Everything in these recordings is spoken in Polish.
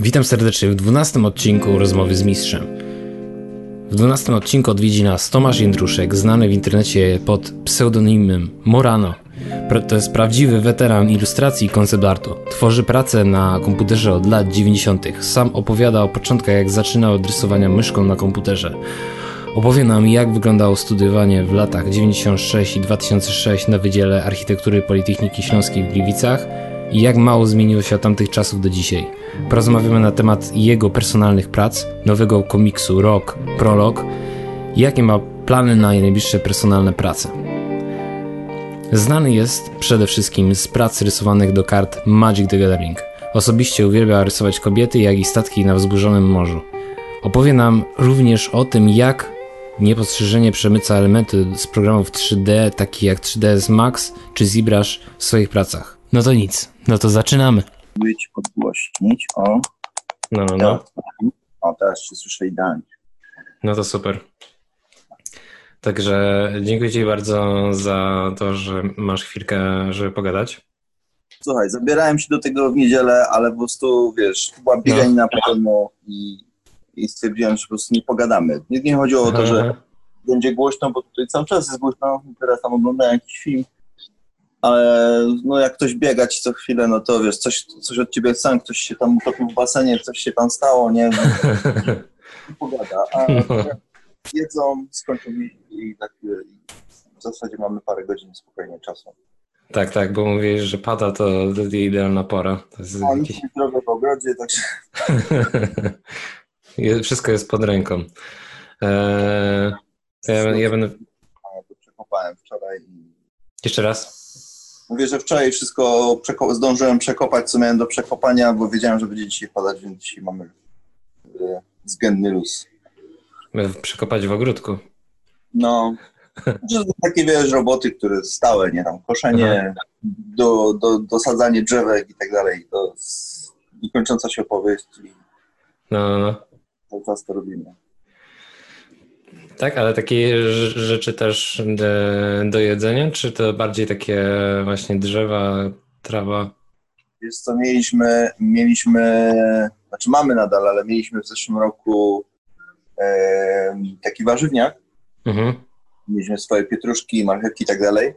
Witam serdecznie w 12 odcinku Rozmowy z Mistrzem. W 12 odcinku odwiedzi nas Tomasz Jędruszek, znany w internecie pod pseudonimem Morano. To jest prawdziwy weteran ilustracji i artu. Tworzy pracę na komputerze od lat 90. Sam opowiada o początkach, jak zaczynał od rysowania myszką na komputerze. Opowie nam, jak wyglądało studiowanie w latach 96 i 2006 na Wydziale Architektury Politechniki Śląskiej w Gliwicach i jak mało zmieniło się od tamtych czasów do dzisiaj. Porozmawiamy na temat jego personalnych prac, nowego komiksu Rock Prolog jakie ma plany na najbliższe personalne prace. Znany jest przede wszystkim z prac rysowanych do kart Magic the Gathering. Osobiście uwielbia rysować kobiety, jak i statki na wzburzonym morzu. Opowie nam również o tym, jak niepostrzeżenie przemyca elementy z programów 3D, takich jak 3ds Max czy ZBrush w swoich pracach. No to nic, no to zaczynamy. Być podgłośnić, o. No, no, no. O, teraz się słyszę idealnie. No to super. Także dziękuję Ci bardzo za to, że masz chwilkę, żeby pogadać. Słuchaj, zabierałem się do tego w niedzielę, ale po prostu, wiesz, była bieganina no. pełno i, i stwierdziłem, że po prostu nie pogadamy. Nie, nie chodziło o to, że będzie głośno, bo tutaj cały czas jest głośno. Teraz tam oglądałem jakiś film ale no jak ktoś biega ci co chwilę, no to wiesz, coś, coś od ciebie sam, ktoś się tam utopił w basenie, coś się tam stało, nie I pogada. A no. jedzą, skończą i tak w zasadzie mamy parę godzin spokojnie czasu. Tak, tak, bo mówisz, że pada, to idealna pora. To jest no, jakiś... drogę w ogrodzie, także... Wszystko jest pod ręką. Eee, ja, ja będę... przekopałem wczoraj. I... Jeszcze raz? Mówię, że wczoraj wszystko przeko zdążyłem przekopać, co miałem do przekopania, bo wiedziałem, że będzie dzisiaj padać, więc dzisiaj mamy y, względny luz. Przekopać w ogródku? No, takie wiesz, roboty, które stałe, nie tam, koszenie, do, do, dosadzanie drzewek i tak dalej. To niekończąca się opowieść i no, no. no. cały czas to robimy. Tak, ale takie rzeczy też do, do jedzenia, czy to bardziej takie właśnie drzewa, trawa? Wiesz co, mieliśmy, mieliśmy, znaczy mamy nadal, ale mieliśmy w zeszłym roku e, taki warzywniak. Mhm. Mieliśmy swoje pietruszki, marchewki i tak dalej.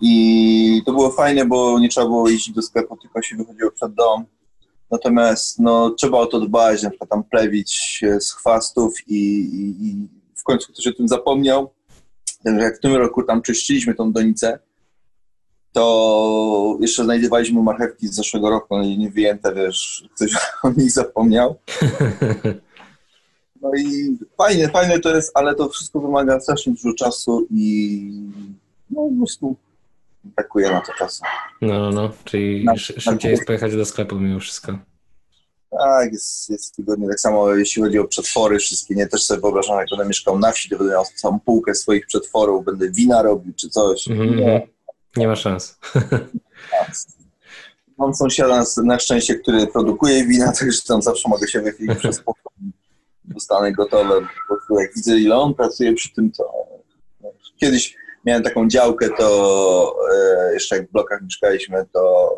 I to było fajne, bo nie trzeba było iść do sklepu, tylko się wychodziło przed dom. Natomiast no, trzeba o to dbać, na przykład tam plewić z chwastów i, i, i końcu ktoś o tym zapomniał. Także jak w tym roku tam czyściliśmy tą donicę, to jeszcze znajdowaliśmy marchewki z zeszłego roku, no i nie wyjęte, wiesz, ktoś o nich zapomniał. No i fajne, fajne to jest, ale to wszystko wymaga strasznie dużo czasu i no po prostu brakuje na to czasu. No, no, no. czyli na, szybciej na... jest pojechać do sklepu mimo wszystko. Tak, jest, jest wygodnie. Tak samo jeśli chodzi o przetwory wszystkie, nie? Też sobie wyobrażam, jak będę mieszkał na wsi, to będę miał całą półkę swoich przetworów, będę wina robił czy coś. Mm -hmm. nie. nie ma szans. Mam sąsiada na szczęście, który produkuje wina, także tam zawsze mogę się wychylić przez pokój. Dostanę gotowe. Po prostu jak widzę, ile on pracuje przy tym, to kiedyś miałem taką działkę, to e, jeszcze jak w blokach mieszkaliśmy, to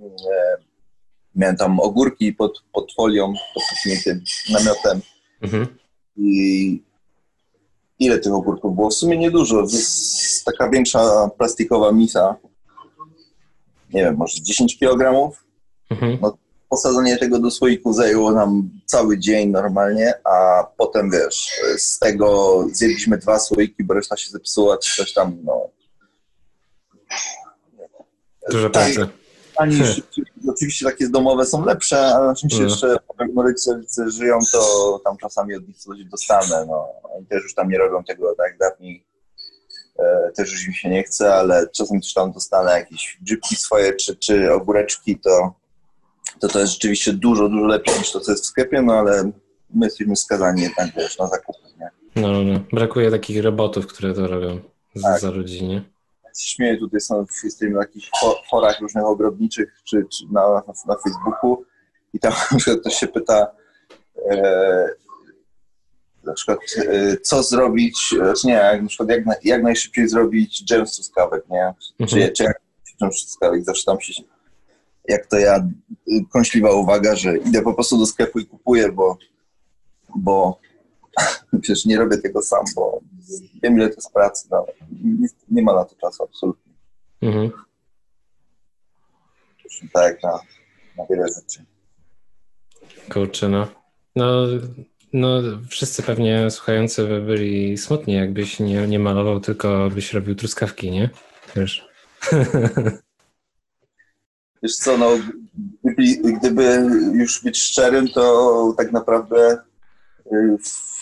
e, miałem tam ogórki pod, pod folią, pod namiotem. Mhm. I ile tych ogórków było? W sumie niedużo. To jest taka większa plastikowa misa. Nie wiem, może 10 kg. Mhm. No, posadzenie tego do słoiku zajęło nam cały dzień normalnie, a potem wiesz, z tego zjedliśmy dwa słoiki, bo reszta się zepsuła, czy coś tam, no. Dużo pracy ani oczywiście takie domowe są lepsze, ale na czymś mm. jeszcze jak rodzice żyją, to tam czasami od nich coś dostanę. No. Oni też już tam nie robią tego tak dawniej. E, też już mi się nie chce, ale czasem też tam dostanę jakieś grzybki swoje czy, czy ogóreczki, to, to to jest rzeczywiście dużo, dużo lepiej niż to, co jest w sklepie, no ale my jesteśmy skazani jednak wiesz, na zakupy, nie? No, no, no. Brakuje takich robotów, które to robią tak. za rodzinie się śmieję, tutaj są, jesteśmy na jakichś forach różnych ogrodniczych, czy, czy na, na, na, Facebooku i tam na przykład ktoś się pyta e, na przykład e, co zrobić, znaczy nie, jak, na przykład jak, jak najszybciej zrobić dżem z truskawek, nie? Mhm. Czy, czy jak dżem z truskawek, zawsze tam się jak to ja, kąśliwa uwaga, że idę po prostu do sklepu i kupuję, bo, bo przecież nie robię tego sam, bo wiem ile to jest pracy, no, nie, ma na to czasu absolutnie. Mhm. Tak, na, na wiele rzeczy. Kurczę, no. No, no, wszyscy pewnie słuchający by byli smutni, jakbyś nie, nie malował, tylko byś robił truskawki, nie? Wiesz. Wiesz co, no, gdyby, gdyby już być szczerym, to tak naprawdę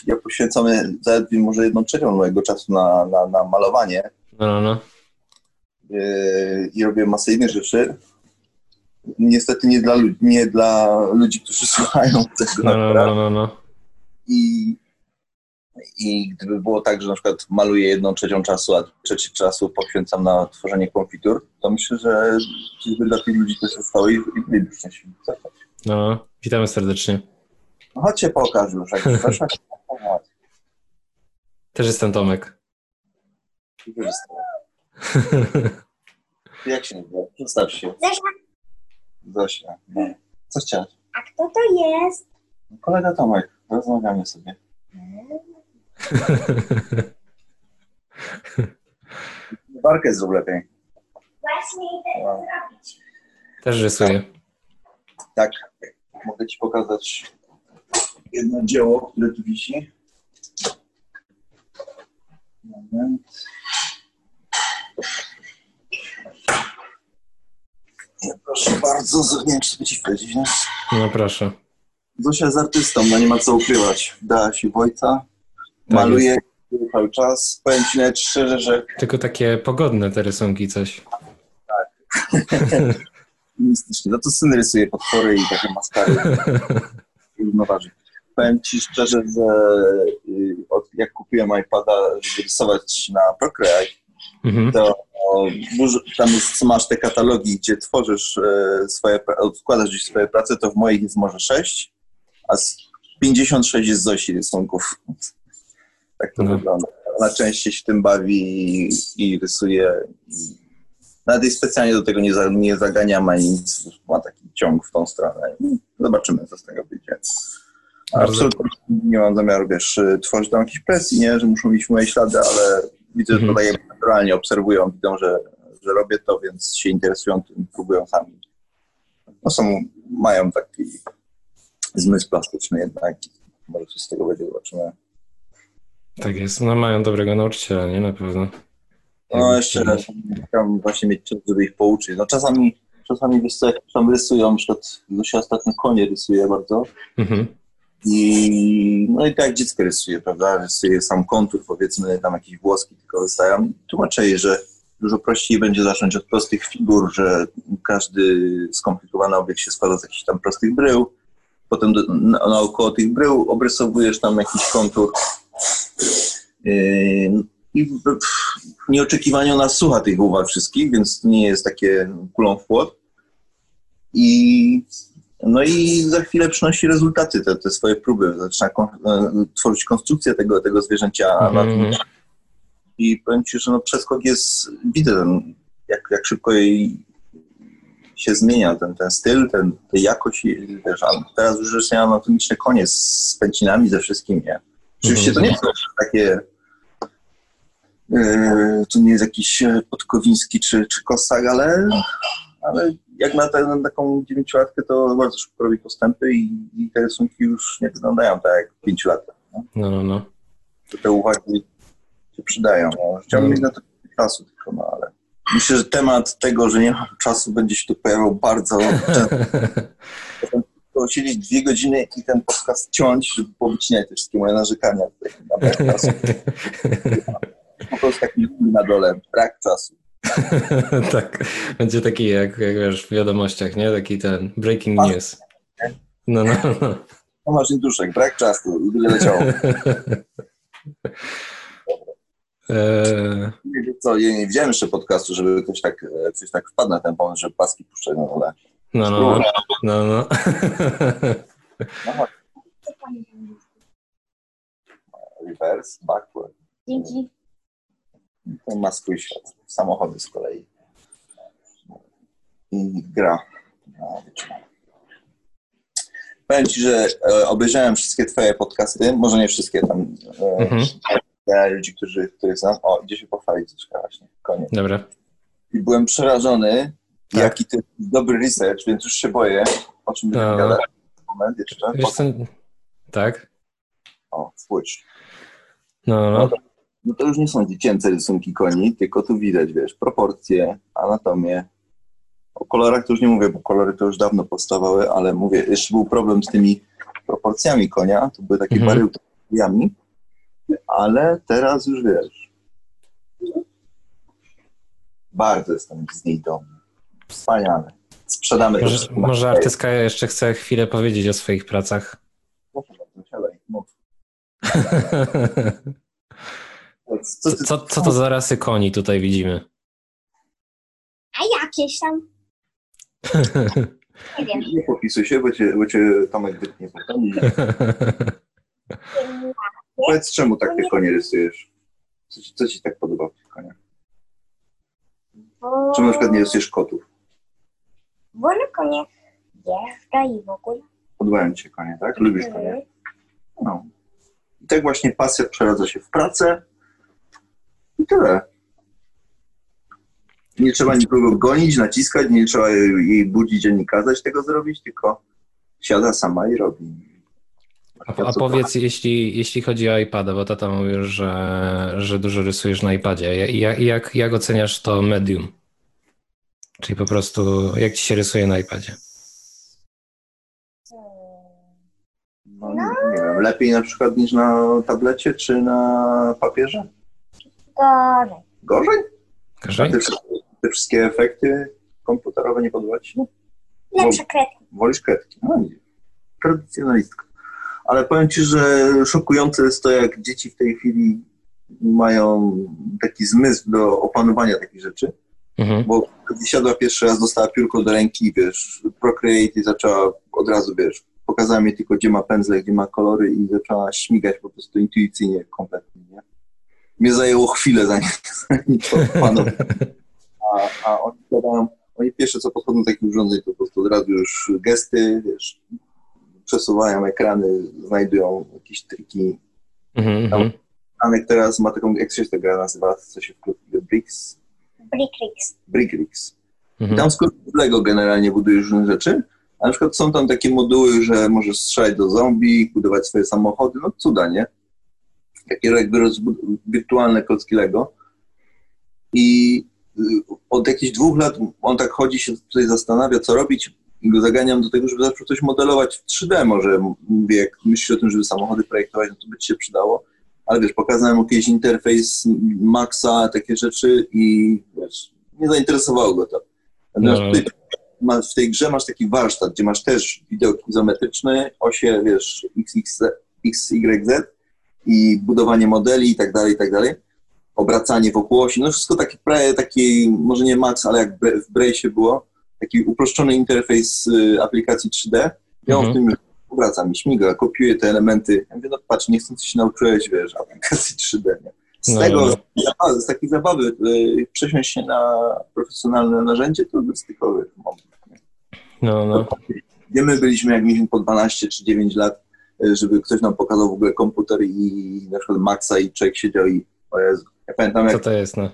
ja poświęcamy zaledwie może jedną trzecią mojego czasu na, na, na malowanie. No, no, no. Y, I robię masę innych rzeczy. Niestety nie dla, nie dla ludzi, którzy słuchają tego. No, no, no, no, no. I, I gdyby było tak, że na przykład maluję jedną trzecią czasu, a trzeci czasu poświęcam na tworzenie konfitur, to myślę, że dla tych ludzi też zostało i, i byliby szczęśliwi. No, witamy serdecznie. No chodźcie pokaż już, jak proszę. Też jestem Tomek. Też jestem. Jak się nazywa? Przedstaw się. Zosia. Zosia. No. Co chciałeś? A kto to jest? Kolega Tomek. Rozmawiamy sobie. Barkę zrób lepiej. Właśnie idę no. zrobić. Też rysuję. Tak. Mogę ci pokazać jedno dzieło, które tu wisi. Moment. Proszę bardzo, sobie ci wchodzić, nie? No proszę. Zosia jest artystą, no nie ma co ukrywać. Dała się w ojca, tak maluje cały czas. Powiem ci nawet szczerze, że... Tylko takie pogodne te rysunki coś. Tak. Mistycznie. No to syn rysuje potwory i takie maskary. Równoważy. Powiem ci szczerze, że y, od, jak kupiłem iPada, żeby rysować na Procreate, mhm. to tam jest, masz te katalogi, gdzie tworzysz e, swoje, odkładasz gdzieś swoje prace, to w moich jest może 6, a z 56 jest Zosi rysunków. tak to no. wygląda. Ona częściej się tym bawi i, i rysuje. Nawet jej specjalnie do tego nie, za, nie zaganiam ani nic. Ma taki ciąg w tą stronę. Zobaczymy, co z tego wyjdzie. Absolutnie nie mam zamiaru, wiesz, tworzyć tam jakiejś presji, nie, że muszą mieć moje ślady, ale widzę, że mhm. tutaj naturalnie obserwują, widzą, że, że robię to, więc się interesują tym, próbują sami. No są, mają taki zmysł plastyczny jednak. Może coś z tego będzie, zobaczymy. Tak jest, no mają dobrego nauczyciela, nie? Na pewno. No jeszcze raz, chciałbym właśnie mieć czas, żeby ich pouczyć. No czasami, czasami wiesz co, jak tam rysują, na przykład się ostatnio konie rysuje bardzo. Mhm. I no i tak dziecko rysuje, prawda? Rysuje sam kontur, powiedzmy, tam jakieś włoski tylko wystają. Tłumaczę jej, że dużo prościej będzie zacząć od prostych figur, że każdy skomplikowany obiekt się składa z jakichś tam prostych brył, potem do, na, naokoło tych brył obrysowujesz tam jakiś kontur yy, i nieoczekiwanie ona słucha tych uwag wszystkich, więc nie jest takie kulą w płot. I, no i za chwilę przynosi rezultaty, te, te swoje próby. Zaczyna kon, e, tworzyć konstrukcję tego, tego zwierzęcia. Mm. I powiem Ci, że no przeskok jest, widzę ten, jak, jak szybko jej się zmienia ten, ten styl, ten, ta jakość. Wiesz, teraz już jest anatomiczny koniec z pęcinami, ze wszystkim, nie? Oczywiście to nie są takie yy, to nie jest jakiś e, podkowiński czy, czy kosak, ale, ale jak na, te, na taką dziewięciolatkę to bardzo szybko robi postępy i, i te rysunki już nie wyglądają tak jak pięciolatek. No, no, no. no. te uwagi się przydają. No. Chciałbym mieć na to czasu tylko, no ale Myślę, że temat tego, że nie mam czasu, będzie się tu pojawiał bardzo często. siedzieć dwie godziny i ten podcast ciąć, żeby powycinać te wszystkie moje narzekania. Na czasu. po prostu taki na dole, brak czasu. tak, będzie taki jak, jak wiesz w wiadomościach, nie? Taki ten breaking news. No, no, no. Tomasz Duszek, brak czasu i będzie leciało. Eee... Co, ja nie widziałem jeszcze podcastu, żeby ktoś tak, coś tak wpadł na ten pomysł, że paski puszczać na dole. No, no, no. no, no. no Reverse, backward. Dzięki. To ma swój świat. Samochody z kolei. I gra. No. Powiem Ci, że e, obejrzałem wszystkie Twoje podcasty, może nie wszystkie tam, e, Mhm. ludzi, którzy, których znam. O, idzie się pochwalić troszkę właśnie, koniec. Dobra. I byłem przerażony, Tak. jaki ty dobry research, więc już się boję, o czym No. będziemy gadać. Moment, jeszcze. Wiesz co? Tak? O, spójrz. No, no. No to już nie są dziecięce rysunki koni, tylko tu widać, wiesz, proporcje, anatomię. O kolorach to już nie mówię, bo kolory to już dawno powstawały, ale mówię, jeszcze był problem z tymi proporcjami konia, to były takie Mhm. baryłki z jami, ale teraz już wiesz. Bardzo jestem z niej dumny. Wspaniale. Sprzedamy Może, może artystka jeszcze chce chwilę powiedzieć o swoich pracach. Proszę bardzo, siadaj. No. Co ty, Co, co to za rasy koni tutaj widzimy? A jakieś tam? Nie wiem. Nie popisuj się, bo cię, bo cię Tomek wytnie potem. Powiedz, czemu tak te konie rysujesz? Co ci, co ci tak podoba w tych koniach? Bo, Czemu na przykład nie rysujesz kotów? bo na konie jeżdża i w ogóle. Podobają ci się konie, tak? Lubisz konie? Mhm. No. I tak właśnie pasja przeradza się w pracę i tyle. Nie trzeba nikogo gonić, naciskać, nie trzeba jej budzić ani kazać tego zrobić, tylko siada sama i robi. A, a powiedz, jeśli, jeśli chodzi o iPada, bo tata mówił, że, że dużo rysujesz na iPadzie. Jak, jak, jak oceniasz to medium? Czyli po prostu, jak ci się rysuje na iPadzie? No, nie wiem, lepiej na przykład niż na tablecie czy na papierze? Gorzej. Gorzej? Gorzej? te, wszystkie- te wszystkie efekty komputerowe nie podoba ci się? Lepsze kredki. Wolisz kredki? No nie. Tradycjonalistka. Ale powiem ci, że szokujące jest to, jak dzieci w tej chwili mają taki zmysł do opanowania takich rzeczy, Mhm. bo gdy siadła pierwszy raz, dostała piórko do ręki, wiesz, Procreate i zaczęła od razu, wiesz, pokazała mi tylko, gdzie ma pędzle, gdzie ma kolory i zaczęła śmigać po prostu intuicyjnie, kompletnie, nie? Mnie zajęło chwilę, zanim, zanim to. A, a oni gadają, oni pierwsze co podchodzą do takich urządzeń, to po prostu od razu już gesty, wiesz, przesuwają ekrany, znajdują jakieś triki. Mhm, mhm. Anek teraz ma taką, jak się ta gra nazywa, co się w Bricks? Brickrix. Brickrix. Mhm. Tam z Lego generalnie budujesz różne rzeczy, a na przykład są tam takie moduły, że możesz strzelać do zombie, budować swoje samochody, no cuda, nie? Takie jakby wirtualne kocki Lego. I y, od jakichś dwóch lat on tak chodzi, się tutaj zastanawia, co robić i go zaganiam do tego, żeby zaczął coś modelować w 3D może. Mówię, jak myślisz o tym, żeby samochody projektować, no to by ci się przydało. Ale wiesz, pokazałem mu jakiś interfejs Maxa, takie rzeczy i wiesz, nie zainteresowało go to. Natomiast No. tutaj masz, w tej grze masz taki warsztat, gdzie masz też widok izometryczny, osie, wiesz, XXZ, XYZ i budowanie modeli i tak dalej, i tak dalej. Obracanie wokół osi, no wszystko prawie taki, może nie max, ale jak w Brace'ie było, taki uproszczony interfejs y, aplikacji 3D i on Mhm. w tym obraca mi, śmiga, kopiuje te elementy. Ja mówię, no patrz, nie chcąc się nauczyłeś, wiesz, aplikacji 3D, nie? Z No, tego, no. zabawy, z takiej zabawy y, przesiąść się na profesjonalne narzędzie, to jest tylko, moment. No, no. Gdzie my byliśmy, jak mieliśmy po 12 czy 9 lat, żeby ktoś nam pokazał w ogóle komputer i na przykład Maxa i człowiek siedział i o Jezu. Ja pamiętam, Co jak to jest, no?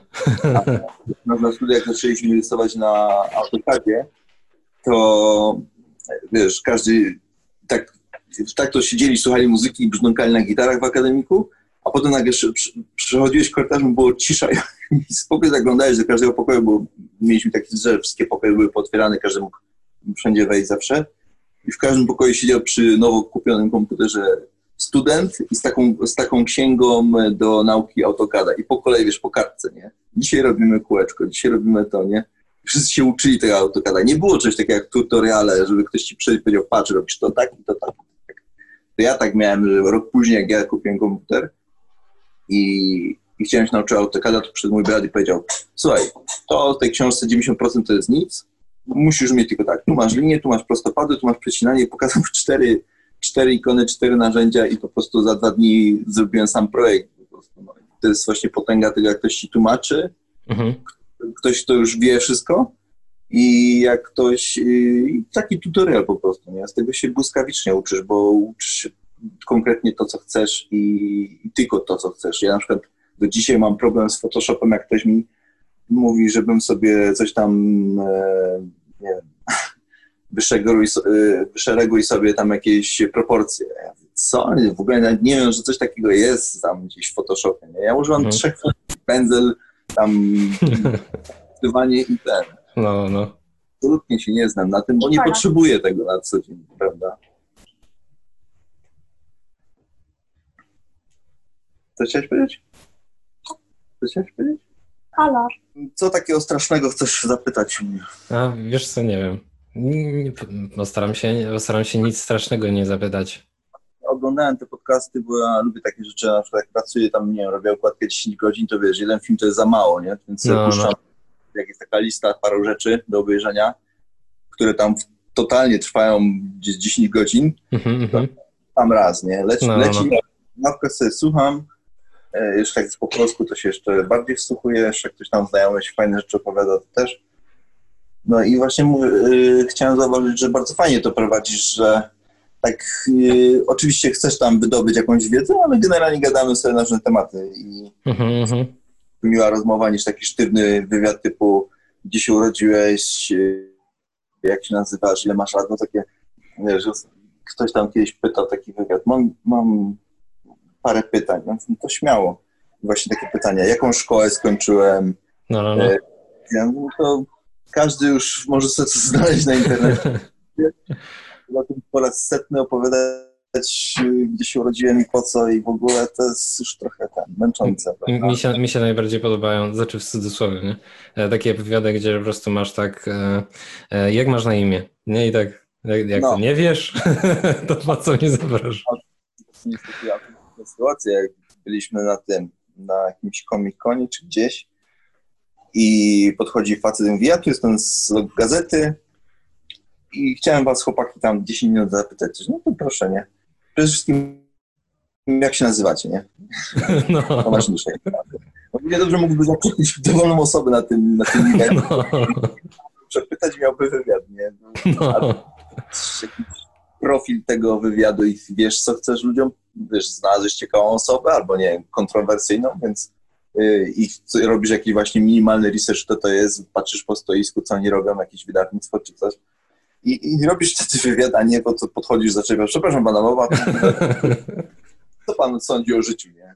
na, na studiach zaczęliśmy rysować na AutoCADzie, to wiesz, każdy tak, tak to siedzieli, słuchali muzyki i brzdąkali na gitarach w akademiku, a potem nagle przechodziłeś korytarzem, było cisza i spokój zaglądałeś do każdego pokoju, bo mieliśmy taki że wszystkie pokoje były pootwierane, każdy mógł wszędzie wejść zawsze. I w każdym pokoju siedział przy nowo kupionym komputerze student i z taką, z taką księgą do nauki AutoCADa i po kolei, wiesz, po kartce, nie? Dzisiaj robimy kółeczko, dzisiaj robimy to, nie? Wszyscy się uczyli tego AutoCADa. Nie było czegoś takiego jak tutoriale, żeby ktoś ci przyjdzie i powiedział, patrz, robisz to tak i to tak. To ja tak miałem, że rok później, jak ja kupiłem komputer i, i chciałem się nauczyć AutoCADa, to przyszedł mój brat i powiedział, słuchaj, to w tej książce 90% to jest nic, musisz mieć tylko tak, tu masz linię, tu masz prostopady, tu masz przecinanie pokazał cztery, cztery ikony, cztery narzędzia i po prostu za dwa dni zrobiłem sam projekt. Po prostu, no. To jest właśnie potęga tego, jak ktoś ci tłumaczy, Mhm. ktoś, kto już wie wszystko I jak ktoś, y, taki tutorial po prostu, nie? Z tego się błyskawicznie uczysz, bo uczysz się konkretnie to, co chcesz i, i tylko to, co chcesz. Ja na przykład do dzisiaj mam problem z Photoshopem, jak ktoś mi mówi, żebym sobie coś tam, e, nie wiem, wyszereguj, e, wyszereguj sobie tam jakieś proporcje. Ja mówię, co? W ogóle nawet nie wiem, że coś takiego jest tam gdzieś w Photoshopie. Nie? Ja używam mhm. trzech pędzel, tam wpływanie i ten. No, no. Absolutnie się nie znam na tym, bo nie potrzebuję tego na co dzień, prawda? Co chciałeś powiedzieć? Co chciałeś powiedzieć? Kolor. Co takiego strasznego chcesz zapytać mnie? A, wiesz co, nie wiem. Postaram się, postaram się nic strasznego nie zapytać. Oglądałem te podcasty, bo ja lubię takie rzeczy, na przykład jak pracuję tam, nie wiem, robię okładkę 10 godzin, to wiesz, jeden film to jest za mało, nie? Więc no, puszczam, no. jak jest taka lista paru rzeczy do obejrzenia, które tam totalnie trwają 10 godzin, mm -hmm. tam raz, nie? Leci, no, leci no. sobie słucham, E, jeszcze jak po polsku, to się jeszcze bardziej wsłuchuje, jeszcze ktoś tam znajomy się fajne rzeczy opowiada, to też. No i właśnie mówię, yy, chciałem zauważyć, że bardzo fajnie to prowadzisz, że tak yy, oczywiście chcesz tam wydobyć jakąś wiedzę, ale generalnie gadamy sobie na różne tematy i mm-hmm. miła rozmowa niż taki sztywny wywiad typu gdzie się urodziłeś, yy, jak się nazywasz, ile masz lat, no takie, że ktoś tam kiedyś pytał taki wywiad, mam, mam parę pytań, no, to śmiało. Właśnie takie pytania, jaką szkołę skończyłem? No, no, no. E, no to każdy już może sobie to znaleźć na internecie. Chyba tym po raz setny opowiadać, gdzie się urodziłem i po co i w ogóle to jest już trochę ten, męczące. Mi się, mi się najbardziej podobają, znaczy w cudzysłowie, nie? E, takie wywiady, gdzie po prostu masz tak, e, jak masz na imię? Nie i tak, jak, jak no. nie wiesz, to po co mnie zapraszasz? Sytuację, jak byliśmy na tym, na jakimś komikonie czy gdzieś i podchodzi facet i mówi, ja tu jestem z gazety i chciałem was chłopaki tam 10 minut zapytać. No to proszę, nie? Przede wszystkim jak się nazywacie, nie? No. To ważniejsze. No, nie dobrze mógłby zatrudnić dowolną osobę na tym, na tym no. Przepytać miałby wywiad, nie? No. Jakiś profil tego wywiadu i wiesz, co chcesz ludziom wiesz, znalazłeś ciekawą osobę albo nie kontrowersyjną, więc yy, i robisz jakiś właśnie minimalny research, to to jest, patrzysz po stoisku, co oni robią, jakieś wydawnictwo czy coś i, i robisz wtedy wywiad, a nie po co podchodzisz, zaczepiasz, przepraszam pana, mowa, co pan sądzi o życiu, nie?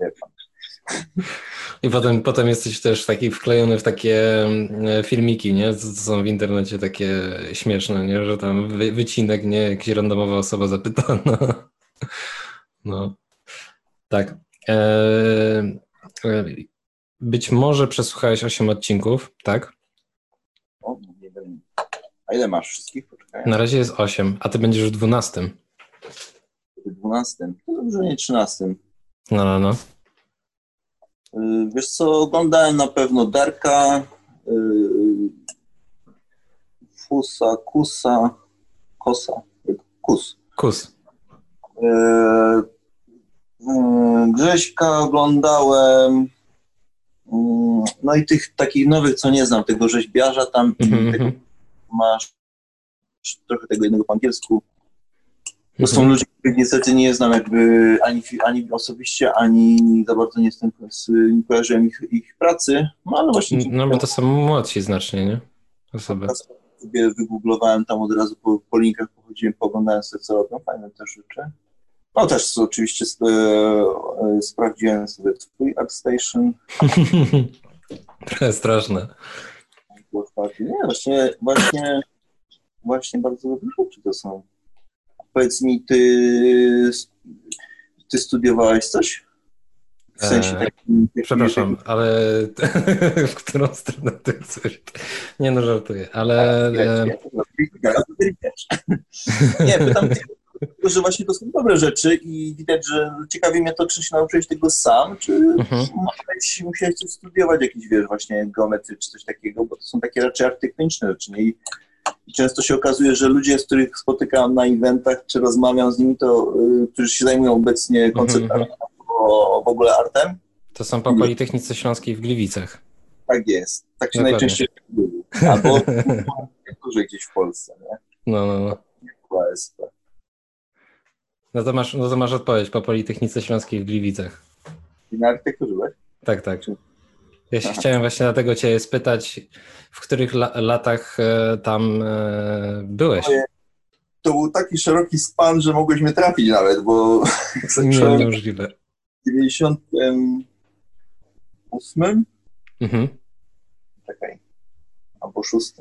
Nie pan. I potem, potem jesteś też taki wklejony w takie mm, filmiki, nie? Co są w internecie takie śmieszne, nie? Że tam wycinek, nie? Jakaś randomowa osoba zapytana. No, tak. Eee, być może przesłuchałeś 8 odcinków, tak? O, nie wiem. A ile masz wszystkich? Poczekaj. Na razie jest 8, a ty będziesz w 12. W 12. To dobrze, nie 13. No, no, no. Yy, wiesz co, oglądałem na pewno Darka, yy, Fusa, Kusa, Kosa, Kus. Kus. Yy, Grześka oglądałem. Yy, no i tych takich nowych, co nie znam, tego rzeźbiarza tam mm-hmm. tego, masz trochę tego jednego po angielsku. To są mm-hmm. ludzie, których niestety nie znam jakby ani, ani osobiście, ani za bardzo nie jestem, nie kojarzyłem ich, ich pracy, no ale właśnie... No bo to są młodsi znacznie, nie? Osoby. Sobie wygooglowałem tam od razu po, po linkach, pochodziłem, poglądałem sobie co robią, fajne też rzeczy. No też oczywiście e, e, sprawdziłem sobie twój AppStation. Trochę straszne. Nie, właśnie, właśnie, właśnie bardzo dobre rzeczy to są. Powiedz mi, ty, ty studiowałeś coś? W sensie eee, takim... Przepraszam, ale w którą stronę ty chcesz? Nie no, żartuję, ale... Nie, pytam że właśnie to są dobre rzeczy i widać, że ciekawi mnie to, czy się nauczyłeś tego sam, czy mhm. musiałeś, musiałeś coś studiować, jakiś, wiesz, właśnie geometry czy coś takiego, bo to są takie raczej artystyczne rzeczy. Nie? I często się okazuje, że ludzie, z których spotykam na eventach, czy rozmawiam z nimi, to y, którzy się zajmują obecnie konceptami mhm. o, w ogóle artem. To są po Politechnice Śląskiej w Gliwicach. Tak jest. Tak się Dokładnie. najczęściej mówi. Albo dłużej gdzieś w Polsce, nie? No, no, no. No to masz, no to masz odpowiedź po Politechnice Śląskiej w Gliwicach. I na architekturze, tak? Tak, tak. Ja się Aha. chciałem właśnie dlatego cię spytać, w których la latach e, tam e, byłeś? To był taki szeroki span, że mogłeś mnie trafić nawet, bo zacząłem niemożliwe. w 98, Mhm. czekaj, albo 6.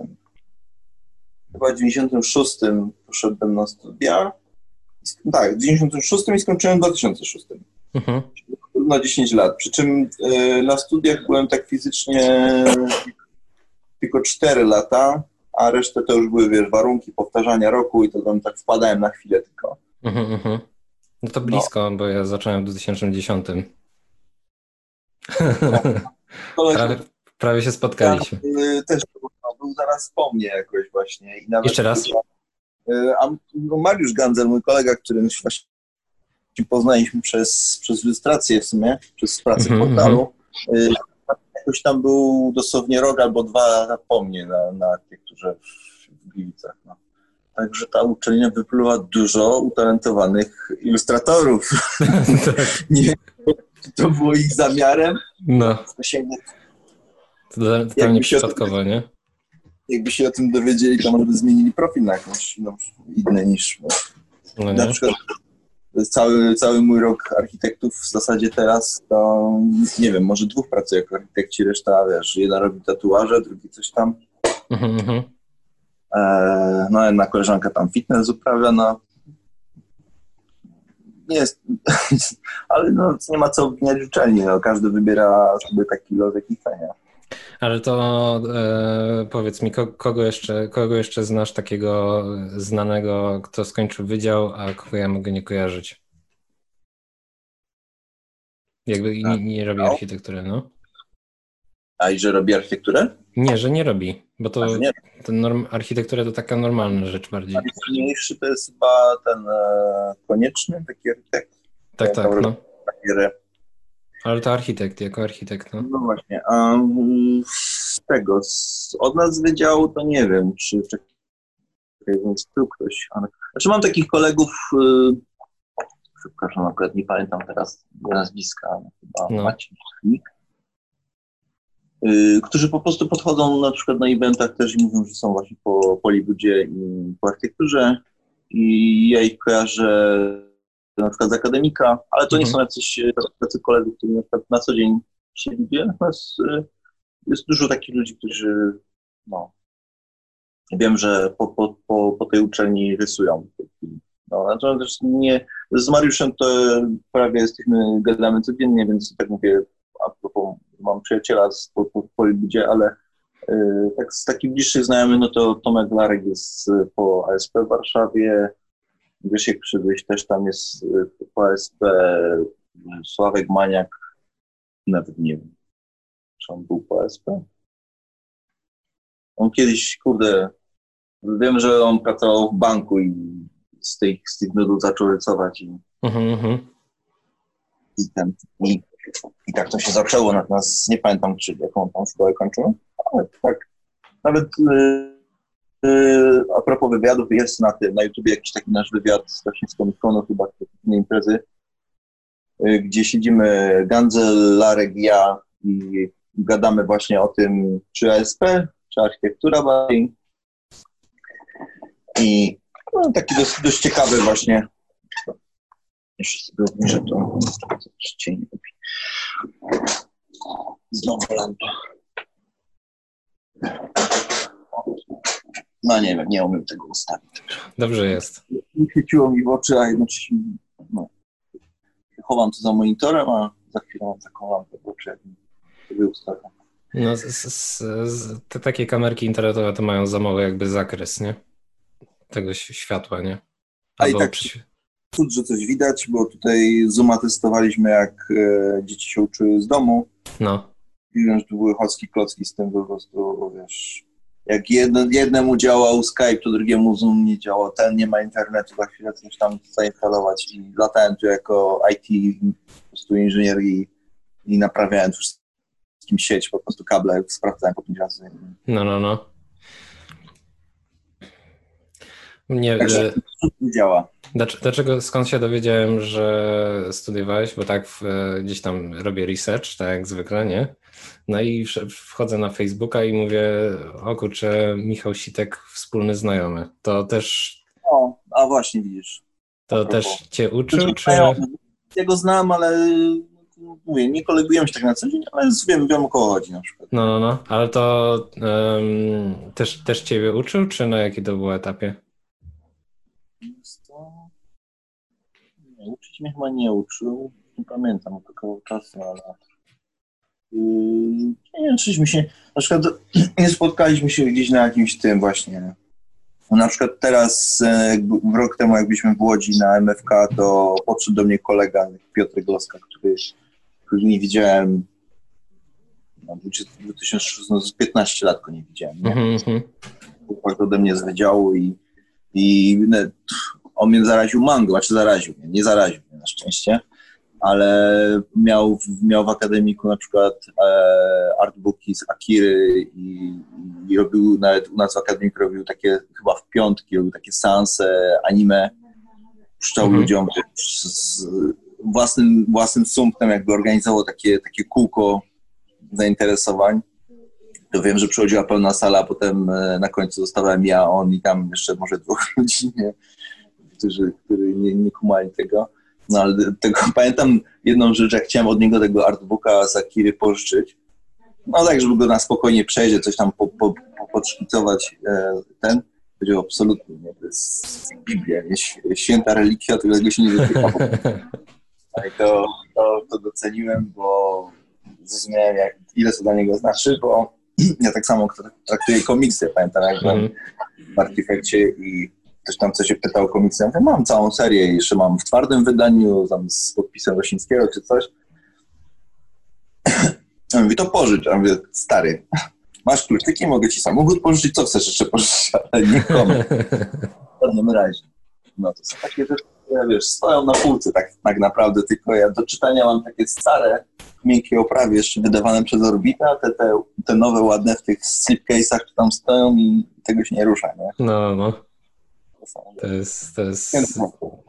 Chyba w 96 poszedłem na studia. Tak, w 96 i skończyłem w 2006. Mhm. na 10 lat. Przy czym e, na studiach byłem tak fizycznie tylko 4 lata, a resztę to już były, wiesz, warunki powtarzania roku i to tam tak wpadałem na chwilę tylko. Mhm, mhm. No to blisko, bo ja zacząłem w 2010. Koleś prawie, prawie się spotkaliśmy. e, też no, był zaraz po mnie jakoś właśnie. Jeszcze raz? E, A Mariusz Gandzel, mój kolega, którym się właśnie poznaliśmy przez, przez ilustrację w sumie, przez pracę Mhm, w portalu, e, jakoś tam był dosłownie rok albo dwa po mnie na, na architekturze w, Gliwicach. No. Także ta uczelnia wypluwa dużo utalentowanych ilustratorów. Tak. Nie wiem, czy to było ich zamiarem. No, To się to totalnie przypadkowo, nie? Jakby się o tym dowiedzieli, to może by zmienili profil na jakąś no, inny niż No, Na przykład cały, cały mój rok architektów w zasadzie teraz to nie wiem, może dwóch pracuje jako architekci, reszta wiesz, jeden robi tatuaże, drugi coś tam. Mhm, mhm. Eee, no jedna koleżanka tam fitness uprawia, no nie jest, ale no nie ma co obwiniać uczelni, no każdy wybiera sobie taki los, jaki chce, nie? Ale to e, powiedz mi, ko- kogo jeszcze, kogo jeszcze znasz takiego znanego, kto skończył wydział, a kogo ja mogę nie kojarzyć? Jakby nie, nie robi No. architektury, no? A i że robi architekturę? Nie, że nie robi, bo to A, nie. ten norm, architektura to taka normalna rzecz bardziej. Najważniejszy to jest chyba ten e, konieczny taki architekt, Tak, tak, no. papiery. Ale to architekt, jako architekt, no. No właśnie, a z tego, z, od nas z wydziału to nie wiem, czy czekaj, więc tu ktoś, ale, znaczy mam takich kolegów, y, przepraszam, akurat nie pamiętam teraz nazwiska, chyba No. Maciej Chlik, y, którzy po prostu podchodzą na przykład na eventach też i mówią, że są właśnie po Polibudzie i po architekturze i ja ich kojarzę na przykład z akademika, ale to nie Mhm. są jacyś e, tacy koledzy, którzy na przykład na co dzień się lubię. Natomiast e, jest dużo takich ludzi, którzy no, wiem, że po, po, po, po tej uczelni rysują. No, natomiast nie, z Mariuszem to prawie jesteśmy, gadamy codziennie, więc tak mówię, a propos, mam przyjaciela z po, po, po ale e, tak z takich bliższych znajomych, no to Tomek Larek jest po ASP w Warszawie, Grzesiek Przybyś też tam jest y, po ASP, Sławek Maniak, nawet nie wiem, czy on był po ASP. On kiedyś, kurde, wiem, że on pracował w banku i z tych, z tych nudów zaczął rysować i, Mhm, mhm. i, ten, i, i tak to się zaczęło, natomiast nie pamiętam, czy jaką tam szkołę kończył, ale tak, nawet y, y, a propos wywiadów, jest na tym, na YouTubie jakiś taki nasz wywiad z Comic-Conu, chyba z innej imprezy, y, gdzie siedzimy Ganzel, Larek, ja i gadamy właśnie o tym, czy ASP, czy architektura bardziej. I no, taki dość, dość ciekawy właśnie. Jeszcze sobie obniżę to. Cień. Znowu lampa. No nie wiem, nie umiem tego ustawić. Dobrze jest. Świeciło mi w oczy, a jednocześnie no, chowam to za monitorem, a za chwilę mam taką lampę w oczy, jak sobie ustawiam. No, z, z, z, te takie kamerki internetowe to mają za mały jakby zakres, nie? Tego światła, nie? A i tak- przy- Cud, że coś widać, bo tutaj Zooma testowaliśmy, jak e, dzieci się uczyły z domu. No, I wiem, że tu były chocki klocki z tym po prostu, wiesz, jak jedne, jednemu działał Skype, to drugiemu Zoom nie działał, ten nie ma internetu, za chwilę coś tam zainstalować i latałem tu jako IT, po prostu inżynier i, i naprawiałem wszystko wszystkim sieć, po prostu kable sprawdzałem po pięć razy. No, no, no. Nie, Także nie działa. Dlaczego, dlaczego, skąd się dowiedziałem, że studiowałeś? Bo tak w, gdzieś tam robię research, tak jak zwykle, nie? No i wchodzę na Facebooka i mówię, o kurczę, Michał Sitek, wspólny znajomy. To też... O, a właśnie widzisz. To też cię uczył, czy... Ja go znam, ale mówię, nie kolegujemy się tak na co dzień, ale wiem, wiem o kogo chodzi na przykład. No, no, no, ale to um, też, też ciebie uczył, czy na jakim to było etapie? Nie, uczyć mnie chyba nie uczył, nie pamiętam od takiego czasu, ale nie uczyliśmy się, na przykład nie spotkaliśmy się gdzieś na jakimś tym właśnie, na przykład teraz, e, w rok temu, jak byliśmy w Łodzi na MFK, to podszedł do mnie kolega Piotr Gloska, który, który nie widziałem no, 2015 lat go nie widziałem. Nie? Mm -hmm. ode mnie z wydziału i, i on mnie zaraził mango, znaczy zaraził mnie, nie zaraził mnie na szczęście, ale miał, miał w akademiku na przykład e, artbooki z Akiry i, i, robił nawet u nas w akademiku robił takie, chyba w piątki, robił takie seanse anime, puszczał mhm. ludziom z, z własnym, własnym sumptem jakby organizował takie, takie kółko zainteresowań. To wiem, że przychodziła pełna sala, a potem e, na końcu zostałem ja, on i tam jeszcze może dwóch ludzi, nie? którzy, którzy nie, nie kumali tego. No ale tego, pamiętam jedną rzecz, jak chciałem od niego tego artbooka z Akiry pożyczyć, no tak, żeby go na spokojnie przejrzeć, coś tam po, po, po, podszkicować e, ten, powiedział absolutnie, nie, to jest Biblia, nie, święta relikwia, którego się nie dotyka. No i to, to, to doceniłem, bo zrozumiałem, jak, ile to dla niego znaczy, bo ja tak samo traktuję komiksy, pamiętam jak byłem mm. w Artifekcie i ktoś tam coś się pytał komiksy, ja mówię, mam całą serię, jeszcze mam w twardym wydaniu, tam z podpisem Rosińskiego czy coś. Ja mówię, to pożycz. Ja mówię, stary, masz kluczyki, mogę ci samochód pożyczyć, co chcesz jeszcze pożyczyć, ale nie komu. W żadnym razie. No to są takie rzeczy, które, wiesz, stoją na półce tak, tak naprawdę, tylko ja do czytania mam takie stare, w miękkiej oprawie, jeszcze wydawane przez Orbita, te, te, te nowe, ładne w tych slipcase'ach, które tam stoją i tego się nie rusza, nie? No, no. To jest, to jest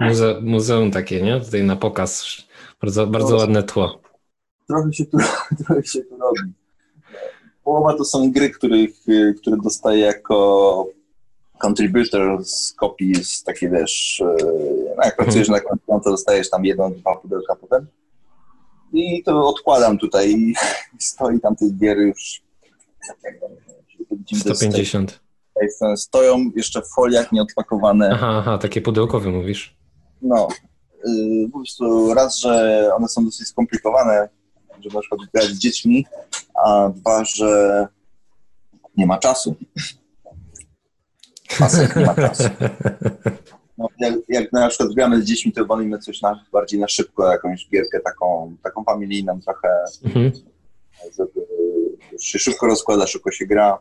muze, muzeum takie, nie? Tutaj na pokaz. Bardzo, bardzo ładne tło. Trochę się, tu, trochę się tu robi. Połowa to są gry, których, które dostaję jako contributor z kopii z takiej, wiesz, e, no jak pracujesz hmm. na koncie, to dostajesz tam jedno, dwa pudełka potem. I to odkładam tutaj i stoi tam tych gier już 150 stoją jeszcze w foliach nieodpakowane. Aha, aha, takie pudełkowe mówisz. No, yy, po prostu raz, że one są dosyć skomplikowane, żeby na przykład grać z dziećmi, a dwa, że nie ma czasu. Pasek nie ma czasu. No, jak, jak, na przykład gramy z dziećmi, to wolimy coś na, bardziej na szybko, jakąś gierkę taką, taką familijną trochę, mhm. żeby się szybko rozkłada, szybko się gra.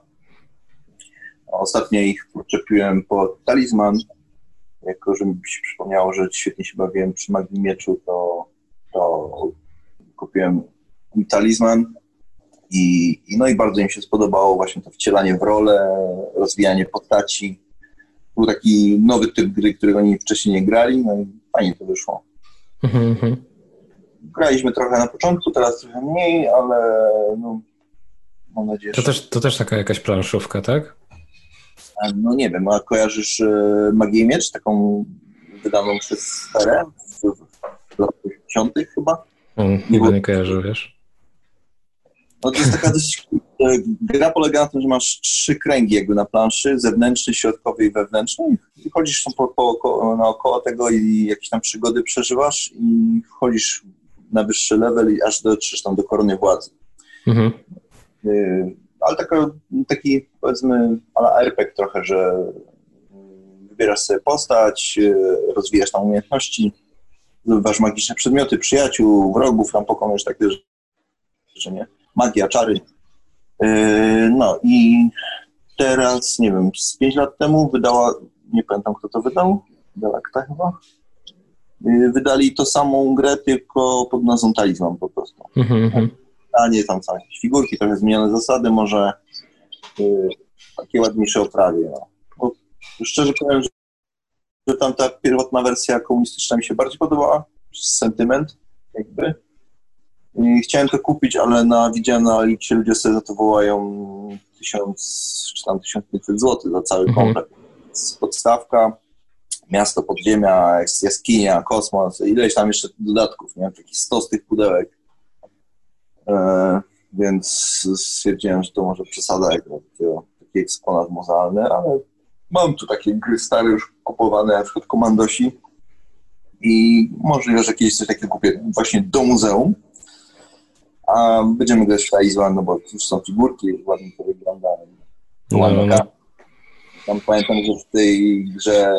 Ostatnio ich podczepiłem pod talizman, jako że mi się przypomniało, że świetnie się bawiłem przy Magii Mieczu, to, to kupiłem talizman i, i, no i bardzo im się spodobało właśnie to wcielanie w rolę, rozwijanie postaci. Był taki nowy typ gry, którego oni wcześniej nie grali, no i fajnie to wyszło. Mhm. Graliśmy trochę na początku, teraz trochę mniej, ale no, mam nadzieję, to że... Też, to też taka jakaś planszówka, tak? No nie wiem, a kojarzysz e, Magię Miecz, taką wydaną przez Sferę w latach 50 chyba? Mm, nie, nie kojarzę, wiesz? No to jest taka dosyć... E, gra polega na tym, że masz trzy kręgi jakby na planszy, zewnętrzny, środkowy i wewnętrzny i chodzisz tam po, po, naokoło tego i jakieś tam przygody przeżywasz i wchodzisz na wyższy level i aż dotrzesz tam do korony władzy. Mhm. Y ale taki powiedzmy ala RPG trochę, że wybierasz sobie postać, y, rozwijasz tam umiejętności, zdobywasz magiczne przedmioty, przyjaciół, wrogów, tam pokonujesz takie rzeczy, nie? Magia, czary. Y, no i teraz, nie wiem, z 5 lat temu wydała, nie pamiętam kto to wydał, Galakta chyba, y, wydali to samą grę, tylko pod nazwą Talizman po prostu. Mm -hmm. Tanie, tam są jakieś figurki, trochę zmienione zasady, może y, takie ładniejsze oprawie. No. Bo szczerze powiem, że, że tam ta pierwotna wersja komunistyczna mi się bardziej podobała, sentyment jakby. I chciałem to kupić, ale na, widziałem na Alixie ludzie sobie za to wołają 1000 czy tam 1500 zł za cały Mhm. komplet. Podstawka, miasto, podziemia, jaskinia, kosmos, ileś tam jeszcze dodatków, nie? Takich 100 z tych pudełek. E, więc stwierdziłem, że to może przesada jak na taki eksponat muzealny, ale mam tu takie gry stare już kupowane, na przykład Komandosi i możliwe, że kiedyś coś takiego kupię właśnie do muzeum. A będziemy grać w Talizman, no bo już są figurki, ładnie to wygląda. No, Ładna no. karta. Tam pamiętam, że w tej grze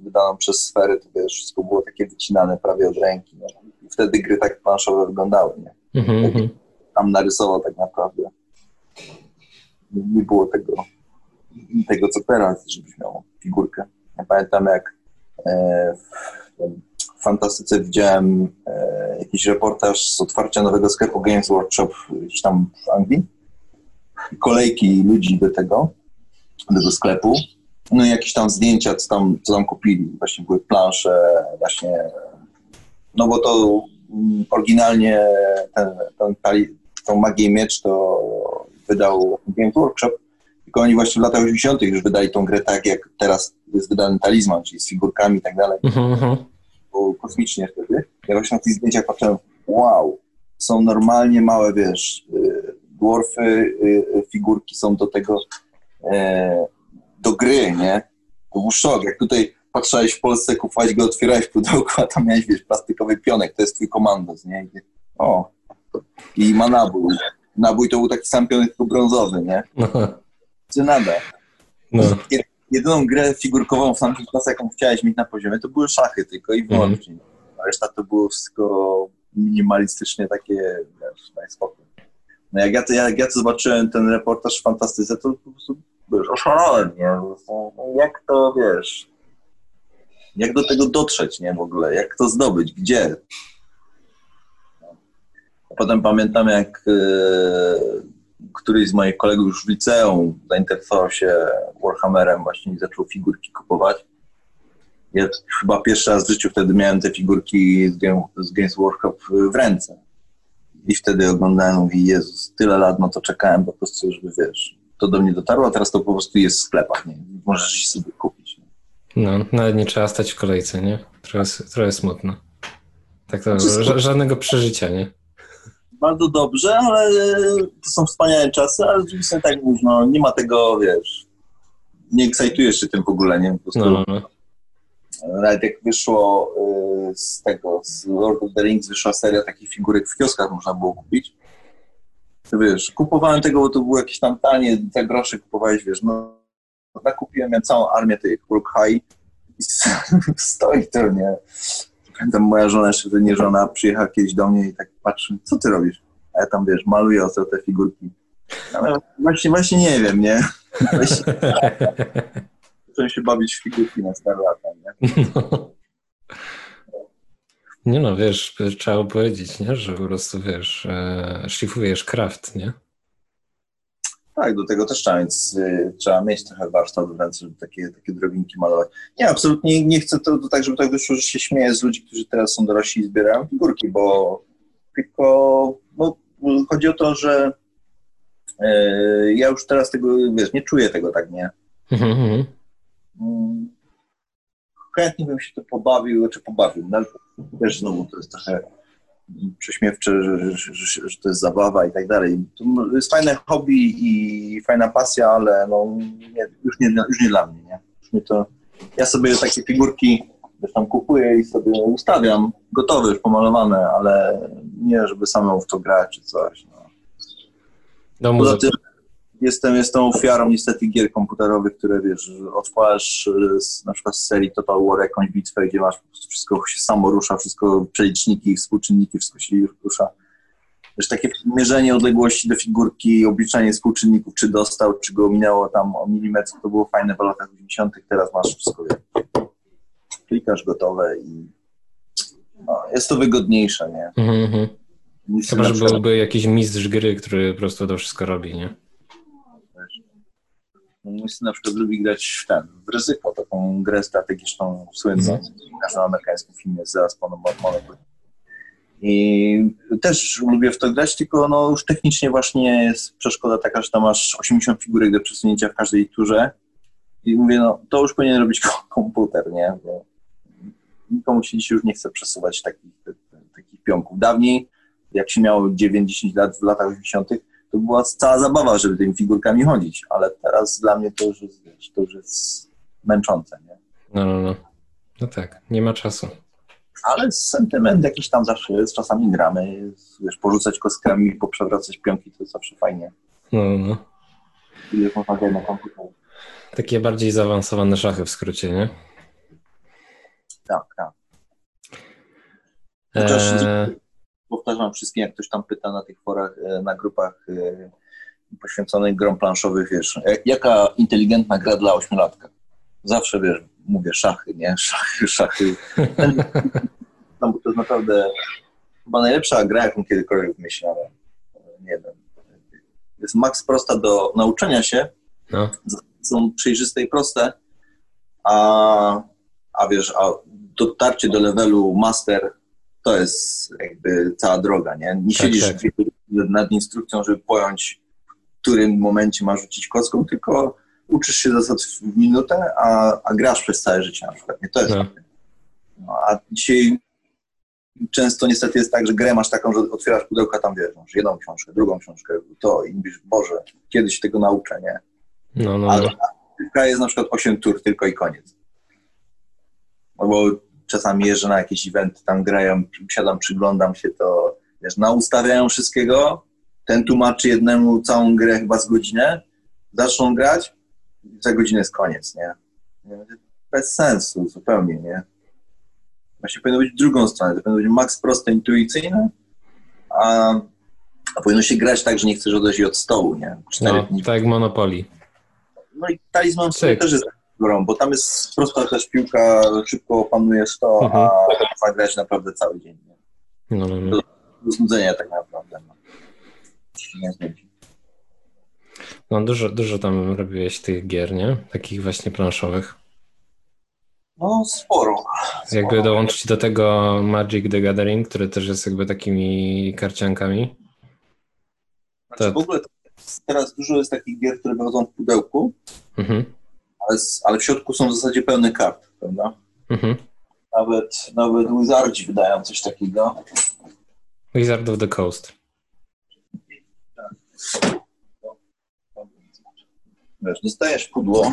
wydaną przez sfery, to wiesz, wszystko było takie wycinane prawie od ręki. No. I wtedy gry tak planszowe wyglądały, nie? Mhm, mhm. Tam narysował tak naprawdę. Nie było tego, tego co teraz, żebyś miał figurkę. Ja pamiętam, jak e, w, Fantastyce widziałem e, jakiś reportaż z otwarcia nowego sklepu Games Workshop gdzieś tam w Anglii. Kolejki ludzi do tego, do tego sklepu. No i jakieś tam zdjęcia, co tam, co tam kupili. Właśnie były plansze, właśnie. No bo to oryginalnie ten, ten, tą Magię i Miecz to wydał Games Workshop. Tylko oni właśnie w latach 80. już wydali tą grę tak, jak teraz jest wydany talizman, czyli z figurkami i tak dalej Mhm, mhm. było kosmicznie wtedy. Ja właśnie na tych zdjęciach patrzyłem, wow, są normalnie małe, wiesz, y, dwarfy, y, y, figurki są do tego, e, do gry, nie? To był szok, jak tutaj patrzałeś w Polsce, kupowałeś go, otwierałeś pudełko, a tam miałeś, wiesz, plastikowy pionek, to jest twój komandos, nie? I, o, i ma nabój. Nabój to był taki sam pionek, tylko brązowy, nie? No, Czy nada? no. jedyną grę figurkową w tamtym czasach, jaką chciałeś mieć na poziomie, to były szachy tylko i wyłącznie. A reszta to było wszystko minimalistycznie takie, wiesz, daj spokój. No jak ja, to, jak ja to zobaczyłem, ten reportaż w Fantastyce, to po prostu, wiesz, oszalałem, nie? No Jak to, wiesz, jak do tego dotrzeć, nie, w ogóle, jak to zdobyć, gdzie? Potem pamiętam, jak e, któryś z moich kolegów już w liceum zainteresował się Warhammerem właśnie i zaczął figurki kupować. Ja chyba pierwszy raz w życiu wtedy miałem te figurki z, z Games Workshop w ręce. I wtedy oglądałem i mówi, Jezus, tyle lat, no to czekałem po prostu, żeby wiesz, to do mnie dotarło, a teraz to po prostu jest w sklepach, nie? Możesz iść sobie kupić. No, nawet nie trzeba stać w kolejce, nie? Trochę, trochę smutno. Tak to, ża- żadnego przeżycia, nie? Bardzo dobrze, ale to są wspaniałe czasy, ale rzeczywiście tak mówisz, no nie ma tego, wiesz, nie ekscytujesz się tym w ogóle, nie? Po prostu No, no, no. Nawet jak wyszło y, z tego, z Lord of the Rings wyszła seria takich figurek w kioskach można było kupić. To wiesz, kupowałem tego, bo to było jakieś tam tanie, za grosze kupowałeś, wiesz, no nakupiłem ja całą armię tej Uruk Hai i stoi to, nie. Pamiętam, moja żona, jeszcze wtedy nie żona, przyjechała kiedyś do mnie i tak patrzy, co ty robisz? A ja tam, wiesz, maluję ostro te figurki. Ale właśnie, właśnie nie wiem, nie? Właśnie zacząłem się bawić w figurki na stare lata, nie? No. Nie no, wiesz, trzeba powiedzieć, nie? że po prostu, wiesz, e, szlifujesz kraft, nie? Tak, do tego też trzeba mieć, y, trzeba mieć trochę warsztat w ręce, żeby takie, takie drobinki malować. Nie, absolutnie nie chcę to, to tak, żeby tak wyszło, że się śmieję z ludzi, którzy teraz są dorośli i zbierają figurki, bo tylko no, chodzi o to, że y, ja już teraz tego, wiesz, nie czuję tego tak, nie? Mm, chętnie bym się to pobawił, czy pobawił. No, też znowu to jest trochę prześmiewcze, że, że, że, to jest zabawa i tak dalej. To jest fajne hobby i fajna pasja, ale no, nie, już, nie, już nie dla mnie. Nie? Już mnie to, ja sobie takie figurki wiesz, tam kupuję i sobie ustawiam, gotowe, już pomalowane, ale nie, żeby samemu w to grać czy coś. No. Do Poza tym jestem, jestem ofiarą niestety gier komputerowych, które wiesz, odpalasz y, z, na przykład z serii Total War jakąś bitwę, gdzie masz po prostu wszystko się samo rusza, wszystko przeliczniki, współczynniki, wszystko się rusza. Wiesz, takie mierzenie odległości do figurki, obliczanie współczynników, czy dostał, czy go minęło tam o milimetr, to było fajne w latach 80. Teraz masz wszystko, klikasz gotowe i no, jest to wygodniejsze, nie? Mój syn Chyba, że byłby jakiś mistrz gry, który po prostu to wszystko robi, nie? Mój syn na przykład lubi grać w ten, w ryzyko, taką grę strategiczną słynną, w każdym amerykańskim filmie zaraz po Monopoly. I też lubię w to grać, tylko no już technicznie właśnie jest przeszkoda taka, że tam masz 80 figurek do przesunięcia w każdej turze i mówię, no to już powinien robić ko- komputer, nie? Bo nikomu się dzisiaj już nie chce przesuwać takich, takich pionków. Dawniej, jak się miało 9-10 lat w latach 80., to była cała zabawa, żeby tymi figurkami chodzić, ale teraz dla mnie to już jest, wiesz, to już jest męczące, nie? No, no, no. No tak, nie ma czasu. Ale sentyment jakiś tam zawsze jest, czasami gramy, wiesz, porzucać kostkami, poprzewracać pionki, to jest zawsze fajnie. No, no, no. Ile można grać na komputerze. Takie bardziej zaawansowane szachy w skrócie, nie? Tak, tak. Chociaż Eee, powtarzam wszystkim, jak ktoś tam pyta na tych forach, e, na grupach e, poświęconych grom planszowych, wiesz, jak- jaka inteligentna gra dla ośmiolatka? Zawsze, wiesz, mówię szachy, nie? Szachy, szachy. No, bo to jest naprawdę chyba najlepsza gra, jaką kiedykolwiek wymyślałem. Nie wiem. Jest max prosta do nauczenia się, no, są przejrzyste i proste, a, a wiesz, a dotarcie do levelu master to jest jakby cała droga, nie? Nie Tak, siedzisz tak. nad instrukcją, żeby pojąć, w którym momencie masz rzucić kostką, tylko uczysz się zasad w minutę, a, a grasz przez całe życie na przykład. Nie? To jest No. no, a dzisiaj często niestety jest tak, że grę masz taką, że otwierasz pudełka, tam wiesz, masz jedną książkę, drugą książkę, to i mówisz, Boże, kiedyś tego nauczę, nie? no, no, Ale no. jest na przykład 8 tur tylko i koniec. No bo czasami jeżdżę na jakieś eventy, tam grają, siadam, przyglądam się, to wiesz, naustawiają wszystkiego, ten tłumaczy jednemu całą grę chyba z godzinę, zaczną grać, za godzinę jest koniec, nie? Bez sensu zupełnie, nie? Właśnie powinno być w drugą stronę, to powinno być max proste, intuicyjne, a, a powinno się grać tak, że nie chcesz odejść od stołu, nie? Cztery no dni tak jak Monopoly. no i talizman w też jest grą, bo tam jest prosta też piłka, szybko opanujesz to, Mhm. a trzeba grać naprawdę cały dzień. Nie? No, no, no. Do znudzenia tak naprawdę. No. No dużo, dużo tam robiłeś tych gier, nie? Takich właśnie planszowych. no sporo. Jakby dołączyć do tego Magic the Gathering, który też jest jakby takimi karciankami. Znaczy, Tak. w ogóle teraz dużo jest takich gier, które wychodzą w pudełku, Mhm, ale, ale w środku są w zasadzie pełne kart, prawda? mhm. Nawet, nawet Wizardzi wydają coś takiego. Wizard of the Coast. Wiesz, dostajesz pudło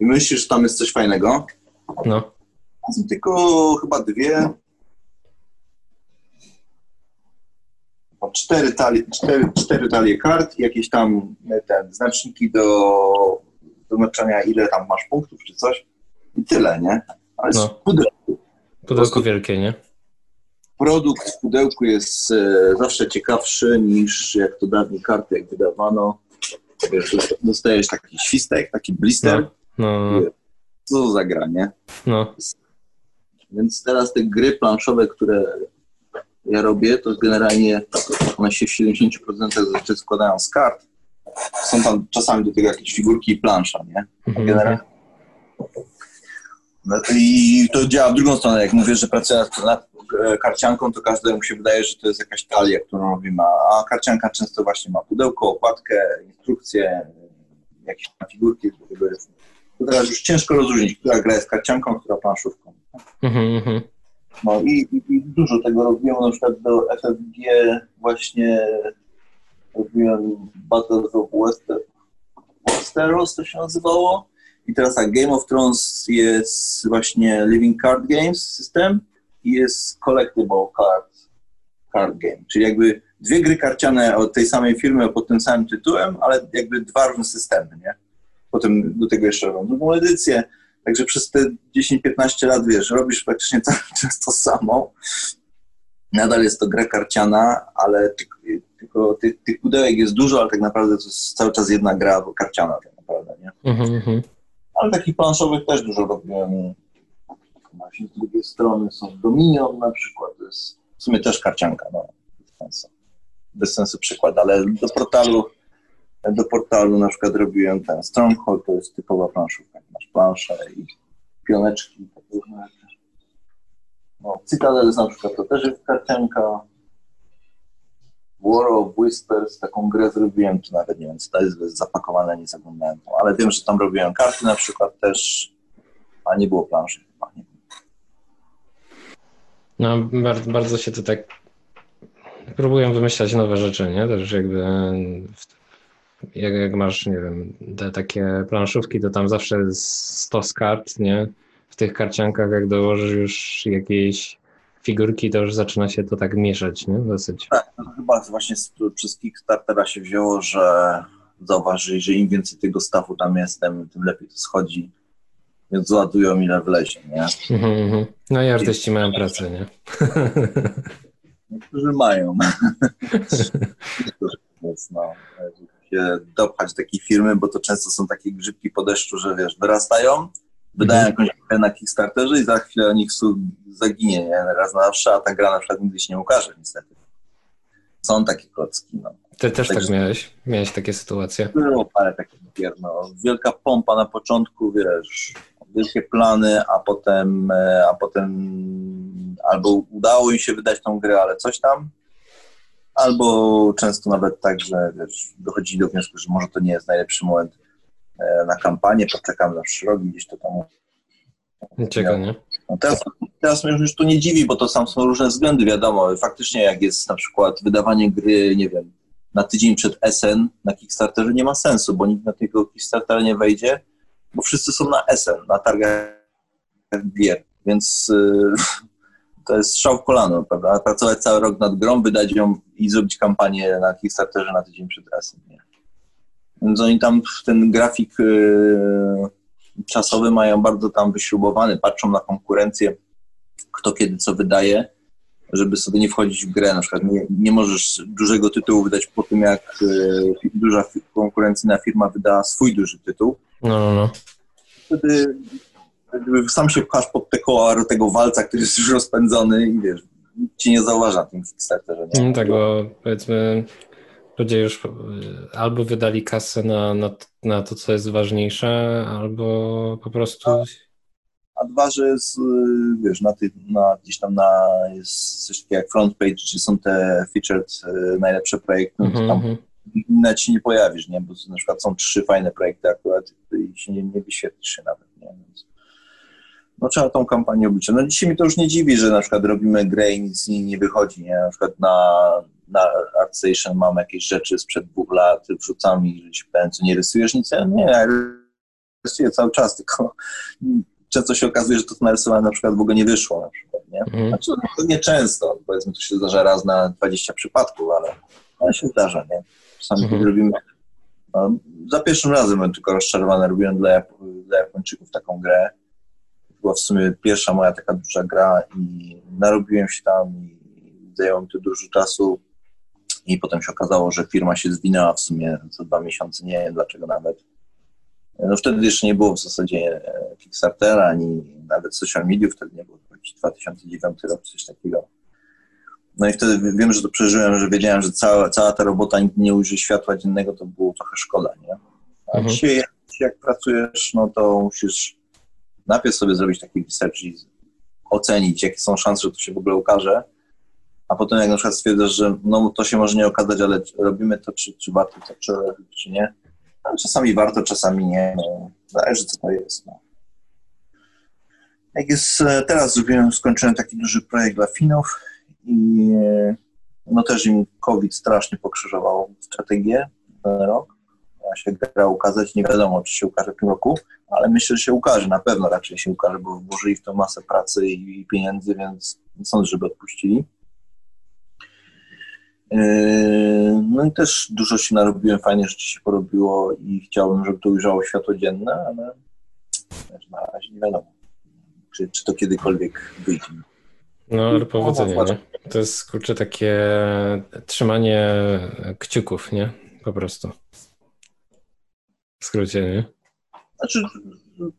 i myślisz, że tam jest coś fajnego, No, są tylko chyba dwie. Chyba Cztery talie, cztery, cztery talie kart jakieś tam e, ten, znaczniki do wyznaczania, ile tam masz punktów czy coś. I tyle, nie? Ale No. no. pudełku. pudełko wielkie, nie? Produkt w pudełku jest e, zawsze ciekawszy niż jak to dawniej karty, jak wydawano. Wiesz, dostajesz taki świstek, taki blister. No, no, Co to za gra, nie? no. Więc teraz te gry planszowe, które ja robię, to generalnie one się w 70% zazwyczaj składają z kart. Są tam czasami do tego jakieś figurki i plansza, nie? Mhm, Generalnie. No I to działa w drugą stronę. Jak mówię, że pracuję nad, nad e, karcianką, to każdemu się wydaje, że to jest jakaś talia, którą robimy. A karcianka często właśnie ma pudełko, okładkę, instrukcje, jakieś tam figurki. To teraz już ciężko rozróżnić, która gra jest karcianką, która planszówką. Mhm, mhm. No i, i, i dużo tego robiłem, na przykład do FFG właśnie robiłem Battles of Wester, Westeros to się nazywało. I teraz tak, Game of Thrones jest właśnie Living Card Games system i jest Collectible Card, card Game, czyli jakby dwie gry karciane od tej samej firmy pod tym samym tytułem, ale jakby dwa różne systemy, nie? Potem do tego jeszcze robią drugą edycję, Także przez te 10-15 lat, wiesz, robisz praktycznie cały czas to samo. Nadal jest to gra karciana, ale tylko, tylko tych, tych pudełek jest dużo, ale tak naprawdę to jest cały czas jedna gra karciana tak naprawdę, nie? Mhm, mhm. Ale takich planszowych też dużo robiłem. Właśnie z drugiej strony są Dominion na przykład, to jest W sumie też karcianka, no. Bez sensu, bez sensu przykład, ale do portalu do portalu na przykład robiłem ten Stronghold, to jest typowa planszówka. Masz planszę i pioneczki i takie różne rzeczy. No, Citadel na przykład to też jest karcianka. War of Whispers, taką grę zrobiłem, to nawet nie wiem, co to jest, zapakowane, nie zaglądałem ale wiem, że tam robiłem karty na przykład też, a nie było planszy chyba. Nie. No, bardzo, bardzo się to tak próbują wymyślać nowe rzeczy, nie? Też jakby jak, jak masz, nie wiem, te takie planszówki, to tam zawsze jest 100 kart, nie? W tych karciankach, jak dołożysz już jakieś figurki, to już zaczyna się to tak mieszać, nie? Dosyć. Tak, no chyba właśnie z, przez Kickstartera się wzięło, że zauważyli, że im więcej tego stawu tam jest, tym, lepiej to schodzi. Więc ładują ile wlezie, nie? Mhm, mhm. No i artyści mają pracę, nie? Niektórzy mają. Więc no, się dopchać do takiej firmy, bo to często są takie grzybki po deszczu, że wiesz, wyrastają, wydają mhm. jakąś grę na Kickstarterze i za chwilę o nich zaginie, nie? Raz na zawsze, a ta gra na przykład nigdy się nie ukaże, niestety. Są takie klocki, no. Ty też tak, tak miałeś? Miałeś takie sytuacje? Było parę takich gier, no. Wielka pompa na początku, wiesz, wielkie plany, a potem, e, a potem albo udało im się wydać tą grę, ale coś tam, albo często nawet tak, że wiesz, dochodzi do wniosku, że może to nie jest najlepszy moment e, na kampanię, poczekam na przyszły gdzieś to tam. Czeka, nie? No teraz, teraz mnie już to nie dziwi, bo to sam są różne względy, wiadomo. Faktycznie jak jest na przykład wydawanie gry, nie wiem, na tydzień przed SN na Kickstarterze nie ma sensu, bo nikt na tego Kickstartera nie wejdzie, bo wszyscy są na SN, na targach gier, więc yy, to jest strzał w kolano, prawda? Pracować cały rok nad grą, wydać ją i zrobić kampanię na Kickstarterze na tydzień przed SN, nie? Więc oni tam ten grafik yy, czasowy mają bardzo tam wyśrubowany, patrzą na konkurencję, kto kiedy co wydaje, żeby sobie nie wchodzić w grę. Na przykład nie, nie możesz dużego tytułu wydać po tym, jak y, duża konkurencyjna firma wyda swój duży tytuł. No, no, no. Wtedy sam się pchasz pod te koła tego walca, który jest już rozpędzony i wiesz, ci nie zauważa tym Kickstarterze. Nie? Mm, tak, bo powiedzmy ludzie już y, albo wydali kasę na, na, na to, co jest ważniejsze, albo po prostu... A, a dwa, że jest, y, wiesz, na, ty, na gdzieś tam na, jest coś takiego jak front page, czy są te featured y, najlepsze projekty, mm -hmm. tam mhm. na ci nie pojawisz, nie? Bo na przykład są trzy fajne projekty akurat i się nie, nie wyświetlisz się nawet, nie? Więc no trzeba tą kampanię obliczyć. No dzisiaj mi to już nie dziwi, że na przykład robimy grę i nic z niej nie wychodzi, nie? Na przykład na, na ArtStation mam jakieś rzeczy sprzed dwóch lat, wrzucam i się pytałem, co nie rysujesz nic? Nie, ja rysuję cały czas, tylko często się okazuje, że to, co narysowałem na przykład w ogóle nie wyszło na przykład, nie? Mm. Znaczy, to nie często, powiedzmy, to się zdarza raz na 20 przypadków, ale, ale się zdarza, nie? Czasami -hmm. robimy no, za pierwszym razem byłem tylko rozczarowany, robiłem dla, dla Japończyków taką grę, była w sumie pierwsza moja taka duża gra i narobiłem się tam i zajęło mi to dużo czasu i potem się okazało, że firma się zwinęła w sumie za dwa miesiące, nie wiem dlaczego nawet. No wtedy jeszcze nie było w zasadzie e, Kickstartera, ani nawet social mediów, wtedy nie było, 2009 rok, coś takiego. No i wtedy wiem, że to przeżyłem, że wiedziałem, że cała, cała ta robota nigdy nie ujrzy światła dziennego, to było trochę szkoda, nie? A mhm. dzisiaj jak pracujesz, no to musisz najpierw sobie zrobić taki research i ocenić, jakie są szanse, że to się w ogóle ukaże, a potem jak na przykład stwierdzasz, że no to się może nie okazać, ale robimy to, czy, czy warto to, czy, czy nie. No, czasami warto, czasami nie. No, zależy, co to jest. No. Jak jest, e, teraz zrobiłem, skończyłem taki duży projekt dla Finów i e, no też im COVID strasznie pokrzyżował strategię ten rok ma się gra ukazać. Nie wiadomo, czy się ukaże w tym roku, ale myślę, że się ukaże, na pewno raczej się ukaże, bo włożyli w to masę pracy i pieniędzy, więc sądzę, żeby odpuścili. Yy, no i też dużo się narobiłem, fajnie rzeczy się porobiło i chciałbym, żeby to ujrzało światło dzienne, ale na razie nie wiadomo, czy, czy to kiedykolwiek wyjdzie. No, ale powodzenia, nie? To jest, kurczę, takie trzymanie kciuków, nie? Po prostu. W skrócie, nie? Znaczy,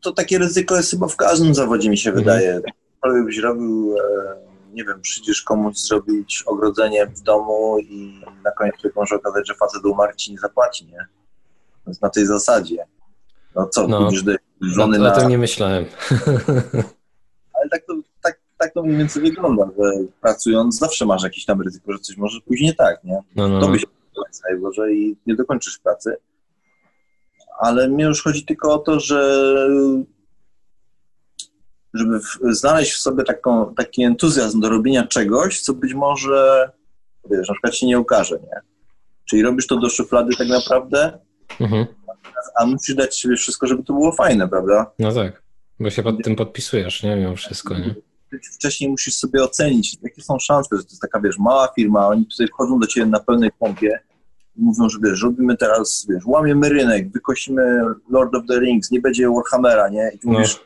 to takie ryzyko jest chyba w każdym zawodzie, mi się mhm. wydaje. Cokolwiek byś robił, e, nie wiem, przyjdziesz komuś zrobić ogrodzenie w domu i na koniec się może okazać, że facet umarł ci nie zapłaci, nie? Więc na tej zasadzie. No co, No. pójdziesz do żony O, na... o tym nie myślałem. Ale tak to, tak, tak to mniej więcej wygląda, że pracując zawsze masz jakieś tam ryzyko, że coś może pójść nie tak, nie? No, no, To no. by się Boże i nie dokończysz pracy. Ale mnie już chodzi tylko o to, że żeby w, znaleźć w sobie taką, taki entuzjazm do robienia czegoś, co być może, wiesz, na przykład się nie ukaże, nie? Czyli robisz to do szuflady tak naprawdę, Mhm. a musisz dać sobie wszystko, żeby to było fajne, prawda? No tak, bo się pod tym podpisujesz, nie? Mimo wszystko, nie? Wcześniej musisz sobie ocenić, jakie są szanse, że to jest taka, wiesz, mała firma, oni tutaj wchodzą do ciebie na pełnej pompie mówią, że wiesz, robimy teraz, wiesz, łamiemy rynek, wykosimy Lord of the Rings, nie będzie Warhammera, nie? I ty No. mówisz,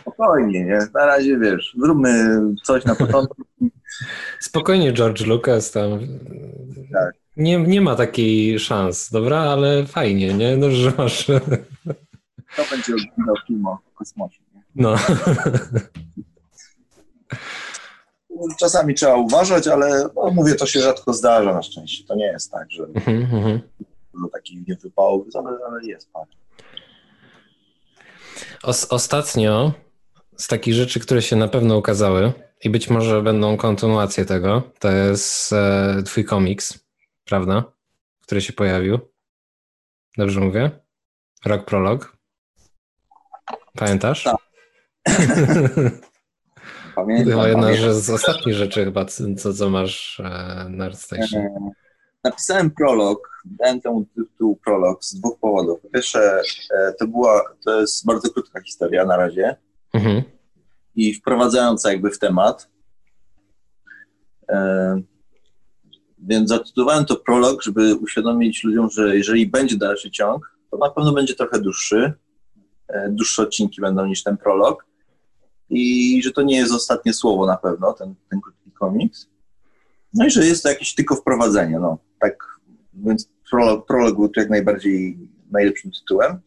spokojnie, nie? Na razie, wiesz, zróbmy coś na początku. Spokojnie, George Lucas tam. Tak. Nie, nie ma takiej szans, dobra, ale fajnie, nie? No, że masz. Kto będzie oglądał film o kosmosie, nie? No. Czasami trzeba uważać, ale no, mówię, to się rzadko zdarza na szczęście. To nie jest tak, że Mhm, mhm. do takich niewypałów, ale, ale jest parę. Os- ostatnio z takich rzeczy, które się na pewno ukazały i być może będą kontynuacje tego, to jest e, twój komiks, prawda? Który się pojawił. Dobrze mówię? Rok prolog. Pamiętasz? Tak. Pamiętam, Chyba jedna pamiętam. z ostatnich rzeczy chyba, co, co masz e, na ArtStation. E, Napisałem prolog, dałem temu tytuł prolog z dwóch powodów. Po pierwsze, e, to była, to jest bardzo krótka historia na razie Mhm. i wprowadzająca jakby w temat. Więc zatytułowałem to prolog, żeby uświadomić ludziom, że jeżeli będzie dalszy ciąg, to na pewno będzie trochę dłuższy. Dłuższe odcinki będą niż ten prolog. I że to nie jest ostatnie słowo na pewno, ten, ten krótki komiks. No i że jest to jakieś tylko wprowadzenie, no. Tak, więc prolog, prolog był jak najbardziej najlepszym tytułem.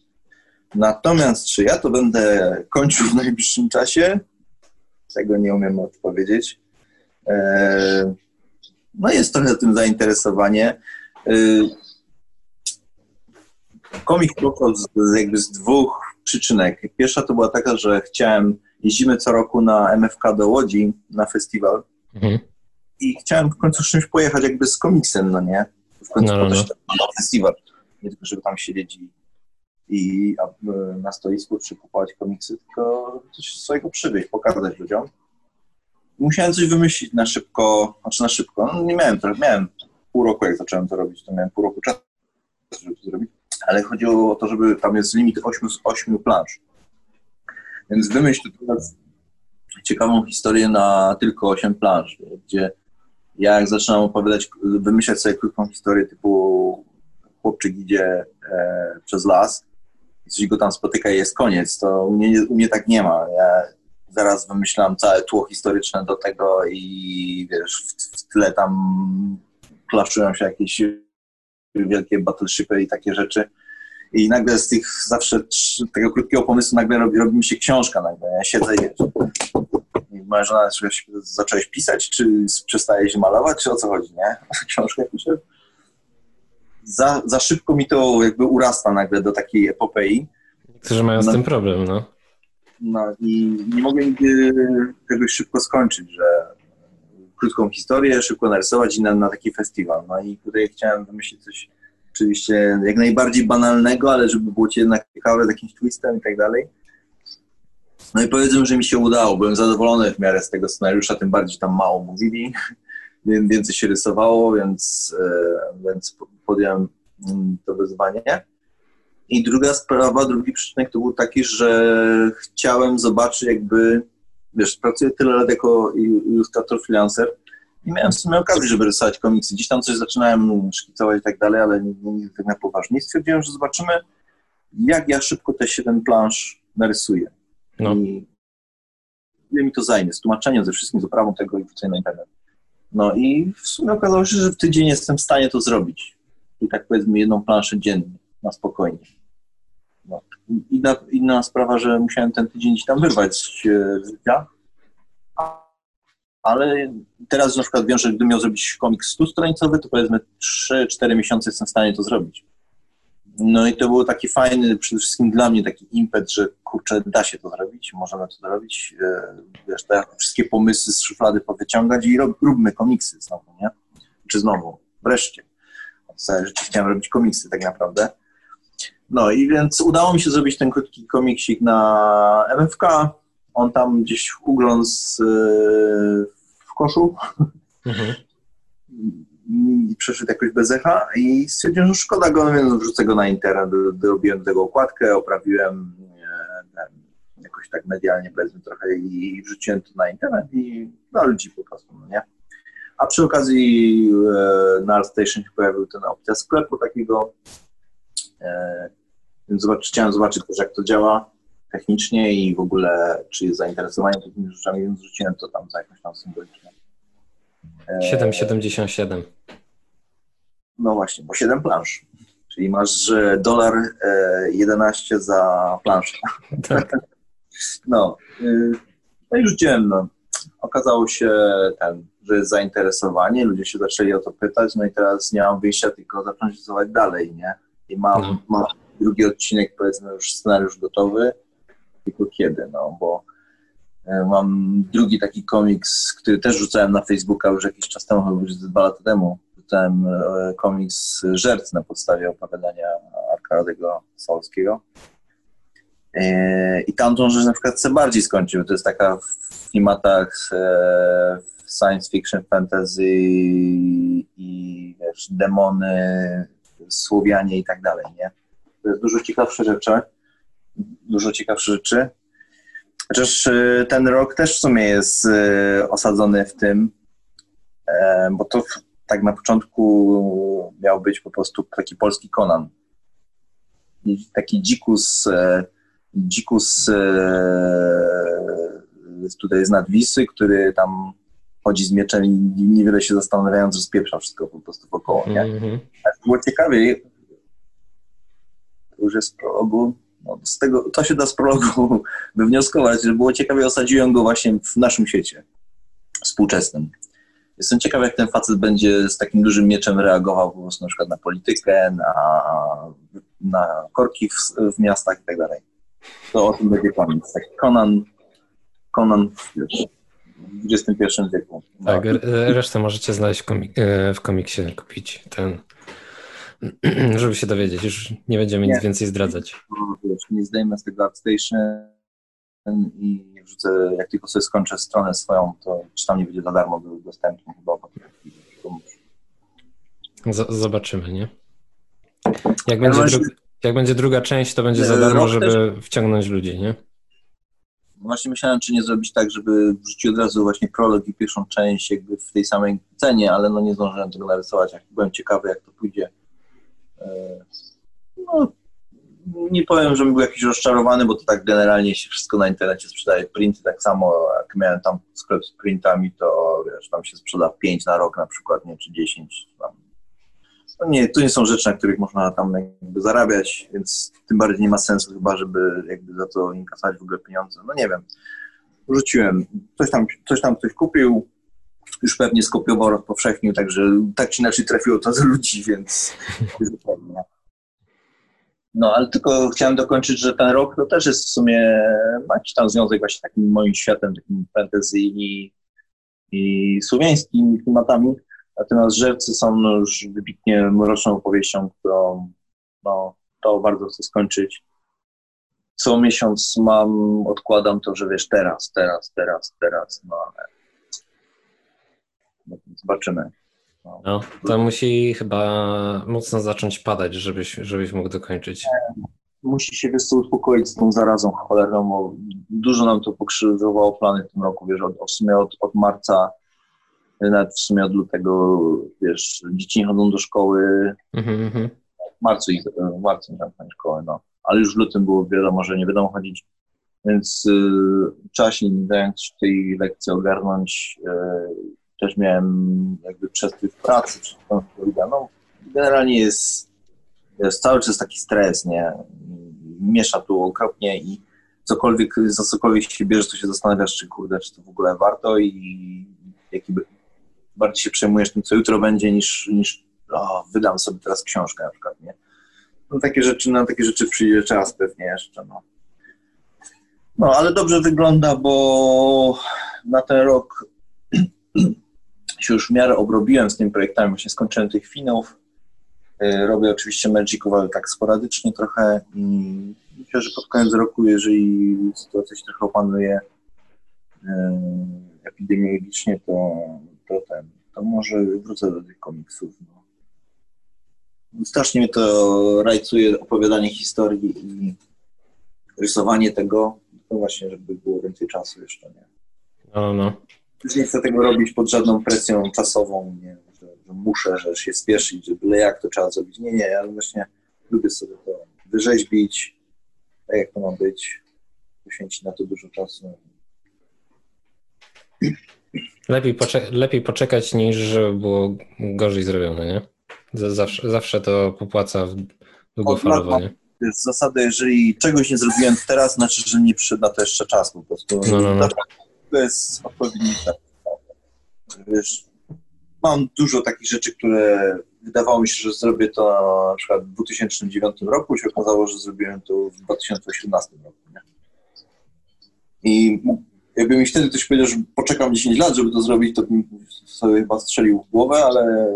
Natomiast czy ja to będę kończył w najbliższym czasie? Tego nie umiem odpowiedzieć. Eee, no jest trochę tym zainteresowanie. Eee, komik z jakby z dwóch przyczynek. Pierwsza to była taka, że chciałem, jeździmy co roku na MFK do Łodzi na festiwal Mhm. i chciałem w końcu z czymś pojechać jakby z komiksem, no nie? W końcu No, no, to no. na festiwal. Nie tylko, żeby tam siedzieć i, i e, na stoisku czy kupować komiksy, tylko coś swojego przywieźć, pokazać ludziom. Musiałem coś wymyślić na szybko, znaczy na szybko, no nie miałem miałem pół roku jak zacząłem to robić, to miałem pół roku czasu, żeby to zrobić, ale chodziło o to, żeby tam jest limit 8, 8 plansz. Więc wymyśl teraz ciekawą historię na tylko 8 plansz, gdzie ja jak zaczynam opowiadać, wymyślać sobie krótką historię typu chłopczyk idzie e, przez las coś go tam spotyka i jest koniec, to u mnie, u mnie tak nie ma. Ja zaraz wymyślam całe tło historyczne do tego i wiesz, w, w tle tam klaszczują się jakieś wielkie battleshipy i takie rzeczy. I nagle z tych zawsze tego krótkiego pomysłu nagle robi, robi mi się książka nagle. Ja siedzę i wiesz, i moja żona czy zacząłeś pisać, czy przestajesz malować, czy o co chodzi, nie? Książkę piszę. Za, za szybko mi to jakby urasta nagle do takiej epopei. Niektórzy mają z No. tym problem, no. No i nie mogę nigdy czegoś szybko skończyć, że krótką historię szybko narysować i na, na taki festiwal. No i tutaj chciałem wymyślić coś oczywiście jak najbardziej banalnego, ale żeby było ci jednak ciekawe z jakimś twistem i tak dalej. No i powiedzmy, że mi się udało. Byłem zadowolony w miarę z tego scenariusza, tym bardziej tam mało mówili, więc więcej się rysowało, więc, e, więc podjąłem mm, to wyzwanie. I druga sprawa, drugi przyczynek to był taki, że chciałem zobaczyć jakby, wiesz, pracuję tyle lat jako ilustrator freelancer i miałem w sumie okazję, żeby rysować komiksy. Gdzieś tam coś zaczynałem szkicować i tak dalej, ale nie, nie tak na poważnie. Stwierdziłem, że zobaczymy, jak ja szybko te 7 plansz narysuję. No. I ile mi to zajmie, z tłumaczeniem, ze wszystkim, z oprawą tego i wrzuceniem na internet. No i w sumie okazało się, że w tydzień jestem w stanie to zrobić. I tak powiedzmy jedną planszę dziennie, na spokojnie. No. I Inna, inna sprawa, że musiałem ten tydzień gdzieś tam wyrwać e, z życia, ale teraz na przykład wiem, że gdybym miał zrobić komiks 100-stronicowy, to powiedzmy 3-4 miesiące jestem w stanie to zrobić. No i to był taki fajny, przede wszystkim dla mnie taki impet, że kurczę, da się to zrobić, możemy to zrobić, e, wiesz, te wszystkie pomysły z szuflady powyciągać i rob, róbmy komiksy znowu, nie? Czy znowu, wreszcie. Całe chciałem robić komiksy tak naprawdę. No i więc udało mi się zrobić ten krótki komiksik na MFK. On tam gdzieś ugląc e, w koszu. Mhm i przeszedł jakoś bez echa i stwierdziłem, że szkoda go, no więc wrzucę go na internet, dorobiłem tego okładkę, oprawiłem e, jakoś tak medialnie powiedzmy trochę i wrzuciłem to na internet i dla ludzi po prostu, no nie? A przy okazji e, na ArtStation się pojawił ten opcja sklepu takiego, e, więc zobacz, chciałem zobaczyć też jak to działa technicznie i w ogóle czy jest zainteresowanie takimi rzeczami, więc wrzuciłem to tam za jakąś tam symboliczną 7,77. No właśnie, bo 7 plansz. Czyli masz dolar 11 za planszę. Tak. No, y, no i rzuciłem, no. Okazało się ten, że jest zainteresowanie, ludzie się zaczęli o to pytać, no i teraz nie mam wyjścia, tylko zacząć rysować dalej, nie? I mam, no. mam drugi odcinek, powiedzmy już scenariusz gotowy, tylko kiedy, no, bo E, mam drugi taki komiks, który też rzucałem na Facebooka już jakiś czas temu, już dwa lata temu. Rzucałem e, komiks Żerc na podstawie opowiadania Arkadego Solskiego. E, I tamtą rzecz na przykład chcę bardziej skończyć, to jest taka w klimatach science fiction, fantasy i wiesz, demony, Słowianie i tak dalej, nie? To jest dużo ciekawsze rzeczy. Dużo ciekawsze rzeczy. Chociaż y, ten rok też w sumie jest y, osadzony w tym, e, bo to tak na początku miał być po prostu taki polski Conan. Taki dzikus, e, dzikus e, tutaj z nadwisy, który tam chodzi z mieczem i niewiele się zastanawiając, że spieprza wszystko po prostu wokoło, nie? Mm -hmm. było ciekawiej, to już jest prologu, no, z tego, to się da z prologu wywnioskować, że było ciekawie, osadziłem go właśnie w naszym świecie współczesnym. Jestem ciekaw, jak ten facet będzie z takim dużym mieczem reagował po prostu na przykład na politykę, na, na korki w, w miastach i tak dalej. To o tym będzie koniec. Tak Conan, Conan wiesz, w XXI wieku. Tak, resztę możecie znaleźć komik e, w komiksie, kupić ten żeby się dowiedzieć. Już nie będziemy nie. nic więcej zdradzać. Wiesz, nie zdejmę z tego ArtStation i nie wrzucę, jak tylko sobie skończę stronę swoją, to czy tam nie będzie za darmo był dostępny chyba. zobaczymy, nie? Jak będzie, dru jak będzie druga część, to będzie za darmo, żeby wciągnąć ludzi, nie? Właśnie myślałem, czy nie zrobić tak, żeby wrzucić od razu właśnie prolog i pierwszą część jakby w tej samej cenie, ale no nie zdążyłem tego narysować. Byłem ciekawy, jak to pójdzie no, nie powiem, że był jakiś rozczarowany, bo to tak generalnie się wszystko na internecie sprzedaje. Printy tak samo, jak miałem tam sklep z printami, to wiesz, tam się sprzeda 5 na rok na przykład, nie, czy 10. Tam. No nie, to nie są rzeczy, na których można tam jakby zarabiać, więc tym bardziej nie ma sensu chyba, żeby jakby za to inkasować w ogóle pieniądze. No nie wiem. Rzuciłem. Coś tam, coś tam ktoś kupił, już pewnie skopiował, rozpowszechnił, także tak czy inaczej trafiło to do ludzi, więc no, ale tylko chciałem dokończyć, że ten rok to też jest w sumie, ma jakiś tam związek właśnie takim moim światem, takim fantasy i, i słowiańskimi klimatami, natomiast Żercy są no, już wybitnie mroczną opowieścią, którą no, to bardzo chcę skończyć. Co miesiąc mam, odkładam to, że wiesz, teraz, teraz, teraz, teraz, no ale Zobaczymy. No. no, to musi chyba mocno zacząć padać, żebyś, żebyś mógł dokończyć. Musi się wiesz uspokoić z tą zarazą cholerną, bo dużo nam to pokrzyżowało plany w tym roku, wiesz, od, w sumie od, od marca, nawet w sumie od lutego, wiesz, dzieci nie chodzą do szkoły, mm -hmm. w marcu ich, w marcu nie tam szkoły, no, ale już w lutym było wiadomo, że nie będą chodzić, więc y, trzeba się dając tej lekcji ogarnąć, y, też miałem jakby przestój w pracy, czy no, generalnie jest, jest cały czas taki stres, nie? Miesza tu okropnie i cokolwiek, za cokolwiek się bierzesz, to się zastanawiasz, czy kurde, czy to w ogóle warto i jaki bardziej się przejmujesz tym, co jutro będzie, niż, niż o, wydam sobie teraz książkę na przykład, nie? No takie rzeczy, na takie rzeczy przyjdzie czas pewnie jeszcze, no. No, ale dobrze wygląda, bo na ten rok się już w miarę obrobiłem z tymi projektami, właśnie skończyłem tych finów. Y, robię oczywiście Magiców, ale tak sporadycznie trochę i myślę, że pod koniec roku, jeżeli sytuacja się trochę opanuje y, epidemiologicznie, to, to ten, to może wrócę do tych komiksów. No. Strasznie mnie to rajcuje opowiadanie historii i rysowanie tego, właśnie, żeby było więcej czasu jeszcze, nie? No, no. Już nie chcę tego robić pod żadną presją czasową, nie, że, że muszę, że się spieszyć, że byle jak to trzeba zrobić. Nie, nie, ale właśnie lubię sobie to wyrzeźbić, tak jak to ma być, poświęcić na to dużo czasu. Lepiej, poczek lepiej poczekać niż żeby było gorzej zrobione, nie? Zawsze, zawsze to popłaca długofalowo, nie? jest zasada, jeżeli czegoś nie zrobiłem teraz, znaczy, że nie przyszedł na to jeszcze czas po prostu. No, no, no. Jest odpowiedni tak. Wiesz, mam dużo takich rzeczy, które wydawało mi się, że zrobię to na przykład w 2009 roku, się okazało, że zrobiłem to w 2018 roku. Nie? I jakby mi wtedy ktoś powiedział, że poczekam 10 lat, żeby to zrobić, to bym sobie chyba strzelił w głowę, ale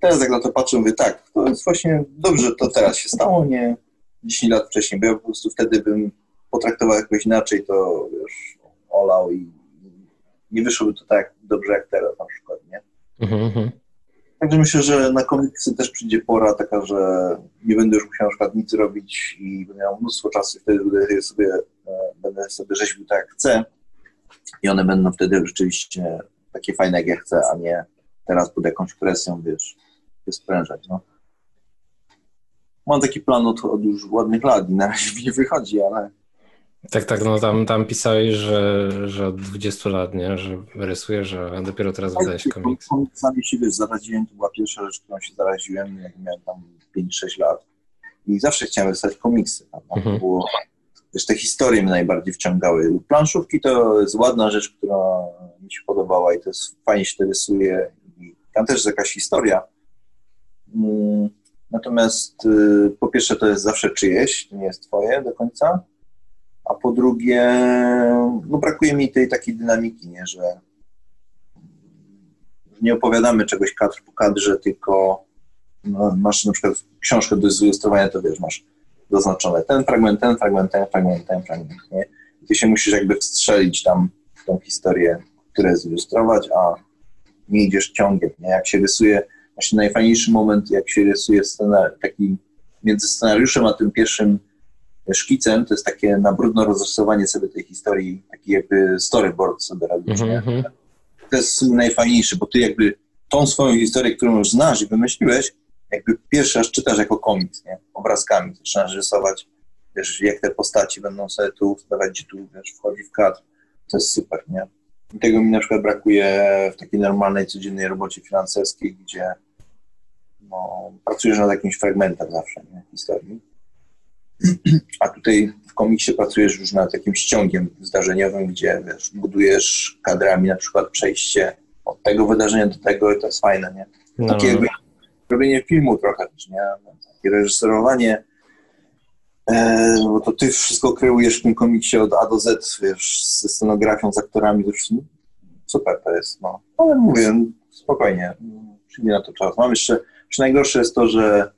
teraz jak na to patrzę, mówię tak, to jest właśnie dobrze, to teraz się stało, nie 10 lat wcześniej, bo ja po prostu wtedy bym potraktował jakoś inaczej, to wiesz, olał i nie wyszłoby to tak dobrze jak teraz na przykład, nie? Mhm. Także myślę, że na komiksy też przyjdzie pora taka, że nie będę już musiał na przykład nic robić i będę miał mnóstwo czasu i wtedy będę sobie, e, będę sobie rzeźbił tak jak chcę i one będą wtedy rzeczywiście takie fajne jak ja chcę, a nie teraz pod jakąś presją, wiesz, je sprężać, no mam taki plan od, od już ładnych lat i na razie mi nie wychodzi, ale... Tak, tak, no tam, tam pisałeś, że, że od 20 lat, nie, że rysujesz, a dopiero teraz wydajesz komiks. Komiksami się, wiesz, zaraziłem, to była pierwsza rzecz, którą się zaraziłem, jak miałem tam 5-6 lat i zawsze chciałem rysować komiksy, prawda? Mhm. było, wiesz, te historie mnie najbardziej wciągały. Planszówki to jest ładna rzecz, która mi się podobała i to jest fajnie się to rysuje i tam też jest jakaś historia. Hmm Natomiast y, po pierwsze to jest zawsze czyjeś, to nie jest twoje do końca, a po drugie no brakuje mi tej takiej dynamiki, nie, że nie opowiadamy czegoś kadr po kadrze, tylko no, masz na przykład książkę do zilustrowania, to wiesz, masz zaznaczone ten fragment, ten fragment, ten fragment, ten fragment, nie? I ty się musisz jakby wstrzelić tam w tą historię, którą zilustrować, a nie idziesz ciągiem, nie? Jak się rysuje właśnie najfajniejszy moment, jak się rysuje scenariusz, taki między scenariuszem a tym pierwszym szkicem, to jest takie na brudno rozrysowanie sobie tej historii, taki jakby storyboard sobie robisz, mm -hmm. To jest najfajniejszy, bo ty jakby tą swoją historię, którą już znasz i wymyśliłeś, jakby pierwszy raz czytasz jako komiks, nie? Obrazkami zaczynasz rysować, wiesz, jak te postaci będą sobie tu wstawać, tu, wiesz, wchodzi w kadr. To jest super, nie? I tego mi na przykład brakuje w takiej normalnej, codziennej robocie finanserskiej, gdzie no, pracujesz nad jakimś fragmentem zawsze nie? historii. A tutaj w komiksie pracujesz już nad jakimś ściągiem zdarzeniowym, gdzie wiesz, budujesz kadrami na przykład przejście od tego wydarzenia do tego i to jest fajne, nie? No. Takie jakby robienie filmu trochę też, nie? Takie reżyserowanie, e, bo to ty wszystko kreujesz w tym komiksie od A do Z, wiesz, ze scenografią, z aktorami, to już super to jest, no. Ale mówię, spokojnie, przyjdzie na to czas. Mam jeszcze czy najgorsze jest to, że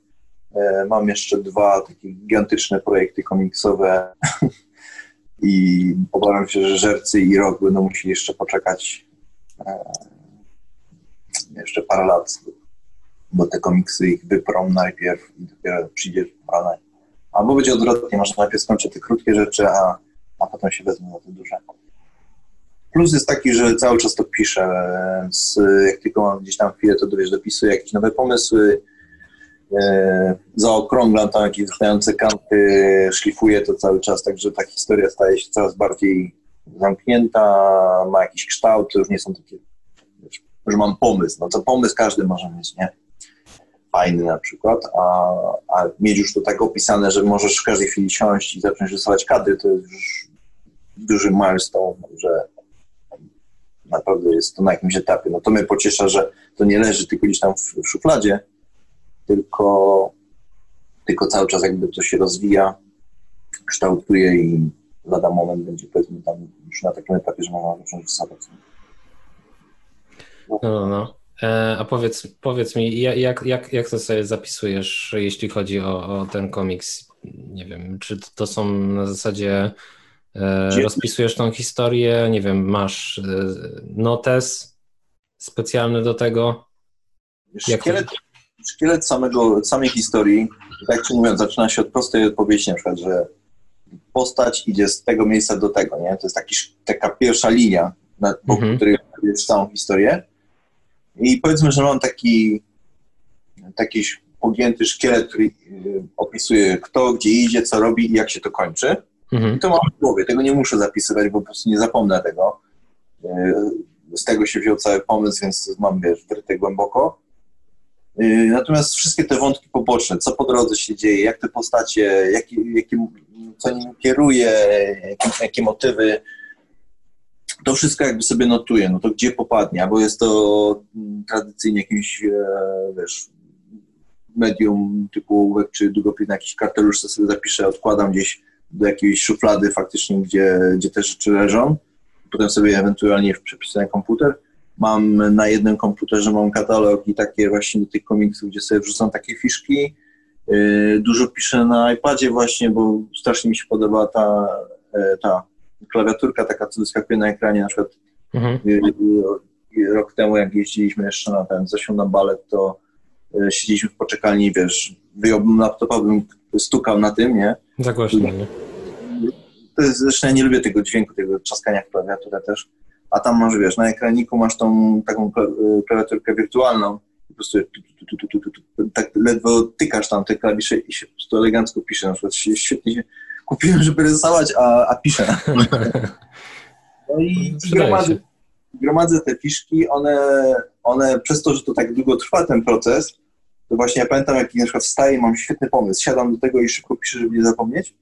mam jeszcze dwa takie gigantyczne projekty komiksowe i obawiam się, że Żercy i Rok będą musieli jeszcze poczekać e, jeszcze parę lat, bo te komiksy ich wyprą najpierw i dopiero przyjdzie pora Albo będzie odwrotnie, może najpierw skończę te krótkie rzeczy, a, a potem się wezmę za te duże. Plus jest taki, że cały czas to piszę, więc jak tylko mam gdzieś tam chwilę, to wiesz, dopisuję jakieś nowe pomysły, e, zaokrąglam tam jakieś wystające kanty, szlifuję to cały czas, także ta historia staje się coraz bardziej zamknięta, ma jakiś kształt, to już nie są takie, że mam pomysł, no to pomysł każdy może mieć, nie? Fajny na przykład, a, a mieć już to tak opisane, że możesz w każdej chwili siąść i zacząć rysować kadry, to już duży milestone, że naprawdę jest to na jakimś etapie. No to mnie pociesza, że to nie leży tylko gdzieś tam w, w szufladzie, tylko, tylko cały czas jakby to się rozwija, kształtuje i lada moment będzie powiedzmy tam już na takim etapie, że można zacząć rysować. No, no, no. E, a powiedz, powiedz mi, jak, jak, jak to sobie zapisujesz, jeśli chodzi o, o ten komiks? Nie wiem, czy to są na zasadzie e, rozpisujesz tą historię, nie wiem, masz e, notes specjalny do tego? Szkielet, szkielet samego, samej historii, tak czy mówiąc, zaczyna się od prostej odpowiedzi, na przykład, że postać idzie z tego miejsca do tego, nie? To jest taki, taka pierwsza linia, na, mhm. której jest całą historię. I powiedzmy, że mam taki, taki pogięty szkielet, który y, opisuje kto, gdzie idzie, co robi i jak się to kończy. Mhm. I to mam w głowie. Tego nie muszę zapisywać, bo po prostu nie zapomnę tego. Y, z tego się wziął cały pomysł, więc mam, wiesz, wryte głęboko. Y, natomiast wszystkie te wątki poboczne, co po drodze się dzieje, jak te postacie, jakie, jakie, co nim kieruje, jakie, jakie motywy, to wszystko jakby sobie notuję, no to gdzie popadnie, albo jest to mm, tradycyjnie jakimś, e, wiesz, medium typu ołówek czy długopis jakiś kartelusz, sobie zapiszę, odkładam gdzieś do jakiejś szuflady faktycznie, gdzie, gdzie te rzeczy leżą, potem sobie ewentualnie przepisuję na komputer. Mam na jednym komputerze mam katalog i takie właśnie do tych komiksów, gdzie sobie wrzucam takie fiszki. E, dużo piszę na iPadzie właśnie, bo strasznie mi się podoba ta, e, ta klawiaturka taka, co wyskakuje na ekranie, na przykład mhm. Y, y, y, rok temu, jak jeździliśmy jeszcze na ten zasią na balet, to siedzieliśmy w poczekalni, wiesz, wyjąłbym laptopa, bym stukał na tym, nie? Za głośno, nie? Zresztą ja nie lubię tego dźwięku, tego trzaskania w klawiaturę też, a tam masz, wiesz, na ekraniku masz tą taką klawiaturkę wirtualną, po prostu tu, tu, tu, tak ledwo tykasz tam te klawisze i się po prostu elegancko pisze, na przykład świetnie się kupiłem, żeby rysować, a, a piszę. No i gromadzę, gromadzę te fiszki, one, one przez to, że to tak długo trwa ten proces, to właśnie ja pamiętam, jak na przykład wstaję mam świetny pomysł, siadam do tego i szybko piszę, żeby nie zapomnieć.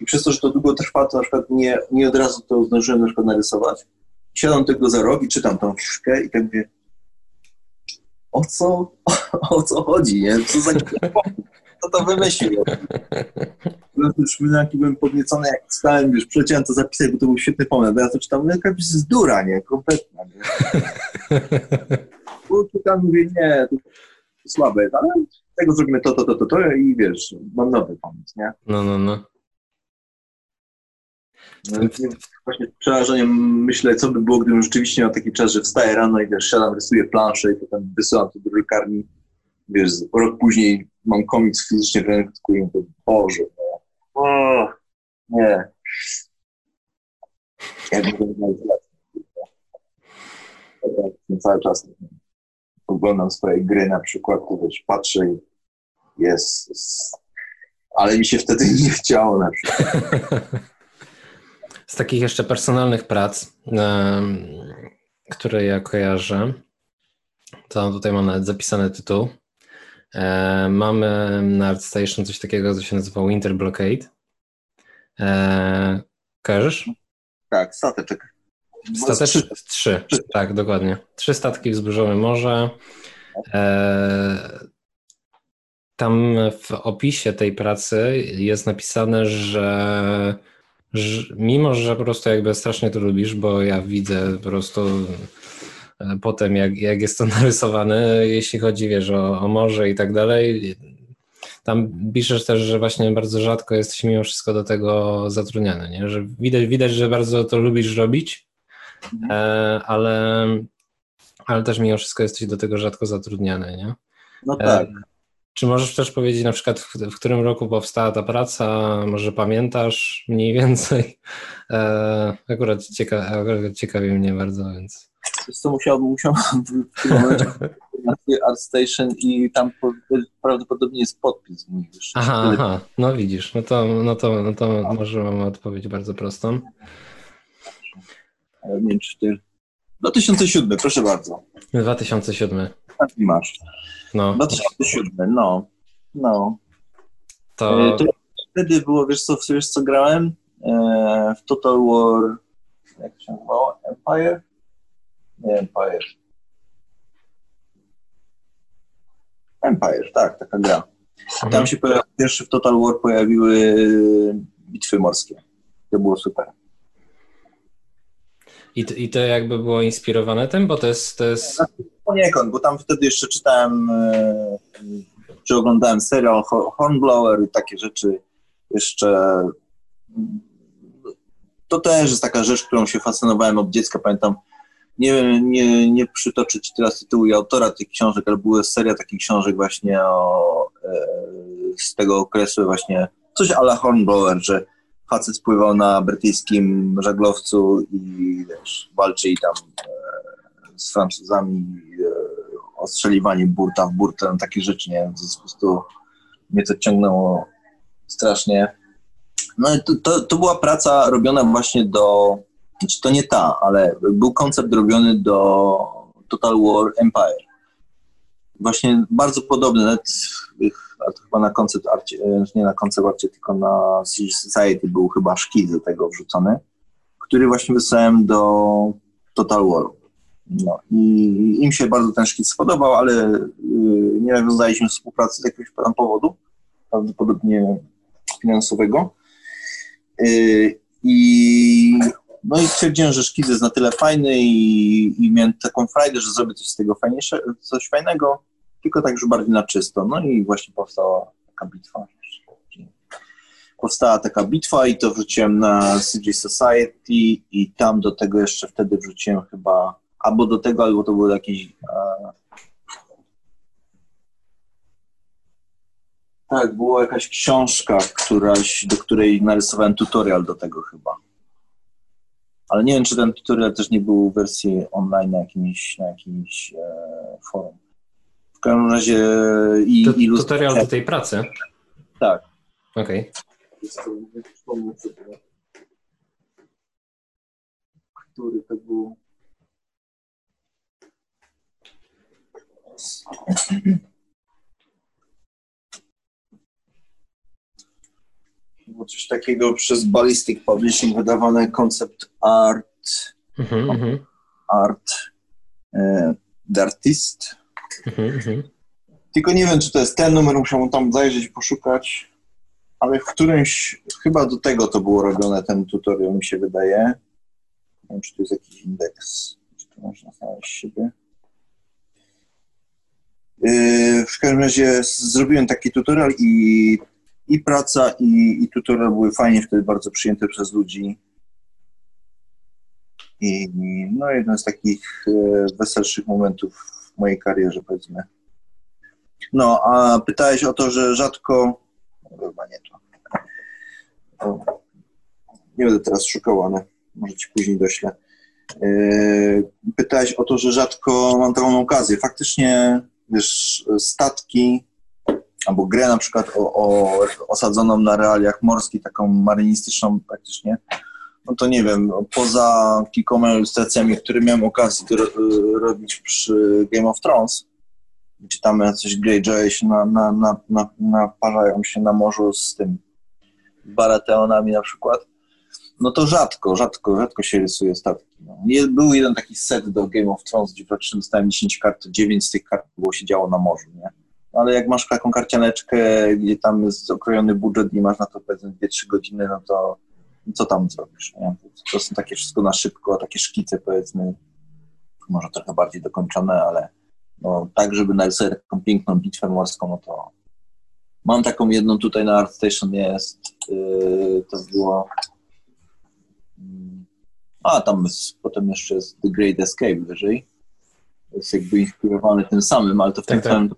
I przez to, że to długo trwa, to na przykład nie, nie od razu to zdążyłem na przykład narysować. Siadam tego za rok i czytam tą fiszkę i tak mówię, o co, o, o co chodzi, nie? Co za kto to wymyślił? Już byłem podniecony, jak stałem, już przeciąłem to zapisać, bo to był świetny pomysł. Bo ja to czytam, no jakaś jest dura, nie? Kompletna, nie? Bo czytam, mówię, nie, to słabe, ale tego zrobimy to, to, to, to, to i wiesz, mam nowy pomysł, nie? No, no, no. Właśnie przerażeniem myślę, co by było, gdybym rzeczywiście miał taki czas, że wstaję rano i wiesz, siadam, rysuję planszę i potem wysyłam to do drukarni. Wiesz, rok później mam komiks fizycznie w ręku i mówię, Boże, no. o, nie. Ja bym cały czas oglądam swoje gry na przykład, to wiesz, patrzę i jest, ale mi się wtedy nie chciało na przykład. Z takich jeszcze personalnych prac, które ja kojarzę, to tutaj mam nawet zapisany tytuł. E, mamy na ArtStation coś takiego, co się nazywa Winter Blockade. E, kojarzysz? Tak, stateczek. Stateczek? Trzy. Tak, dokładnie. Trzy statki wzburzowe morze. E, tam w opisie tej pracy jest napisane, że mimo, że po prostu jakby strasznie to lubisz, bo ja widzę po prostu E, potem, jak, jak jest to narysowane, jeśli chodzi, wiesz, o, o morze i tak dalej. Tam piszesz też, że właśnie bardzo rzadko jesteś mimo wszystko do tego zatrudniany, nie? że widać, widać, że bardzo to lubisz robić, mhm. e, ale, ale też mimo wszystko jesteś do tego rzadko zatrudniany, nie? No tak. Czy możesz też powiedzieć na przykład, w, w, którym roku powstała ta praca? Może pamiętasz mniej więcej? E, akurat, cieka, akurat ciekawi mnie bardzo, więc. Wiesz co, musiałbym, musiałbym w tym momencie ArtStation i tam prawdopodobnie jest podpis. Aha, aha, no widzisz, no to, no to, no to może mamy odpowiedź bardzo prostą. Nie wiem, czy ty... 2007, proszę bardzo. 2007. Tak masz. No. 2007, no. No. To... E, to wtedy było, wiesz co, wiesz co grałem? E, w Total War, jak się nazywało? Empire? Nie Empire. Empire, tak, taka gra. Mhm. Tam się pojawi, pierwszy w Total War pojawiły bitwy morskie. To było super. I, I to jakby było inspirowane tym, bo to jest, to jest Poniekąd, bo tam wtedy jeszcze czytałem, e, czy oglądałem serial Ho- Hornblower i takie rzeczy. Jeszcze to też jest taka rzecz, którą się fascynowałem od dziecka. Pamiętam, nie nie, nie przytoczę ci teraz tytułu i autora tych książek, ale była seria takich książek właśnie o, e, z tego okresu właśnie coś ala Hornblower, że facet spływał na brytyjskim żaglowcu i wiesz, walczy i tam e, z Francuzami e, burta w burtę, takie rzeczy, nie? Z tym mnie to ciągnęło strasznie. No i to, to, to była praca robiona właśnie do, znaczy to nie ta, ale był koncept robiony do Total War Empire. Właśnie bardzo podobny, nawet ich- a to chyba na koncept arcie, nie na koncept tylko na Society był chyba szkic do tego wrzucony, który właśnie wysłałem do Total War. No i im się bardzo ten szkic spodobał, ale y, nie nawiązaliśmy współpracy z jakiegoś tam powodu, prawdopodobnie finansowego. Y, I no i stwierdziłem, że szkic jest na tyle fajny i, i miałem taką frajdę, że zrobię coś z tego fajniejsze, coś fajnego, tylko tak już bardziej na czysto. No i właśnie powstała taka bitwa. Powstała taka bitwa i to wrzuciłem na CG Society i tam do tego jeszcze wtedy wrzuciłem chyba albo do tego, albo to był jakiś e... tak, była jakaś książka, któraś, do której narysowałem tutorial do tego chyba. Ale nie wiem, czy ten tutorial też nie był w wersji online na jakimś, na jakimś e, forum. W każdym razie i to, ilust- tutorial do tej pracy. Tak. Okej. Który to był? Było coś takiego przez Ballistic Publishing wydawane koncept art, Mhm, mhm, art, e, the artist. Mhm, mhm. Tylko nie wiem, czy to jest ten numer, musiałbym tam zajrzeć, poszukać, ale w którymś, chyba do tego to było robione, ten tutorial mi się wydaje. Nie wiem, czy tu jest jakiś indeks, czy tu można znaleźć siebie. Yy, W każdym razie zrobiłem taki tutorial i, i praca, i, i tutorial były fajnie wtedy bardzo przyjęte przez ludzi. I no, jeden z takich e, weselszych momentów w mojej karierze, powiedzmy. No, a pytałeś o to, że rzadko. Chyba nie to. Nie będę teraz szukał, ale może ci później doślę. Yy, Pytałeś o to, że rzadko mam taką okazję. Faktycznie, wiesz, statki albo grę na przykład o, o osadzoną na realiach morskich, taką marynistyczną praktycznie, no to nie wiem, poza kilkoma ilustracjami, które miałem okazję robić przy Game of Thrones, gdzie tam jacyś Greyjoy się na, na, na, na, naparzają się na morzu z tym Baratheonami na przykład, no to rzadko, rzadko, rzadko się rysuje statki. No. Był jeden taki set do Game of Thrones, gdzie praktycznie dostałem 10 kart, to 9 z tych kart było się działo na morzu, nie? Ale jak masz taką karcianeczkę, gdzie tam jest okrojony budżet i masz na to powiedzmy 2-3 godziny, no to co tam zrobisz, nie? To są takie wszystko na szybko, takie szkice powiedzmy, może trochę bardziej dokończone, ale no, tak, żeby narysować taką piękną bitwę morską, no to mam taką jedną tutaj na ArtStation jest, yy, to było mm, a, tam jest, potem jeszcze jest The Great Escape wyżej. Jest jakby inspirowany tym samym, ale to w Tak, tym tak. samym.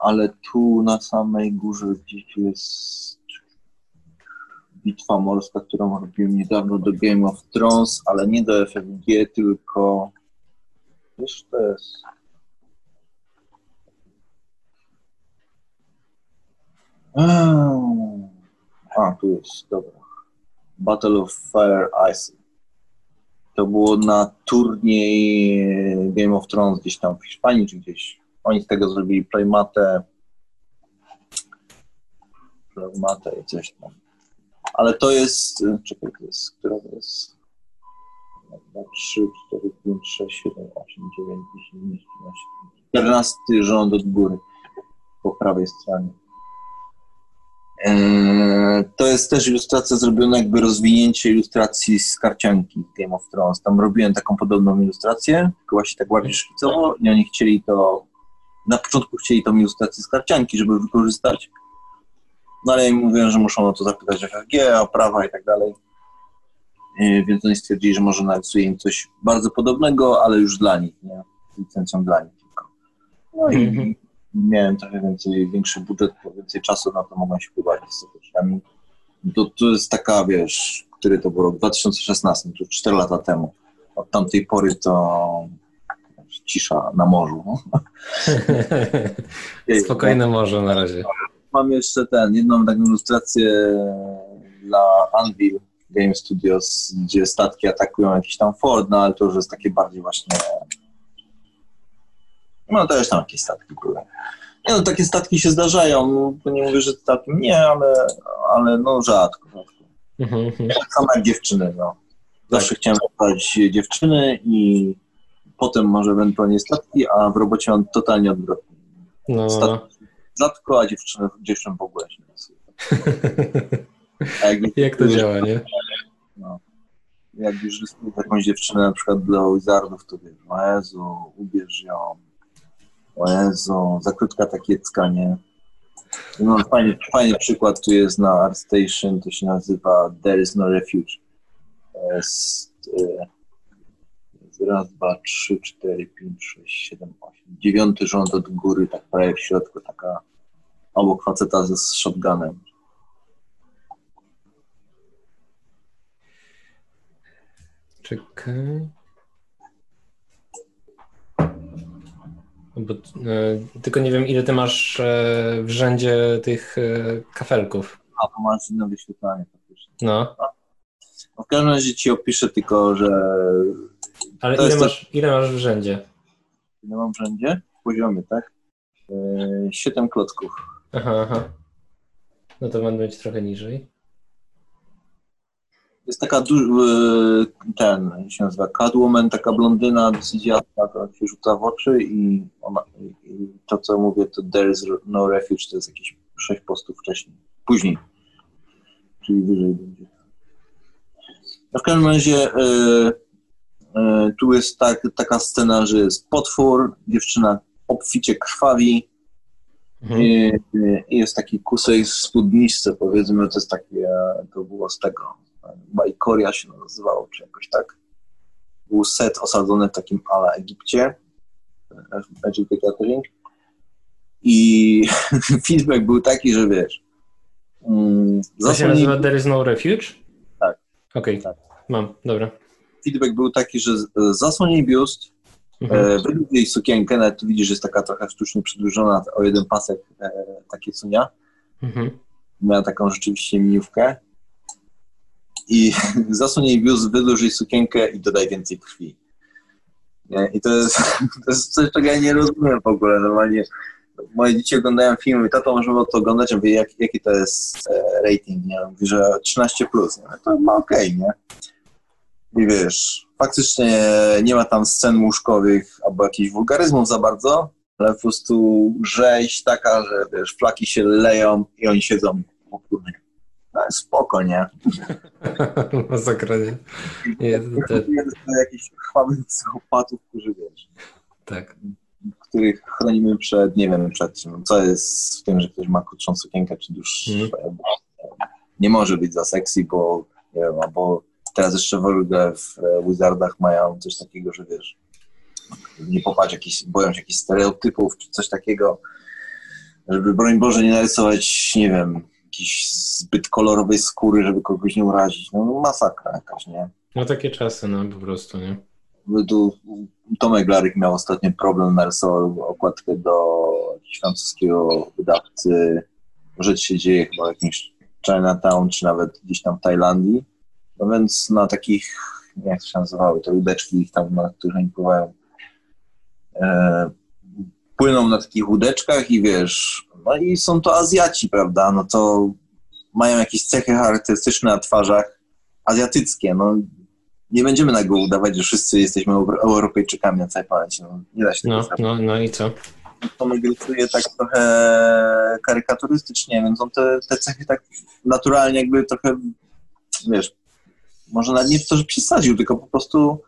Ale tu na samej górze gdzieś jest bitwa morska, którą robiłem niedawno do Game of Thrones, ale nie do FFG, tylko wiesz, to jest. A, tu jest, dobra. Battle of Fire Ice. To było na turniej Game of Thrones gdzieś tam w Hiszpanii czy gdzieś. Oni z tego zrobili playmatę. Playmatę i coś tam. Ale to jest, czekaj, to jest, która to jest? 2, 3, 4, 5, 6, 7, 8, 9, 10, 11, 14 rząd od góry po prawej stronie. Eee, to jest też ilustracja zrobiona jakby rozwinięcie ilustracji z karcianki Game of Thrones. Tam robiłem taką podobną ilustrację, tylko właśnie tak bardziej szkicowo i oni chcieli to, na początku chcieli tą ilustrację z karcianki, żeby wykorzystać, no ale im mówiłem, że muszą o to zapytać FFG, o prawa i tak dalej. Eee, więc oni stwierdzili, że może narysuję im coś bardzo podobnego, ale już dla nich, nie? Licencją dla nich tylko. No i Mhm. miałem trochę więcej, większy budżet, więcej czasu na to mogłem się pobawić z rzeczami. To, to jest taka, wiesz, który to był rok 2016, to 4 lata temu. Od tamtej pory to cisza na morzu. Spokojne morze na razie. Mam jeszcze ten, jedną taką ilustrację dla Anvil Game Studios, gdzie statki atakują jakiś tam fort, no ale to już jest takie bardziej właśnie... No też tam jakieś statki były. Nie no, takie statki się zdarzają, no, to nie mówię, że całkiem nie, ale, ale no rzadko, rzadko. Mhm, mhm. Tak samo jak dziewczyny, no. Zawsze chciałem zabrać dziewczyny i potem może ewentualnie statki, a w robocie mam totalnie odwrotnie. No, no. Statki rzadko, a dziewczyny, dziewczyn w ogóle się nie jak, Jak to działa, nie? No. Jak już jakąś dziewczynę na przykład dla Wizardów, to wiesz, o Jezu, ubierz ją, o Jezu, za krótka ta kiecka, nie? No, fajny, fajny przykład tu jest na ArtStation, to się nazywa There is no refuge. Jest raz, dwa, trzy, cztery, pięć, sześć, siedem, osiem, dziewiąty rząd od góry, tak prawie w środku, taka obok faceta ze z shotgunem. Czekaj. Bo, e, tylko nie wiem, ile ty masz e, w rzędzie tych e, kafelków. A, to masz inne wyświetlanie faktycznie. No, No, w każdym razie ci opiszę tylko, że ale ile to- masz, ile masz w rzędzie? ile mam wszędzie? W poziomie, tak? Yy, Siedem klocków. Aha, aha. No to będę mieć trochę niżej. Jest taka du- yy, ten, jak się nazywa, Catwoman, taka blondyna, dosyć jasna, to się rzuca w oczy i, ona, i, to, co mówię, to there is no refuge, to jest jakieś sześć postów wcześniej, później, czyli wyżej będzie. No w każdym razie yy, tu jest tak, taka scena, że jest potwór, dziewczyna obficie krwawi, Mhm. I, i jest taki kusej w spódniczce, powiedzmy, to jest takie, to było z tego, chyba Ikoria się nazywało, czy jakoś tak. Był set osadzony w takim ala Egipcie, Egypt Gathering. I feedback był taki, że wiesz, mm, To się nazywa There is no refuge? Tak. Okej, Tak. mam, dobra. Feedback był taki, że z- zasłonij biust, Mhm. E, Wydłuż jej sukienkę, nawet tu widzisz, że jest taka trochę sztucznie przedłużona o jeden pasek, e, takie sunia. Mhm. Miała taką rzeczywiście miniówkę. I zasuń jej biust, wydłuż jej sukienkę i dodaj więcej krwi. Nie? I to jest, to jest coś, czego ja nie rozumiem w ogóle. Normalnie moje dzieci oglądają filmy i tato możemy to oglądać, mówię, jak, jaki to jest e, rating, nie? Mówi, że 13+, plus, nie? to ma okej, nie? I wiesz, faktycznie nie ma tam scen łóżkowych albo jakichś wulgaryzmów za bardzo, ale po prostu rzeź taka, że wiesz, flaki się leją i oni siedzą o kurde. No, spoko, nie? Masakra, nie? Nie, to, to, jakichś krwawych psychopatów, którzy wiesz, tak. których chronimy przed, nie wiem, przed czym. Co jest w tym, że ktoś ma krótszą sukienkę czy dłuższą. Mhm. Nie może być za sexy, bo nie wiem, albo teraz jeszcze w ogóle w Wizardach mają coś takiego, że wiesz, nie popatrz, jakieś, boją się jakichś stereotypów czy coś takiego, żeby broń Boże nie narysować, nie wiem, jakiejś zbyt kolorowej skóry, żeby kogoś nie urazić. No masakra jakaś, nie? No takie czasy, no po prostu, nie? Tu Tomek Laryk miał ostatnio problem, narysował okładkę do jakiegoś francuskiego wydawcy. Rzecz się dzieje chyba w jakimś Chinatown, czy nawet gdzieś tam w Tajlandii. No więc na takich, jak to się nazywały, te łódeczki ich tam, na których oni pływają, e, płyną na takich łódeczkach i wiesz, no i są to Azjaci, prawda, no to mają jakieś cechy charakterystyczne na twarzach azjatyckie, no nie będziemy nagle udawać, że wszyscy jesteśmy Euro- Europejczykami na całej planecie. No, nie da się No, tego zrobić. no, no i co? Tomek rysuje tak trochę karykaturystycznie, więc on te, te cechy tak naturalnie jakby trochę, wiesz, może nawet nie to, że przesadził, tylko po prostu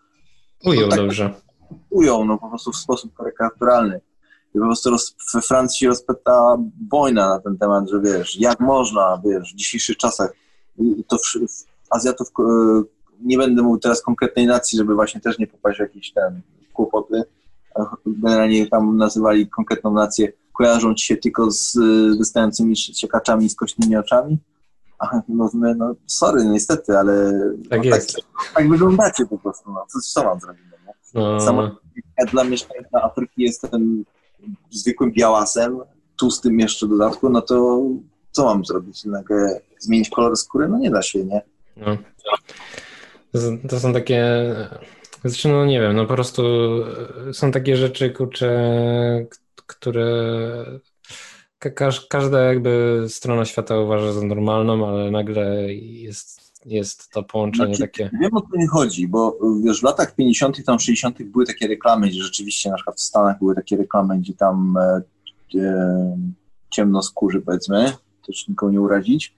Ujął tak- dobrze. ujął, no po prostu w sposób karykaturalny. I po prostu roz, we Francji się rozpęta wojna na ten temat, że wiesz, jak można, wiesz, w dzisiejszych czasach, i to w, w Azjatów, e, nie będę mówił teraz konkretnej nacji, żeby właśnie też nie popaść w jakieś ten kłopoty, generalnie tam nazywali konkretną nację, kojarzą ci się tylko z e, wystającymi siekaczami z kośnymi oczami, a no, no sorry, niestety, ale Tak no, jest. tak, tak wyglądacie po prostu, no, co, co mam zrobić, no? No, Samo- ja dla mieszkańca Afryki jestem zwykłym białasem, tłustym jeszcze dodatku, no to co mam zrobić? Nagle zmienić kolor skóry? No nie da się, nie? no. To, są- takie. Znaczy, no nie wiem, no po prostu są takie rzeczy, kurcze, k- które ka- każ, każda jakby strona świata uważa za normalną, ale nagle jest, jest to połączenie Znaczy, takie. Wiem o co mi chodzi, bo wiesz, w latach 50., tam 60. były takie reklamy, gdzie rzeczywiście na przykład w Stanach były takie reklamy, gdzie tam e, e, ciemnoskórzy, powiedzmy, też nikogo nie urazić,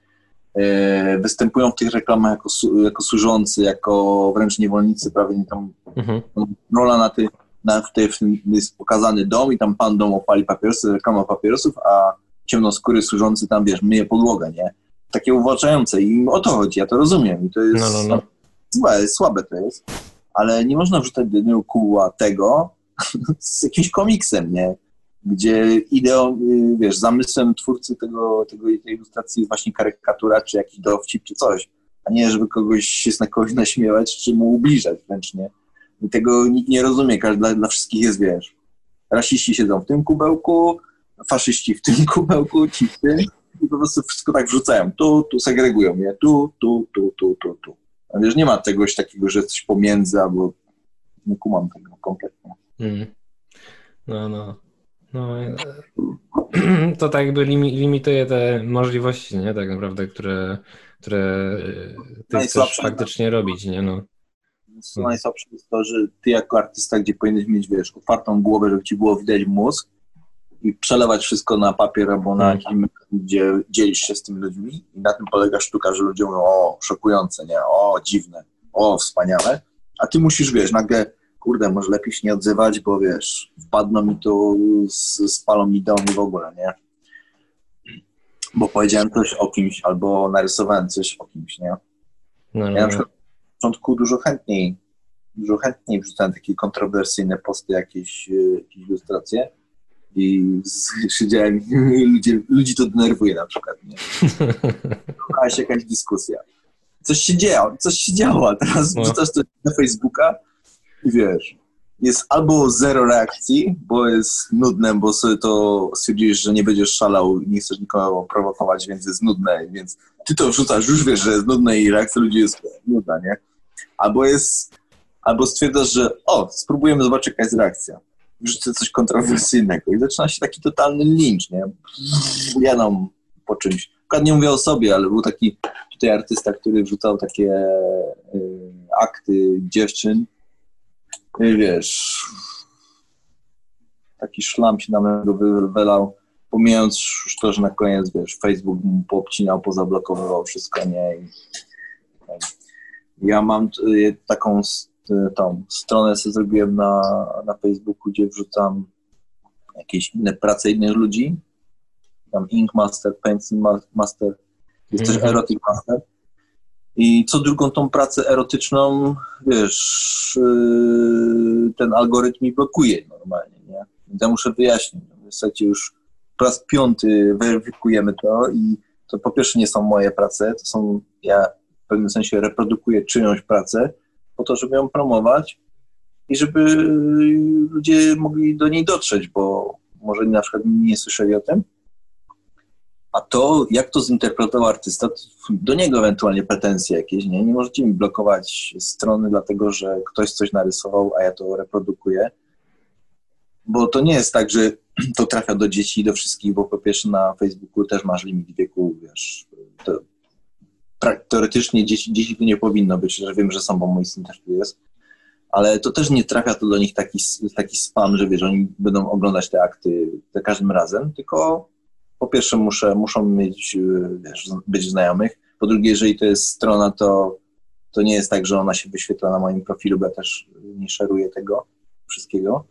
e, występują w tych reklamach jako, jako służący, jako wręcz niewolnicy, prawie nie tam Mhm. rola na, ty, na tej, w tym jest pokazany dom i tam pan dom opali papierosy, reklama papierosów, a ciemnoskóry służący tam, wiesz, myje podłogę, nie? Takie uwłaczające i o to chodzi, ja to rozumiem i to jest No, no, no. Złe, słabe to jest, ale nie można wrzucać do jednego kuła tego z jakimś komiksem, nie? Gdzie ideą, y, wiesz, zamysłem twórcy tego, tego, tej ilustracji jest właśnie karykatura, czy jakiś dowcip, czy coś, a nie, żeby kogoś się na kogoś naśmiewać, czy mu ubliżać wręcz, nie? Tego nikt nie rozumie, każdy, dla, dla wszystkich jest, wiesz, rasiści siedzą w tym kubełku, faszyści w tym kubełku, ci w tym i po prostu wszystko tak wrzucają. Tu, tu segregują je, tu, tu, tu, tu, tu, tu. A wiesz, nie ma czegoś takiego, że coś pomiędzy, albo nie kumam tego kompletnie. Mm. No, no. No, e, to tak jakby limi, limituje te możliwości, nie? Tak naprawdę, które, które e, ty chcesz faktycznie robić, nie? No. Co najsłabsze jest to, że ty jako artysta, gdzie powinieneś mieć, wiesz, otwartą głowę, żeby ci było widać mózg i przelewać wszystko na papier albo na Mhm. jakiś medium, gdzie dzielisz się z tymi ludźmi i na tym polega sztuka, że ludzie mówią, o, szokujące, nie, o, dziwne, o, wspaniale, a ty musisz, wiesz, nagle, kurde, może lepiej się nie odzywać, bo wiesz, wpadną mi tu, spalą mi dom i w ogóle, nie? Bo powiedziałem coś o kimś albo narysowałem coś o kimś, nie? No, Ja no, na przykład na początku dużo chętniej, dużo chętniej wrzucałem takie kontrowersyjne posty, jakieś, e, jakieś ilustracje i siedziałem, ludzie, ludzi to denerwuje na przykład, nie? Była się jakaś dyskusja. Coś się działo, coś się działo, a teraz No. wrzucasz to na Facebooka i wiesz, jest albo zero reakcji, bo jest nudne, bo sobie to stwierdziłeś, że nie będziesz szalał i nie chcesz nikogo prowokować, więc jest nudne, więc ty to wrzucasz, już wiesz, że jest nudne i reakcja ludzi jest nudna, nie? Albo jest, albo stwierdzasz, że o, spróbujemy zobaczyć, jaka jest reakcja. Wrzucę coś kontrowersyjnego i zaczyna się taki totalny lincz, nie? Jadą po czymś. Nie mówię o sobie, ale był taki tutaj artysta, który wrzucał takie y, akty dziewczyn i wiesz, taki szlam się na mego wylał, pomijając już to, że na koniec, wiesz, Facebook mu poobcinał, pozablokowywał wszystko, nie? I, ja mam y, taką y, tą stronę sobie zrobiłem na, na Facebooku, gdzie wrzucam jakieś inne prace innych ludzi. Tam Ink Master, Pencil Ma- Master, jest też Mhm. Erotic Master. I co drugą tą pracę erotyczną, wiesz, yy, ten algorytm mi blokuje normalnie, nie? Więc ja muszę wyjaśnić. W zasadzie już po raz piąty weryfikujemy to i to po pierwsze nie są moje prace, to są, ja pewnym sensie reprodukuję czyjąś pracę po to, żeby ją promować i żeby ludzie mogli do niej dotrzeć, bo może na przykład nie słyszeli o tym, a to, jak to zinterpretował artysta, do niego ewentualnie pretensje jakieś, nie? Nie możecie mi blokować strony, dlatego że ktoś coś narysował, a ja to reprodukuję. Bo to nie jest tak, że to trafia do dzieci i do wszystkich, bo po pierwsze na Facebooku też masz limit wieku, wiesz, teoretycznie dzieci, dzieci tu nie powinno być, że wiem, że są, bo mój syn też tu jest, ale to też nie trafia to do nich taki, taki spam, że wiesz, oni będą oglądać te akty za każdym razem, tylko po pierwsze muszę, muszą mieć, wiesz, być znajomych, po drugie, jeżeli to jest strona, to, to nie jest tak, że ona się wyświetla na moim profilu, bo ja też nie szeruję tego wszystkiego,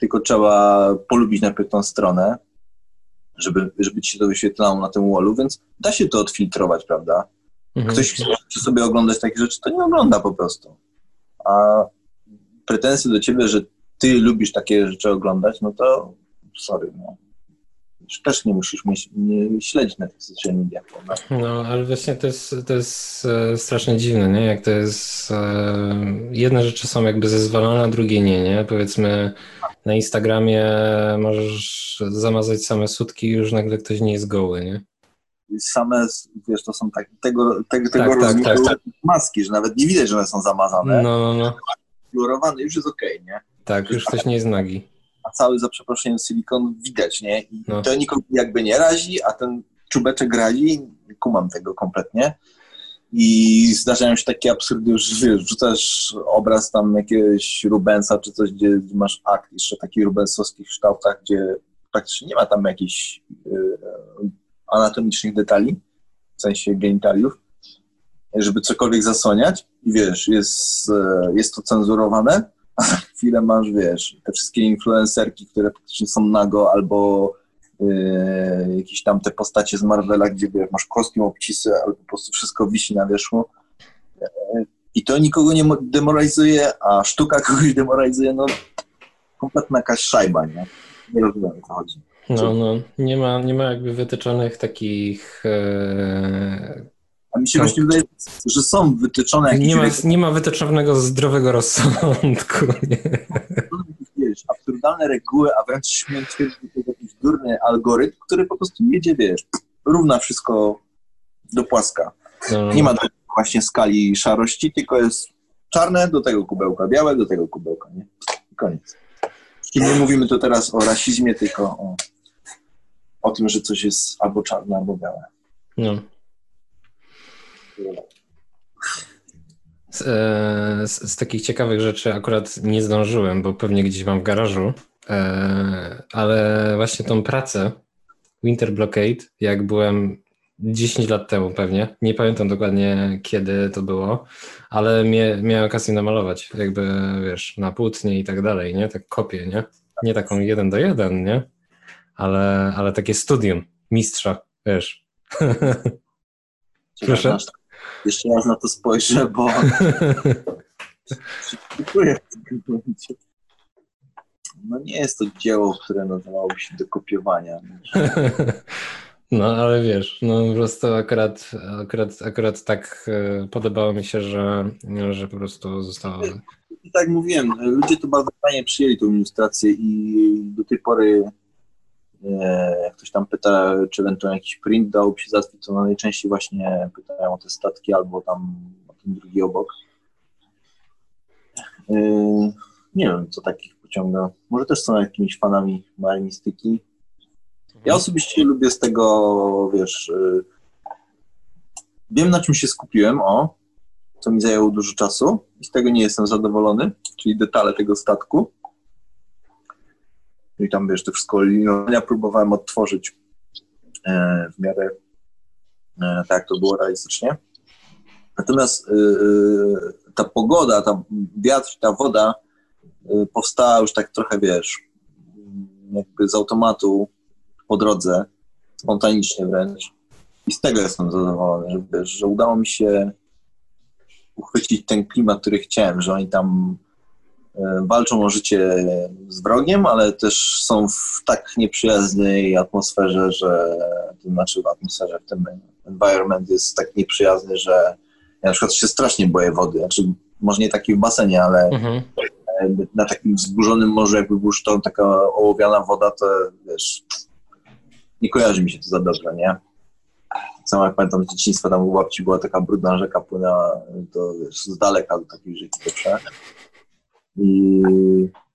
tylko trzeba polubić najpierw tą stronę, żeby, żeby ci się to wyświetlało na tym wallu, więc da się to odfiltrować, prawda? Mhm. Ktoś chce sobie oglądać takie rzeczy, to nie ogląda po prostu. A pretensje do ciebie, że ty lubisz takie rzeczy oglądać, no to sorry, no. Też nie musisz mieć, nie śledzić na tych social mediach. prawda? No, ale właśnie to jest, to jest e, strasznie dziwne, nie? Jak to jest. E, jedne rzeczy są jakby zezwolone, a drugie nie, nie? Powiedzmy, na Instagramie możesz zamazać same sutki i już nagle ktoś nie jest goły, nie? Same, wiesz, to są tak, tego, tego, tego Tak, tak, rozmiaru tak, maski, że nawet nie widać, że one są zamazane. No, no, no. Fluorowane już jest okej, nie? Tak, już ktoś nie jest nagi. A cały, za przeproszeniem, silikon widać, nie? I No. to nikogo jakby nie razi, a ten czubeczek razi. Kumam tego kompletnie. I zdarzają się takie absurdy, że wiesz, wrzucasz obraz tam jakiegoś Rubensa czy coś, gdzie masz akt jeszcze taki rubensowskich kształtach, gdzie praktycznie nie ma tam jakichś y, anatomicznych detali, w sensie genitaliów, żeby cokolwiek zasłaniać i wiesz, jest, e, jest to cenzurowane, a za chwilę masz, wiesz, te wszystkie influencerki, które praktycznie są nago albo e, jakieś tam te postacie z Marvela, gdzie wiesz, masz kostium, obcisy, albo po prostu wszystko wisi na wierzchu. E, I to nikogo nie mo- demoralizuje, a sztuka kogoś demoralizuje, no kompletna jakaś szajba, nie? Nie rozumiem, o co chodzi. No, no. Nie ma, nie ma jakby wytyczonych takich. E, A mi się Tak. właśnie wydaje, że są wytyczone jakieś nie, ma, nie ma wytyczonego zdrowego rozsądku. Nie? wiesz, absurdalne reguły, a wręcz śmiem twierdzić, że to jest jakiś durny algorytm, który po prostu jedzie, wiesz, równa wszystko do płaska. No, Nie ma właśnie skali szarości, tylko jest czarne do tego kubełka, białe do tego kubełka, nie? I koniec. I nie mówimy tu teraz o rasizmie, tylko o, o tym, że coś jest albo czarne, albo białe. No. Z, e, z, z takich ciekawych rzeczy akurat nie zdążyłem, bo pewnie gdzieś mam w garażu, e, ale właśnie tą pracę Winter Blockade, jak byłem 10 lat temu pewnie, nie pamiętam dokładnie kiedy to było, ale mie, miałem okazję namalować, jakby wiesz, na płótnie i tak dalej, nie? Tak kopię, nie? Nie taką jeden do jeden, nie? Ale, ale takie studium mistrza, wiesz. Proszę? Raz na- Jeszcze raz na to spojrzę, bo Dziękuję w tym momencie. No nie jest to dzieło, które nadawałoby się do kopiowania. No, ale wiesz, no po prostu akurat, akurat, akurat tak e, podobało mi się, że, że po prostu zostało. I tak mówiłem, ludzie to bardzo fajnie przyjęli tą ilustrację i do tej pory jak ktoś tam pyta, czy ewentualnie jakiś print dałoby się załatwić, to najczęściej właśnie pytają o te statki albo tam o ten drugi obok. E, nie wiem, co takich pociąga. Może też są jakimiś fanami marinistyki. Ja osobiście lubię z tego, wiesz, y, wiem na czym się skupiłem, o, co mi zajęło dużo czasu i z tego nie jestem zadowolony, czyli detale tego statku. I tam, wiesz, to wszystko linowania próbowałem odtworzyć e, w miarę e, tak, to było realistycznie. Natomiast y, ta pogoda, ta wiatr, ta woda powstała już tak trochę, wiesz, jakby z automatu po drodze, spontanicznie wręcz. I z tego jestem zadowolony, że, wiesz, że udało mi się uchwycić ten klimat, który chciałem, że oni tam e, walczą o życie z wrogiem, ale też są w tak nieprzyjaznej atmosferze, że to znaczy w atmosferze, w tym environment jest tak nieprzyjazny, że ja na przykład się strasznie boję wody. Znaczy, może nie taki w basenie, ale Mhm. na takim wzburzonym morzu, jakby był sztorm, taka ołowiana woda, to wiesz, nie kojarzy mi się to za dobrze, nie? Samo jak pamiętam z dzieciństwa, tam u babci była taka brudna rzeka, płynęła to wiesz, z daleka do takiej rzeki doszła. I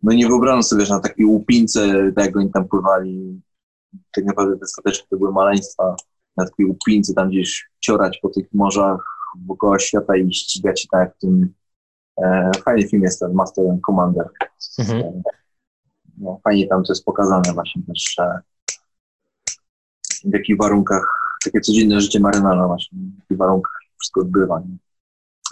no nie wyobrażam sobie, że na takiej łupince, tak jak oni tam pływali, tak naprawdę te stateczki to były maleństwa na takiej uplince tam gdzieś ciorać po tych morzach wokoło świata i ścigać się tak jak w tym e, fajny film jest ten Master and Commander. Mhm. No, fajnie tam to jest pokazane właśnie też, w jakich warunkach, takie codzienne życie marynarza właśnie, w jakich warunkach wszystko odbywa. Nie?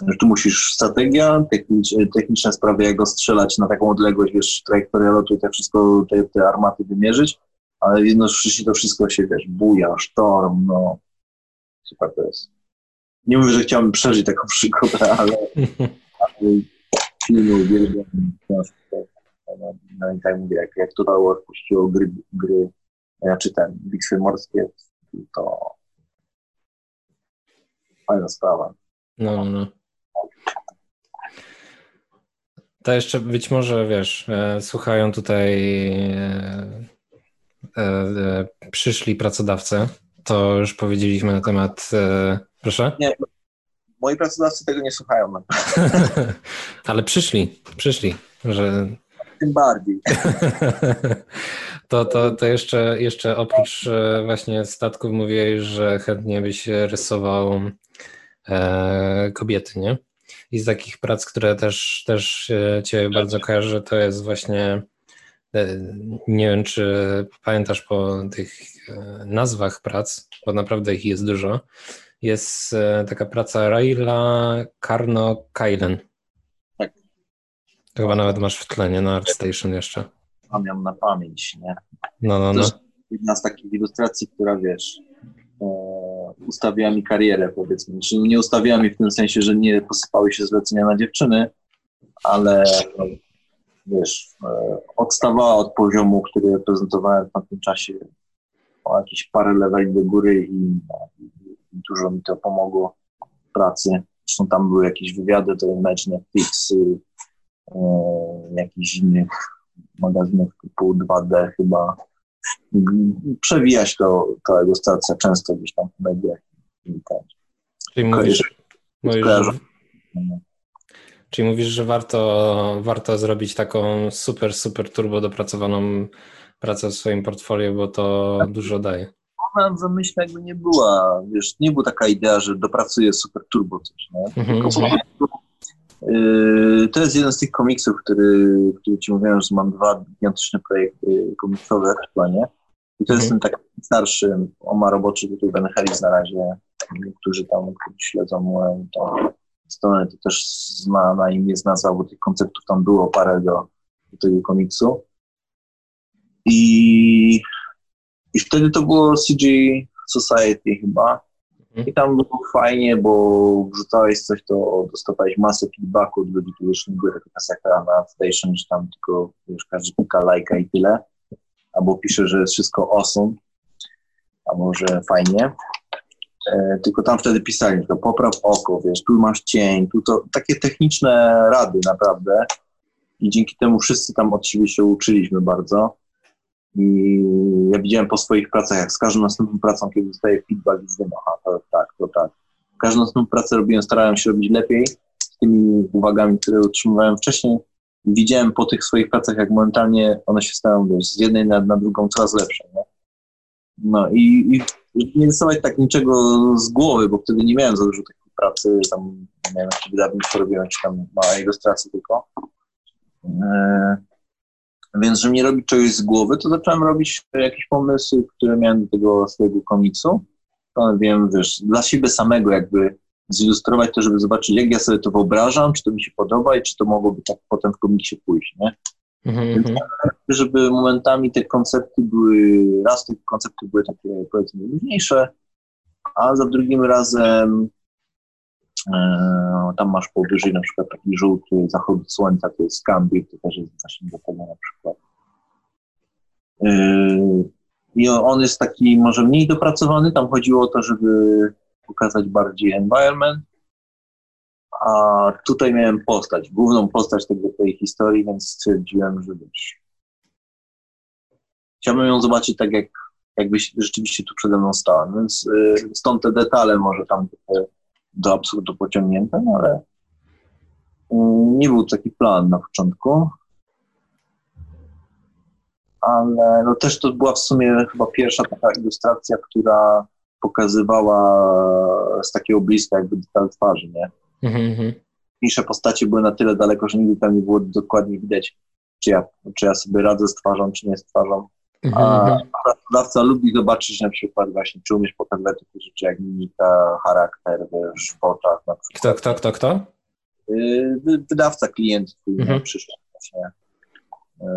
Że tu musisz strategia, technicz, techniczne sprawy, jak go strzelać na taką odległość, wiesz, trajektorię lotu i te wszystko, te, te armaty wymierzyć, ale jednocześnie to wszystko się, wiesz, buja, sztorm, no super to jest. Nie mówię, że chciałbym przeżyć taką przygodę, ale, ale filmy uwielbiam, no, i tak mówię, jak, jak Total War puściło gry, gry ja czytam bitwy morskie, to fajna sprawa. No, no. To jeszcze być może, wiesz, e, słuchają tutaj e, e, przyszli pracodawcy. To już powiedzieliśmy na temat. Proszę? Nie, moi pracodawcy tego nie słuchają. Ale przyszli, przyszli, że Tym bardziej. To, to, to jeszcze, jeszcze oprócz właśnie statków mówiłeś, że chętnie byś rysował kobiety, nie? I z takich prac, które też, też e, Cię bardzo kojarzę, to jest właśnie, e, nie wiem, czy pamiętasz po tych e, nazwach prac, bo naprawdę ich jest dużo, jest taka praca Raila Karno Kailen. Tak. To chyba nawet masz w tle, nie? Na ArtStation jeszcze. Mam ją na pamięć, nie? No, no, To no. jest jedna z takich ilustracji, która wiesz, ustawiła mi karierę, powiedzmy. Znaczy, nie ustawiła mi w tym sensie, że nie posypały się zlecenia na dziewczyny, ale wiesz, e, odstawała od poziomu, który prezentowałem w tamtym czasie o jakieś parę leveli do góry i, i, dużo mi to pomogło w pracy. Zresztą tam były jakieś wywiady do Image, Netflix, y, e, jakichś innych magazynów typu 2D chyba. Przewijać to, ta ilustracja często gdzieś tam w mediach. Tak. Czyli mówisz, mówisz, że, czyli mówisz, że warto, warto zrobić taką super, super turbo dopracowaną pracę w swoim portfolio, bo to dużo daje. Ona w zamyśle jakby nie była, wiesz, nie była taka idea, że dopracuję super turbo coś, nie? Mhm, prostu, yy, to jest jeden z tych komiksów, który, który ci mówiłem, że mam dwa gigantyczne projekty komiksowe planie. I to jest Mhm. ten taki starszy, on ma roboczy tytuł Ben Harris na razie. Niektórzy tam którzy śledzą moją tą stronę, to też zna na imię z nazwa, bo tych konceptów tam było parę do, do tego komiksu. I, I wtedy to było CG Society chyba. Mhm. I tam było fajnie, bo wrzucałeś coś, to dostawałeś masę feedbacku od ludzi, którzy nie były taka na station, że tam tylko wiesz, każdy klika lajka i tyle. Albo pisze, że jest wszystko awesome, albo że fajnie. E, tylko tam wtedy pisali, że popraw oko, wiesz, tu masz cień, tu to, takie techniczne rady naprawdę. I dzięki temu wszyscy tam od siebie się uczyliśmy bardzo. I ja widziałem po swoich pracach, jak z każdą następną pracą, kiedy dostaję feedback, już wiem, aha, to tak, to tak. Każdą następną pracę robiłem, starałem się robić lepiej z tymi uwagami, które utrzymywałem wcześniej. Widziałem po tych swoich pracach, jak momentalnie one się stają wiesz, z jednej na, na drugą coraz lepsze. Nie? No i, i nie rysować tak niczego z głowy, bo wtedy nie miałem za dużo takiej pracy, tam miałem jakieś wydawnictwo, robiłem czy tam małe ilustracje tylko. E, więc, żeby nie robić czegoś z głowy, to zacząłem robić jakieś pomysły, które miałem do tego swojego komiksu. To wiem, wiesz, dla siebie samego jakby zilustrować to, żeby zobaczyć, jak ja sobie to wyobrażam, czy to mi się podoba i czy to mogłoby tak potem w komiksie pójść, nie? Mhm, Więc mhm. żeby momentami te koncepty były, raz te koncepty były takie powiedzmy luźniejsze, a za drugim razem e, tam masz powyżej na przykład taki żółty zachód słońca, to jest Gambit, to też jest właśnie do tego na przykład. E, I on jest taki może mniej dopracowany, tam chodziło o to, żeby pokazać bardziej environment, a tutaj miałem postać, główną postać tego, tej historii, więc stwierdziłem, że wiesz, chciałbym ją zobaczyć tak, jak, jakbyś rzeczywiście tu przede mną stała. Więc y, stąd te detale może tam trochę do absurdu pociągnięte, no ale y, nie był taki plan na początku. Ale no też to była w sumie chyba pierwsza taka ilustracja, która pokazywała z takiego bliska jakby detal twarzy, nie? Mhm, mhm. Mniejsze postacie były na tyle daleko, że nigdy tam nie było dokładnie widać, czy ja, czy ja sobie radzę z twarzą, czy nie z twarzą. Mhm, A mhm. pracodawca lubi zobaczyć na przykład właśnie, czy umiesz pokazać takie rzeczy jak mimika, charakter, wiesz, w oczach. Na Kto, kto, kto, kto? Yy, wy- wydawca, klient Mhm. nie, przyszedł właśnie. Yy,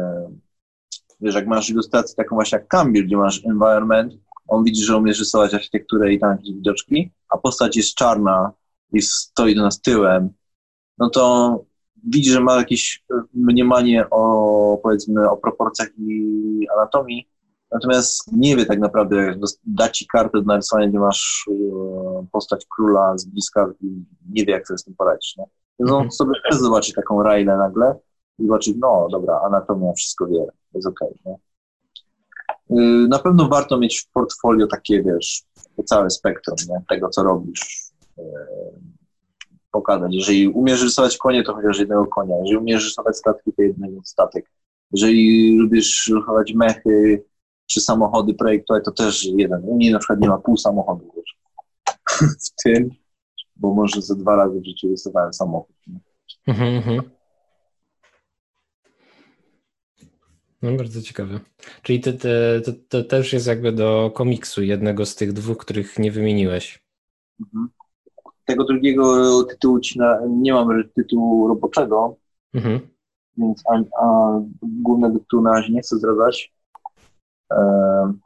Wiesz, jak masz ilustrację taką właśnie jak Cambier, gdzie masz environment, on widzi, że umiesz rysować architekturę i tam jakieś widoczki, a postać jest czarna i stoi do nas tyłem, no to widzi, że ma jakieś e, mniemanie o, powiedzmy, o proporcjach i anatomii, natomiast nie wie tak naprawdę, jak dos- da ci kartę do narysowania, gdzie masz e, postać króla z bliska i nie wie, jak sobie z tym poradzić, nie? Więc on Mhm. sobie chce zobaczyć taką Railę nagle i zobaczyć, no dobra, anatomia wszystko wie, jest okej, nie? Yy, Na pewno warto mieć w portfolio takie, wiesz, całe spektrum nie? tego, co robisz. Yy, Pokazać. Jeżeli umiesz rysować konie, to chociaż jednego konia. Jeżeli umiesz rysować statki, to jednego statek. Jeżeli lubisz rysować mechy czy samochody projektować, to też jeden. U mnie na przykład nie ma pół samochodu w tym, bo może ze dwa razy w życiu rysowałem samochód. nie? Mhm, mhm. No bardzo ciekawe. Czyli to, to, to, to też jest jakby do komiksu jednego z tych dwóch, których nie wymieniłeś. Mhm. Tego drugiego tytułu ci na, nie mam tytułu roboczego, Mhm. więc a, a głównego tytułu na razie nie chcę zdradzać. Ehm,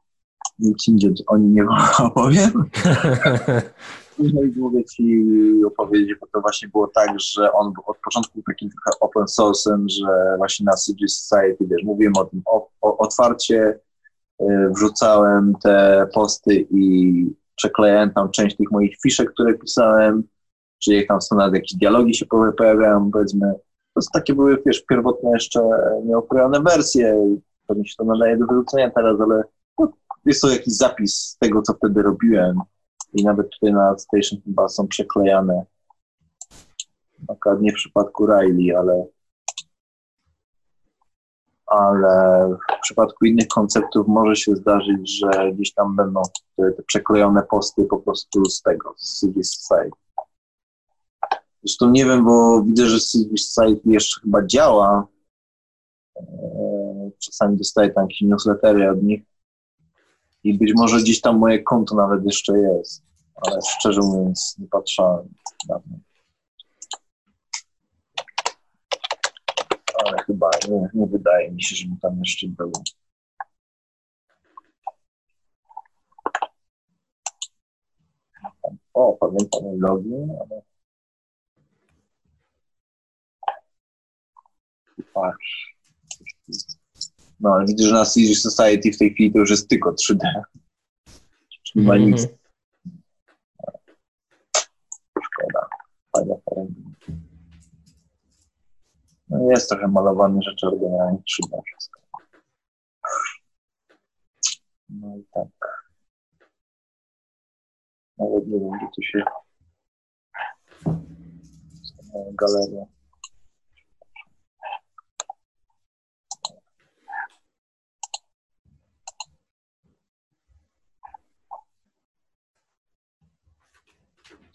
nic indziej o nim nie opowiem. Później mogę ci opowiedzieć, bo to właśnie było tak, że on był od początku takim trochę open source'em, że właśnie na CG Society, wiesz, mówiłem o tym o, o, otwarcie, y, wrzucałem te posty i przeklejałem tam część tych moich fiszek, które pisałem, czy jak tam są nawet jakieś dialogi się pojawiają, powiedzmy. To takie były, wiesz, pierwotne jeszcze nieokrojone wersje, pewnie się to nadaje do wyrzucenia teraz, ale no, jest to jakiś zapis tego, co wtedy robiłem i nawet tutaj na Station chyba są przeklejane. Akurat nie w przypadku Riley, ale ale w przypadku innych konceptów może się zdarzyć, że gdzieś tam będą te, te przeklejone posty po prostu z tego, z Civil Society. Zresztą nie wiem, bo widzę, że Civil Society jeszcze chyba działa. Eee, Czasami dostaję tam jakieś newslettery od nich i być może gdzieś tam moje konto nawet jeszcze jest, ale szczerze mówiąc nie patrzałem to. Ale chyba nie, nie wydaje mi się, żeby tam jeszcze było. O, pamiętam login, ale... Patrz. No, ale widzę, że na CG Society w tej chwili to już jest tylko 3D. Czyli ma nic. Mhm. Szkoda. Fajna. No jest trochę malowany rzeczy, ale generalnie 3D wszystko. No i tak. Nawet nie wiem, gdzie tu się... Galeria.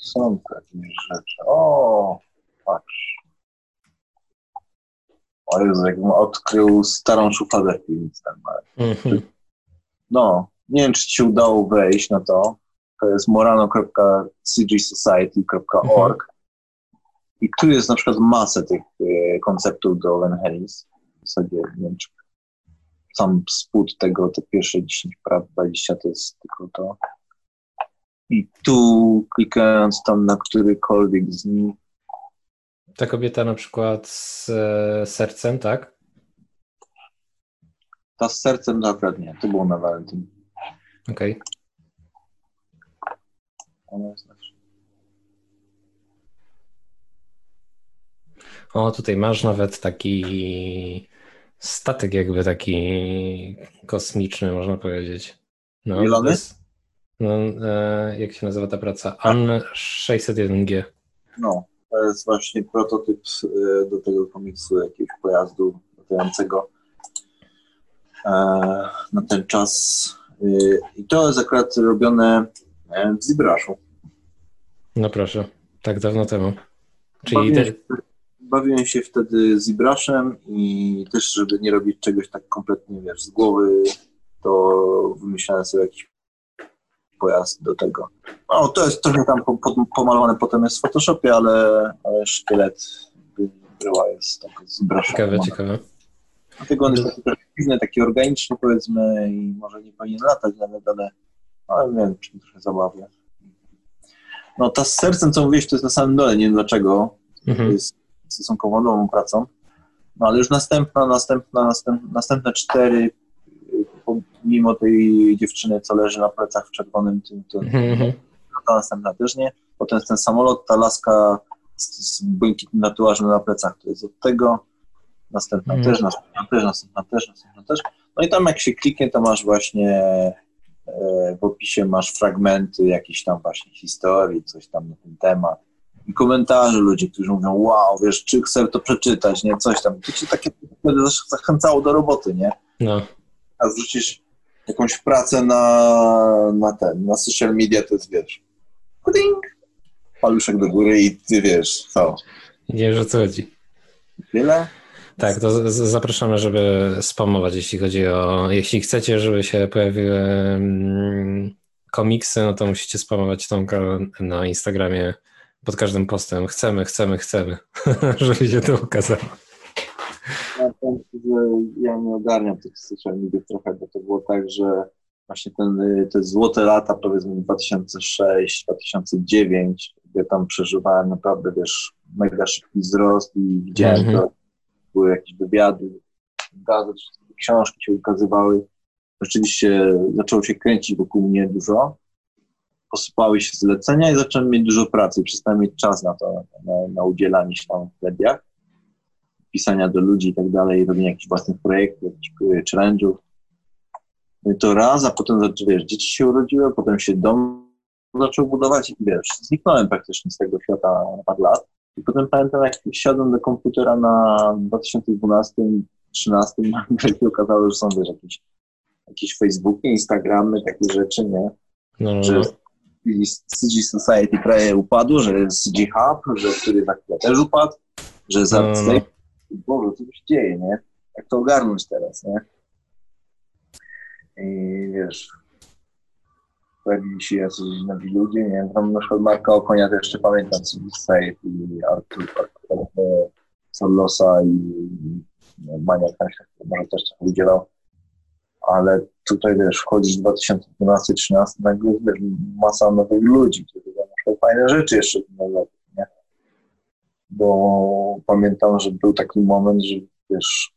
Są takie rzeczy. O, patrz. O Jezu, jakbym odkrył starą szufladę filmicką. Mhm. No, nie wiem, czy ci udało wejść na to. To jest morano.cgsociety.org i tu jest na przykład masę tych e, konceptów do Len Harris. W zasadzie, nie wiem, czy sam spód tego, te pierwsze 10 praw, 20 to jest tylko to. I tu klikając tam na którykolwiek z nich, Ta kobieta na przykład z e, sercem, tak? ta z sercem akurat nie, to było na Valentyn. Okej. Ona jest na O, tutaj masz nawet taki statek jakby taki kosmiczny, można powiedzieć. No, Zielony? jest- No, e, jak się nazywa ta praca? AN 601G. No, to jest właśnie prototyp e, do tego komiksu jakiegoś pojazdu latającego e, na ten czas. E, I to jest akurat robione E, W Zibraszu. No proszę, tak dawno temu. Czyli Bawiłem, te, bawiłem się wtedy z Zibraszem i też, żeby nie robić czegoś tak kompletnie, wiesz, z głowy, to wymyślałem sobie jakiś pojazd do tego. No, to jest trochę tam po, po, pomalowane potem jest w Photoshopie, ale, ale szkielet była jest tak z Zibrasza. ciekawe, ciekawe. Dlatego on jest taki trochę dziwny, taki organiczny powiedzmy i może nie powinien latać nawet, ale, ale wiem, czy trochę zabawia. No ta z sercem, co mówiłeś, to jest na samym dole, nie wiem dlaczego. To Mhm. jest stosunkowo nową pracą. No ale już następna, następna, następna następne cztery, mimo tej dziewczyny, co leży na plecach w czerwonym, tym, to, Mhm, mhm. ta następna też nie. Potem jest ten samolot, ta laska z, z błękitnym tatuażem na plecach, to jest od tego. Następna Mhm. też, następna też, następna też, następna też. No i tam jak się kliknie, to masz właśnie e, w opisie masz fragmenty jakiejś tam właśnie historii, coś tam na ten temat. I komentarze ludzi, którzy mówią, wow, wiesz, czy chcę to przeczytać, nie, coś tam. To ci takie zachęcało do roboty, nie? No, a zwrócisz jakąś pracę na, na ten, na social media, to jest, wiesz, ding, paluszek do góry i ty wiesz, co, nie wiesz o co chodzi. tyle? Tak, to zapraszamy, żeby spamować, jeśli chodzi o. Jeśli chcecie, żeby się pojawiły mm, komiksy, no to musicie spamować Tomka na Instagramie pod każdym postem. Chcemy, chcemy, chcemy, żeby się to ukazało. Ja nie ogarniam tych social media trochę, bo to było tak, że właśnie ten, y, te złote lata, powiedzmy 2006, 2009, gdzie tam przeżywałem naprawdę, wiesz, mega szybki wzrost i widziałem Mhm. to, były jakieś wywiady, gazet, książki się ukazywały. Rzeczywiście zaczęło się kręcić wokół mnie dużo. Posypały się zlecenia i zacząłem mieć dużo pracy. i Przestałem mieć czas na to, na, na udzielanie się tam w mediach pisania do ludzi i tak dalej, robienia jakichś własnych projektów, jakichś y, challenge'ów. No to raz, a potem wiesz, dzieci się urodziły, potem się dom zaczął budować i wiesz, zniknąłem praktycznie z tego świata na parę lat. I potem pamiętam, jak siadłem do komputera na 2012-2013, nagle się okazało, że są wiesz, jakieś, jakieś Facebooki, Instagramy, takie rzeczy, nie? No, no, że no. CG Society prawie upadło, że jest CG Hub, że który chwilę też upadł, że za no, no. Boże, co się dzieje, nie? Jak to ogarnąć teraz, nie? I wiesz, pojawili się jacyś nowi ludzie, nie wiem, tam na przykład Marka Okonia to jeszcze pamiętam, CG Society Artur, Artur Solosa i Maniak może też trochę udzielał ale tutaj wiesz, wchodzisz w 2012-2013, nagle wiesz, masa nowych ludzi, którzy na przykład fajne rzeczy jeszcze w? Bo pamiętam, że był taki moment, że wiesz,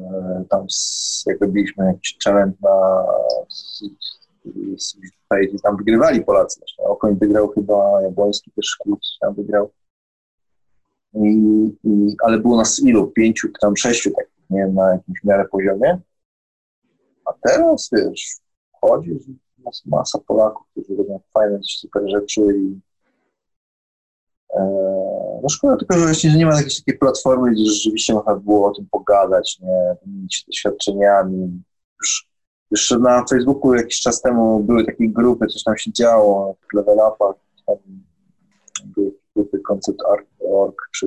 e, tam z, jak robiliśmy jakiś challenge na z- tam wygrywali Polacy. Właśnie. Okoń wygrał chyba, Jabłoński też Kłód tam wygrał. I, i, ale było nas ilu? Pięciu, tam sześciu takich, nie na jakimś miarę poziomie. A teraz, wiesz, chodzisz, jest masa Polaków, którzy robią fajne, super rzeczy i no szkoda tylko, że właśnie że nie ma jakiejś takiej platformy, gdzie rzeczywiście można było o tym pogadać, nie, wymienić się doświadczeniami. Już, już na Facebooku jakiś czas temu były takie grupy, coś tam się działo, w level upach, tam były grupy concept.org czy,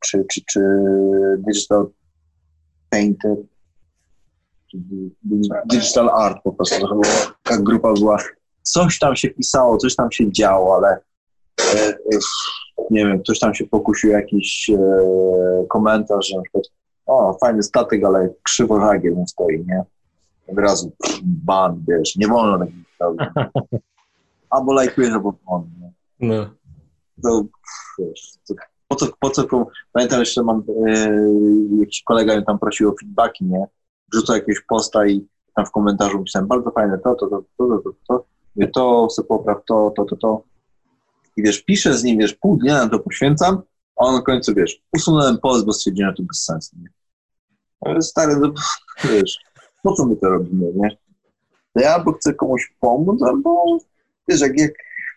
czy, czy, czy digital painter, digital art po prostu. Taka grupa była, coś tam się pisało, coś tam się działo, ale e, e, nie wiem, ktoś tam się pokusił jakiś e, komentarz, że na przykład o, fajny statek, ale krzywo żagiel stoi, nie? Od razu ban, wiesz, nie wolno takich. Albo lajkujesz, albo wolno, nie? no. to wiesz, to po co, po co, pamiętam jeszcze mam, e, jakiś kolega mnie tam prosił o feedbacki, nie? Wrzucał jakiegoś posta i tam w komentarzu pisałem, bardzo fajne to, to, to, to, to, to, to, Mówię, to chcę popraw, to, to, to, to. I wiesz, piszę z nim, wiesz, pół dnia na to poświęcam, a on na końcu, wiesz, usunąłem post, bo stwierdziłem, że to bez sensu, nie? Ale stary, no, wiesz, po co my to robimy, nie? To ja albo chcę komuś pomóc, albo, wiesz, jak, jak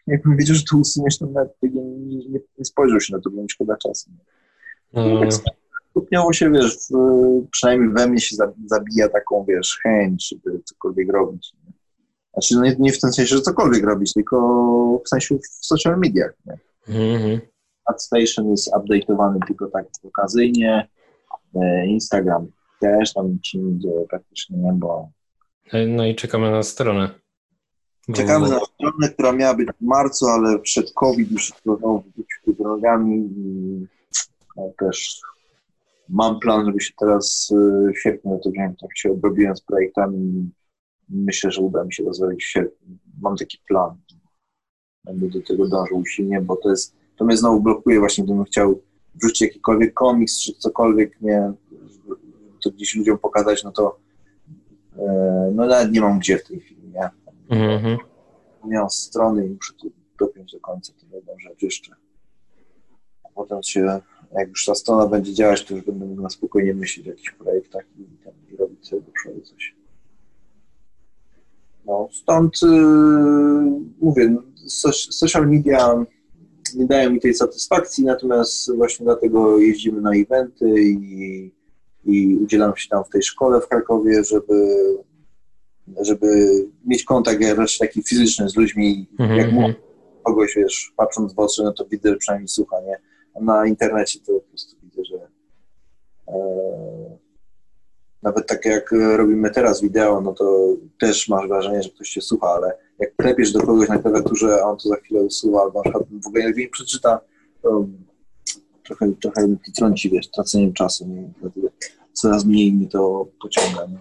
jakbym wiedział, że to usuniesz, to nawet nie, nie, nie, nie spojrzał się na to, bo mi szkoda czasu. No, Tak stopniowo się, wiesz, w, przynajmniej we mnie się za- zabija taką, wiesz, chęć, żeby cokolwiek robić. Nie? Znaczy no nie, nie w tym sensie, że cokolwiek robić, tylko w sensie w social mediach. Nie? Mhm. AdStation jest update'owany tylko tak okazyjnie. E, Instagram też tam nie dzieje praktycznie, nie, bo No i czekamy na stronę. czekamy na stronę, która miała być w marcu, ale przed COVID już znowu wrócił drogami i no, też mam plan, żeby się teraz e, w sierpniu to wziąć, tak się obrobiłem z projektami myślę, że uda mi się to zrobić. Mam taki plan. Będę do tego dążył usilnie, bo to jest, to mnie znowu blokuje właśnie, gdybym chciał wrzucić jakikolwiek komiks czy cokolwiek, nie, to gdzieś ludziom pokazać, no to e, no nawet nie mam gdzie w tej chwili, nie? Mhm. Miałem strony i muszę to dopiąć do końca, to jedną rzecz jeszcze. A potem się, jak już ta strona będzie działać, to już będę mógł na spokojnie myśleć o jakichś projektach i, tam, i robić sobie do przodu coś. No, stąd yy, mówię, so, social media nie dają mi tej satysfakcji, natomiast właśnie dlatego jeździmy na eventy i, i udzielam się tam w tej szkole w Krakowie, żeby, żeby mieć kontakt raczej taki fizyczny z ludźmi, Mhm, jak mhm. mówię, kogoś, wiesz, patrząc w oczy, no to widzę, że przynajmniej słucha, nie? A na internecie to po prostu widzę, że e, nawet tak jak robimy teraz wideo, no to też masz wrażenie, że ktoś cię słucha, ale jak klepiesz do kogoś na klawiaturze, a on to za chwilę usuwa, albo na przykład w ogóle nie przeczyta, to trochę, trochę trąci, wiesz, traceniem czasu, nie? Coraz mniej mi to pociąga, nie?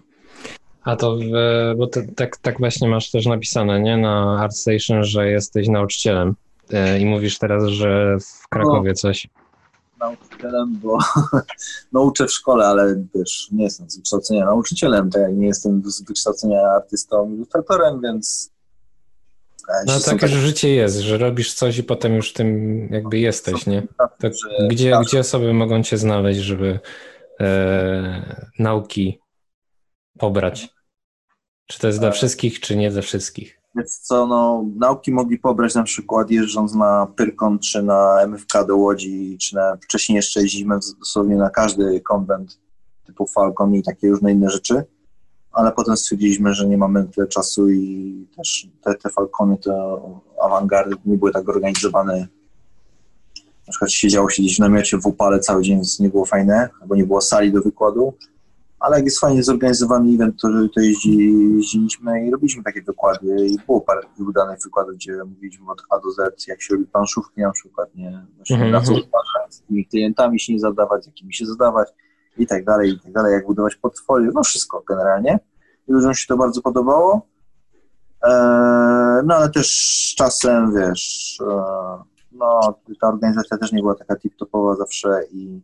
A to, w, bo to, tak, tak właśnie masz też napisane, nie, na ArtStation, że jesteś nauczycielem e, i mówisz teraz, że w Krakowie coś. Nauczycielem, bo no, uczę w szkole, ale też nie jestem z wykształcenia nauczycielem, tak jak nie jestem z wykształcenia artystą, ilustratorem, więc... No są tak takie- już życie jest, że robisz coś i potem już tym jakby jesteś, nie? To że- gdzie, tak. gdzie osoby mogą cię znaleźć, żeby e, nauki pobrać? Czy to jest dla E. wszystkich, czy nie dla wszystkich? Więc co, no, nauki mogli pobrać na przykład jeżdżąc na Pyrkon, czy na MFK do Łodzi, czy na, wcześniej jeszcze jeździmy dosłownie na każdy konwent typu Falcon i takie różne inne rzeczy, ale potem stwierdziliśmy, że nie mamy tyle czasu i też te, te Falcony, te awangardy nie były tak organizowane. Na przykład siedziało się gdzieś w namiocie w upale cały dzień, więc nie było fajne, albo nie było sali do wykładu. Ale jak jest fajnie zorganizowany event, to, to jeździ, jeździliśmy i robiliśmy takie wykłady i było parę udanych wykładów, gdzie mówiliśmy od A do Z, jak się robi planszówki na przykład, nie? Właśnie Mhm. na co uważać, z jakimi klientami się nie zadawać, z jakimi się zadawać i tak dalej, i tak dalej, jak budować portfolio, no wszystko generalnie. I ludziom się to bardzo podobało. Eee, no ale też z czasem, wiesz, eee, no ta organizacja też nie była taka tip-topowa zawsze i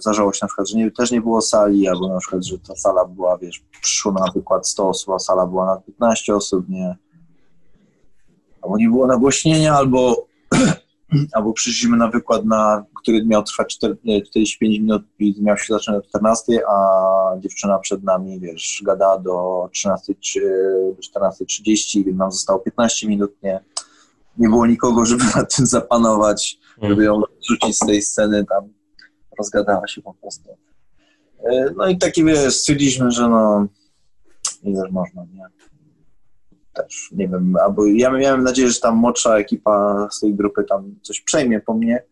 Zdarzało się na przykład, że nie, też nie było sali, albo na przykład, że ta sala była, wiesz, przyszło na wykład 100 osób, a sala była na 15 osób, nie? Albo nie było nagłośnienia, albo, albo przyszliśmy na wykład, na, który miał trwać 4, nie, 45 minut i miał się zacząć o 14, a dziewczyna przed nami, wiesz, gada do 13, czy- do 14.30, więc nam zostało 15 minut, nie? Nie było nikogo, żeby nad tym zapanować, żeby ją rzucić z tej sceny tam rozgadała się po prostu. E, No i takie, wiesz, stwierdziliśmy, że no, ile można, nie? Też, nie wiem, albo ja miałem nadzieję, że tam młodsza ekipa z tej grupy tam coś przejmie po mnie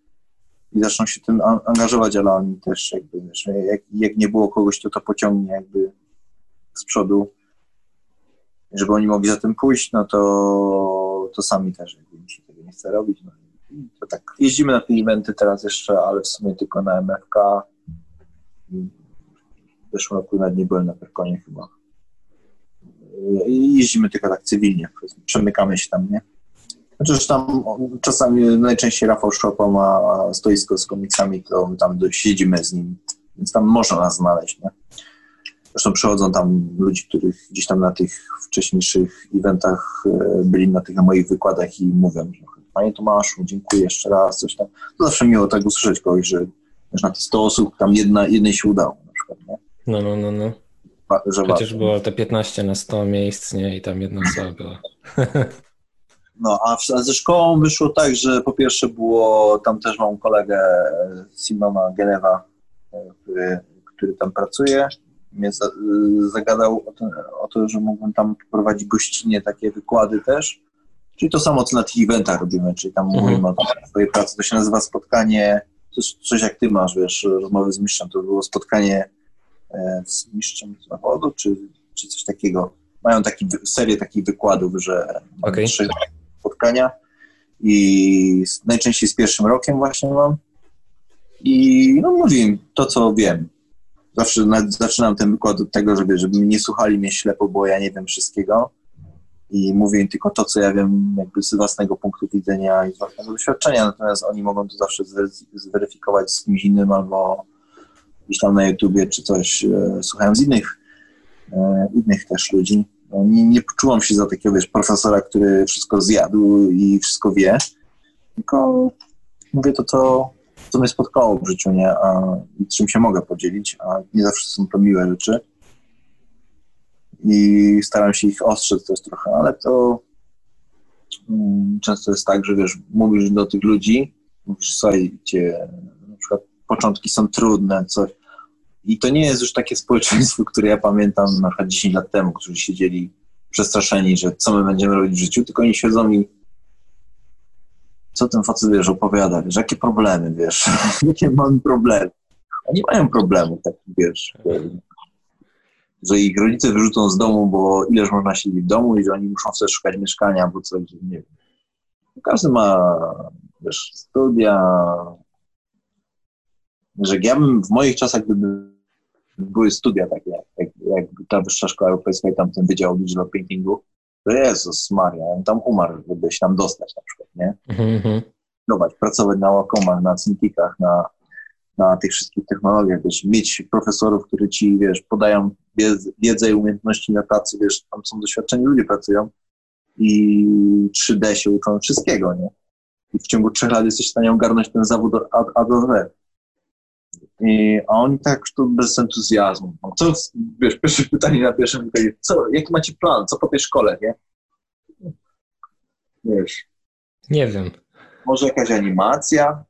i zaczną się tym an- angażować, ale oni też jakby, wiesz, jak, jak nie było kogoś, to to pociągnie jakby z przodu, żeby oni mogli za tym pójść, no to, to sami też jakby mi się tego nie chce robić, no. To tak, jeździmy na te eventy teraz jeszcze, ale w sumie tylko na MFK. W zeszłym roku nawet nie byłem na Perkonie chyba. Jeździmy tylko tak cywilnie, przemykamy się tam, nie? Znaczy, że tam czasami, najczęściej Rafał Szopa ma stoisko z komiksami, to tam siedzimy z nim, więc tam można nas znaleźć, nie? Zresztą przychodzą tam ludzie, których gdzieś tam na tych wcześniejszych eventach e, byli na tych moich wykładach i mówią, że Panie Tomaszu, dziękuję jeszcze raz, coś tam. To zawsze miło tak usłyszeć kogoś, że wiesz, na te 100 osób tam jedna, jednej się udało na przykład, nie? No, no, no, no. Wa- Że Przecież warto. było te 15 na 100 miejsc, nie? I tam jedna osoba była. No, a, w, a ze szkołą wyszło tak, że po pierwsze było, tam też mam kolegę e, Simona Genewa, e, który, który tam pracuje mnie y, zagadał o to, o to, że mógłbym tam prowadzić gościnnie takie wykłady też. Czyli to samo, co na tych eventach robimy, czyli tam Mhm. mówimy o swojej pracy. To się nazywa spotkanie, coś, coś jak ty masz, wiesz, rozmowy z mistrzem. To było spotkanie e, z mistrzem zawodu, czy, czy coś takiego. Mają taki, serię takich wykładów, że Okej. trzy spotkania i z- najczęściej z pierwszym rokiem właśnie mam. I no mówię to, co wiem. Zawsze na, zaczynam ten wykład od tego, żeby, żeby nie słuchali mnie ślepo, bo ja nie wiem wszystkiego. I mówię im tylko to, co ja wiem jakby z własnego punktu widzenia i z własnego doświadczenia, natomiast oni mogą to zawsze zwery- zweryfikować z kimś innym albo gdzieś tam na YouTubie czy coś, e, słuchając innych, e, innych też ludzi. No, Nie, nie poczułam się za takiego, wiesz, profesora, który wszystko zjadł i wszystko wie, tylko mówię to, co, co mnie spotkało w życiu, nie? A, czym się mogę podzielić, a nie zawsze są to miłe rzeczy. I staram się ich ostrzec też trochę, ale to mm, często jest tak, że wiesz, mówisz do tych ludzi, mówisz, słuchajcie, na przykład początki są trudne, coś. I to nie jest już takie społeczeństwo, które ja pamiętam na przykład 10 lat temu, którzy siedzieli przestraszeni, że co my będziemy robić w życiu, tylko oni siedzą i co ten facet, wiesz, opowiada, wiesz, jakie problemy, wiesz, jakie mamy problemy. Oni mają problemów takich, wiesz, że ich rodzice wyrzucą z domu, bo ileż można siedzieć w domu i że oni muszą sobie szukać mieszkania albo coś, nie wiem. Każdy ma, wiesz, studia. Że ja bym w moich czasach, gdyby były studia takie, jak, jak ta Wyższa Szkoła Europejska i tam ten Wydział Digital Paintingu, to Jezus Maria, on tam umarł, żeby się tam dostać na przykład, nie? Mhm, mhm. pracować, pracować na Wacomach, na Cintiqach, na, na tych wszystkich technologiach, wiesz, mieć profesorów, którzy ci, wiesz, podają wiedzę, i umiejętności na pracy, wiesz, tam są doświadczeni ludzie pracują i 3D się uczą wszystkiego, nie? I w ciągu trzech lat jesteś w stanie ogarnąć ten zawód A, A do Z. I, a oni tak to bez entuzjazmu. No co, wiesz, pierwsze pytanie na pierwszym pytanie, co, jaki macie plan, co po tej szkole, nie? Wiesz, Nie wiem. może jakaś animacja?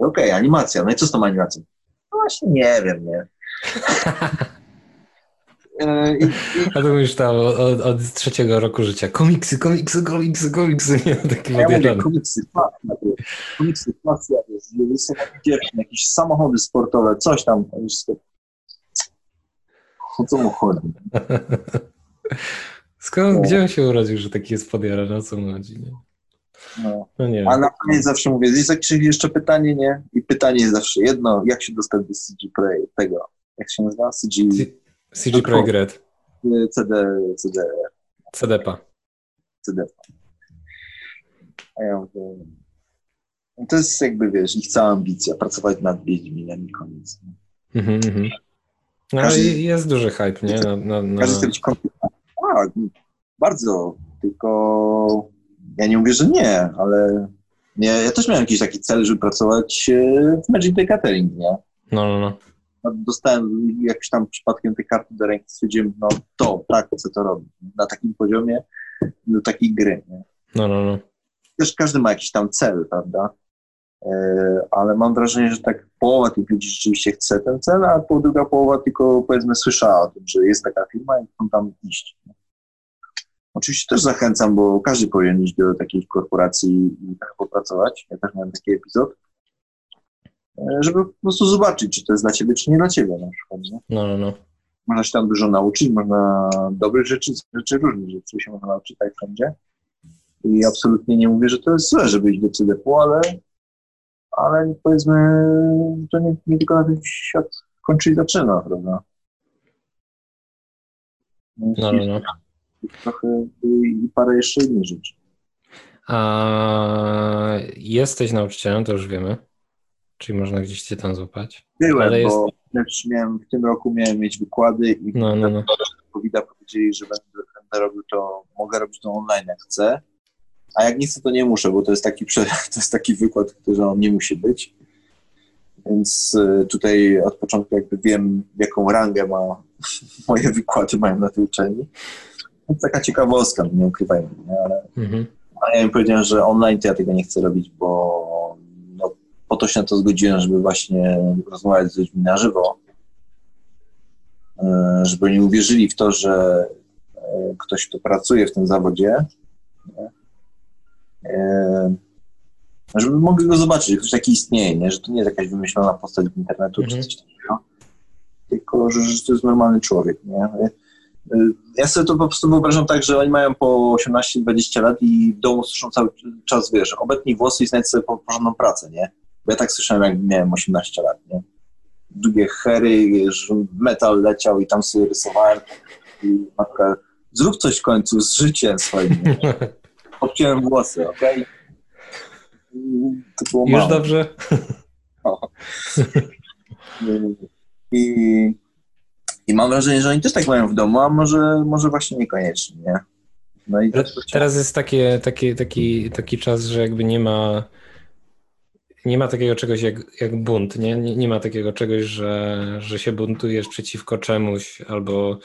No Okej, animacja. No i co z tą animacją? No właśnie nie wiem, nie. I, i, A to mówisz tam od, od, trzeciego roku życia. Komiksy, komiksy, komiksy, komiksy. Nie, taki ja mówię, komiksy, pasja, komiksy, pasja, rysowanie dziewczyn, jakieś samochody sportowe, coś tam. Wszystko. O co mu chodzi? Skąd, No. gdzie on się urodził, że taki jest podjarany? O co mu chodzi? Nie? No. No nie A na koniec zawsze mówię, jest jakieś jeszcze pytanie, nie? I pytanie jest zawsze jedno, jak się dostać do CG Play, tego, jak się nazywa? CG, C- CG Projekt Red. CD, CD, CDPA. CD. A ja mówię, no to jest jakby, wiesz, ich cała ambicja, pracować nad Wiedźminem i koniec. Mhm, mhm. No, Każdy- ale jest duży hype, nie? Na, na, na... Każdy chce być komputer. Tak, bardzo, tylko ja nie mówię, że nie, ale nie, ja też miałem jakiś taki cel, żeby pracować e, w Magic the Gathering, nie? No, no, no. No, Dostałem jakiś tam przypadkiem te karty do ręki, stwierdziłem, no to, tak, chcę to robić. Na takim poziomie, do takiej gry, nie? No, no, no. też każdy ma jakiś tam cel, prawda? E, Ale mam wrażenie, że tak połowa tych ludzi rzeczywiście chce ten cel, a po druga połowa tylko powiedzmy słyszała o tym, że jest taka firma i chcą tam iść. Oczywiście też zachęcam, bo każdy powinien iść do takiej korporacji i tak popracować. Ja też miałem taki epizod, e, żeby po prostu zobaczyć, czy to jest dla ciebie, czy nie dla ciebie na przykład. Nie? No, no, no. Można się tam dużo nauczyć, można dobrych rzeczy, rzeczy różnych rzeczy się można nauczyć tak wszędzie. I absolutnie nie mówię, że to jest złe, żeby iść do CDP, ale, ale powiedzmy, to nie, nie tylko na tym świat kończy i zaczyna, prawda? No, no, no. Trochę i parę jeszcze innych rzeczy. A jesteś nauczycielem, to już wiemy. Czyli można gdzieś cię tam złapać. Byłem, Ale jest- bo też miałem, w tym roku miałem mieć wykłady i No, no, no. covid powiedzieli, że będę, będę robił to, mogę robić to online jak chcę, a jak nie chcę, to nie muszę, bo to jest taki, to jest taki wykład, który on nie musi być. Więc y, tutaj od początku jakby wiem, jaką rangę ma moje wykłady mają na tej uczelni. Więc taka ciekawostka, nie ukrywajmy, nie? ale Mhm. a ja im powiedziałem, że online to ja tego nie chcę robić, bo no, po to się na to zgodziłem, żeby właśnie rozmawiać z ludźmi na żywo. e, żeby oni uwierzyli w to, że e, ktoś, kto pracuje w tym zawodzie, e, żeby mogli go zobaczyć, że ktoś taki istnieje, nie? że to nie jest jakaś wymyślona postać z internetu Mhm. czy coś takiego, tylko że, że to jest normalny człowiek. Nie? Ja sobie to po prostu wyobrażam tak, że oni mają po 18-20 lat i w domu słyszą cały czas, wiesz, obetnij włosy i znajdź sobie po- porządną pracę, nie? Bo ja tak słyszałem, jak miałem 18 lat, nie? Długie hery, metal leciał i tam sobie rysowałem i matka, zrób coś w końcu z życiem swoim. Obciąłem włosy, okej? To było Już mało. dobrze? I, I mam wrażenie, że oni też tak mają w domu, a może, może właśnie niekoniecznie, nie? No i Ale Teraz jest takie, takie, taki, taki czas, że jakby nie ma nie ma takiego czegoś jak, jak bunt, nie? nie? Nie ma takiego czegoś, że, że się buntujesz przeciwko czemuś albo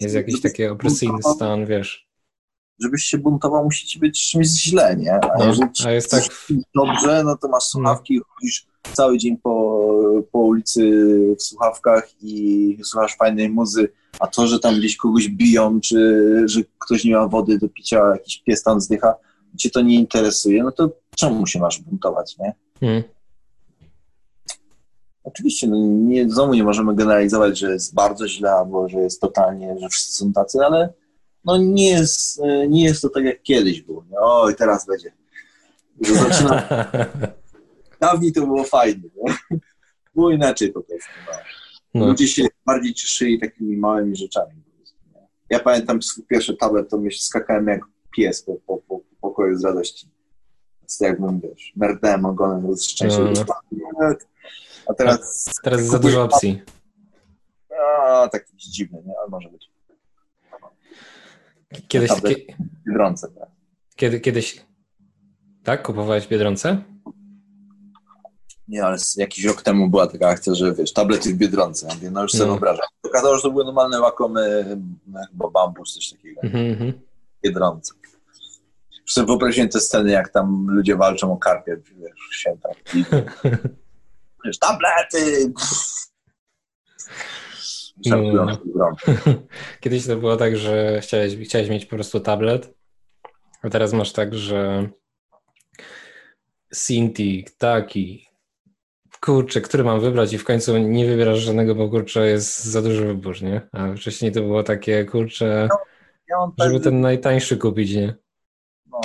jest jakiś taki opresyjny stan, wiesz. żebyś się buntował, musi ci być czymś źle, nie? A No, jeżeli a jest tak- dobrze, no to masz słuchawki chodzisz cały dzień po, po ulicy w słuchawkach i słuchasz fajnej muzy, a to, że tam gdzieś kogoś biją, czy że ktoś nie ma wody do picia, jakiś pies tam zdycha, cię to nie interesuje, no to czemu się masz buntować, nie? Hmm. Oczywiście, no nie, znowu nie możemy generalizować, że jest bardzo źle, albo że jest totalnie, że wszyscy są tacy, ale no nie jest, nie jest to tak jak kiedyś było. Nie? Oj, teraz będzie. Zaczyna, dawniej to było fajnie. Nie? Było inaczej po prostu. No. No. Ludzie się bardziej cieszyli takimi małymi rzeczami. Ja pamiętam swój pierwszy tablet, to myśl, skakałem jak pies po, po, po, po pokoju z radości. Więc jakbym, wiesz, merdałem ogonem z szczęścia. No, A teraz Teraz jest za dużo opcji. a, tak dziwny, nie? Ale może być. Kiedyś, Tablet. kie, Biedronce, tak. kiedy, kiedyś tak? Kupowałeś Biedronce? Nie, ale jakiś rok temu była taka akcja, że wiesz, tablety w Biedronce. Ja mówię, no już sobie No. wyobrażam. Okazało się, że to były normalne łakomy, no, chyba bambus, coś takiego. Mhm. w Biedronce. Już sobie wyobraziłem te sceny, jak tam ludzie walczą o karpie, wiesz, święta. I, wiesz, tablety! No. w. Kiedyś to było tak, że chciałeś, chciałeś mieć po prostu tablet, a teraz masz tak, że Cintiq, taki, kurczę, który mam wybrać i w końcu nie wybierasz żadnego, bo kurczę jest za duży wybór, nie? A wcześniej to było takie, kurczę, Ja tak, żeby ten najtańszy kupić, nie? no,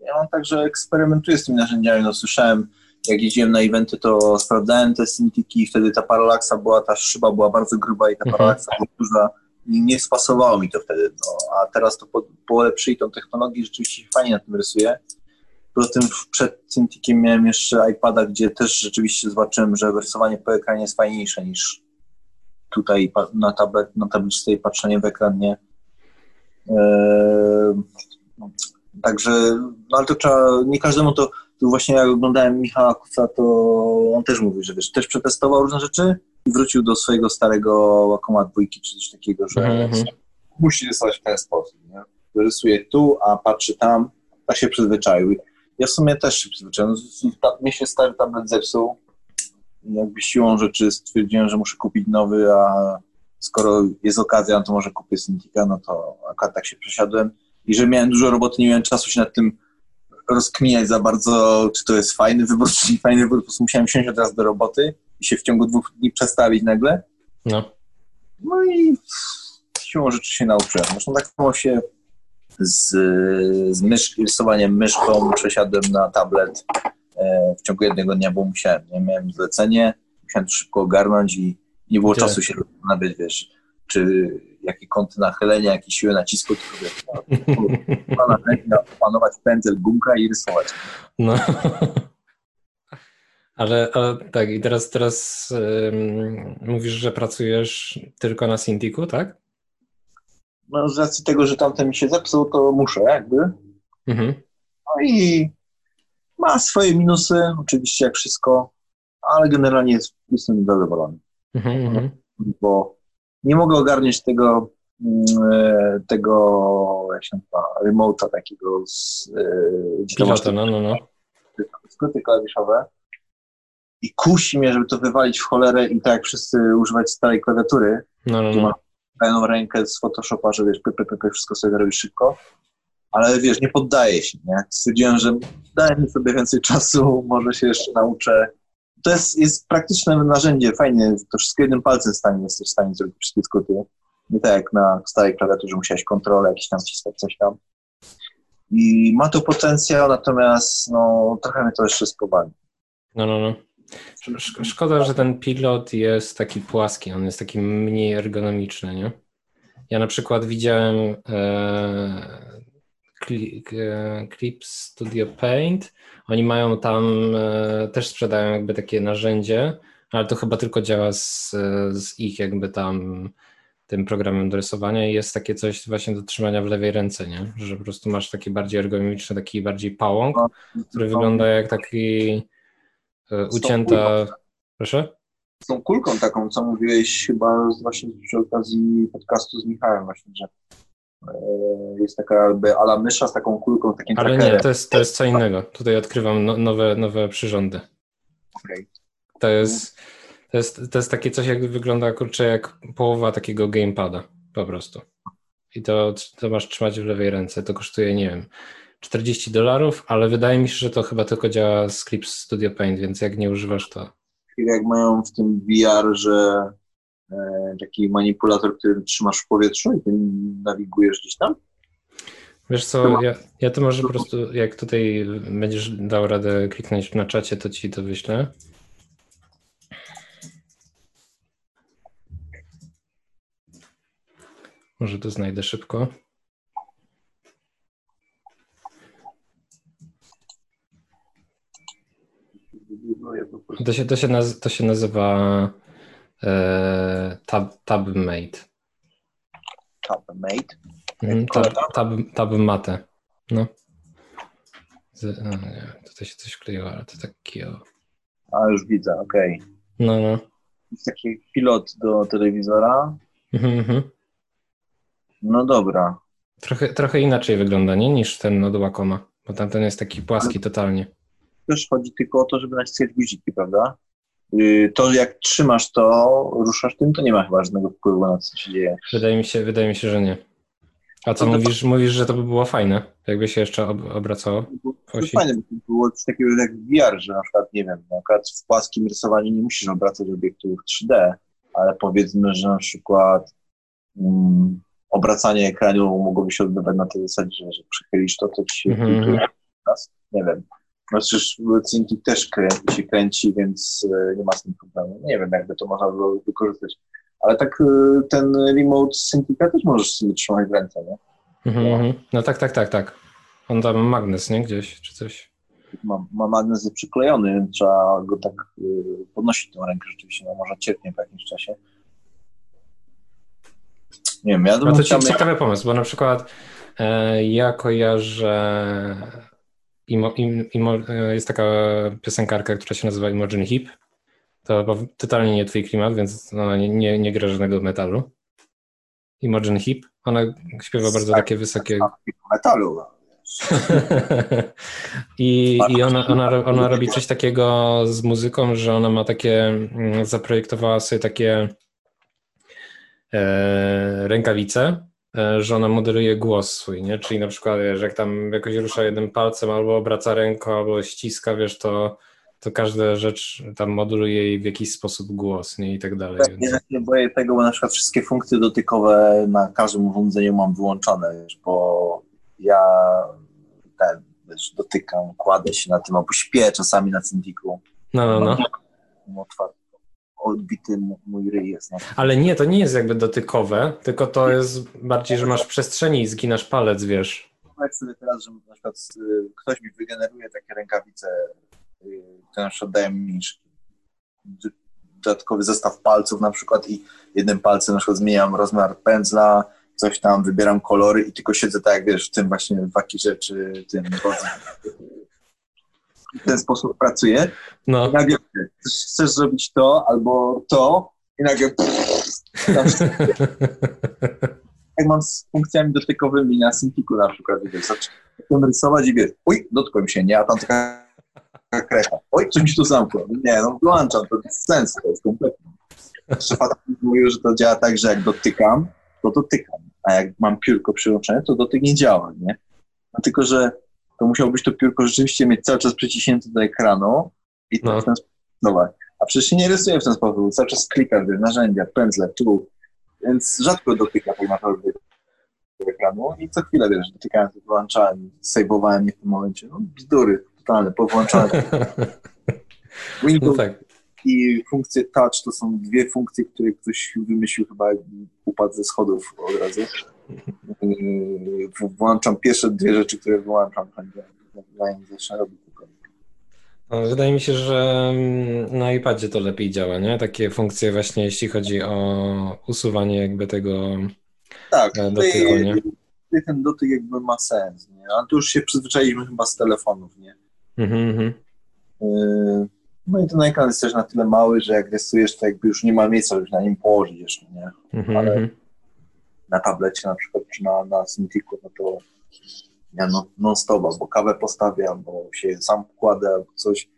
ja mam tak, że eksperymentuję z tymi narzędziami. No, słyszałem, jak jeździłem na eventy, to sprawdzałem te Cintiqi i wtedy ta paralaksa była, ta szyba była bardzo gruba i ta Mhm. paralaksa była duża. I nie spasowało mi to wtedy. No, a teraz to po, polepszyli tą technologię, rzeczywiście się fajnie na tym rysuje. Poza tym przed Cintiqiem miałem jeszcze iPada, gdzie też rzeczywiście zobaczyłem, że rysowanie po ekranie jest fajniejsze niż tutaj na, tablet, na tabliczce i patrzenie w ekran, nie? Eee, Także, no ale to trzeba, nie każdemu to, to właśnie jak oglądałem Michała Kuca, to on też mówił, że wiesz, też przetestował różne rzeczy i wrócił do swojego starego Wacoma dwójki czy coś takiego, że Mhm, mhm. musi rysować w ten sposób, nie? Rysuje tu, a patrzy tam, tak się przyzwyczaił. Ja w sumie też się przyzwyczaiłem. Mnie się stary tablet zepsuł jakby siłą rzeczy stwierdziłem, że muszę kupić nowy, a skoro jest okazja, no to może kupię Cintiqa, no to akurat tak się przesiadłem i że miałem dużo roboty, nie miałem czasu się nad tym rozkminiać za bardzo, czy to jest fajny wybór, czy nie fajny wybór, po prostu musiałem siąść od razu do roboty i się w ciągu dwóch dni przestawić nagle. No. No i siłą rzeczy się nauczyłem. Zresztą tak samo się z, z mysz, rysowaniem myszką przesiadłem na tablet e, w ciągu jednego dnia, bo musiałem. Nie miałem zlecenie, musiałem to szybko ogarnąć i nie było Gdzie? czasu się zastanawiać, wiesz, czy jakie kąty nachylenia, jakie siły nacisku, tylko wiesz, no, opanować pędzel, gumka i rysować. No. Ale, ale tak, i teraz, teraz mówisz, że pracujesz tylko na Cintiqu, tak? No z racji tego, że tamten mi się zepsuł, to muszę jakby. Mhm. No i ma swoje minusy, oczywiście jak wszystko, ale generalnie jest, jestem zadowolony, Mhm, mhm. bo nie mogę ogarniać tego, mm, e, tego jak się nazywa, remote'a takiego z, e, Pilota, no, no, no. skróty klawiszowe. i kusi mnie, żeby to wywalić w cholerę i tak jak wszyscy używać starej klawiatury, No, no, no. Pełną rękę z Photoshopa, że wiesz, py, py, wszystko sobie robisz szybko. Ale wiesz, nie poddaję się, nie? Stwierdziłem, że daj mi sobie więcej czasu, może się jeszcze nauczę. To jest, jest praktyczne narzędzie, fajnie, to wszystko jednym palcem stanie, jesteś w stanie zrobić wszystkie skróty. Nie tak jak na starej klawiaturze musiałeś kontrolę jakieś tam wciskać, coś tam. I ma to potencjał, natomiast no, trochę mnie to jeszcze spowalnia. No, no, no. Sz- Szkoda, że ten pilot jest taki płaski, on jest taki mniej ergonomiczny, nie? Ja na przykład widziałem e, e, Clip Studio Paint. Oni mają tam, e, też sprzedają jakby takie narzędzie, ale to chyba tylko działa z, z ich jakby tam tym programem do rysowania i jest takie coś właśnie do trzymania w lewej ręce, nie? Że po prostu masz taki bardziej ergonomiczny, taki bardziej pałąk, który wygląda jak taki ucięta... Proszę? z tą kulką taką, co mówiłeś chyba właśnie przy okazji podcastu z Michałem właśnie, że e, jest taka jakby ala mysza z taką kulką, takim Ale trackerem. nie, to jest, to jest co innego. Tutaj odkrywam no, nowe, nowe przyrządy. Okej. To jest, to, jest, to jest takie coś, jak wygląda kurczę, jak połowa takiego gamepada po prostu. I to, to masz trzymać w lewej ręce. To kosztuje, nie wiem, 40 dolarów, ale wydaje mi się, że to chyba tylko działa z Clip Studio Paint, więc jak nie używasz, to. Jak mają w tym VR, że e, taki manipulator, który trzymasz w powietrzu i ty nawigujesz gdzieś tam. Wiesz co, ja, ja to może po prostu, jak tutaj będziesz dał radę kliknąć na czacie, to ci to wyślę. Może to znajdę szybko. No, ja po prostu- To się, to się, naz, to się nazywa e, tab, TabMate. Tabmate. Mhm, Jak tab, tab, TabMate. No. Z, no nie, tutaj się coś wkleiło, ale to taki o. A już widzę, okej. No, no. Jest taki pilot do telewizora. Mhm, mhm. No dobra. Trochę, trochę inaczej wygląda, nie? Niż ten od Wacoma, bo tamten jest taki płaski totalnie. Też chodzi tylko o to, żeby naciskać guziki, prawda? Y, To jak trzymasz to, ruszasz tym, to nie ma chyba żadnego wpływu na to, co się dzieje. Wydaje mi się, wydaje mi się, że nie. A co No to- mówisz? Mówisz, że to by było fajne, jakby się jeszcze ob, obracało? To fajne, bo to było coś takiego jak w VR, że na przykład, nie wiem, na przykład w płaskim rysowaniu nie musisz obracać obiektów 3D, ale powiedzmy, że na przykład mm, obracanie ekranu mogłoby się odbywać na tej zasadzie, że, że przychylisz to, to ci się Mhm, mhm. raz. Nie wiem. No przecież Cintiq też kręci, się kręci, więc e, nie ma z tym problemu. Nie wiem, jakby to można było wykorzystać. Ale tak e, ten remote z Cintiqa też możesz sobie trzymać w ręce, nie? Mhm, No. mhm. No tak, tak, tak, tak. On tam magnes, nie? Gdzieś, czy coś. ma, ma magnes przyklejony, trzeba go tak y, podnosić tą rękę rzeczywiście, no może cierpnie po jakimś czasie. Nie wiem, ja No to ciekawy pomysł, bo na przykład e, ja kojarzę imo, im, imo, e, jest taka piosenkarka, która się nazywa Imogen Heap. To totalnie nie twój klimat, więc ona nie, nie, nie gra żadnego metalu. Imogen Heap. Ona śpiewa bardzo takie wysokie... metalu. I, i ona, ona, ona robi coś takiego z muzyką, że ona ma takie, mm, zaprojektowała sobie takie e, rękawice, że ona modeluje głos swój, nie? Czyli na przykład, wiesz, jak tam jakoś rusza jednym palcem, albo obraca ręką, albo ściska, wiesz, to, to każda rzecz tam moduluje jej w jakiś sposób głos, nie? I tak dalej. Ja Więc... się boję tego, bo na przykład wszystkie funkcje dotykowe na każdym urządzeniu mam wyłączone, wiesz, bo ja ten, wiesz, dotykam, kładę się na tym, albo śpię czasami na Cintiqu. No, no, no. Mam otwarty, odbity mój ryj jest tym. Ale nie, to nie jest jakby dotykowe, tylko to jest bardziej, że masz w przestrzeni i zginasz palec, wiesz. Powiedz sobie teraz, że na przykład y, ktoś mi wygeneruje takie rękawice, y, to na przykład daje mi dodatkowy zestaw palców na przykład i jednym palcem na przykład zmieniam rozmiar pędzla, coś tam, wybieram kolory i tylko siedzę tak, jak wiesz, w tym właśnie wakirze czy tym w ten sposób pracuję. No. I nagle chcesz, zrobić to albo to i nagle jak mam z funkcjami dotykowymi na Cintiqu na przykład, wiesz, zacząłem rysować i wiesz, uj, dotkłem się, nie, a tam taka krecha. Oj, coś mi się tu zamkło. Nie, no włączam, to jest sens, to jest kompletnie. Szefa mówił, że to działa tak, że jak dotykam, to dotykam, a jak mam piórko przyłączone, to dotyk nie działa, nie? No tylko, że to musiało być to piórko rzeczywiście mieć cały czas przyciśnięte do ekranu i to No. w ten sposób rysować. A przecież się nie rysuje w ten sposób, cały czas klikasz, narzędzia, pędzle, tu, więc rzadko dotyka tak naprawdę do ekranu i co chwilę, wiesz, dotykałem, wyłączałem, sejwowałem je w tym momencie, no bzdury totalne, powłączałem. No Windows tak. i funkcje touch to są dwie funkcje, które ktoś wymyślił chyba upadł ze schodów od razu. Włączam pierwsze dwie rzeczy, które wyłączam, zanim zacznę robić. No, Wydaje mi się, że mm, na iPadzie to lepiej działa, nie? Takie funkcje właśnie, jeśli chodzi o usuwanie jakby tego Tak, E, dotyku, nie? ten dotyk jakby ma sens, nie? Ale to już się przyzwyczailiśmy chyba z telefonów, nie? Mhm, mhm. Yy, No i ten ekran jest też na tyle mały, że jak rysujesz, to jakby już nie ma miejsca, żeby na nim położyć jeszcze, nie? Mhm, Ale- mhm. Na tablecie na przykład, czy na, na Cintiqu, no to ja no, non stop, albo kawę postawię, albo się sam kładę, albo coś.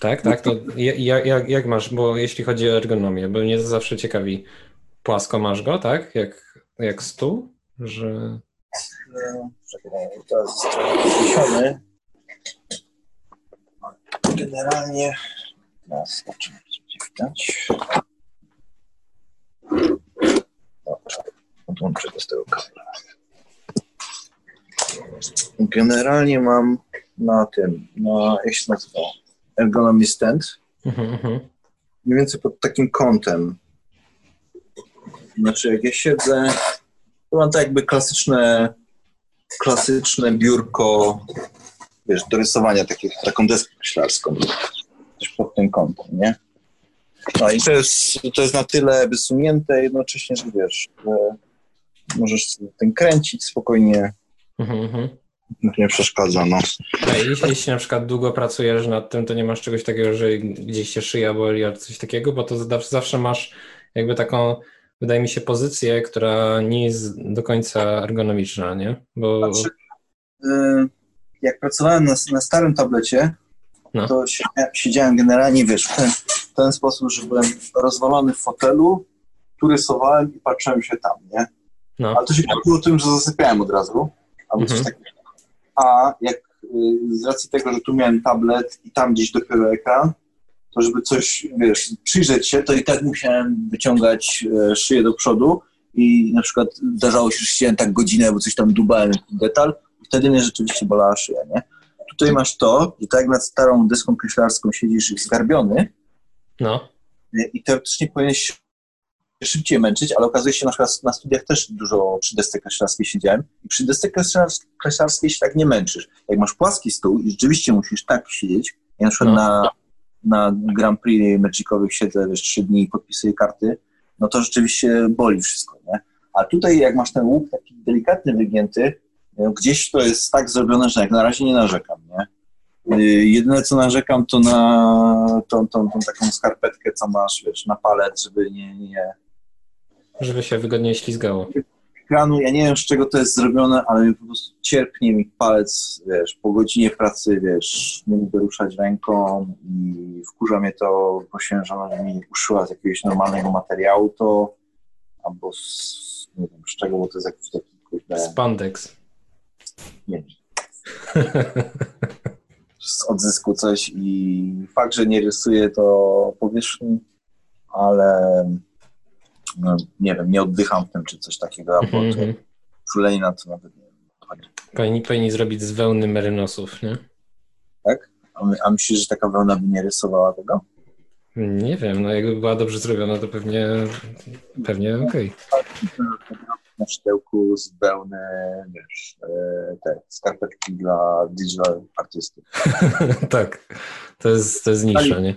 Tak, tak, to ja- ja- jak, jak masz, bo jeśli chodzi o ergonomię, bo mnie zawsze ciekawi, płasko masz go, tak? Jak, jak stół, że... No, czekaj, teraz jest. Generalnie, teraz zobaczymy, widać. Dobra, odłączę go z tego kabla. Generalnie mam na tym, na, jak się nazywa, ergonomy stand, Mhm, mhm. mniej więcej pod takim kątem. Znaczy, jak ja siedzę, to mam tak jakby klasyczne, klasyczne biurko, wiesz, do rysowania, takie, taką deskę myślarską, też pod tym kątem, nie? No i to jest, to jest na tyle wysunięte jednocześnie, że wiesz, że możesz sobie tym kręcić spokojnie, Mhm, mhm. nie przeszkadza, no. A jeśli, jeśli na przykład długo pracujesz nad tym, to nie masz czegoś takiego, że gdzieś się szyja boli albo coś takiego, bo to zawsze, zawsze masz jakby taką, wydaje mi się, pozycję, która nie jest do końca ergonomiczna, nie? Bo... Znaczy, y, jak pracowałem na, na starym tablecie, No. to siedziałem, siedziałem generalnie, wiesz, w ten, w ten sposób, że byłem rozwalony w fotelu, tu rysowałem i patrzyłem się tam, nie? No. Ale to się kończyło tym, że zasypiałem od razu, albo coś Mhm. takiego. A jak y, z racji tego, że tu miałem tablet i tam gdzieś dopiero ekran, to żeby coś, wiesz, przyjrzeć się, to i tak musiałem wyciągać e, szyję do przodu i na przykład zdarzało się, że siedziałem tak godzinę, bo coś tam dubałem, detal, i wtedy mnie rzeczywiście bolała szyja, nie? Tutaj masz to, że tak jak nad starą deską kreślarską siedzisz zgarbiony No. nie? i teoretycznie powinieneś szybciej męczyć, ale okazuje się, na przykład na studiach też dużo przy desce kreślarskiej siedziałem i przy desce kreślars- kreślarskiej się tak nie męczysz. Jak masz płaski stół i rzeczywiście musisz tak siedzieć, ja na przykład No. na, na Grand Prix Magicowych siedzę wiesz, trzy dni i podpisuję karty, no to rzeczywiście boli wszystko, nie? A tutaj jak masz ten łuk taki delikatny, wygięty, no, gdzieś to jest tak zrobione, że jak na razie nie narzekam, nie? Y, Jedyne co narzekam to na tą, tą, tą taką skarpetkę, co masz, wiesz, na palec, żeby nie, nie, Żeby się wygodniej ślizgało. ekranu, ja nie wiem z czego to jest zrobione, ale po prostu cierpnie mi palec, wiesz, po godzinie pracy, wiesz, nie mogę ruszać ręką i wkurza mnie to, prosiłem żonę, mi uszyła z jakiegoś normalnego materiału to, albo z, nie wiem z czego, bo to jest jakiś taki, kurde, Spandex. nie wiem, z odzysku coś i fakt, że nie rysuję to powierzchni, ale no, nie wiem, nie oddycham w tym, czy coś takiego, albo to Mhm. to nawet nie wiem. Powinni, powinni zrobić z wełny merynosów, nie? Tak? A, my, a myślisz, że taka wełna by nie rysowała tego? Nie wiem, no jakby była dobrze zrobiona, to pewnie, pewnie okej. Na sztyłku z wełny, wiesz, e, te skarpetki dla digital artystów. tak, to jest, to jest nisza, nie?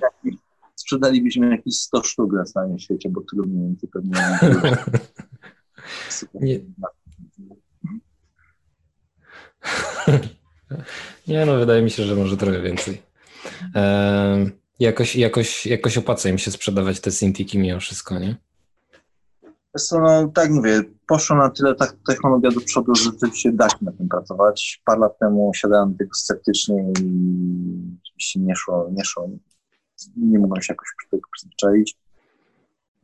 Sprzedalibyśmy jakieś 100 sztuk na całym świecie, bo tylu mniej więcej pewnie Nie. Nie no, wydaje mi się, że może trochę więcej. Ehm, jakoś, jakoś, jakoś opłaca im się sprzedawać te Cintiki mimo wszystko, nie? Co, no tak mówię, poszła na tyle ta technologia do przodu, że rzeczywiście da się na tym pracować. Parę lat temu siadałem tego sceptycznie i Oczywiście nie szło, nie szło. Nie mogłem się jakoś do tego przyzwyczaić.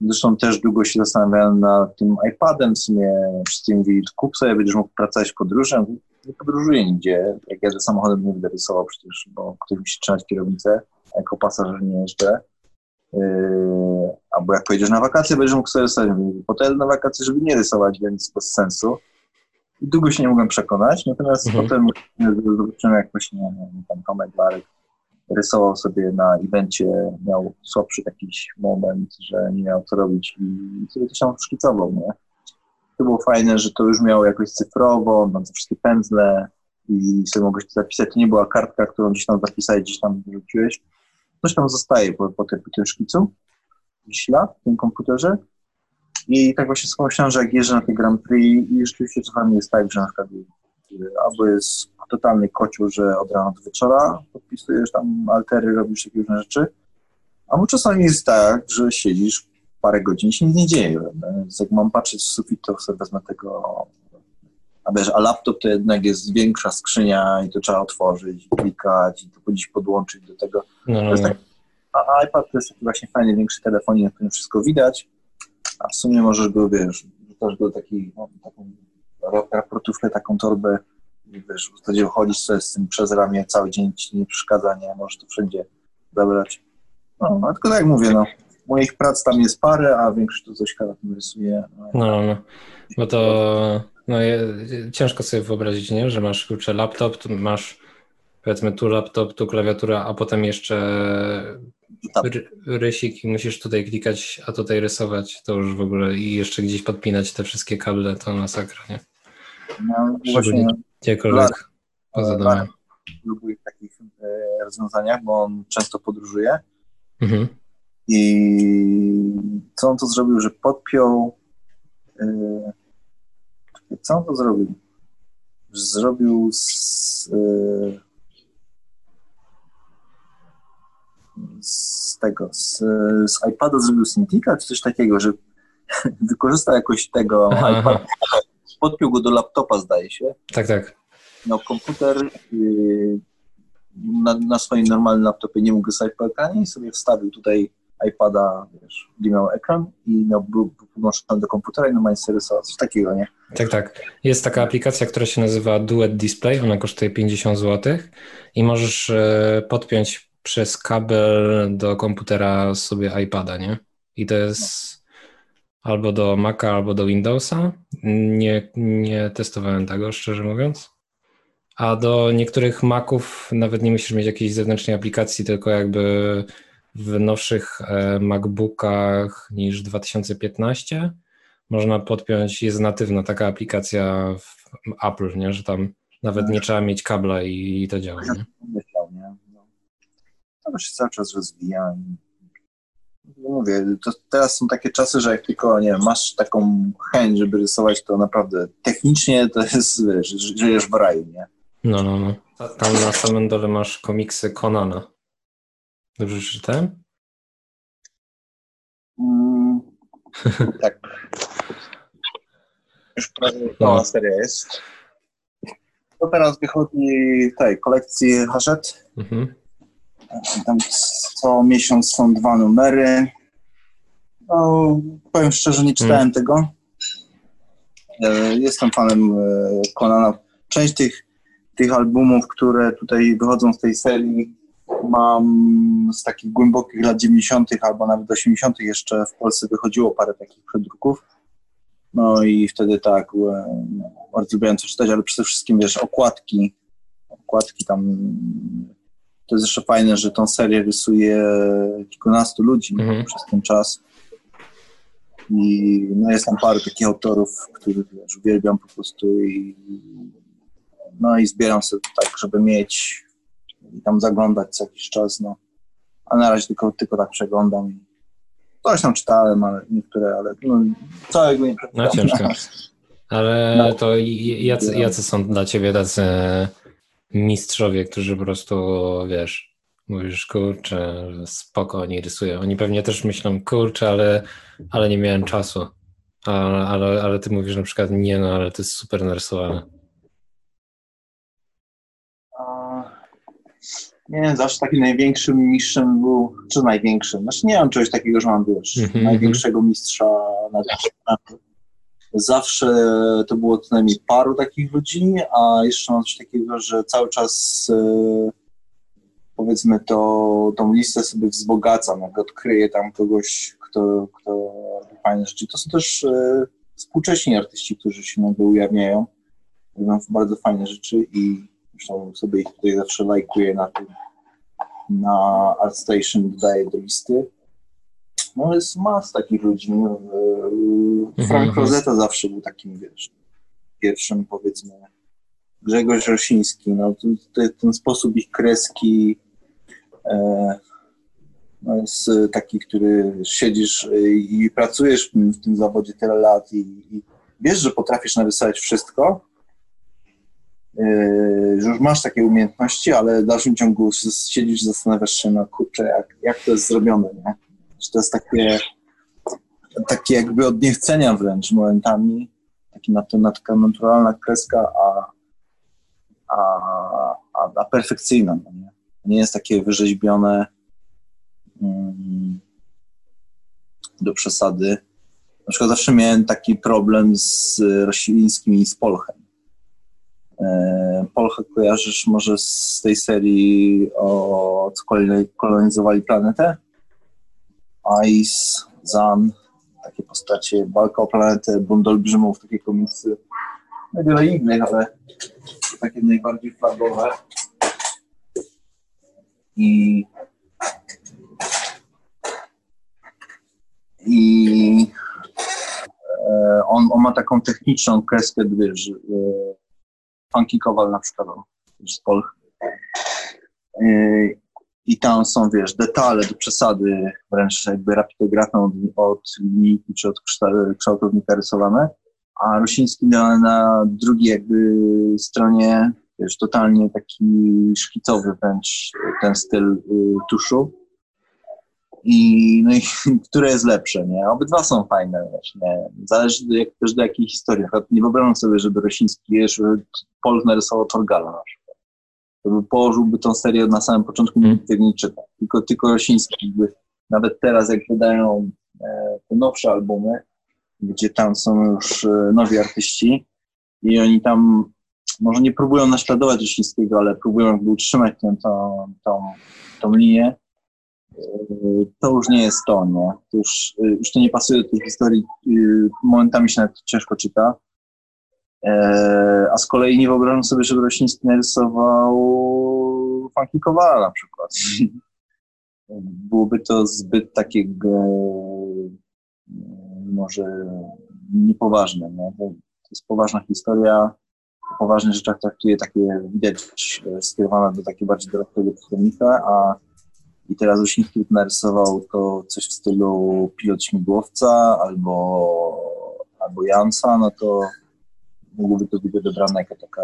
Zresztą też długo się zastanawiałem nad tym iPadem. W sumie wszyscy mówili, kup sobie, będziesz mógł pracować w podróży. Nie podróżuję nigdzie. Jak jadę samochodem, nie będę rysował przecież, bo ktoś musi trzymać kierownicę. Jako pasażer nie jeżdżę. Yy, albo jak pojedziesz na wakacje, będziesz mógł sobie rysować. Potem na wakacje, żeby nie rysować, więc bez sensu. I długo się nie mogłem przekonać, natomiast mhm. potem zobaczyłem, jak właśnie nie, nie, tam Tomek Barek rysował sobie na evencie, miał słabszy jakiś moment, że nie miał co robić i sobie coś tam szkicował, nie? To było fajne, że to już miało jakoś cyfrowo, mam te wszystkie pędzle i sobie mogłeś to zapisać. To nie była kartka, którą gdzieś tam zapisałeś, gdzieś tam wyrzuciłeś. Coś tam zostaje po, po, tym, po tym szkicu, ślad w tym komputerze. I tak właśnie sobie że jak jeżdżę na te Grand Prix i rzeczywiście czasami jest tak, że na przykład albo jest totalny kocioł, że od rana do wieczora podpisujesz tam altery, robisz takie różne rzeczy, albo czasami jest tak, że siedzisz parę godzin się nic nie dzieje. Więc jak mam patrzeć w sufit, to sobie wezmę tego a wiesz, a laptop to jednak jest większa skrzynia i to trzeba otworzyć, klikać i to gdzieś podłączyć do tego. No, no, no. Tak, a iPad to jest taki właśnie fajny, większy telefonik, na którym wszystko widać, a w sumie możesz go, wiesz, też go taki, no, taką raportówkę, taką torbę wiesz, w zasadzie chodzisz sobie z tym przez ramię, cały dzień ci nie przeszkadza, nie, możesz to wszędzie zabrać. No, no tylko tak jak mówię, no, moich prac tam jest parę, a większość to coś chyba rysuje. No, no, no, bo to no, ciężko sobie wyobrazić, nie, że masz kurczę laptop, tu masz powiedzmy tu laptop, tu klawiatura, a potem jeszcze rysik i musisz tutaj klikać, a tutaj rysować, to już w ogóle i jeszcze gdzieś podpinać te wszystkie kable, to masakra, nie? No, właśnie gdziekolwiek poza domem. Lubię w takich e, rozwiązaniach, bo on często podróżuje mhm. i co on to zrobił, że podpiął e, co on to zrobił? Zrobił z, e, z tego, z, z iPada zrobił Cintiqa, czy coś takiego, że wykorzystał jakoś tego iPada, podpiął go do laptopa, zdaje się. Tak, tak. No komputer yy, na, na, swoim normalnym laptopie nie mógł wysłać po ekranie i sobie wstawił tutaj iPada, wiesz, gdzie miał ekran i miał, był podłączony do komputera i normalnie sobie rysował, coś takiego, nie? Tak, tak. Jest taka aplikacja, która się nazywa Duet Display, ona kosztuje 50 zł i możesz e, podpiąć przez kabel do komputera sobie iPada, nie? I to jest albo do Maca, albo do Windowsa. Nie, nie testowałem tego, szczerze mówiąc. A do niektórych Maców nawet nie musisz mieć jakiejś zewnętrznej aplikacji, tylko jakby w nowszych e, MacBookach niż 2015 można podpiąć, jest natywna taka aplikacja w Apple, nie? że tam nawet nie trzeba mieć kabla i, i to działa. Nie? to się cały czas rozwija. No mówię, to teraz są takie czasy, że jak tylko nie masz taką chęć, żeby rysować, to naprawdę technicznie to jest, wiesz, żyjesz w raju, nie? No, no, no. Tam na samym dole masz komiksy Conana. Dobrze przeczytałem? Mm, tak. Już prawie no. seria jest. To teraz wychodzi tej kolekcji Hachette. Mhm. Tam co miesiąc są dwa numery. No, powiem szczerze, nie czytałem hmm. tego. E, jestem fanem Konana. E, Część tych, tych albumów, które tutaj wychodzą z tej serii, mam z takich głębokich lat 90., albo nawet 80. jeszcze w Polsce wychodziło parę takich przedruków. No i wtedy tak, e, no, bardzo lubiłem to czytać, ale przede wszystkim wiesz, okładki, okładki tam to jest jeszcze fajne, że tą serię rysuje kilkunastu ludzi mhm. przez ten czas. I no jest tam parę takich autorów, których wiesz, uwielbiam po prostu i no i zbieram sobie tak, żeby mieć i tam zaglądać co jakiś czas, no. A na razie tylko, tylko tak przeglądam coś tam czytałem, ale niektóre, ale no, całego nie No ciężko. Ale no. to jacy, jacy są dla ciebie tacy mistrzowie, którzy po prostu, wiesz, mówisz, kurczę, spoko, oni rysują. Oni pewnie też myślą, kurczę, ale, ale nie miałem czasu. Ale, ale, ale ty mówisz na przykład, nie no, ale to jest super narysowane. Nie, zawsze takim największym mistrzem był, czy największym, znaczy nie mam czegoś takiego, że mam, wiesz, Mhm, największego mistrza na świecie. Zawsze to było co najmniej paru takich ludzi, a jeszcze mam coś takiego, że cały czas e, powiedzmy to, tą listę sobie wzbogacam, jak odkryję tam kogoś, kto, kto robi fajne rzeczy. To są też e, współcześni artyści, którzy się nagle ujawniają, robią bardzo fajne rzeczy i zresztą sobie ich tutaj zawsze lajkuję na tym, na ArtStation dodaję do listy. No jest mas takich ludzi. E, Frank Mhm. Rosetta zawsze był takim, wiesz, pierwszym powiedzmy Grzegorz Rosiński, no ten sposób ich kreski e, no jest e, taki, który siedzisz e, i pracujesz w tym, zawodzie tyle lat i, i wiesz, że potrafisz narysować wszystko, e, że już masz takie umiejętności, ale w dalszym ciągu siedzisz i zastanawiasz się, no kurczę, jak, jak to jest zrobione, nie? Że to jest takie, takie jakby od niechcenia wręcz momentami, taki nat- nat- taka naturalna kreska, a, a, a, a perfekcyjna, no nie? nie jest takie wyrzeźbione mm, do przesady. Na przykład zawsze miałem taki problem z Rosińskim i z Polchem. E, Polchę kojarzysz może z tej serii o co koloni- kolonizowali planetę? Ice, Zan, takie postacie, walka o planetę, Bund Olbrzymów, takie komiksy. No i wiele innych, ale takie najbardziej flagowe. I i e, on, on ma taką techniczną kreskę, wiesz, e, Funky Kowal na przykład, z Polch. I tam są, wiesz, detale do przesady, wręcz jakby rapidografem od, od linijki czy od kszta- kształtownika rysowane, a Rusiński na, na drugiej jakby stronie, wiesz, totalnie taki szkicowy wręcz ten styl y, tuszu. I, no i które jest lepsze, nie? Obydwa są fajne, wiesz, nie? Zależy do, jak, też do jakiej historii. Nie wyobrażam sobie, żeby Rosiński, wiesz, Pol narysował Torgala na przykład. Położyłby tą serię na samym początku, Mm. czyta. Tylko, tylko Rosiński by, nawet teraz jak wydają e, te nowsze albumy, gdzie tam są już e, nowi artyści i oni tam może nie próbują naśladować Rosińskiego, ale próbują jakby utrzymać tę, tą, tą, tą linię, Yy, to już nie jest to, nie? To już, już to nie pasuje do tej historii, momentami się nawet ciężko czyta. Eee, a z kolei nie wyobrażam sobie, żeby Rosiński narysował Funky Kowala na przykład. Byłoby to zbyt takiego yy, może niepoważne, nie? To, jest poważna historia, o poważnych rzeczach traktuje takie, widać, e, skierowane do takiego bardziej dorosłego czytelnika, a i teraz Rusiński narysował to coś w stylu pilot śmigłowca albo, albo Jansa, no to mógłby to być odebrane jako taka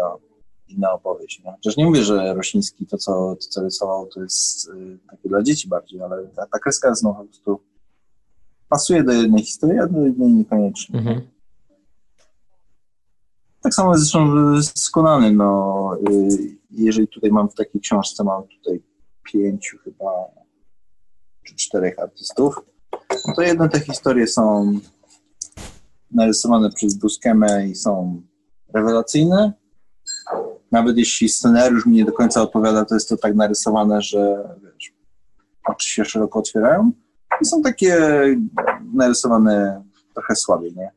inna opowieść. Nie? Chociaż nie mówię, że Rosiński to, co, to, co rysował, to jest y, takie dla dzieci bardziej, ale ta, ta kreska jest no, po prostu pasuje do jednej historii, a do jednej niekoniecznie. Mhm. Tak samo jest zresztą z Konanem, no, y, jeżeli tutaj mam w takiej książce, mam tutaj pięciu chyba, czy czterech artystów, no to jedne te historie są narysowane przez Buscemę i są rewelacyjne. Nawet jeśli scenariusz mi nie do końca odpowiada, to jest to tak narysowane, że wiesz, oczy się szeroko otwierają. I są takie narysowane trochę słabiej, nie?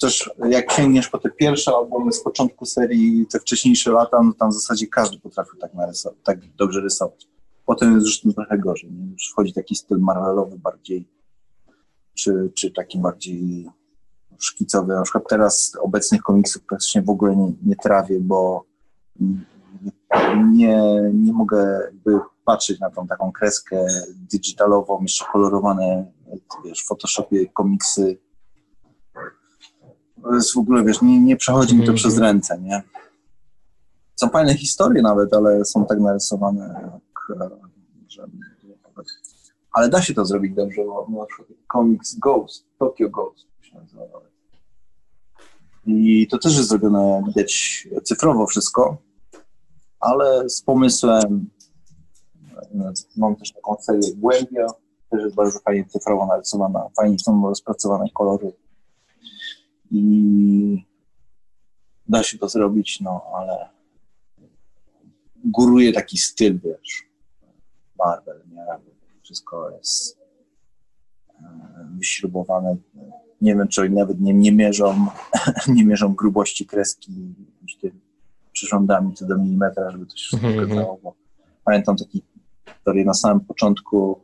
Też jak sięgniesz po te pierwsze albumy z początku serii, te wcześniejsze lata, no tam w zasadzie każdy potrafił tak narysować, tak dobrze rysować. Potem jest już trochę gorzej, nie? już wchodzi taki styl Marvelowy bardziej, czy, czy taki bardziej szkicowy. Na przykład teraz obecnych komiksów praktycznie w ogóle nie, nie trawię, bo nie, nie mogę jakby patrzeć na tą taką kreskę digitalową, jeszcze kolorowane, wiesz, w Photoshopie komiksy. To jest w ogóle, wiesz, nie, nie przechodzi mi to Mhm. przez ręce, nie? Są fajne historie nawet, ale są tak narysowane, jak, że... Ale da się to zrobić dobrze, bo na przykład komiks Ghost, Tokyo Ghost się nazywa nawet. I to też jest zrobione, widać cyfrowo wszystko, ale z pomysłem Mam też taką serię Głębia, też jest bardzo fajnie cyfrowo narysowana, fajnie są rozpracowane kolory i da się to zrobić, no ale góruje taki styl, wiesz, Marvel, nie? Wszystko jest e, wyśrubowane. Nie wiem, czy oni nawet nie, nie mierzą, nie mierzą grubości kreski tym przyrządami co do milimetra, żeby to się wszystko Mhm, zgadzało, bo pamiętam taki historię na samym początku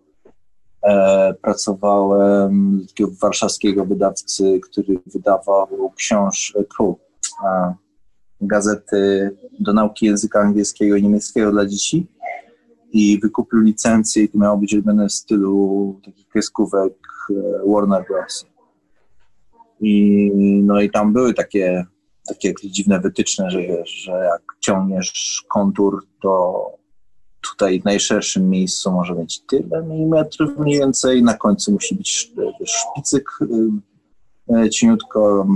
e, pracowałem takiego warszawskiego wydawcy, który wydawał książ, tu, e, gazety do nauki języka angielskiego i niemieckiego dla dzieci i wykupił licencję i to miało być robione w stylu takich kreskówek e, Warner Bros. I, no i tam były takie, takie dziwne wytyczne, że wiesz, że jak ciągniesz kontur, to tutaj w najszerszym miejscu może mieć tyle milimetrów mniej więcej, na końcu musi być szpicyk y, y, cieniutko,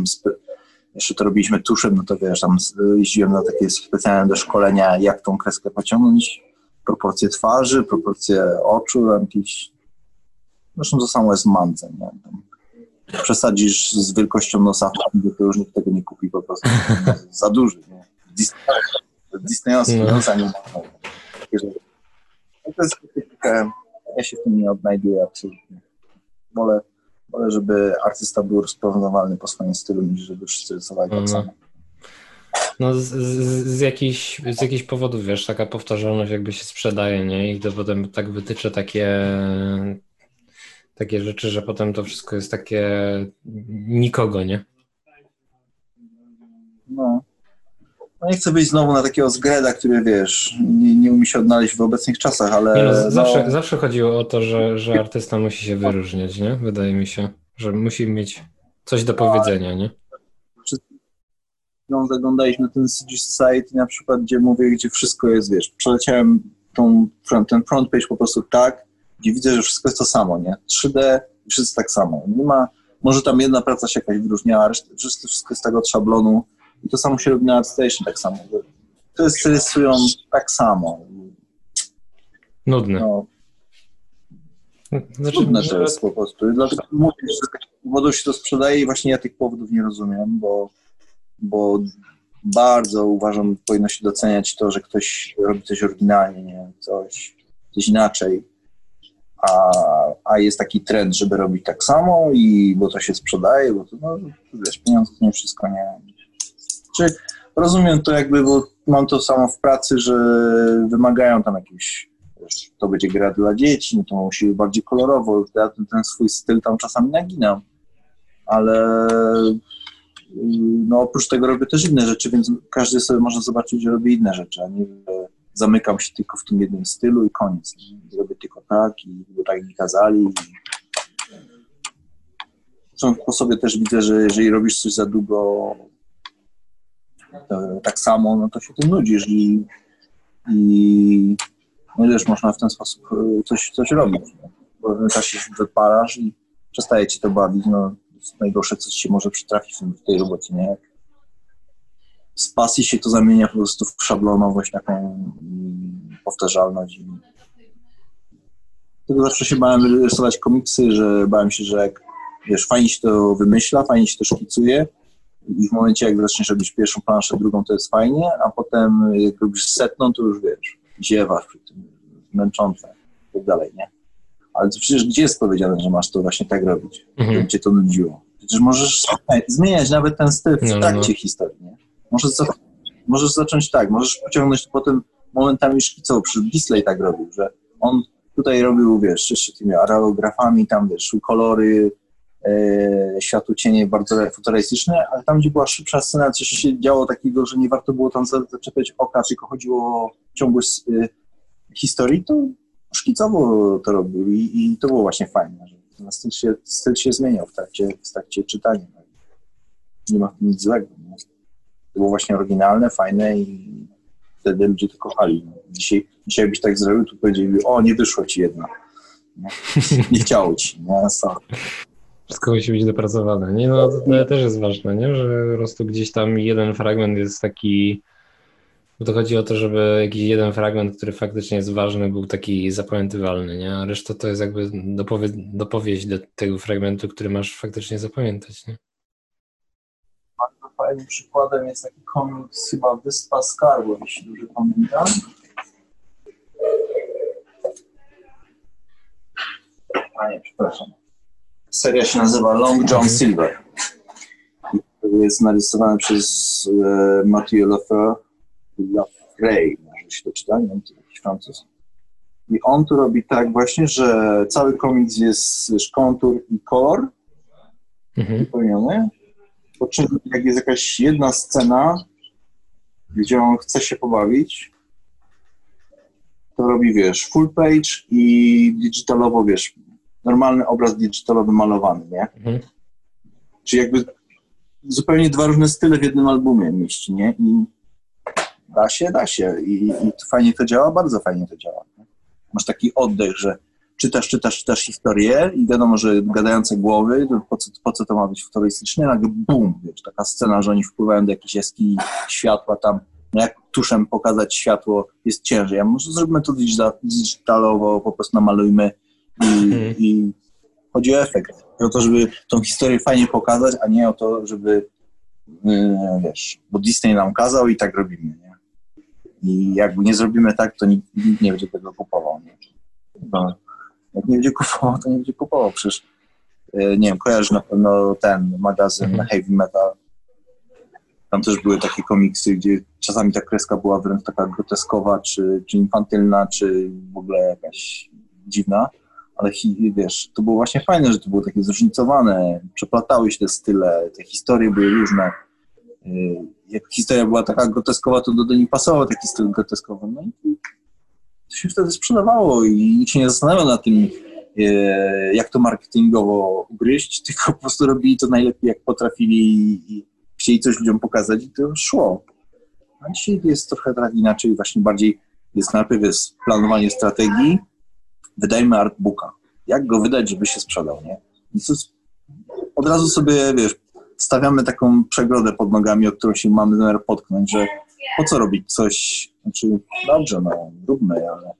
jeszcze to robiliśmy tuszem, no to wiesz, tam jeździłem na takie specjalne do szkolenia, jak tą kreskę pociągnąć, proporcje twarzy, proporcje oczu, jakieś, zresztą to samo jest w nie? Przesadzisz z wielkością nosa, to już nikt tego nie kupi po prostu, za duży, nie? Disney- Disneyowski No. nos, a nie no to jest taka, ja się w tym nie odnajduję absolutnie. Wolę, wolę, żeby artysta był rozpoznawalny po swoim stylu, niż żeby wszyscy rysowali tak Mhm. samo. No z, z, z, jakichś, z jakichś powodów, wiesz, taka powtarzalność jakby się sprzedaje, nie? I to potem tak wytyczy takie, takie rzeczy, że potem to wszystko jest takie nikogo, nie? No. no nie chcę być znowu na takiego zgreda, który wiesz, nie, nie umie się odnaleźć w obecnych czasach, ale no, no, zawsze, zawsze chodziło o to, że, że artysta musi się wyróżniać, nie? Wydaje mi się, że musi mieć coś do powiedzenia, nie? no, zaglądaliśmy na ten CG Society na przykład, gdzie mówię, gdzie wszystko jest, wiesz, przeleciałem tą, ten front page po prostu tak, gdzie widzę, że wszystko jest to samo, nie? 3D i wszystko tak samo. Nie ma, może tam jedna praca się jakaś wyróżniała, reszta, wszystko jest tak od szablonu i to samo się robi na ArtStation tak samo. To jest, rysują tak samo. Nudne. No, Znaczy, trudne to jest po prostu. Dlatego mówię, że z takich powodów się to sprzedaje i właśnie ja tych powodów nie rozumiem, bo, bo bardzo uważam, powinno się doceniać to, że ktoś robi coś oryginalnie, nie? Coś, coś inaczej. A, a jest taki trend, żeby robić tak samo i bo to się sprzedaje, bo to, no, wiesz, pieniądze to nie wszystko, nie. Czy rozumiem to jakby, bo mam to samo w pracy, że wymagają tam jakieś wiesz, to będzie gra dla dzieci, no to musi być bardziej kolorowo. Ja ten, ten swój styl tam czasami naginam, ale no oprócz tego robię też inne rzeczy, więc każdy sobie może zobaczyć, że robię inne rzeczy, a nie że zamykam się tylko w tym jednym stylu i koniec. Nie? Robię tylko tak i tak mi kazali. Zresztą po sobie też widzę, że jeżeli robisz coś za długo tak samo, no to się tym nudzisz i, i no też można w ten sposób y, coś, coś robić. Bo w czasie się wypalasz i przestaje ci to bawić. No, najgorsze, co się może przytrafić w tej robocie. Nie? Z pasji się to zamienia po prostu w szablonowość, taką powtarzalność. Dlatego zawsze się bałem rysować komiksy, że bałem się, że jak wiesz, fajnie się to wymyśla, fajnie się to szkicuje i w momencie, jak zaczniesz robić pierwszą planszę, drugą, to jest fajnie, a potem jak robisz setną, to już wiesz, ziewasz przy tym, męczące i tak dalej, nie? Ale przecież gdzie jest powiedziane, że masz to właśnie tak robić, Mhm. żeby cię to nudziło? Przecież możesz zmieniać nawet ten styl w No, no, trakcie no. historii, nie? Możesz, za, możesz zacząć tak, możesz pociągnąć to potem momentami szkicowo, przy Disley tak robił, że on tutaj robił, wiesz, jeszcze tymi aerografami, tam, wiesz, kolory, e, światło cienie bardzo futurystyczne, ale tam, gdzie była szybsza scena, coś się działo takiego, że nie warto było tam za- zaczepiać oka, tylko chodziło o ciągłość e, historii, to szkicowo to robił i, i to było właśnie fajne, że styl się, styl się zmieniał w trakcie, w trakcie czytania. Nie ma nic złego. Nie? To było właśnie oryginalne, fajne i wtedy ludzie to kochali. Dzisiaj, dzisiaj byś tak zrobił, to powiedzieli, o, nie wyszło ci jedna. Nie, nie chciało ci. Nie? Sorry. Wszystko musi być dopracowane. Nie, no to też jest ważne, nie? Że po prostu gdzieś tam jeden fragment jest taki Bo to chodzi o to, żeby jakiś jeden fragment, który faktycznie jest ważny, był taki zapamiętywalny, nie? A reszta to jest jakby dopowie dopowieść do tego fragmentu, który masz faktycznie zapamiętać, nie? Fajnym przykładem jest taki komiks chyba Wyspa Skarbu, jeśli dobrze pamiętam. A nie, przepraszam. Seria się nazywa Long John Silver. Jest narysowane przez e, Mathieu Lafrey. Lafrey, może się to czyta, nie wiem, to jakiś Francuz. I on tu robi tak właśnie, że cały komiks jest wiesz, kontur i kolor Mhm. wypełniony. Po czym jak jest jakaś jedna scena, gdzie on chce się pobawić, to robi, wiesz, full page i digitalowo, wiesz, normalny obraz digitalowy malowany, nie? Mhm. Czyli jakby zupełnie dwa różne style w jednym albumie mieści, nie? I da się, da się. I, i fajnie to działa, bardzo fajnie to działa. Nie? Masz taki oddech, że czytasz, czytasz, czytasz historię i wiadomo, że gadające głowy, po co, po co to ma być futurystycznie, nagle bum, wiesz, taka scena, że oni wpływają do jakiejś jaskini, światła tam, no jak tuszem pokazać światło jest ciężej, a może zróbmy to digita- digitalowo, po prostu namalujmy i, Mhm. i chodzi o efekt. O to, żeby tą historię fajnie pokazać, a nie o to, żeby yy, wiesz, bo Disney nam kazał i tak robimy, nie? I jakby nie zrobimy tak, to nikt, nikt nie będzie tego kupował, nie? No, jak nie będzie kupował, to nie będzie kupował. Przecież, yy, nie wiem, kojarzysz na pewno ten magazyn Mhm. Heavy Metal. Tam też były takie komiksy, gdzie czasami ta kreska była wręcz taka groteskowa, czy, czy infantylna, czy w ogóle jakaś dziwna. Ale wiesz, to było właśnie fajne, że to było takie zróżnicowane, przeplatały się te style, te historie były różne. Yy, Jak historia była taka groteskowa, to do, do niej pasował taki styl groteskowy. No i to się wtedy sprzedawało i nikt się nie zastanawiał nad tym, yy, jak to marketingowo ugryźć, tylko po prostu robili to najlepiej, jak potrafili i chcieli coś ludziom pokazać i to szło. A dzisiaj jest trochę tak inaczej, właśnie bardziej jest najpierw jest planowanie strategii, wydajmy artbooka. Jak go wydać, żeby się sprzedał, nie? Jest, od razu sobie, wiesz, stawiamy taką przegrodę pod nogami, o którą się mamy zamiar potknąć, że po co robić coś, znaczy dobrze, no, róbmy, ale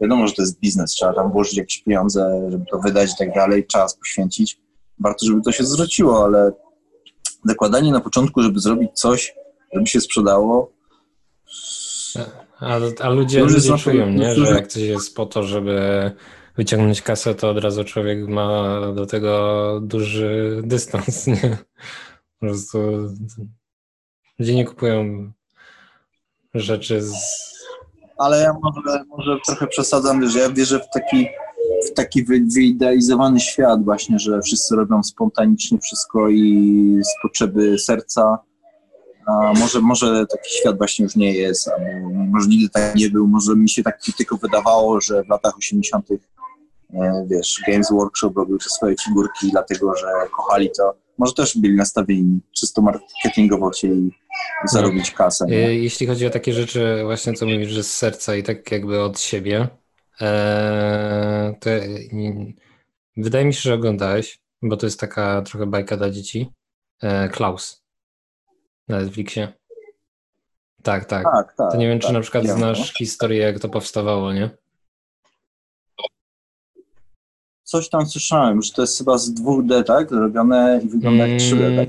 wiadomo, że to jest biznes, trzeba tam włożyć jakieś pieniądze, żeby to wydać i tak dalej, czas poświęcić. Warto, żeby to się zwróciło, ale zakładanie na początku, żeby zrobić coś, żeby się sprzedało, A, a ludzie, ludzie zapach- czują, nie? że jak coś jest po to, żeby wyciągnąć kasę, to od razu człowiek ma do tego duży dystans, nie? Po prostu ludzie nie kupują rzeczy z... ale ja może, może trochę przesadzam, że ja wierzę w taki, w taki wy, wyidealizowany świat właśnie, że wszyscy robią spontanicznie wszystko i z potrzeby serca. A może, może taki świat właśnie już nie jest, albo może nigdy tak nie był, może mi się tak tylko wydawało, że w latach 80. e, wiesz, Games Workshop robił te swoje figurki dlatego, że kochali to. Może też byli nastawieni czysto marketingowo, chcieli zarobić kasę. Nie? Y, Jeśli chodzi o takie rzeczy, właśnie co mówisz, że z serca i tak jakby od siebie, e, to mm, wydaje mi się, że oglądałeś, bo to jest taka trochę bajka dla dzieci. E, Klaus na Netflixie. Tak, tak. Tak, tak. To nie wiem, czy tak, na przykład znasz no. historię, jak to powstawało, nie? Coś tam słyszałem, że to jest chyba z 2D, tak? Robione i wygląda jak 3D, tak?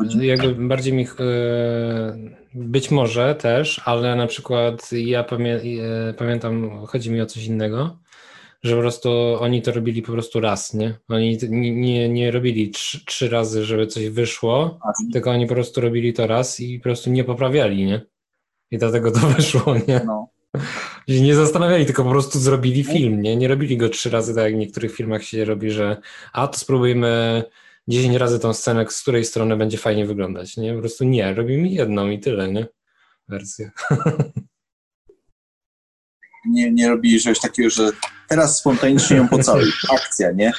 Mm, Jakby bardziej mi. e, Być może też, ale na przykład ja pamię e, pamiętam, chodzi mi o coś innego, że po prostu oni to robili po prostu raz, nie? Oni nie, nie robili trzy, trzy razy, żeby coś wyszło, A, tylko oni po prostu robili to raz i po prostu nie poprawiali, nie? I dlatego to wyszło, nie? no. Się nie zastanawiali, tylko po prostu zrobili film, nie? Nie robili go trzy razy, tak jak w niektórych filmach się robi, że a to spróbujmy 10 razy tą scenę, z której strony będzie fajnie wyglądać, nie? Po prostu nie, robimy jedną i tyle, nie? Wersję. nie, nie robili czegoś takiego, że teraz spontanicznie ją pocałuj. Akcja, nie?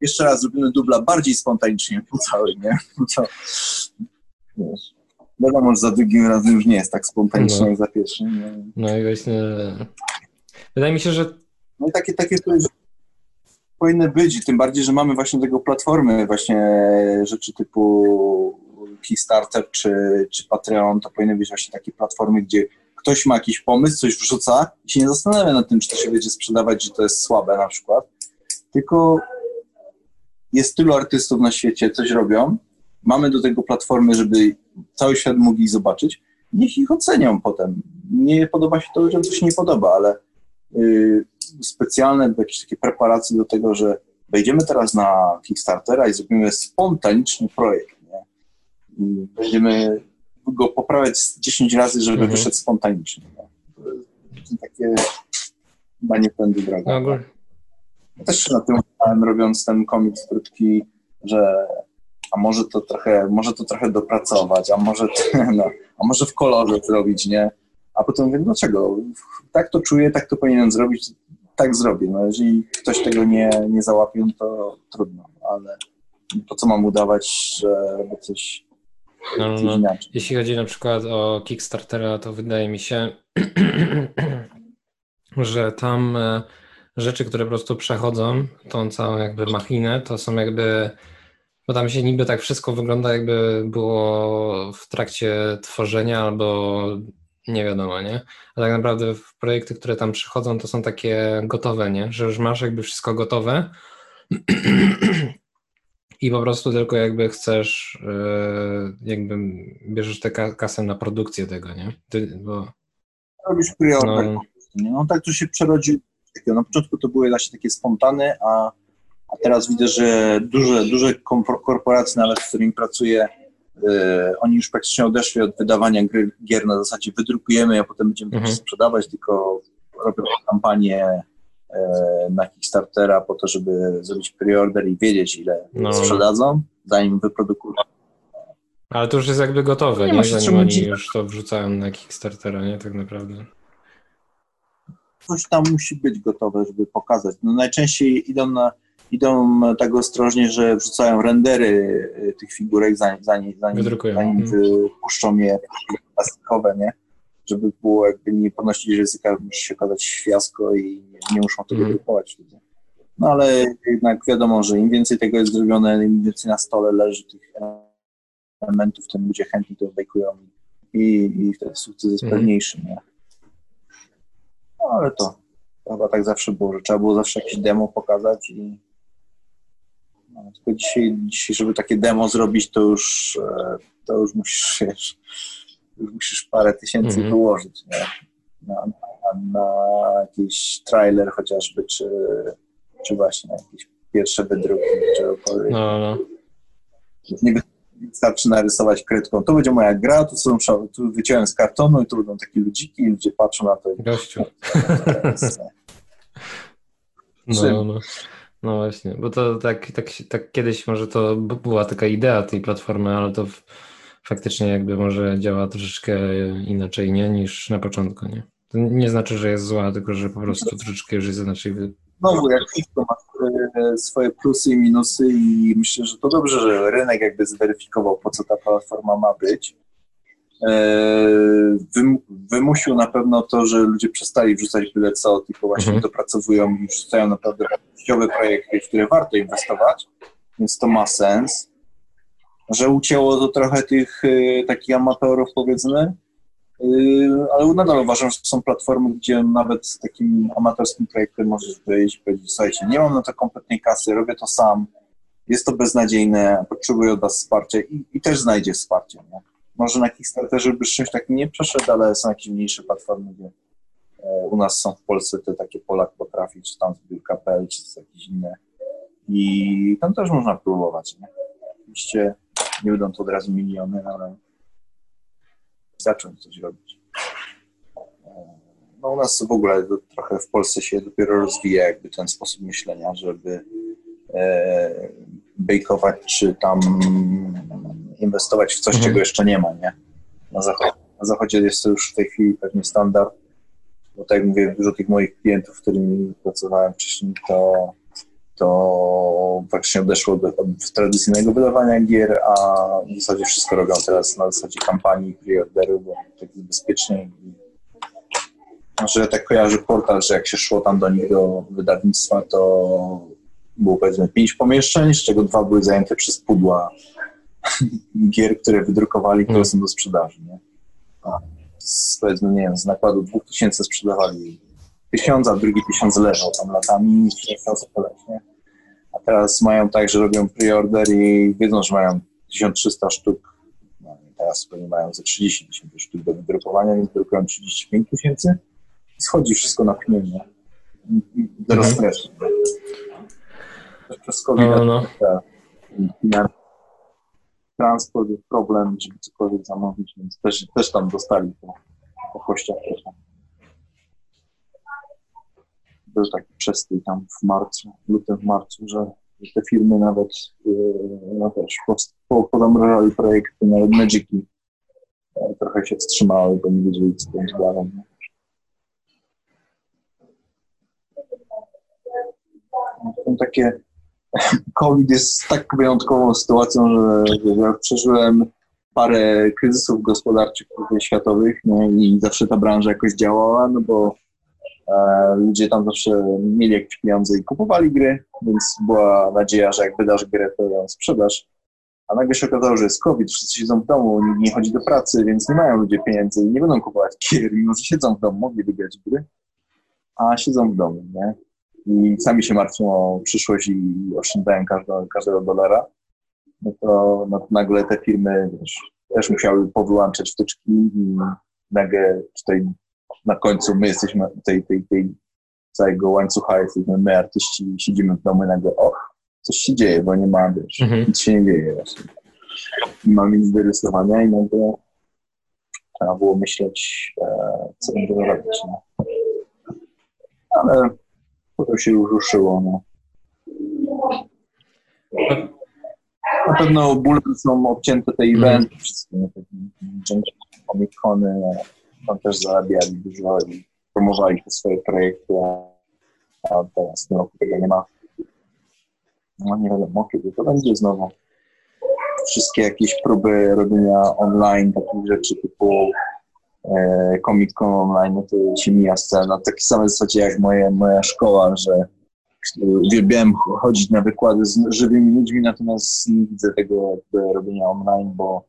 Jeszcze raz zrobimy dubla bardziej spontanicznie pocałuj, nie? No to, wiesz, wiadomo, że za drugim razem już nie jest tak spontanicznie No. jak za pierwszym. Nie? No i właśnie wydaje mi się, że No i takie, takie powinny- powinny być, i tym bardziej, że mamy właśnie tego platformy, właśnie rzeczy typu Kickstarter czy, czy Patreon to powinny być właśnie takie platformy, gdzie ktoś ma jakiś pomysł, coś wrzuca i się nie zastanawia nad tym, czy to się będzie sprzedawać, że to jest słabe na przykład, tylko jest tylu artystów na świecie, coś robią, mamy do tego platformy, żeby cały świat mógł ich zobaczyć, niech ich ocenią potem. Nie podoba się to, że coś nie podoba, ale yy, specjalne jakieś takie preparacje do tego, że wejdziemy teraz na Kickstartera i zrobimy spontaniczny projekt. Nie? I będziemy go poprawiać 10 razy, żeby mhm. wyszedł spontanicznie. Nie? To takie chyba nie tędy droga. Ja też na tym robiąc ten komiks krótki, że a może to trochę, może to trochę dopracować, a może, no, a może w kolorze zrobić, nie? A potem mówię, dlaczego? Tak to czuję, tak to powinienem zrobić, tak zrobię. No, jeżeli ktoś tego nie, nie załapie, no to trudno, ale po co mam udawać, że robię coś, no, no, no. Jeśli chodzi na przykład o Kickstartera, to wydaje mi się, że tam e, rzeczy, które po prostu przechodzą tą całą jakby machinę, to są jakby bo tam się niby tak wszystko wygląda, jakby było w trakcie tworzenia albo nie wiadomo, nie? A tak naprawdę projekty, które tam przychodzą, to są takie gotowe, nie? Że już masz jakby wszystko gotowe i po prostu tylko jakby chcesz, yy, jakby bierzesz tę kasę na produkcję tego, nie? Ty, bo... Robisz priorytet. No. no tak to się przerodzi. Na początku to były właśnie takie spontane, a a teraz widzę, że duże, duże korporacje, nawet z którymi pracuję, yy, oni już praktycznie odeszli od wydawania gry, gier na zasadzie wydrukujemy, a potem będziemy mhm. sprzedawać, tylko robią kampanię yy, na Kickstartera po to, żeby zrobić preorder i wiedzieć, ile no. sprzedadzą, zanim wyprodukują. Ale to już jest jakby gotowe, nie? nie? Zanim oni już to wrzucają na Kickstartera, nie? Tak naprawdę. Coś tam musi być gotowe, żeby pokazać. No najczęściej idą na idą tak ostrożnie, że wrzucają rendery y, tych figurek, zanim, zanim, zanim, zanim mhm. wypuszczą je plastikowe, nie? Żeby było jakby nie ponosić ryzyka, musi się okazać fiasko i nie, nie muszą tego drukować ludzie. No ale jednak wiadomo, że im więcej tego jest zrobione, im więcej na stole leży tych elementów, tym ludzie chętnie to bejkują i, i wtedy sukces jest mhm. pewniejszy, nie? No ale to chyba tak zawsze było, że trzeba było zawsze jakieś demo pokazać i tylko dzisiaj, dzisiaj, żeby takie demo zrobić, to już, e, to już musisz, wiesz, już musisz parę tysięcy mm -hmm. wyłożyć nie? Na, na, na, jakiś trailer chociażby, czy, czy właśnie na jakieś pierwsze wydruki, czegokolwiek. No, no. Nie wystarczy narysować kredką. To będzie moja gra, tu, są, tu wyciąłem z kartonu i tu będą takie ludziki i ludzie patrzą na to. Gościu. No, no. No właśnie, bo to tak, tak, tak kiedyś może to była taka idea tej platformy, ale to faktycznie jakby może działa troszeczkę inaczej nie, niż na początku, nie? To nie znaczy, że jest zła, tylko że po prostu troszeczkę już jest inaczej. Znowu, jak wszystko ma swoje plusy i minusy i myślę, że to dobrze, że rynek jakby zweryfikował, po co ta platforma ma być. E, wymusił na pewno to, że ludzie przestali wrzucać byle co, tylko właśnie mhm. dopracowują i wrzucają naprawdę wartościowe projekty, w które warto inwestować, więc to ma sens. Że ucięło to trochę tych e, takich amatorów, powiedzmy, e, ale nadal uważam, że są platformy, gdzie nawet z takim amatorskim projektem możesz wyjść i powiedzieć, słuchajcie, nie mam na to kompletnej kasy, robię to sam, jest to beznadziejne, potrzebuję od was wsparcia i, i też znajdzie wsparcie. Nie? Może na Kickstarterze by czymś takim nie przeszedł, ale są jakieś mniejsze platformy, gdzie e, u nas są w Polsce te takie Polak potrafi, czy tam zbiórka.pl, czy jakieś inne. I tam też można próbować. Nie? Oczywiście nie będą to od razu miliony, ale zacząć coś robić. E, no u nas w ogóle trochę w Polsce się dopiero rozwija jakby ten sposób myślenia, żeby e, bejkować, czy tam inwestować w coś, mhm. czego jeszcze nie ma, nie? Na zachodzie, na zachodzie jest to już w tej chwili pewnie standard, bo tak jak mówię, dużo tych moich klientów, z którymi pracowałem wcześniej, to, to faktycznie odeszło do, od tradycyjnego wydawania gier, a w zasadzie wszystko robią teraz na zasadzie kampanii pre-orderu, bo tak jest bezpieczniej. Znaczy, ja tak kojarzę portal, że jak się szło tam do nich do wydawnictwa, to było powiedzmy pięć pomieszczeń, z czego dwa były zajęte przez pudła gier, które wydrukowali, które No. są do sprzedaży, nie? A z, powiedzmy, nie wiem, z nakładu 2000 sprzedawali tysiąc, a drugi tysiąc leżał tam latami i nie chciał sprzedać, nie? A teraz mają tak, że robią preorder i wiedzą, że mają 1300 sztuk. No i teraz pewnie mają ze 30 tysięcy sztuk do wydrukowania, więc drukują 35 tysięcy. I Schodzi wszystko na pnie, nie? I- i Do Mhm. Przez COVID No, no. transport jest problem, żeby cokolwiek zamówić, więc też, też tam dostali po, po kościach. Był taki przestój tam w marcu, lutym, w marcu, że te firmy nawet yy, no też po- projekty, nawet Magiki e, trochę się wstrzymały, bo nie wiedzieli, co będzie dalej. nie? Są takie COVID jest tak wyjątkową sytuacją, że, że przeżyłem parę kryzysów gospodarczych światowych nie? i zawsze ta branża jakoś działała, no bo e, ludzie tam zawsze mieli jakieś pieniądze i kupowali gry, więc była nadzieja, że jak wydasz grę, to ją sprzedasz. A nagle się okazało, że jest COVID, wszyscy siedzą w domu, nikt nie chodzi do pracy, więc nie mają ludzie pieniędzy i nie będą kupować gier, mimo że siedzą w domu, mogliby grać gry, a siedzą w domu, nie? I sami się martwią o przyszłość i oszczędzają każdego, każdego dolara, no to, no to nagle te firmy wiesz, też musiały powyłączać wtyczki i nagle tutaj na końcu my jesteśmy tej, tej, tej całego łańcucha, jesteśmy my artyści, siedzimy w domu i nagle o, coś się dzieje, bo nie ma, wiesz, Mhm. nic się nie dzieje właśnie. Nie mamy nic do rysowania i nagle trzeba było myśleć, e, co będziemy robić. No. Ale to się już ruszyło. No. Na pewno bóle są obcięte te Mhm. eventy, wszystkie dzięki Comic-Cony, no, tam też zarabiali dużo i promowali te swoje projekty, a teraz w tym roku tego nie ma. No nie wiadomo, kiedy to będzie znowu. Wszystkie jakieś próby robienia online, takich rzeczy typu e, Comic Con online, to się mija scena. Na takiej zasadzie jak moje, moja szkoła, że e, uwielbiałem chodzić na wykłady z żywymi ludźmi, natomiast nie widzę tego jakby robienia online, bo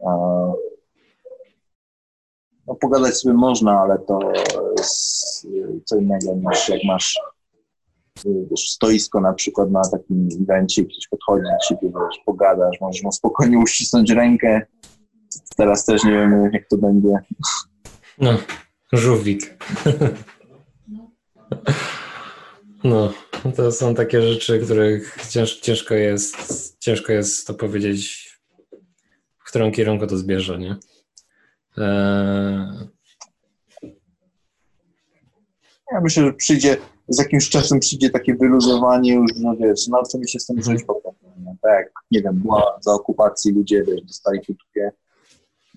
e, no, pogadać sobie można, ale to jest e, co innego niż jak masz e, wiesz, stoisko na przykład na takim evencie, ktoś podchodzi do ciebie, wiesz, pogadasz, możesz mu spokojnie uścisnąć rękę. Teraz też nie wiem, jak to będzie. No, żółwik. No, to są takie rzeczy, których cięż, ciężko jest ciężko jest to powiedzieć, w którym kierunku to zbierze, nie? Eee, Ja myślę, że przyjdzie, z jakimś czasem przyjdzie takie wyluzowanie już, no wiesz, nauczymy się z tym żyć po prostu. Nie? Tak nie wiem, była za okupacji ludzie, wiesz, dostali krótkie,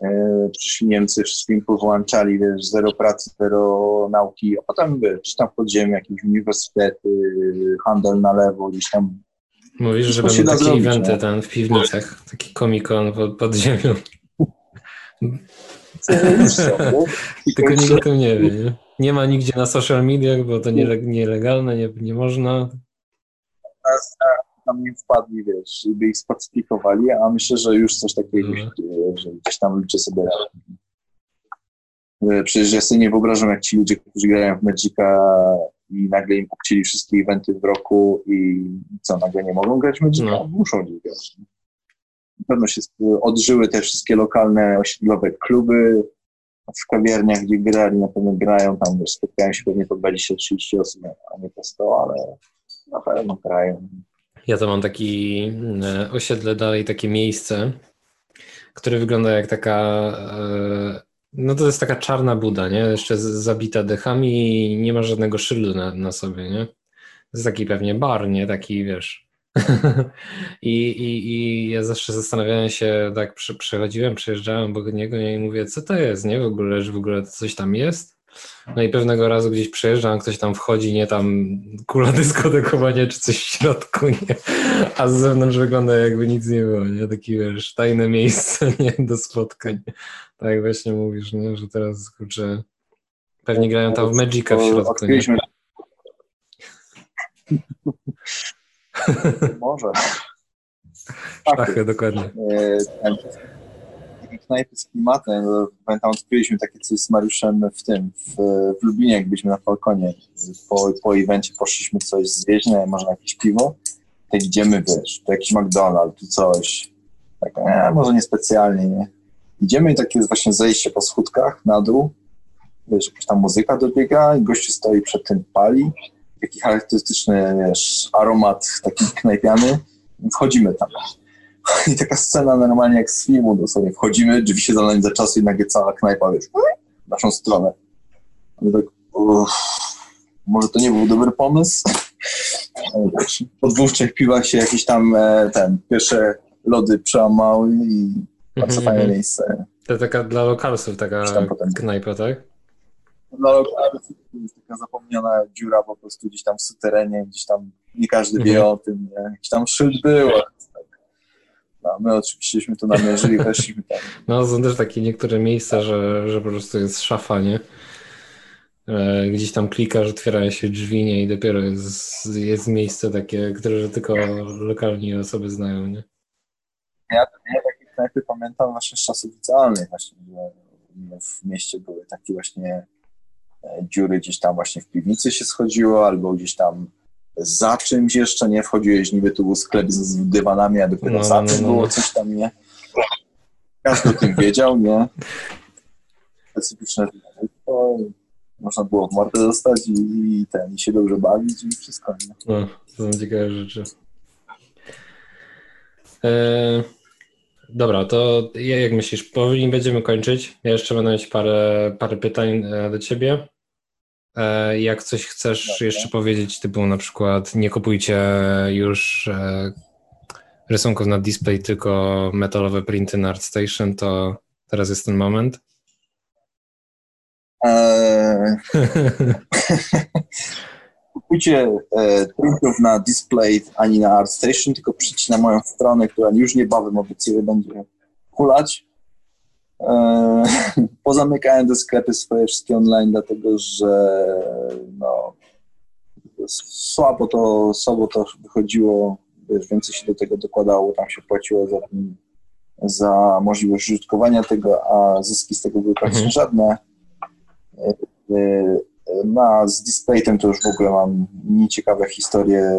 e, przyszli Niemcy, wszystko im powłączali, wiesz, zero pracy, zero nauki, a potem, wiesz, czy tam w podziemiu jakieś uniwersytety, handel na lewo, gdzieś tam mówisz, że będą takie zrobić, eventy nie? tam w piwnicach, taki komikon pod, pod ziemią. Tylko nikt o tym nie wie, nie? Nie ma nigdzie na social mediach, bo to niele, nielegalne, nie, nie można. Tam nie wpadli, wiesz, by ich spacyfikowali, a myślę, że już coś takiego Mhm. się dzieje, że gdzieś tam ludzie sobie. E, Przecież ja sobie nie wyobrażam, jak ci ludzie, którzy grają w Magica i nagle im pokcili wszystkie eventy w roku i co, nagle nie mogą grać w Magica? No. Muszą gdzieś grać. Na pewno się odżyły te wszystkie lokalne, osiedlowe kluby w kawiarniach, gdzie grali, na pewno grają tam, wiesz, spotkają się pewnie po 20-30 osób, a nie po 100, ale na pewno grają. Ja to mam taki e, osiedle dalej, takie miejsce, które wygląda jak taka, e, no to jest taka czarna buda, nie? Jeszcze zabita dechami i nie ma żadnego szyldu na, na sobie, nie? To jest taki pewnie bar, nie? Taki, wiesz. I, i, I ja zawsze zastanawiałem się, tak przechodziłem, przejeżdżałem obok niego nie? i mówię, co to jest, nie? W ogóle, że w ogóle coś tam jest? No i pewnego razu gdzieś przejeżdżam, ktoś tam wchodzi, nie tam kula dyskotekowania czy coś w środku, nie? A z zewnątrz wygląda jakby nic nie było, nie? Takie wiesz, tajne miejsce, nie? Do spotkań. Tak jak właśnie mówisz, nie? Że teraz, kurczę, pewnie grają tam w Magica w środku, nie? Może. Szachy, dokładnie. E, ten- Takie knajpy z klimatem. Pamiętam, odkryliśmy takie coś z Mariuszem w tym, w, w Lublinie, jak byliśmy na Falconie. Po, po evencie poszliśmy coś zjeść, nie, może na jakieś piwo. Tak idziemy, wiesz, tu jakiś McDonald's, tu coś. Tak, e, może niespecjalnie, nie. Idziemy i takie właśnie zejście po schódkach na dół. Wiesz, jakaś tam muzyka dobiega i gościu stoi przed tym, pali. Taki charakterystyczny, wiesz, aromat taki knajpiany. Wchodzimy tam. I taka scena normalnie jak z filmu dosłownie. Wchodzimy, drzwi się za nami za czasu i nagle cała knajpa, wiesz, w naszą stronę. A my tak, uff, może to nie był dobry pomysł? Po dwóch, trzech piwach się jakieś tam e, ten, pierwsze lody przełamały i bardzo Mhm, fajne miejsce. To taka dla lokalsów taka knajpa, tak? Dla lokalów to jest taka zapomniana dziura po prostu gdzieś tam w suterenie, gdzieś tam nie każdy wie Mhm. o tym, nie? Jakiś tam szyld był. No, my oczywiścieśmy to namierzyli, weszliśmy tam. No, są też takie niektóre miejsca, że, że po prostu jest szafa, nie? E, Gdzieś tam klikasz, otwierają się drzwi, nie? I dopiero jest, jest miejsce takie, które tylko lokalni osoby znają, nie? Ja, ja takie knajpy pamiętam właśnie z czasów licealnych właśnie, że w mieście były takie właśnie e, dziury gdzieś tam właśnie w piwnicy się schodziło, albo gdzieś tam za czymś jeszcze, nie? Wchodziłeś, niby tu był sklep z dywanami, a dopiero No, za no, tym no, było no. coś tam, nie? Każdy o tym wiedział, nie? Specyficzne to można było w mordę dostać i, i ten, i się dobrze bawić i wszystko, nie? No, to są ciekawe rzeczy. E, dobra, to ja- jak myślisz, powoli będziemy kończyć. Ja jeszcze będę mieć parę, parę pytań e, do ciebie. E, jak coś chcesz Dobra. jeszcze powiedzieć, typu na przykład nie kupujcie już e, rysunków na display, tylko metalowe printy na ArtStation, to teraz jest ten moment. Eee, kupujcie e, printów na display ani na ArtStation, tylko przyjdźcie na moją stronę, która już niebawem obiecuję będzie hulać. E, pozamykałem te sklepy swoje wszystkie online, dlatego że no, słabo to, słabo to wychodziło, wiesz, więcej się do tego dokładało, tam się płaciło za, za możliwość użytkowania tego, a zyski z tego były praktycznie Mhm. żadne. Na, z Displaytem to już w ogóle mam nieciekawe historie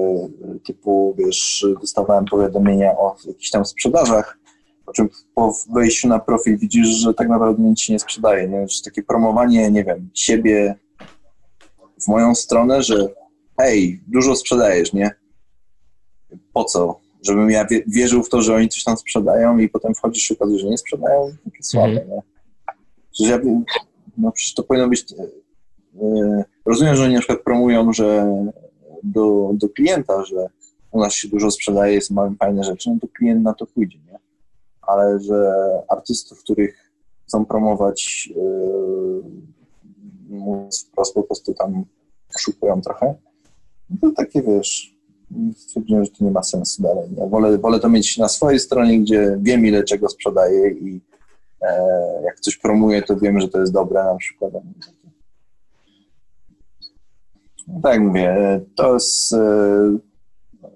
typu, wiesz, dostawałem powiadomienia o jakichś tam sprzedażach, po czym po wejściu na profil widzisz, że tak naprawdę nic się nie sprzedaje, nie? Że takie promowanie, nie wiem, siebie w moją stronę, że hej, dużo sprzedajesz, nie? Po co? Żebym ja wie, wierzył w to, że oni coś tam sprzedają i potem wchodzisz i okazuje, że nie sprzedają? Takie słabe, Mhm. nie? Przecież ja, no przecież to powinno być... e, Rozumiem, że oni na przykład promują, że do, do klienta, że u nas się dużo sprzedaje, jest mamy fajne rzeczy, no to klient na to pójdzie? Ale że artystów, których chcą promować, yy, mówiąc wprost, po prostu tam oszukują trochę, no to takie, wiesz, stwierdziłem, że to nie ma sensu dalej. Nie? Wolę, wolę to mieć na swojej stronie, gdzie wiem, ile czego sprzedaję i e, jak coś promuję, to wiem, że to jest dobre na przykład. No tak jak mówię, to jest e,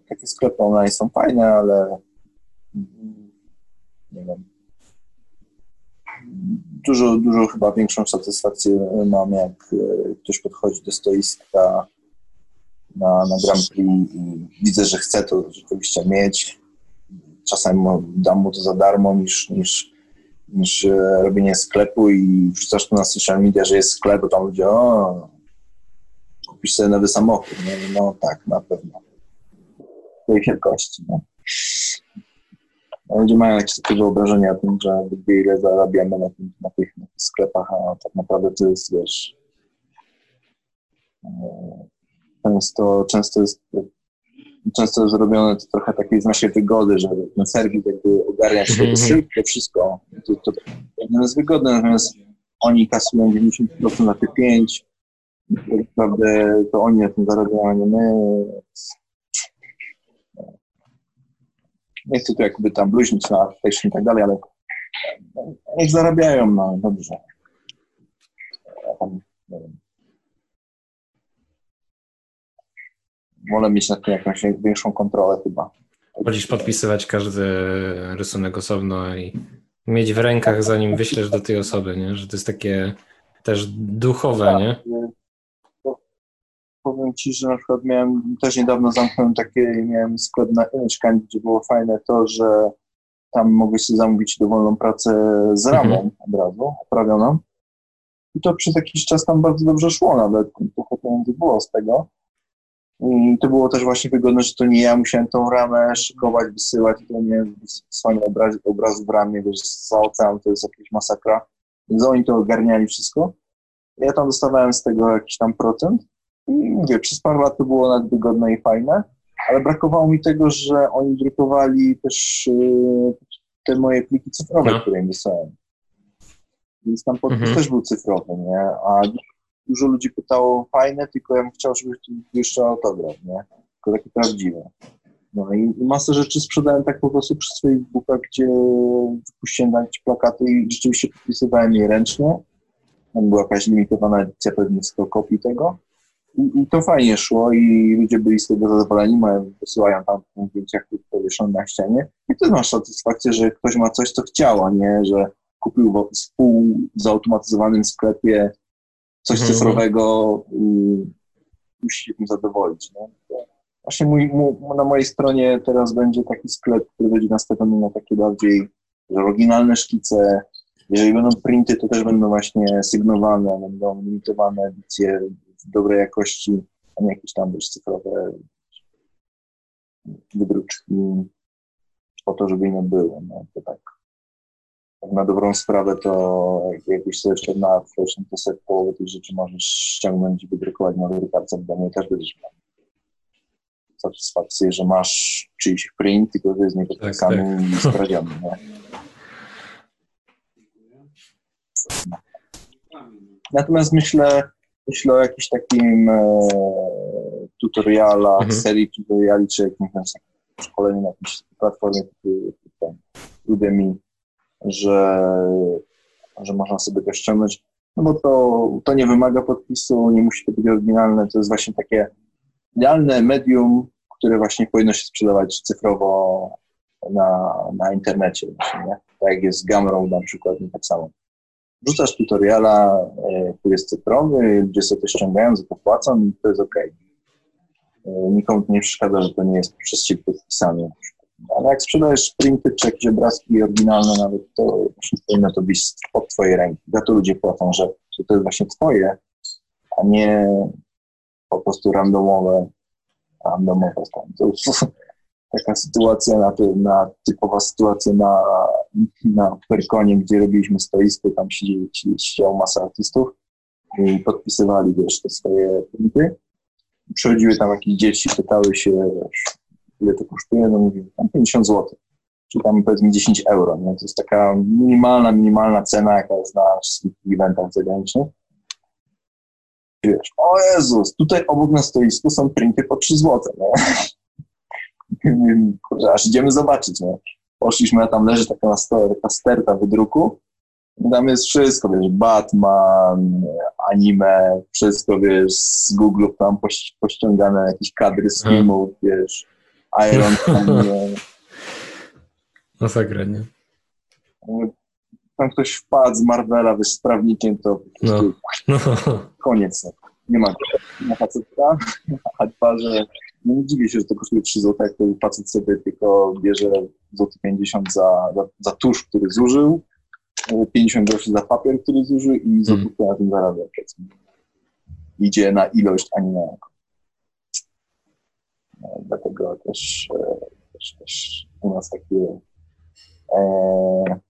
takie sklepy online są fajne, ale nie wiem. Dużo, dużo chyba większą satysfakcję mam, jak e, ktoś podchodzi do stoiska na, na Grand Prix i widzę, że chce to rzeczywiście mieć. Czasem dam mu to za darmo niż, niż, niż e, robienie sklepu i wrzucasz to na social media, że jest sklep, bo tam ludzie, o, kupisz sobie nowy samochód. No, no tak, na pewno. Tej wielkości. No. Ludzie mają jakieś takie wyobrażenie o tym, że wie ile zarabiamy na, tym, na, tych, na tych sklepach, a tak naprawdę to jest, wiesz, e, często, często jest często jest robione to trochę takiej z naszej wygody, że ten serwis jakby ogarnia się Mhm. szybko wszystko. To, to, to jest wygodne, natomiast oni kasują 90% na te 5 tak naprawdę to oni na tym zarabiają, a nie my. Nie chcę tu jakby tam bluźnić na PlayStation i tak dalej, ale niech zarabiają, no dobrze. Wolę mieć nad tym jakąś większą kontrolę chyba. Wolisz podpisywać każdy rysunek osobno i mieć w rękach, zanim wyślesz do tej osoby, nie? Że to jest takie też duchowe, Tak, nie? Po- Powiem Ci, że na przykład miałem, też niedawno zamknąłem takie, miałem sklep na mieszkaniu, gdzie było fajne to, że tam mogłeś sobie zamówić dowolną pracę z ramą Mhm. od razu, oprawioną. I to przez jakiś czas tam bardzo dobrze szło nawet, trochę pieniędzy było z tego. I to było też właśnie wygodne, że to nie ja musiałem tą ramę szykować, wysyłać, to nie wysłanie obraz, obrazu w ramie, wiesz, za ocean to jest jakaś masakra. Więc oni to ogarniali wszystko. Ja tam dostawałem z tego jakiś tam procent i mówię, przez parę lat to było nawet wygodne i fajne, ale brakowało mi tego, że oni drukowali też yy, te moje pliki cyfrowe, No. które im wysłałem. Więc tam podpis Mhm. też był cyfrowy, nie? A dużo ludzi pytało, fajne, tylko ja bym chciał, żeby tu jeszcze autograf, nie? Tylko taki prawdziwy. No i i masę rzeczy sprzedałem tak po prostu przez Facebooka, gdzie wypuściłem jakieś plakaty i rzeczywiście podpisywałem je ręcznie. Tam była jakaś limitowana edycja, pewnie 100 kopii tego. I, I to fajnie szło i ludzie byli z tego zadowoleni, mają, wysyłają tam zdjęcia, które powieszone na ścianie. I ty masz satysfakcję, że ktoś ma coś, co chciał, a nie, że kupił w pół zautomatyzowanym sklepie coś Mhm. cyfrowego i musi się tym zadowolić. To Właśnie mój, mu, na mojej stronie teraz będzie taki sklep, który będzie nastawiony na takie bardziej oryginalne szkice. Jeżeli będą printy, to też będą właśnie sygnowane, będą limitowane edycje w dobrej jakości, a nie jakieś tam wiesz, cyfrowe wydruczki po to, żeby nie było. No, to tak. tak na dobrą sprawę to jak- jakbyś sobie wszedł na Fashion, to sobie połowę tych rzeczy możesz ściągnąć i wydrukować na drukarce w domu i też będziesz miał satysfakcję, że masz czyjś print, tylko że jest niepodpisany i skradziony. Nie? Natomiast myślę, myślę o jakimś takim e, tutorialach, Mhm. serii tutoriali, czy jakimś tam szkoleniu na jakiejś platformie typu Udemy, że, że można sobie to ściągnąć. No bo to, to nie wymaga podpisu, nie musi to być oryginalne, to jest właśnie takie idealne medium, które właśnie powinno się sprzedawać cyfrowo na, na internecie. Właśnie, nie? Tak jak jest z na przykład, nie tak samo. Wrzucasz tutoriala, e, który jest cyfrowy, ludzie sobie to ściągają, za to płacą i to jest ok. Nikomu to nie przeszkadza, że to nie jest przez ciebie podpisane. Ale jak sprzedajesz printy czy jakieś obrazki oryginalne nawet, to powinno to być od twojej ręki. Za to ludzie płacą, że, to jest właśnie twoje, a nie po prostu randomowe, randomowe. To jest taka sytuacja, na, na typowa sytuacja na, na Perkonie, gdzie robiliśmy stoisko, tam siedzieli, siedziała masa artystów i podpisywali, wiesz, te swoje printy. Przychodziły tam jakieś dzieci, pytały się, ile to kosztuje, no mówię, tam 50 zł, czy tam powiedzmy 10 euro, nie? To jest taka minimalna, minimalna cena, jaka jest na wszystkich eventach zagranicznych. Wiesz, o Jezus, tutaj obok na stoisku są printy po 3 zł, nie? Kurczę, aż idziemy zobaczyć, nie? Poszliśmy, a tam leży taka, sto- taka sterta wydruku, i tam jest wszystko, wiesz, Batman, anime, wszystko, wiesz, z Google tam poś- pościągane jakieś kadry z Mhm. filmów, wiesz, Iron Man? Masakra, nie? tam ktoś wpadł z Marvela, wiesz, z prawnikiem, to prostu No. koniec. no. Nie ma, nie ma faceta, a dwa, że no nie dziwię się, że to kosztuje 3 zł, jak to facet sobie tylko bierze złoty 50 za, za, za tusz, który zużył, 50 groszy za papier, który zużył i złotówkę na tym zarabia. Idzie na ilość, a nie na jakość. No, Dlatego też, e, też, też u nas takie e,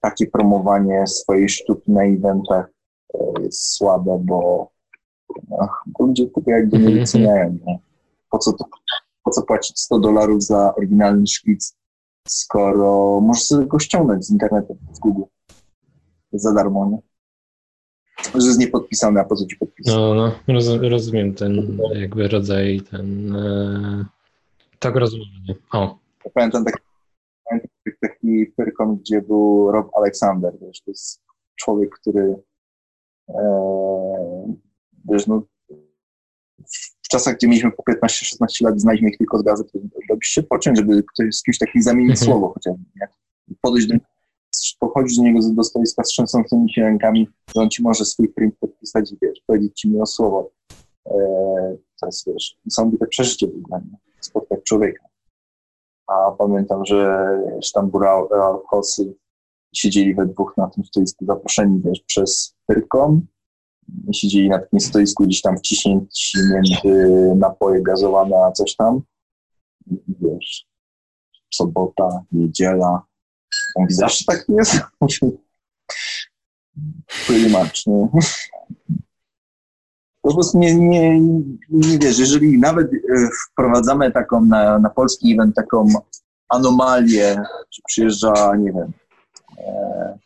takie promowanie swojej sztuki na eventach e, jest słabe, bo, no, bo ludzie tego jakby nie Mhm. doceniają. Nie? Po, co to, po co płacić 100 dolarów za oryginalny szkic, skoro możesz sobie go ściągnąć z internetu, z Google. Za darmo, nie? Że jest niepodpisany, a po co ci podpisać? No, no, roz, rozumiem ten jakby rodzaj, ten e, tak rozumiem. nie? O, Ja pamiętam taki, pamiętam taki pyrkon, gdzie był Rob Alexander, wiesz, to jest człowiek, który e, wiesz, no, w czasach, gdzie mieliśmy po 15-16 lat, znaliśmy ich tylko z gazet, to robisz się pociąg, żeby ktoś z kimś takim zamienić Mhm. słowo chociażby, nie? Podejść do pochodzisz do niego do stoiska z trzęsącymi się rękami, że on ci może swój print podpisać i wiesz, powiedzieć ci miłe słowo. Eee, to jest, wiesz, niesamowite przeżycie było dla mnie, spotkać człowieka. A pamiętam, że wiesz, tam był Raul Kosy, siedzieli we dwóch na tym stoisku, zaproszeni, wiesz, przez Pyrkom, siedzieli na takim stoisku gdzieś tam wciśnięci między napoje gazowane, a coś tam. Wiesz, sobota, niedziela. Mówi, zawsze tak jest? Pretty much, nie? Po prostu nie, nie, nie wiesz, jeżeli nawet e, wprowadzamy taką na, na polski event taką anomalię, że przyjeżdża, nie wiem, e,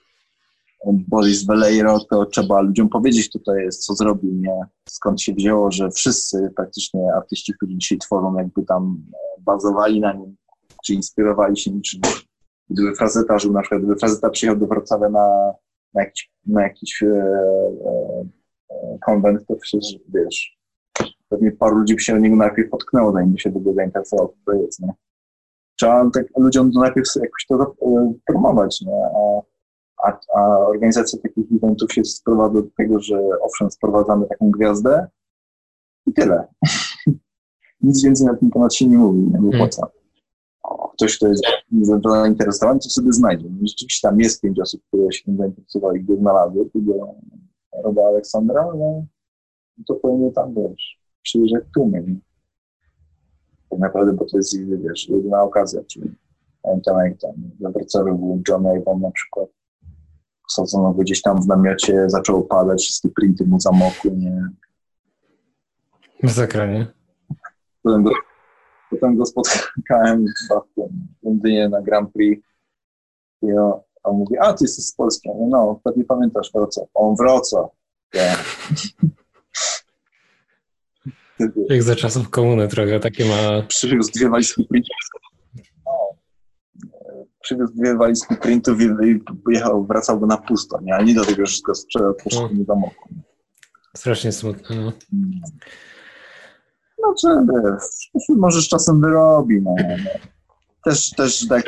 Boris Veleiro, to trzeba ludziom powiedzieć, to jest, co zrobił, nie? Skąd się wzięło, że wszyscy praktycznie artyści, którzy dzisiaj tworzą, jakby tam e, bazowali na nim, czy inspirowali się niczym. Gdyby Frazeta żył, na przykład, gdyby Frazeta przyjechał do Wrocławia na, na jakiś, na jakiś e, e, e, konwent, to przecież, wiesz, pewnie paru ludzi by się o niego najpierw potknęło, zanim się tego zainteresował, kto to jest, nie? Trzeba tak ludziom najpierw jakoś to e, promować, nie? A, a, a organizacja takich eventów się sprowadza do tego, że owszem, sprowadzamy taką gwiazdę i tyle. Nic więcej na ten temat się nie mówi, nie Hmm. opłaca. Ktoś, kto jest zainteresowany, to sobie znajdzie. No, Rzeczywiście tam jest pięć osób, które się tym zainteresowały go znalazły, tego Roba Aleksandra, ale to pewnie tam, wiesz, przyjeżdża jak tłumy. nie? Tak naprawdę, bo to jest, wiesz, jedyna okazja, czyli pamiętam jak tam Wrocławiu był John Avon na przykład, sadzono go gdzieś tam w namiocie, zaczęło padać, wszystkie printy mu zamokły, nie? Masakra, nie? Potem go, potem go spotkałem w Londynie na Grand Prix i on, on mówi, a ty jesteś z Polski. Ja mówię, no, pewnie pamiętasz Wrocław. On Wrocław. Ja. Jak za czasów komuny trochę, takie ma... Przywiózł dwie walizki printów. Przywiózł dwie walizki printów i, i pojechał, wracał go na pusto, nie? A nie do tego, że wszystko sprzedał, prostu nie zamokło. Strasznie smutne, no. No, czy wiesz, może z czasem wyrobi, no. Też, też tak,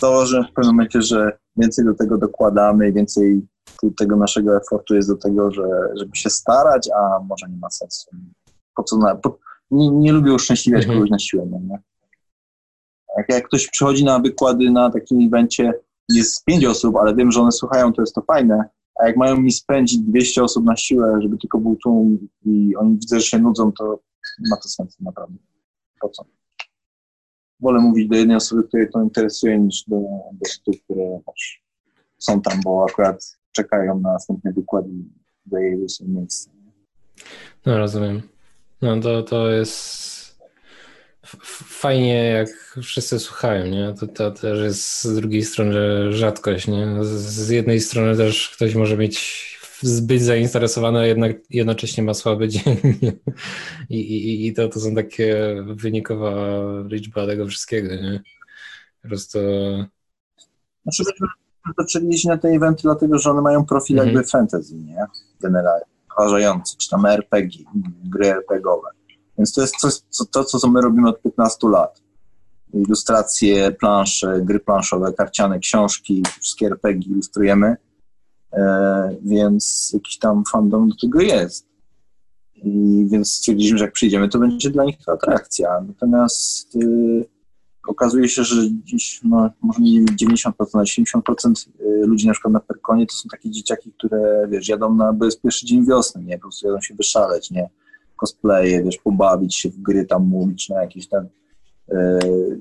założę w pewnym momencie, że więcej do tego dokładamy, więcej tu- tego naszego efortu jest do tego, że, żeby się starać, a może nie ma sensu. Po co na, po, nie, nie lubię uszczęśliwiać Mhm. kogoś na siłę, no, nie? Jak, jak ktoś przychodzi na wykłady na takim evencie, jest pięć osób, ale wiem, że one słuchają, to jest to fajne, a jak mają mi spędzić 200 osób na siłę, żeby tylko był tłum i oni widzą, że się nudzą, to ma to sensu naprawdę. Po co? Wolę mówić do jednej osoby, której to interesuje, niż do, do stu, które są tam, bo akurat czekają na następny wykład i zajęły sobie miejsce. No rozumiem. No to, to jest fajnie, jak wszyscy słuchają, nie? To, to też jest z drugiej strony rzadkość, nie? Z, jednej strony też ktoś może mieć zbyt zainteresowany, a jednak jednocześnie ma słaby dzień. I, i, i to, to są takie wynikowa liczba tego wszystkiego, nie? Po prostu Znaczy, zaczęli na te eventy, dlatego że one mają profil Mhm. jakby fantasy, nie? Generalnie. Uważający, czy tam RPG, gry RPGowe. Więc to jest coś, co, to, co my robimy od 15 lat. Ilustracje, plansze, gry planszowe, karciane, książki, wszystkie RPG ilustrujemy, e, więc jakiś tam fandom do tego jest. I więc stwierdziliśmy, że jak przyjdziemy, to będzie dla nich to atrakcja. Natomiast y, okazuje się, że dziś no, może nie 90%, ale 70% y, ludzi na przykład na Perkonie to są takie dzieciaki, które wiesz, jadą na, bo jest pierwszy dzień wiosny, nie? Po prostu jadą się wyszaleć, nie? Cosplaye, wiesz, pobawić się w gry tam mówić na jakieś tam y,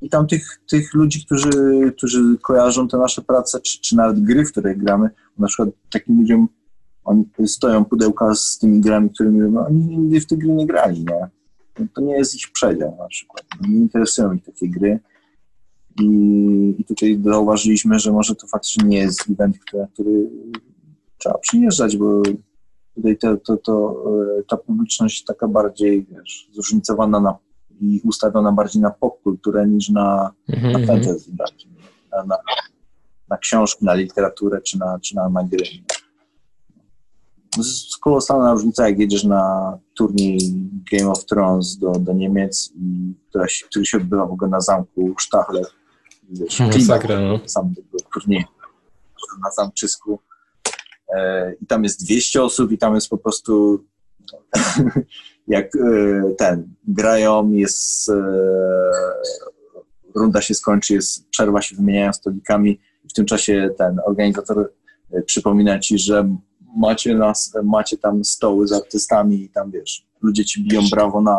i tam tych, tych ludzi, którzy, którzy kojarzą te nasze prace, czy, czy nawet gry, w które gramy, na przykład takim ludziom oni stoją pudełka z tymi grami, którymi no, oni nigdy w te gry nie grali, nie? To nie jest ich przedział na przykład. Nie interesują ich takie gry. I, I tutaj zauważyliśmy, że może to faktycznie nie jest event, który, który trzeba przyjeżdżać, bo tutaj to, to, to, e, ta publiczność taka bardziej wiesz, zróżnicowana na, i ustawiona bardziej na popkulturę niż na, mhm, na mhm. fantasy, bardziej, na, na, na książki, na literaturę czy na, czy na, gry. To jest kolosalna różnica, jak jedziesz na turniej Game of Thrones do, do Niemiec, i, która się, który się odbywa w ogóle na zamku Sztachle. Wiesz, Masakra, no. sam tego turnieju na zamczysku. E, I tam jest 200 osób i tam jest po prostu jak e, ten, grają, jest e, runda się skończy, jest przerwa, się wymieniają stolikami. W tym czasie ten organizator przypomina ci, że macie, nas, macie tam stoły z artystami i tam, wiesz, ludzie ci biją brawo na,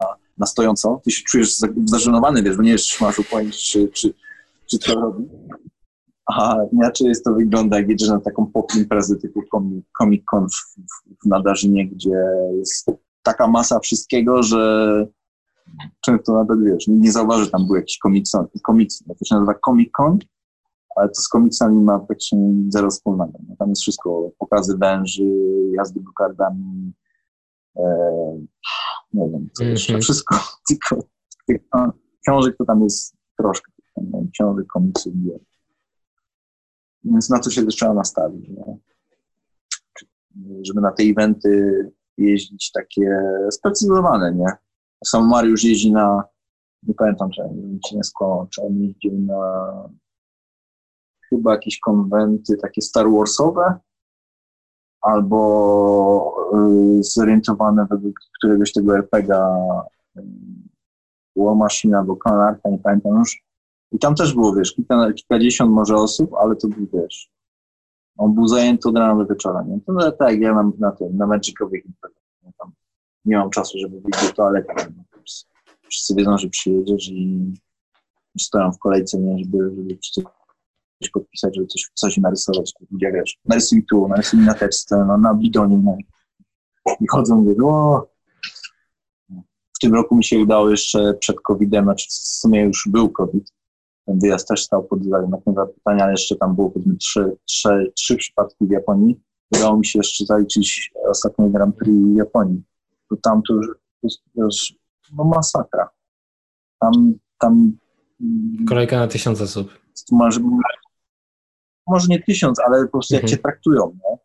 na, na stojąco, ty się czujesz za- zażenowany, wiesz, bo nie wiesz, czy masz upojnić, czy, czy, czy to robi. A inaczej jest to wygląda, jak jedziesz na taką pop imprezę typu Comic- Con w, w, Nadarzynie, gdzie jest taka masa wszystkiego, że często nawet, wiesz, nie zauważy, tam był jakiś komiks, komiks to się nazywa Comic Con, ale to z komiksami ma praktycznie zero wspólnego. No, tam jest wszystko, pokazy węży, jazdy gokardami, e, nie wiem, co Mhm. jeszcze, wszystko, tylko, tylko książek to tam jest troszkę, wiem, książek, komiksów, gier. Więc na co się też trzeba nastawić, nie? żeby na te eventy jeździć takie sprecyzowane, nie? Sam Mariusz jeździ na, nie pamiętam, czy nie ci nie skłamał, czy on jeździł na chyba jakieś konwenty takie Star Warsowe, albo y, zorientowane według któregoś tego RPGa y, War Machine albo Konarka, nie pamiętam już. I tam też było, wiesz, kilka, kilkadziesiąt może osób, ale to był, wiesz, on był zajęty od rana do wieczora, nie? To no, tak, ja na, na tym, na Magicowych nie? Tam nie mam czasu, żeby wyjść do toalety, no, wszyscy wiedzą, że przyjedziesz i stoją w kolejce, nie? Żeby, żeby coś podpisać, żeby coś, coś narysować, gdzie wiesz, narysuj tu, narysuj na teczce, no, na bidonie, no. i chodzą, mówię, o, w tym roku mi się udało jeszcze przed COVID-em, znaczy w sumie już był COVID, wyjazd też stał pod znakiem zapytania, ale jeszcze tam było powiedzmy trzy, trzy, trzy przypadki w Japonii. Udało mi się jeszcze zaliczyć ostatnie Grand Prix Japonii. To tam to już już, no masakra. Tam, tam mm, Kolejka na tysiąc osób. masz, może nie tysiąc, ale po prostu jak Mhm. cię traktują, nie?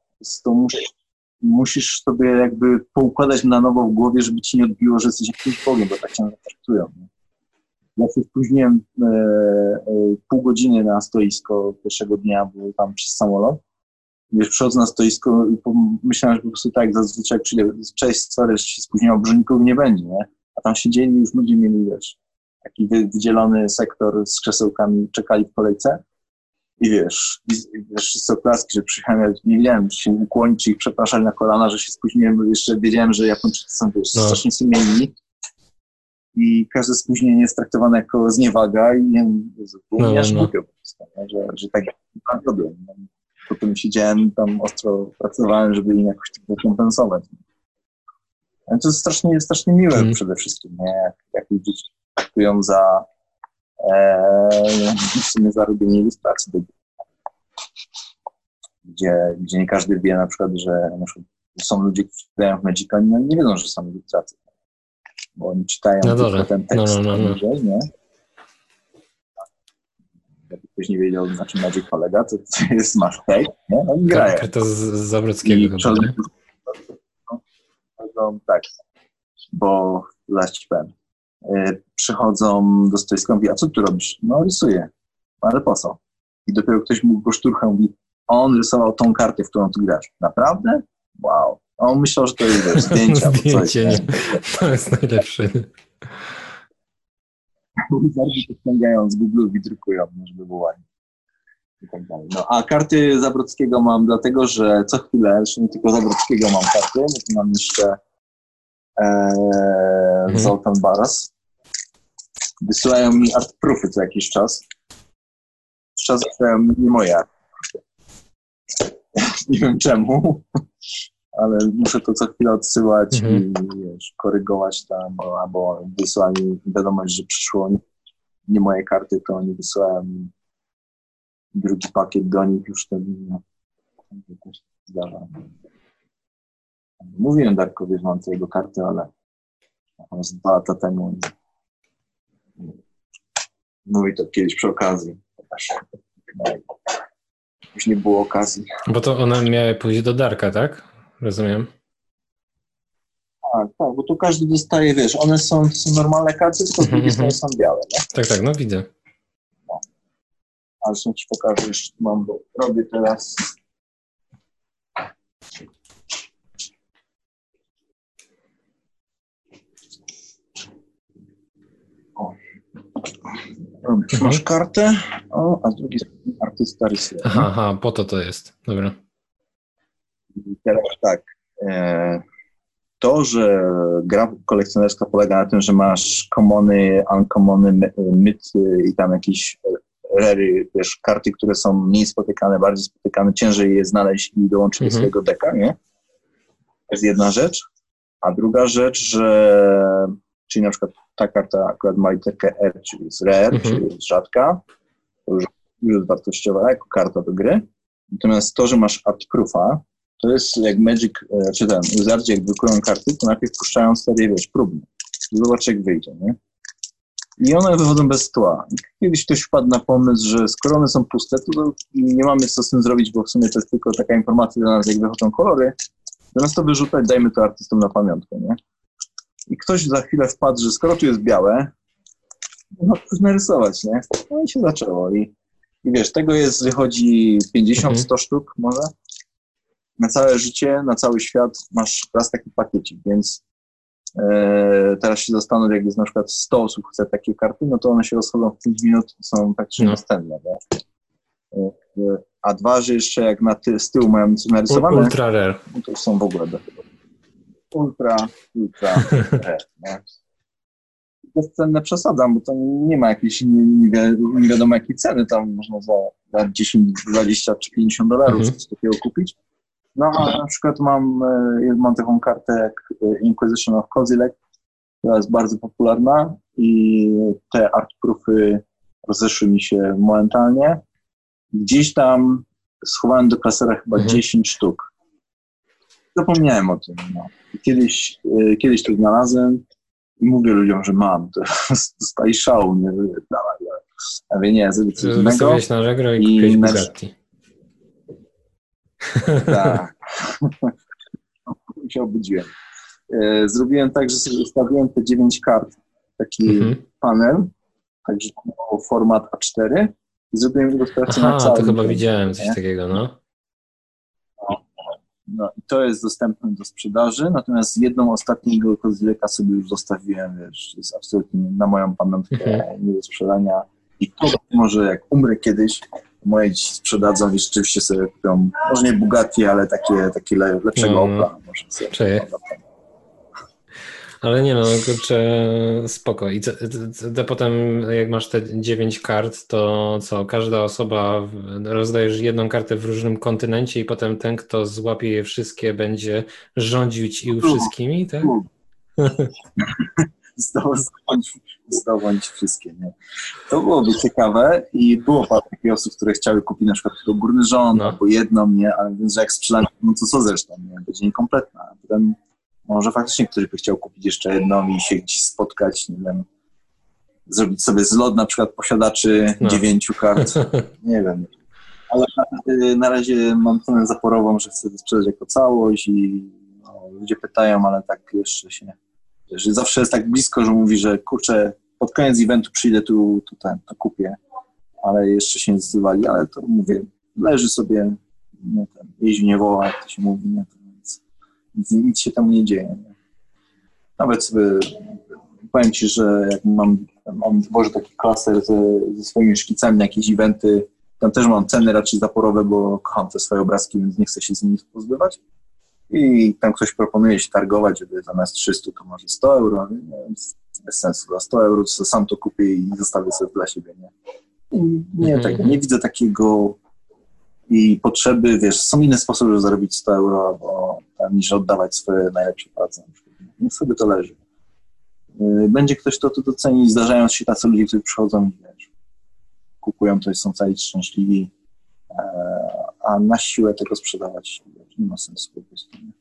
To musisz, musisz sobie jakby poukładać na nowo w głowie, żeby ci nie odbiło, że jesteś jakimś Bogiem, bo tak cię traktują. Nie? Ja się spóźniłem e, e, pół godziny na stoisko pierwszego dnia, bo tam przez samolot. Wiesz, przychodzę na stoisko i myślałem, że po prostu tak, zazwyczaj przyjdę, cześć, sorry, że się spóźniłem, że nikogo nie będzie, nie? A tam siedzieli już ludzie mieli, wiesz, taki wy- wydzielony sektor z krzesełkami, czekali w kolejce i wiesz, i, wiesz, wszyscy oklaski, że przyjechałem, ja nie wiedziałem, czy się ukłonić, czy ich przepraszali na kolana, że się spóźniłem, bo jeszcze wiedziałem, że Japończycy są, wiesz, No. strasznie sumienni i każde spóźnienie jest traktowane jako zniewaga i nie wiem, No, mi aż no. głupio po prostu, że, że tak mam problem. No. Potem siedziałem tam, ostro pracowałem, żeby im jakoś to rekompensować. Ale to jest strasznie, strasznie miłe Mhm. przede wszystkim, nie? Jak, jak ludzie traktują za e, w sumie za robienie ilustracji. do- Gdzie, gdzie nie każdy wie na przykład, że na przykład są ludzie, którzy grają w Magica, nie, nie wiedzą, że są ilustracje. Bo oni czytają Na tylko ten tekst No, no, no, no. poniżej, nie? Jakby ktoś nie wiedział, na czym Magic polega, to, to jest masz tekst, nie? No i grają. Karta z, z chyba, nie? przychodzą, tak, bo powiem. Y, Przychodzą do stoiska i a co tu robisz? No rysuję. "No, Ale po co? I dopiero ktoś mu go szturcha mówi, on rysował tą kartę, w którą ty grasz. Naprawdę? Wow. A on myślał, że to jest wiesz, zdjęcia. Zdjęcie, nie? To jest najlepsze. Bardziej to ściągają z Google i drukują, żeby było ładnie. Tak. No, a karty Zabrodzkiego mam dlatego, że co chwilę, zresztą nie tylko Zabrodzkiego mam karty, bo tu mam jeszcze e, Zoltan Baras. Wysyłają mi artproofy co jakiś czas. Czas wysyłają mi nie moje artproofy. Nie wiem czemu, ale muszę to co chwilę odsyłać Mhm. i wiesz, korygować tam, bo- albo wysłali wiadomość, że przyszło nie- moje karty, to oni wysyłają mi drugi pakiet do nich już ten zdarza. Mówiłem Darkowi, że mam te jego karty, ale z dwa lata temu mówi to kiedyś przy okazji. Już nie było okazji. Bo to one miały pójść do Darka, tak? Rozumiem. Tak, tak, bo tu każdy dostaje, wiesz, one są, są normalne karty, tylko z drugiej Mhm, strony są białe, nie? Tak, tak, no widzę. A zresztą ci pokażę, jeszcze mam, bo robię teraz. O. Robię. Mhm. Masz kartę, o, a z drugiej strony artysta rysuje. Aha, aha, po to to jest. Dobra. Teraz tak. E, to, że gra kolekcjonerska polega na tym, że masz commony, uncommony, my- myty i tam jakieś rery, wiesz, karty, które są mniej spotykane, bardziej spotykane, ciężej je znaleźć i dołączyć do Mhm. swojego deka, nie? To jest jedna rzecz. A druga rzecz, że czyli na przykład ta karta akurat ma literkę R, czyli jest rare, Mhm. czyli jest rzadka, to już, już jest wartościowa jako karta do gry. Natomiast to, że masz art proofa, to jest jak Magic, e, czy ten, Wizardzi jak drukują karty, to najpierw puszczają serię, wiesz, próbną. Zobacz jak wyjdzie, nie? I one wychodzą bez tła. Kiedyś ktoś wpadł na pomysł, że skoro one są puste, to nie mamy co z tym zrobić, bo w sumie to jest tylko taka informacja dla nas, jak wychodzą kolory. Zamiast to wyrzucać, dajmy to artystom na pamiątkę, nie? I ktoś za chwilę wpadł, że skoro tu jest białe, no to narysować, nie? No i się zaczęło. I, i wiesz, tego jest, wychodzi 50-100 Mhm. sztuk może. Na całe życie, na cały świat masz raz taki pakiecik, więc e, teraz się zastanów, jak jest na przykład 100 osób chce takie karty, no to one się rozchodzą w 5 minut i są praktycznie No. następne, nie? E, A dwa, że jeszcze jak na ty, z tyłu mają narysowane, Ultra rare. no to już są w ogóle do tego. Ultra, ultra, rare, nie? Bezcenne przesadzam, bo to nie ma jakiejś nie, nie, wi- nie wiadomo jakiej ceny, tam można za, za 10, 20 czy 50 dolarów Mhm. coś takiego kupić. No a na przykład mam, e, mam taką kartę jak e, Inquisition of Kozilek, która jest bardzo popularna i te artproofy rozeszły mi się momentalnie. Gdzieś tam schowałem do klasera chyba Mhm. 10 sztuk. Zapomniałem o tym. No. Kiedyś, e, kiedyś to znalazłem i mówię ludziom, że mam. To dostaję szału, nie dawaj, dawaj. Ja mówię, nie, zrobię coś innego. Na Allegro i I kupiłeś Bugatti. Tak. się obudziłem. E, Zrobiłem tak, że sobie ustawiłem te 9 kart, taki Mhm. panel, także to format A4 i zrobiłem ilustrację na Aha, całym to chyba widziałem coś nie? takiego, no. No i to jest dostępne do sprzedaży, natomiast jedną ostatniego kozyleka sobie już zostawiłem, wiesz, jest absolutnie na moją pamiątkę Mhm. nie do sprzedania i to może jak umrę kiedyś, moje dzieci sprzedadzą i rzeczywiście sobie kupią, może nie Bugatti, ale takie, takie le, lepszego No. Opla. Może sobie. Ale nie no, kurczę, spoko. I to, potem jak masz te 9 kart, to co, każda osoba, rozdajesz jedną kartę w różnym kontynencie i potem ten, kto złapie je wszystkie, będzie rządził ci wszystkimi, tak? Zdoł- zdobądź, wszystkie, nie? To byłoby ciekawe i było parę takich osób, które chciały kupić na przykład tylko górny rząd No. albo jedną, nie? Ale więc, że jak sprzedam, no to co zresztą, nie? Będzie niekompletna. A potem może faktycznie ktoś by chciał kupić jeszcze jedną i się gdzieś spotkać, nie wiem, zrobić sobie zlot na przykład posiadaczy No. dziewięciu kart, nie wiem. Ale na, razie mam cenę zaporową, że chcę sprzedać jako całość i no, ludzie pytają, ale tak jeszcze się że zawsze jest tak blisko, że mówi, że kurczę, pod koniec eventu przyjdę tu, tu ten, to kupię, ale jeszcze się nie zdecydowali, ale to mówię, leży sobie, nie, ten, nie woła, jak to się mówi, nie, to nic, nic, nic się tam nie dzieje. Nie. Nawet sobie, powiem Ci, że jak mam, mam Boże taki klaser ze, ze swoimi szkicami na jakieś eventy, tam też mam ceny raczej zaporowe, bo kocham te swoje obrazki, więc nie chcę się z nimi pozbywać i tam ktoś proponuje się targować, żeby zamiast 300 to może 100 euro, więc bez sensu, za 100 euro to sam to kupię i zostawię sobie dla siebie, nie? Nie, Mhm. tak, nie widzę takiego i potrzeby, wiesz, są inne sposoby, żeby zarobić 100 euro, albo tam, niż oddawać swoje najlepsze prace. Niech sobie to leży. Yy, Będzie ktoś, kto to doceni, zdarzają się tacy ludzie, którzy przychodzą i wiesz, kupują to i są cali szczęśliwi, e, a na siłę tego sprzedawać wiesz, nie ma sensu po prostu. Nie?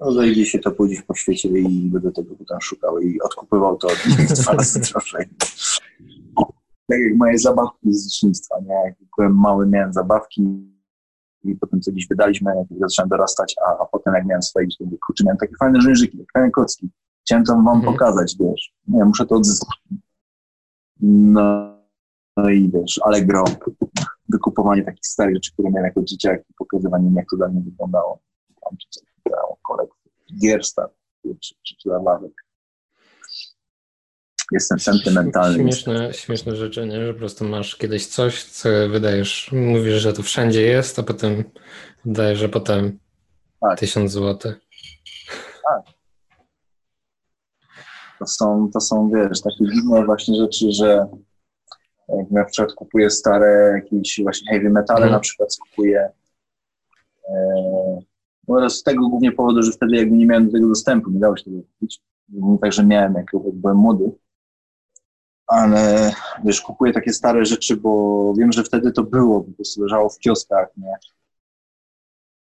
Rozejdzie się to pójdzie po świecie i będę tego potem szukał i odkupywał to od nich dwa razy drożej. Tak jak moje zabawki z dzieciństwa, nie? Jak byłem mały, miałem zabawki i potem co gdzieś wydaliśmy, jak zacząłem dorastać, a, a potem jak miałem swoje kurczę, miałem takie fajne żynżyki, fajne kocki. Chciałem to wam mhm. pokazać, wiesz. Nie, muszę to odzyskać. No, no i wiesz, Allegro, wykupowanie takich starych rzeczy, które miałem jako dzieciak i pokazywanie jak to dla mnie wyglądało. Tam czy coś, kolekcję gier starych, czy, czy, czy zabawek jestem sentymentalny. Śmieszne, śmieszne rzeczy, nie? że po prostu masz kiedyś coś, co wydajesz, mówisz, że to wszędzie jest, a potem dajesz, że potem tak. tysiąc złotych. Tak. To są, to są, wiesz, takie dziwne właśnie rzeczy, że jak na przykład kupuję stare jakieś właśnie heavy metale, mhm. na przykład kupuję e, no z tego głównie powodu, że wtedy jakby nie miałem do tego dostępu, nie dało się tego kupić. Także miałem, jak byłem młody ale wiesz, kupuję takie stare rzeczy, bo wiem, że wtedy to było, po prostu leżało w kioskach, nie?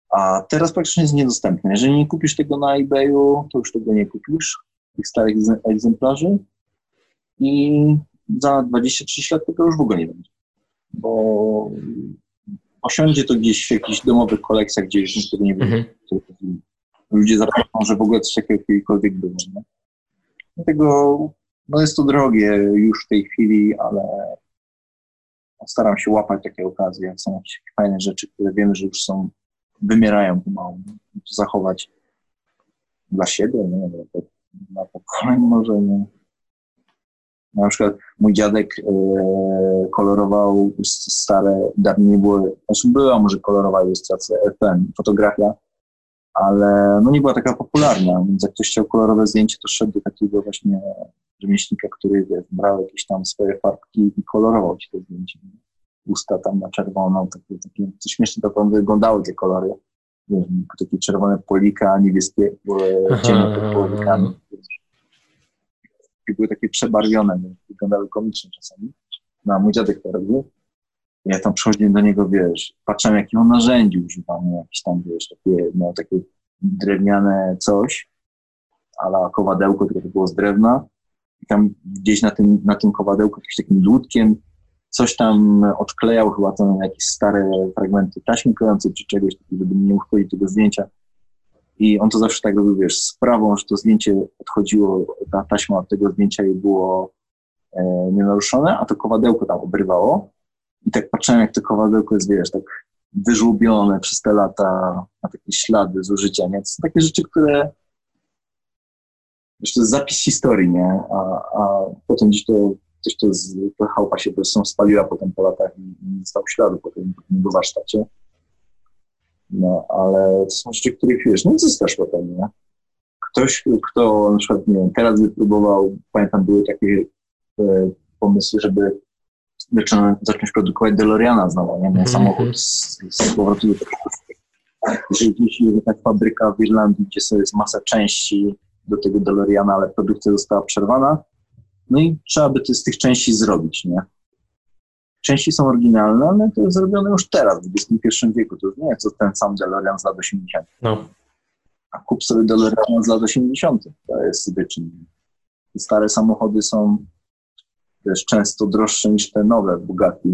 A teraz praktycznie jest niedostępne. Jeżeli nie kupisz tego na eBayu, to już tego nie kupisz, tych starych egzemplarzy i za 20-30 lat tego już w ogóle nie będzie, bo osiądzie to gdzieś w jakichś domowych kolekcjach, gdzie już tego nie będzie. Mhm. Ludzie zapomną, że w ogóle coś takiego kiedykolwiek było. Nie? Dlatego no jest to drogie już w tej chwili, ale staram się łapać takie okazje. Są jakieś fajne rzeczy, które wiemy, że już są, wymierają pomału. Zachować dla siebie, nie na pokoleń może nie. Na przykład mój dziadek e, kolorował stare, dawniej nie było, znaczy była może kolorowa ilustracja, FM, fotografia, ale no nie była taka popularna, więc jak ktoś chciał kolorowe zdjęcie, to szedł do takiego właśnie rzemieślnika, który wiesz, brał jakieś tam swoje farbki i kolorował ci to zdjęcie. Usta tam na czerwono, takie, takie co śmiesznie to wyglądały te kolory. Takie czerwone polika, niebieskie ciemne pod polikami. Były takie przebarwione, wyglądały komicznie czasami. No, a mój dziadek to robił. Ja tam przychodziłem do niego, wiesz, patrzyłem, jakie on narzędzi używał, jakieś tam, wiesz, takie, no, takie drewniane coś, ale kowadełko, które było z drewna, i tam gdzieś na tym, na tym kowadełku jakimś takim dłutkiem coś tam odklejał chyba na jakieś stare fragmenty taśmy klejącej czy czegoś żeby nie uszkodzić tego zdjęcia. I on to zawsze tak robił, wiesz, sprawą, że to zdjęcie odchodziło, ta taśma od tego zdjęcia i było e, nienaruszone, a to kowadełko tam obrywało. I tak patrzyłem, jak to kowadełko jest, wiesz, tak wyżłobione przez te lata, na takie ślady zużycia, nie? To są takie rzeczy, które Wiesz, to jest zapis historii, nie? A, a potem gdzieś to, coś to, z, to chałupa się po prostu spaliła potem po latach i, nie stał śladu po tym, po tym warsztacie. No, ale to są rzeczy, których wiesz, nie zyskasz potem, nie? Ktoś, kto na przykład, nie wiem, teraz wypróbował, pamiętam, były takie e, pomysły, żeby zacząć, zacząć produkować DeLoreana znowu, nie? -hmm. Samochód z, z powrotu do Jeżeli gdzieś jest jakaś fabryka w Irlandii, gdzie sobie jest masa części, do tego DeLoreana, ale produkcja została przerwana. No i trzeba by to z tych części zrobić, nie? Części są oryginalne, ale to jest zrobione już teraz, w XXI wieku. To już nie jest to ten sam DeLorean z lat 80. No. A kup sobie DeLorean z lat 80. To jest wyczyn. Stare samochody są też często droższe niż te nowe Bugatti.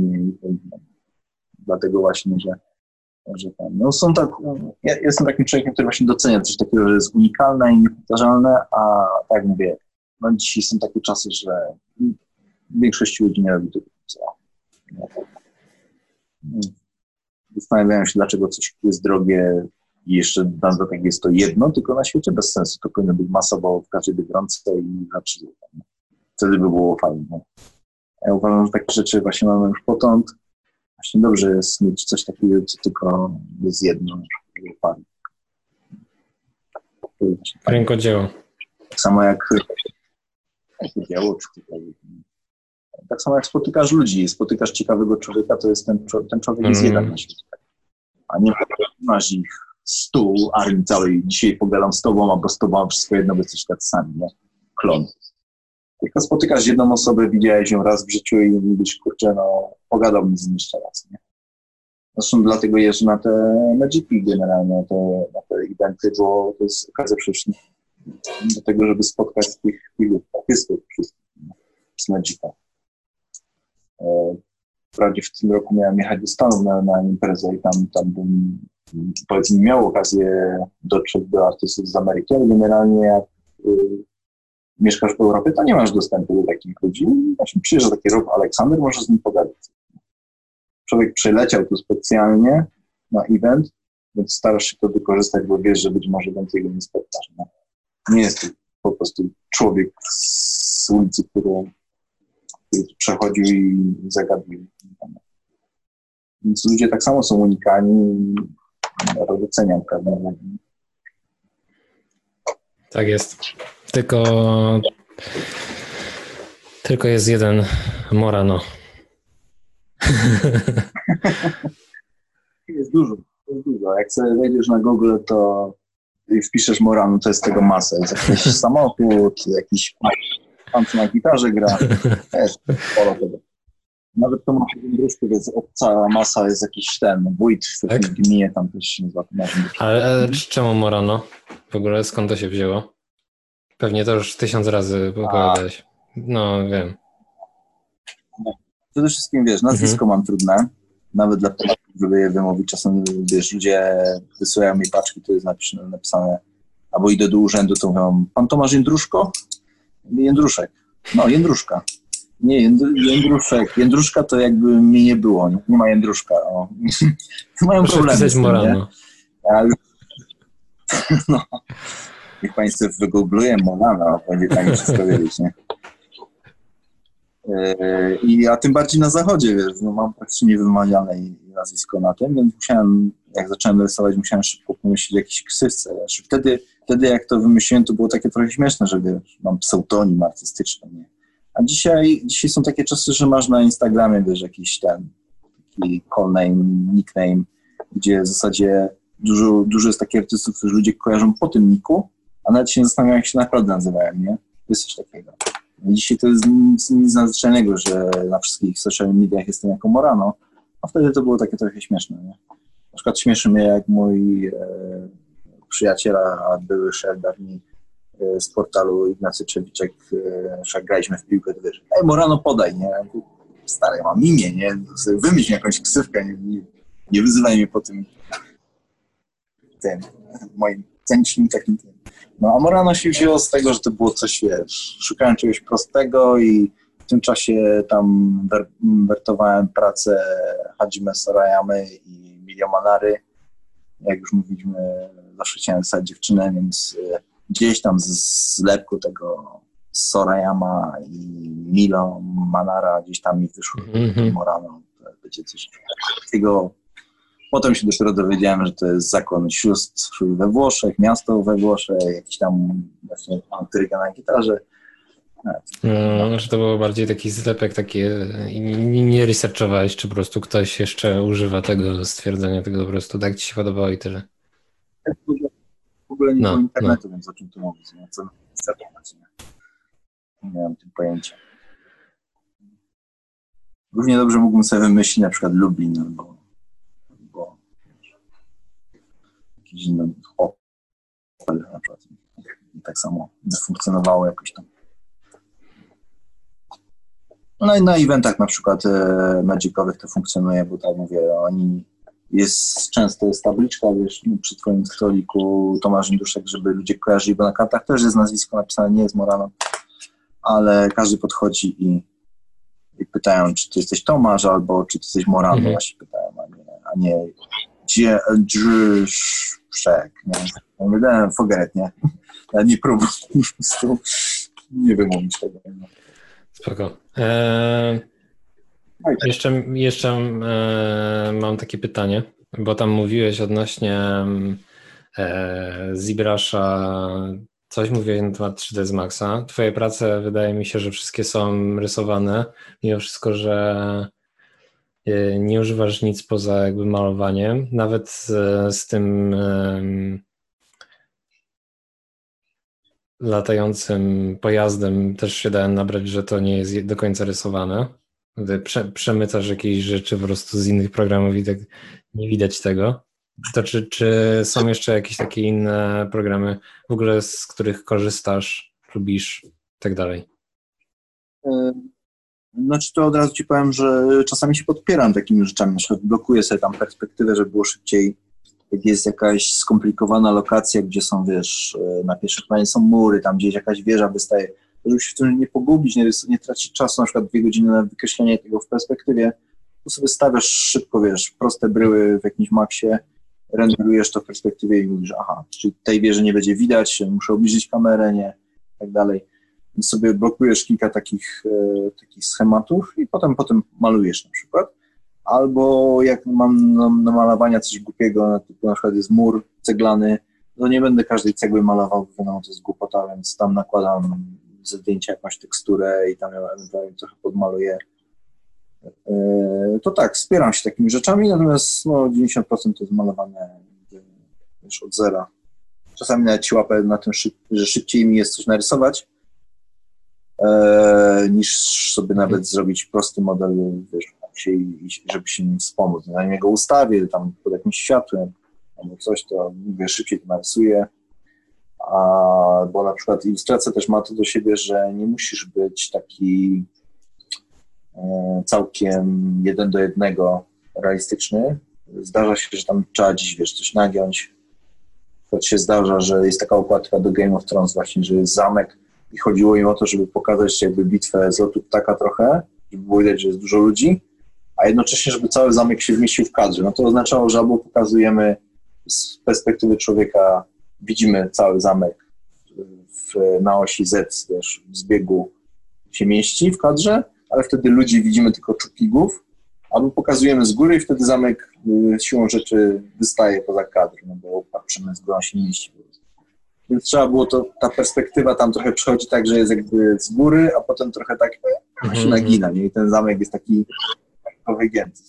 Dlatego właśnie, że że tam, no są tak, ja jestem takim człowiekiem, który właśnie docenia coś takiego, że jest unikalne i niepowtarzalne, a tak mówię, no dzisiaj są takie czasy, że większość ludzi nie robi tego, co Zastanawiają się, dlaczego coś jest drogie i jeszcze na tak jest to jedno, tylko na świecie bez sensu. To powinno być masowo w każdej biedronce i znaczy, wtedy by było fajnie. Ja uważam, że takie rzeczy właśnie mamy już potąd, Właśnie dobrze jest mieć coś takiego, co tylko jest jedno, parę. Rękodzieło. Tak samo jak rękodzieło, czy tak samo jak spotykasz ludzi, spotykasz ciekawego człowieka, to jest ten, ten człowiek mm. jest mhm. jeden na świecie. A nie masz ich stu armii całej, dzisiaj pogadam z tobą, albo z tobą, wszystko jedno, by jesteś tak sami, nie? Klon. Tylko spotykasz jedną osobę, widziałeś ją raz w życiu i mówisz, kurczę, no, pogadałbym z nim jeszcze raz, nie? Zresztą dlatego jeżdżę na te Magiki generalnie, te, na te eventy, bo to jest okazja przecież do tego, żeby spotkać tych filmów, artystów wszystkich z Magika. Wprawdzie w tym roku miałem jechać do Stanów na, na imprezę i tam, tam bym powiedzmy miał okazję dotrzeć do artystów z Ameryki, ale generalnie jak y, mieszkasz w Europie, to nie masz dostępu do takich ludzi. Właśnie przyjeżdża taki Rob Aleksander, może z nim pogadać. Człowiek przyleciał tu specjalnie na event, więc starasz się to wykorzystać, bo wiesz, że być może więcej go nie spotkasz. Nie, nie jest to po prostu człowiek z ulicy, który przechodził i zagabił. Więc ludzie tak samo są unikani to doceniam, prawda? Tak jest. Tylko tylko jest jeden Morano. Jest dużo, jest dużo. Jak sobie wejdziesz na Google, to i wpiszesz Morano, to jest tego masa. Jest jakiś samochód, jakiś pan, co na gitarze gra. Jest polo tego. Nawet to masz dróżkę, więc cała masa jest jakiś ten wójt w tak? gminie, tam też się nazywa. Ale, ale czemu Morano? W ogóle skąd to się wzięło? Pewnie to już tysiąc razy opowiadałeś. No, wiem. No. Przede wszystkim, wiesz, nazwisko mhm. mam trudne, nawet dla Polaków, żeby je wymówić. Czasem, wiesz, ludzie wysyłają mi paczki, to jest napisane, napisane albo idę do urzędu, to mówią, pan Tomasz Jędruszko? Jędruszek. No, Jędruszka. Nie, Jędruszek. Jędruszka to jakby mnie nie było. Nie, ma Jędruszka. O. Mają Proszę problemy z tym, Morano. Ale... No. Niech Państwo wygooglują Morano, będzie tam wszystko wiedzieć, nie? E, I, a tym bardziej na zachodzie, wiesz, no mam praktycznie niewymawiane nazwisko na tym, więc musiałem, jak zacząłem rysować, musiałem szybko pomyśleć o jakiejś ksywce. Wtedy, wtedy jak to wymyśliłem, to było takie trochę śmieszne, że wiesz, mam pseudonim artystyczny, nie? A dzisiaj, dzisiaj są takie czasy, że masz na Instagramie, wiesz, jakiś ten taki call name, nickname, gdzie w zasadzie dużo, dużo jest takich artystów, którzy ludzie kojarzą po tym niku, a nawet się zastanawiają, jak się naprawdę nazywają, nie? Jest coś takiego. Dzisiaj to jest nic, nic nadzwyczajnego, że na wszystkich social mediach jestem jako Morano, a wtedy to było takie trochę śmieszne, nie? Na przykład śmieszy mnie, jak mój e, przyjaciel, a były szef dawniej E, z portalu Ignacy Czewiczek, jak graliśmy w piłkę, to wiesz, ej Morano podaj, nie? Stary, mam imię, nie? Wymyśl jakąś ksywkę, nie, nie, nie wyzywaj mnie po tym tym, moim cenicznym takim tym. No a Morano się wzięło z tego, że to było coś, wiesz, szukałem czegoś prostego i w tym czasie tam wer wertowałem pracę Hajime Sorayamy i Milio Manary. Jak już mówiliśmy, zawsze chciałem stać dziewczynę, więc e, gdzieś tam z zlepku tego Sorayama i Milo Manara gdzieś tam mi wyszło mm -hmm. Morano. Będzie coś takiego. Potem się dopiero dowiedziałem, że to jest zakon sióstr we Włoszech, miasto we Włoszech, jakiś tam właśnie Antyryga na gitarze. No, znaczy to było bardziej taki zlepek, takie nie, nie researchowałeś, czy po prostu ktoś jeszcze używa tego stwierdzenia, tego po prostu tak ci się podobało i tyle ogóle nie no, było internetu, no. więc o czym tu mówić, nie? Co startować, nie? Nie miałem tym pojęcia. Równie dobrze mógłbym sobie wymyślić na przykład Lublin albo, albo jakiś inny hotel na przykład. I tak samo funkcjonowało jakoś tam. No i na eventach na przykład e, magicowych to funkcjonuje, bo tak mówię, oni jest często jest tabliczka, wiesz, przy twoim stoliku Tomasz Induszek, żeby ludzie kojarzyli, bo na kartach też jest nazwisko napisane, nie jest Morano, ale każdy podchodzi i, i pytają, czy ty jesteś Tomasz, albo czy ty jesteś Morano, mhm. właśnie pytają, a nie, a nie gdzie Drzyszek, nie? Ja mówię, forget, nie? Ja nie próbuję po prostu nie wymówić tego. Nie? Spoko. Eee... Jeszcze, jeszcze e, mam takie pytanie, bo tam mówiłeś odnośnie e, Zibrasza, coś mówiłeś na temat 3D z Maxa. Twoje prace wydaje mi się, że wszystkie są rysowane, mimo wszystko, że e, nie używasz nic poza jakby malowaniem. Nawet z, z tym e, latającym pojazdem też się dałem nabrać, że to nie jest do końca rysowane prze, przemycasz jakieś rzeczy po prostu z innych programów i tak nie widać tego. To czy, czy są jeszcze jakieś takie inne programy w ogóle, z których korzystasz, lubisz i tak dalej? Znaczy to od razu ci powiem, że czasami się podpieram takimi rzeczami, na przykład blokuję sobie tam perspektywę, żeby było szybciej, jak jest jakaś skomplikowana lokacja, gdzie są, wiesz, e, na pierwszym planie są mury, tam gdzieś jakaś wieża wystaje, żeby się w tym nie pogubić, nie, nie tracić czasu, na przykład dwie godziny na wykreślenie tego w perspektywie, to sobie stawiasz szybko, wiesz, proste bryły w jakimś maksie, renderujesz to w perspektywie i mówisz, aha, czyli tej wieży nie będzie widać, muszę obniżyć kamerę, nie, tak dalej. Więc sobie blokujesz kilka takich, e, takich schematów i potem potem malujesz na przykład. Albo jak mam na malowania coś głupiego, typu na przykład jest mur ceglany, to nie będę każdej cegły malował, wiadomo, to jest głupota, więc tam nakładam zdjęcia jakąś teksturę i tam ewentualnie trochę podmaluję. E, to tak, wspieram się takimi rzeczami, natomiast no, 90% to jest malowane już od zera. Czasami nawet ci łapę na tym, że szybciej mi jest coś narysować, e, niż sobie nawet zrobić prosty model, wiesz, się, żeby się nim wspomóc. Zanim jego ustawię tam pod jakimś światłem albo coś, to mówię, szybciej to narysuję. A, bo na przykład ilustracja też ma to do siebie, że nie musisz być taki e, całkiem jeden do jednego realistyczny. Zdarza się, że tam trzeba wiesz, coś nagiąć. To się zdarza, że jest taka okładka do Game of Thrones właśnie, że jest zamek i chodziło im o to, żeby pokazać jakby bitwę z lotu ptaka trochę, żeby było widać, że jest dużo ludzi, a jednocześnie, żeby cały zamek się zmieścił w kadrze. No to oznaczało, że albo pokazujemy z perspektywy człowieka, widzimy cały zamek w, na osi Z, wiesz, w zbiegu się mieści w kadrze, ale wtedy ludzi widzimy tylko czubki głów, albo pokazujemy z góry i wtedy zamek y, siłą rzeczy wystaje poza kadr, no bo patrzymy z góry, on się nie mieści. Więc trzeba było to, ta perspektywa tam trochę przychodzi tak, że jest jakby z góry, a potem trochę tak -hmm. się nagina, nie? I ten zamek jest taki wygięty.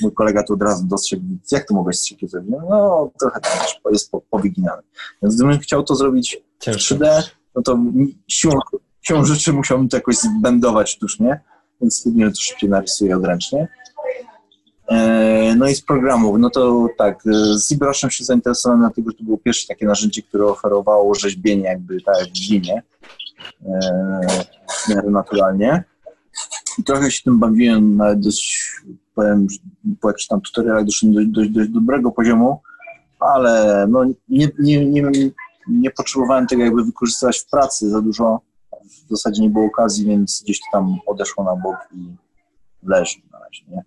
Mój kolega tu od razu dostrzegł, jak to mogłeś szybciej zrobić? No, trochę tam jest po, powyginane. Więc gdybym chciał to zrobić w 3D, no to siłą, siłą rzeczy musiałbym to jakoś zbendować sztucznie, więc że to szybciej narysuję odręcznie. E, no i z programów, no to tak, z ZBrushem się zainteresowałem, dlatego że to było pierwsze takie narzędzie, które oferowało rzeźbienie jakby tak w linie, w miarę naturalnie. I trochę się tym bawiłem, nawet dość, powiem, po jakichś tam tutorialach doszedłem do dość, dość dobrego poziomu, ale no nie, nie, nie, nie potrzebowałem tego jakby wykorzystywać w pracy za dużo. W zasadzie nie było okazji, więc gdzieś to tam odeszło na bok i leży na razie, nie?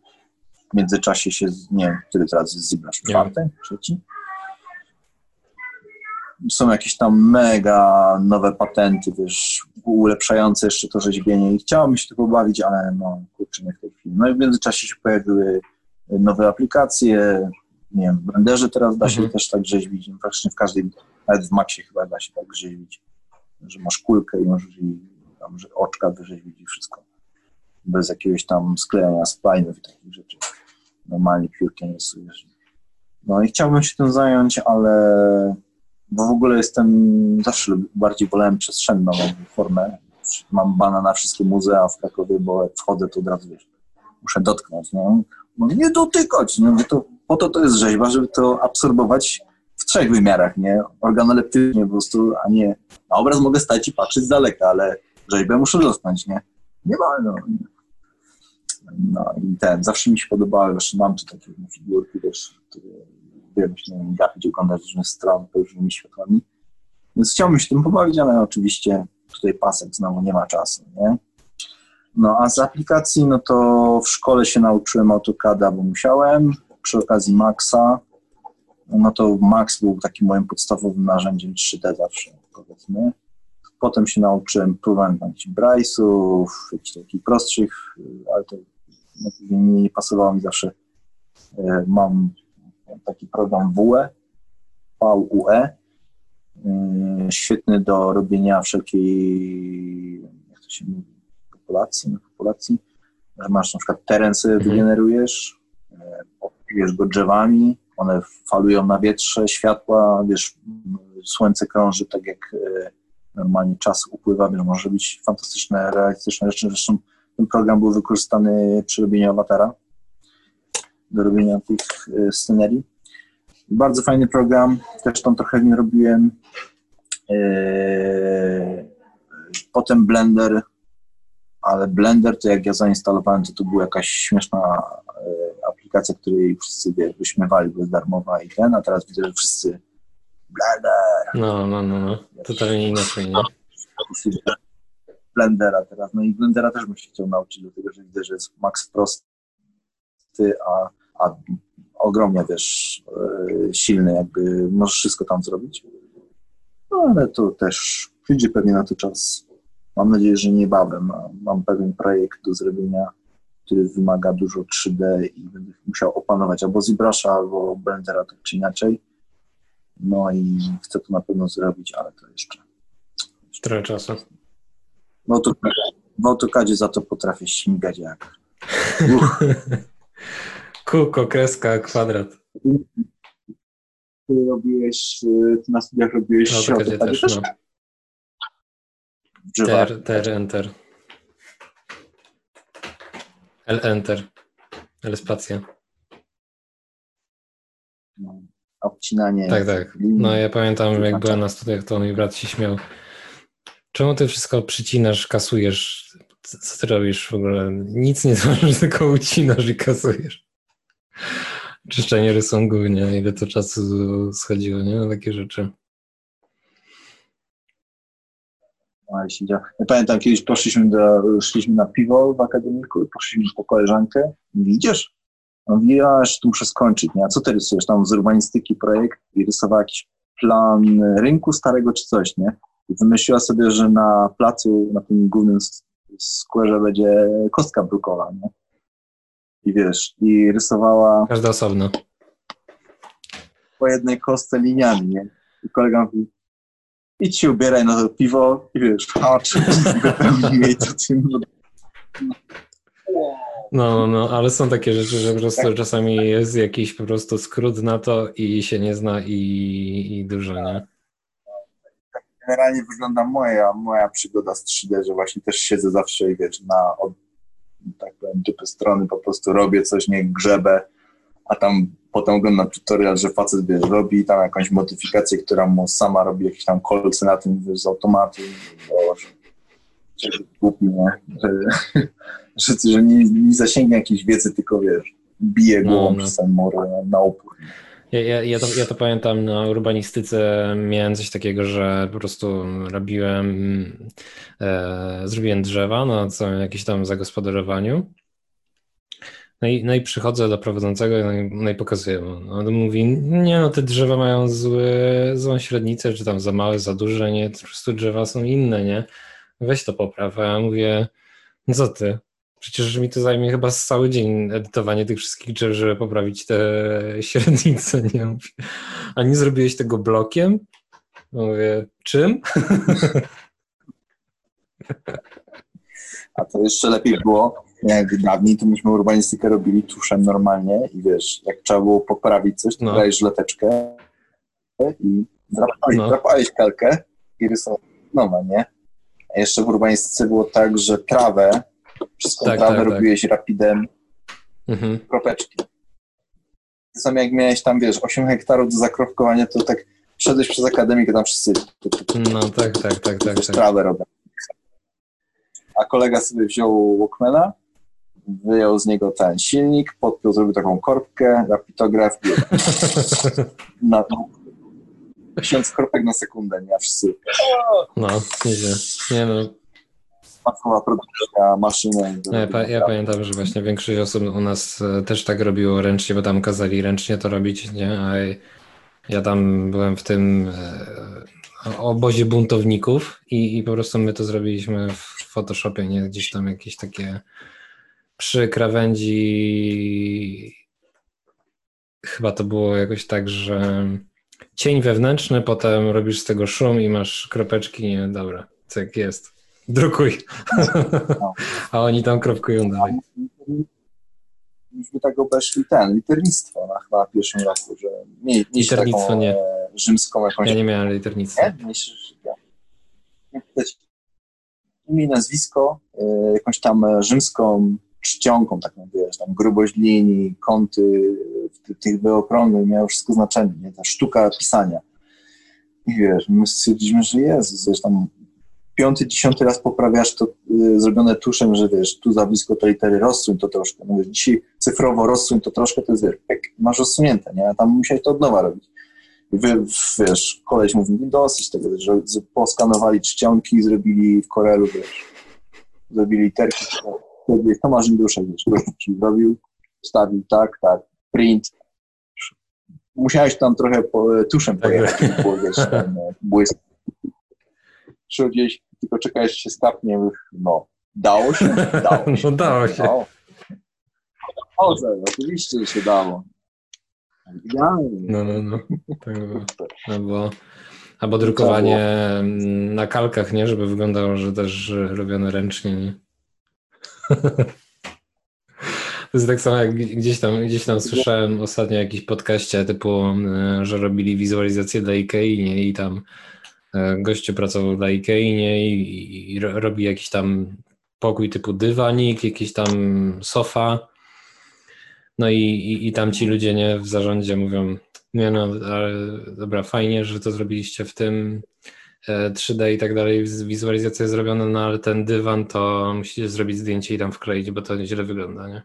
W międzyczasie się, nie wiem, który teraz jest ZBrush? Czwarty? Trzeci? są jakieś tam mega nowe patenty, wiesz, ulepszające jeszcze to rzeźbienie i chciałem się tylko bawić, ale no, kurczę, nie w tej chwili. No i w międzyczasie się pojawiły nowe aplikacje, nie wiem, w Blenderze teraz da się mhm. też tak rzeźbić, no, praktycznie w każdej, nawet w Maxie chyba da się tak rzeźbić, że masz kulkę i możesz i tam że oczka wyrzeźbić i wszystko, bez jakiegoś tam sklejania spline'ów i takich rzeczy. Normalnie piórkiem rysujesz. No i chciałbym się tym zająć, ale bo w ogóle jestem, zawsze bardziej wolałem przestrzenną formę. Mam bana na wszystkie muzea w Krakowie, bo jak wchodzę, to od razu wiesz, muszę dotknąć. No. Nie dotykać, no, to, po to to jest rzeźba, żeby to absorbować w trzech wymiarach, nie? Organoleptycznie po prostu, a nie na obraz mogę stać i patrzeć z daleka, ale rzeźbę muszę dotknąć, nie? Nie ma, no. No i ten, zawsze mi się podobały, zresztą mam tu takie figurki też, które wiem, się nie gapić, oglądać różnych stron różnymi światłami. Więc chciałbym się tym pobawić, ale oczywiście tutaj pasek znowu nie ma czasu, nie? No a z aplikacji, no to w szkole się nauczyłem AutoCADa, bo musiałem, przy okazji Maxa, no to Max był takim moim podstawowym narzędziem 3D zawsze, powiedzmy. Potem się nauczyłem, próbowałem jakichś Bryce'ów, jakichś takich prostszych, ale to no, nie, nie pasowało mi zawsze. E, mam taki program WE, VUE, y, świetny do robienia wszelkiej, jak to się mówi, populacji, nie populacji, że masz na przykład teren sobie mhm. wygenerujesz, wiesz go drzewami, one falują na wietrze, światła, wiesz, słońce krąży tak jak y, normalnie czas upływa, więc może być fantastyczne, realistyczne rzeczy. Zresztą ten program był wykorzystany przy robieniu awatara do robienia tych y, scenerii. Bardzo fajny program, też tam trochę nie robiłem. Y, potem Blender, ale Blender to jak ja zainstalowałem, to to była jakaś śmieszna e, aplikacja, której wszyscy wiesz, wyśmiewali, bo jest darmowa i ten, a teraz widzę, że wszyscy Blender. No, no, no, no. Totalnie inaczej, nie? Blendera teraz. No i Blendera też bym się chciał nauczyć, dlatego że widzę, że jest max prosty, a, a ogromnie, wiesz, e, silny, jakby możesz wszystko tam zrobić. No ale to też przyjdzie pewnie na to czas. Mam nadzieję, że niebawem. Mam pewien projekt do zrobienia, który wymaga dużo 3D i będę musiał opanować albo ZBrush'a, albo Blendera, tak czy inaczej. No i chcę to na pewno zrobić, ale to jeszcze. Trochę czasu. W, AutoCAD, w AutoCADzie za to potrafię śmigać jak. Kółko, kreska, kwadrat. Ty robiłeś, y, ty na studiach robiłeś No, środek, AutoCAdzie też, no. Ter, ter, enter. L, enter. L, spacja. No, Obcinanie. Tak, tak. No ja pamiętam, jak byłem na studiach, to mój brat się śmiał. Czemu ty wszystko przycinasz, kasujesz? Co ty robisz w ogóle? Nic nie tworzysz, tylko ucinasz i kasujesz. Czyszczenie rysunków, nie? Ile to czasu schodziło, nie? Na takie rzeczy. Siedział. Ja pamiętam, kiedyś poszliśmy, do, szliśmy na piwo w akademiku i poszliśmy po koleżankę. Mówi, idziesz? On mówi, ja tu muszę skończyć. Nie? A co ty rysujesz? Tam z urbanistyki projekt i rysowała jakiś plan rynku starego czy coś, nie? I wymyśliła sobie, że na placu, na tym głównym s- skwerze będzie kostka brukowa, nie? I wiesz, i rysowała Każda osobno. po jednej kostce liniami, nie? I kolega mówi, idź się ubieraj na to piwo i wiesz, patrz, i to tym. No, no, ale są takie rzeczy, że po prostu czasami jest jakiś po prostu skrót na to i się nie zna i, i dużo, nie? Generalnie wygląda moja, moja przygoda z 3D, że właśnie też siedzę zawsze i wiesz, na od, tak powiem, dupy strony po prostu robię coś, nie grzebę, a tam potem oglądam tutorial, że facet wiesz, robi tam jakąś modyfikację, która mu sama robi jakieś tam kolce na tym wiesz, z automatu. Boże, że głupi, nie? Że, że, że nie, nie zasięgnie jakiejś wiedzy, tylko wiesz, bije No, głową no. przez ten mur na, na opór. Ja, ja, ja, to, ja to pamiętam na urbanistyce miałem coś takiego, że po prostu robiłem, e, zrobiłem drzewa na całym jakimś tam zagospodarowaniu. No i, no i przychodzę do prowadzącego no i, no i pokazuję mu. On mówi, nie no, te drzewa mają zły, złą średnicę, czy tam za małe, za duże, nie, po prostu drzewa są inne, nie? Weź to popraw. A ja mówię, no co ty? Przecież mi to zajmie chyba cały dzień edytowanie tych wszystkich drzew, żeby poprawić te średnice, nie? Mówię, A nie zrobiłeś tego blokiem? Mówię, czym? A to jeszcze lepiej było, jak dawniej, to myśmy urbanistykę robili tuszem normalnie i wiesz, jak trzeba było poprawić coś, to No. brałeś żleteczkę i drapałeś, No. drapałeś kalkę i rysowałeś nowe, nie? A jeszcze w urbanistyce było tak, że trawę, wszystką Tak, tak, tak. robiłeś rapidem Mhm. kropeczki. Czasami jak miałeś tam, wiesz, 8 hektarów do zakropkowania, to tak szedłeś przez akademikę, tam wszyscy No tak, tak, tak, tak. tak. trawę robią. A kolega sobie wziął Walkmana, wyjął z niego ten silnik, podpiął, zrobił taką korbkę, rapitograf i na tysiąc kropek na sekundę, nie? A wszyscy No, nieźle. Nie no, masowa produkcja, maszyny. No, ja, pa, ja pamiętam, że właśnie większość osób u nas e, też tak robiło ręcznie, bo tam kazali ręcznie to robić, nie? A ja tam byłem w tym e, obozie buntowników i, i po prostu my to zrobiliśmy w Photoshopie, nie? Gdzieś tam jakieś takie przy krawędzi chyba to było jakoś tak, że cień wewnętrzny, potem robisz z tego szum i masz kropeczki, nie? Dobra, tak jest. Drukuj. A oni tam kropkują dalej. Myśmy tak obeszli ten, liternictwo na chyba pierwszym roku, że mie, mieć Liternictwo taką nie. e, rzymską jakąś Ja nie miałem liternicy. Nie? Nie. Widać Imię, nazwisko, y, jakąś tam e, rzymską czcionką, taką wiesz, tam grubość linii, kąty tych, wyokrągleń miało wszystko znaczenie, nie? Ta sztuka pisania. I wiesz, my stwierdziliśmy, że Jezus, wiesz, tam piąty, dziesiąty raz poprawiasz to y, zrobione tuszem, że wiesz, tu za blisko te litery rozsuń to troszkę. No wiesz, dzisiaj cyfrowo rozsuń to troszkę, to jest wiesz, masz rozsunięte, nie? A tam musiałeś to od nowa robić. I wy, wiesz, koleś mówi, dosyć tego, że poskanowali czcionki, zrobili w Corelu, wiesz, zrobili literki, Tomasz Induszek, wiesz, ci zrobił, wstawił tak, tak, print. Musiałeś tam trochę po, tuszem tak, pojechać, tak. było, wiesz, ten e, błysk. Przychodziłeś, tylko czekałeś, się stapnie, no, dało się? Dało się. No dało się. Dało. Oczywiście, się dało. Idealnie. No, no, no. Tak było. Albo, albo drukowanie na kalkach, nie? Żeby wyglądało, że też robione ręcznie, nie? To jest tak samo jak gdzieś tam, gdzieś tam słyszałem ostatnio w jakimś podcaście typu, e, że robili wizualizację dla Ikei nie? i tam gościu pracował dla Ikei nie? I, i robi jakiś tam pokój typu dywanik, jakiś tam sofa. No i, i, i tam ci ludzie nie w zarządzie mówią, nie no, ale dobra, fajnie, że to zrobiliście w tym 3D e, i tak dalej, wizualizacja jest zrobiona, no ale ten dywan to musicie zrobić zdjęcie i tam wkleić, bo to źle wygląda, nie?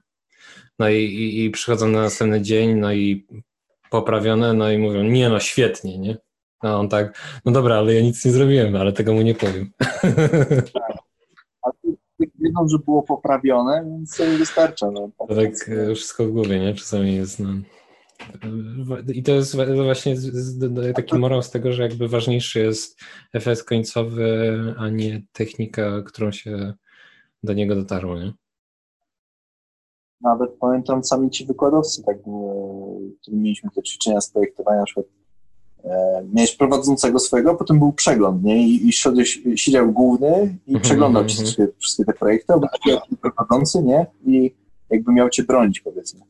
No i, i, i przychodzą na następny dzień, no i poprawione, no i mówią, nie no, świetnie, nie? A on tak, no dobra, ale ja nic nie zrobiłem, ale tego mu nie powiem. Tak. A wiedzą, że było poprawione, więc to wystarcza. No. tak e, wszystko w głowie, nie? Czasami jest, no. I to jest właśnie taki morał z tego, że jakby ważniejszy jest efekt końcowy, a nie technika, którą się do niego dotarło, nie? Nawet pamiętam sami ci wykładowcy, tak, którzy mieliśmy te ćwiczenia z projektowania, na przykład e, miałeś prowadzącego swojego, potem był przegląd, nie? I, i szedłeś, siedział główny i mhm, przeglądał ci mhm. wszystkie, wszystkie te projekty, a prowadzący, nie? I jakby miał cię bronić, powiedzmy.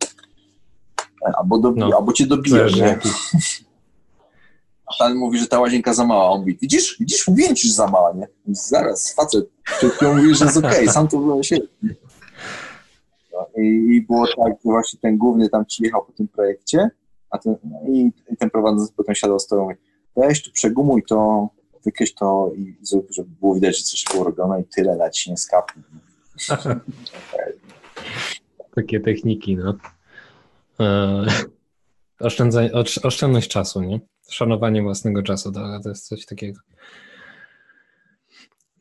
Albo, dobi- no, albo cię dobija, nie? A pan mówi, że ta łazienka za mała. On mówi, widzisz, widzisz, mówiłem ci, że za mała, nie? Zaraz, facet, ty mówisz, że jest okej, okay, sam to byłem się. No, i, I było tak, że właśnie ten główny tam przyjechał po tym projekcie, ten, no i, i, ten prowadzący potem siadał z tobą i weź tu przegumuj to, wykreś to i zrób, żeby było widać, że coś było robione i tyle, na ci nie skapnie. Takie techniki, no. E, oszczędność czasu, nie? Szanowanie własnego czasu, to, to jest coś takiego.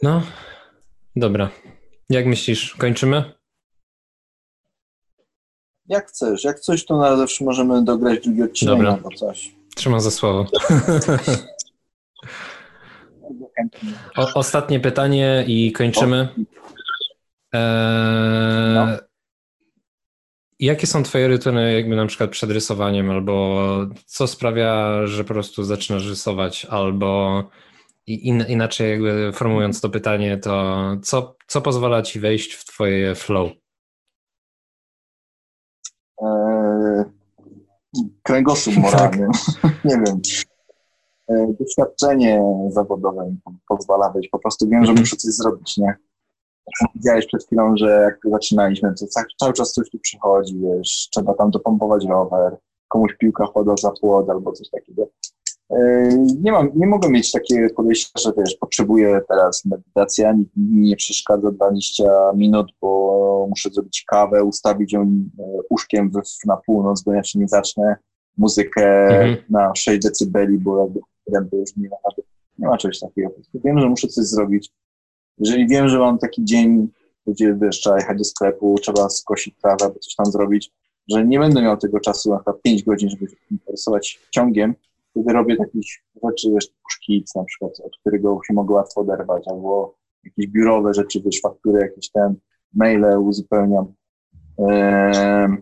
No, dobra. Jak myślisz, kończymy? Jak chcesz. Jak coś, to na zawsze możemy dograć drugi odcinek Dobra. albo coś. Trzymam za słowo. o, ostatnie pytanie i kończymy. Eee, no. Jakie są twoje rytuły jakby na przykład przed rysowaniem, albo co sprawia, że po prostu zaczynasz rysować, albo in, inaczej jakby formułując to pytanie, to co, co pozwala ci wejść w twoje flow? Kręgosłup moralny, tak. nie wiem. Eee, doświadczenie zawodowe mi pozwala wejść. Po prostu wiem, że muszę coś zrobić, nie? Widziałeś przed chwilą, że jak zaczynaliśmy, to cały czas coś tu przychodzi, wiesz, trzeba tam dopompować rower, komuś piłka choda za płot albo coś takiego. E, nie mam, nie mogę mieć takiego podejścia, że wiesz, potrzebuję teraz medytacji, mi nie przeszkadza 20 minut, bo muszę zrobić kawę, ustawić ją e, uszkiem na północ, bo inaczej nie zacznę muzykę mhm. na 6 decybeli, bo jakby już nie ma, nie ma czegoś takiego. Wiem, że muszę coś zrobić, jeżeli wiem, że mam taki dzień, gdzie wiesz, trzeba jechać do sklepu, trzeba skosić trawę, coś tam zrobić, że nie będę miał tego czasu na przykład 5 godzin, żeby się interesować ciągiem, wtedy robię takich rzeczy, wiesz, szkic na przykład, od którego się mogę łatwo oderwać, albo jakieś biurowe rzeczy, wiesz, faktury, jakieś ten, maile uzupełniam. Eee,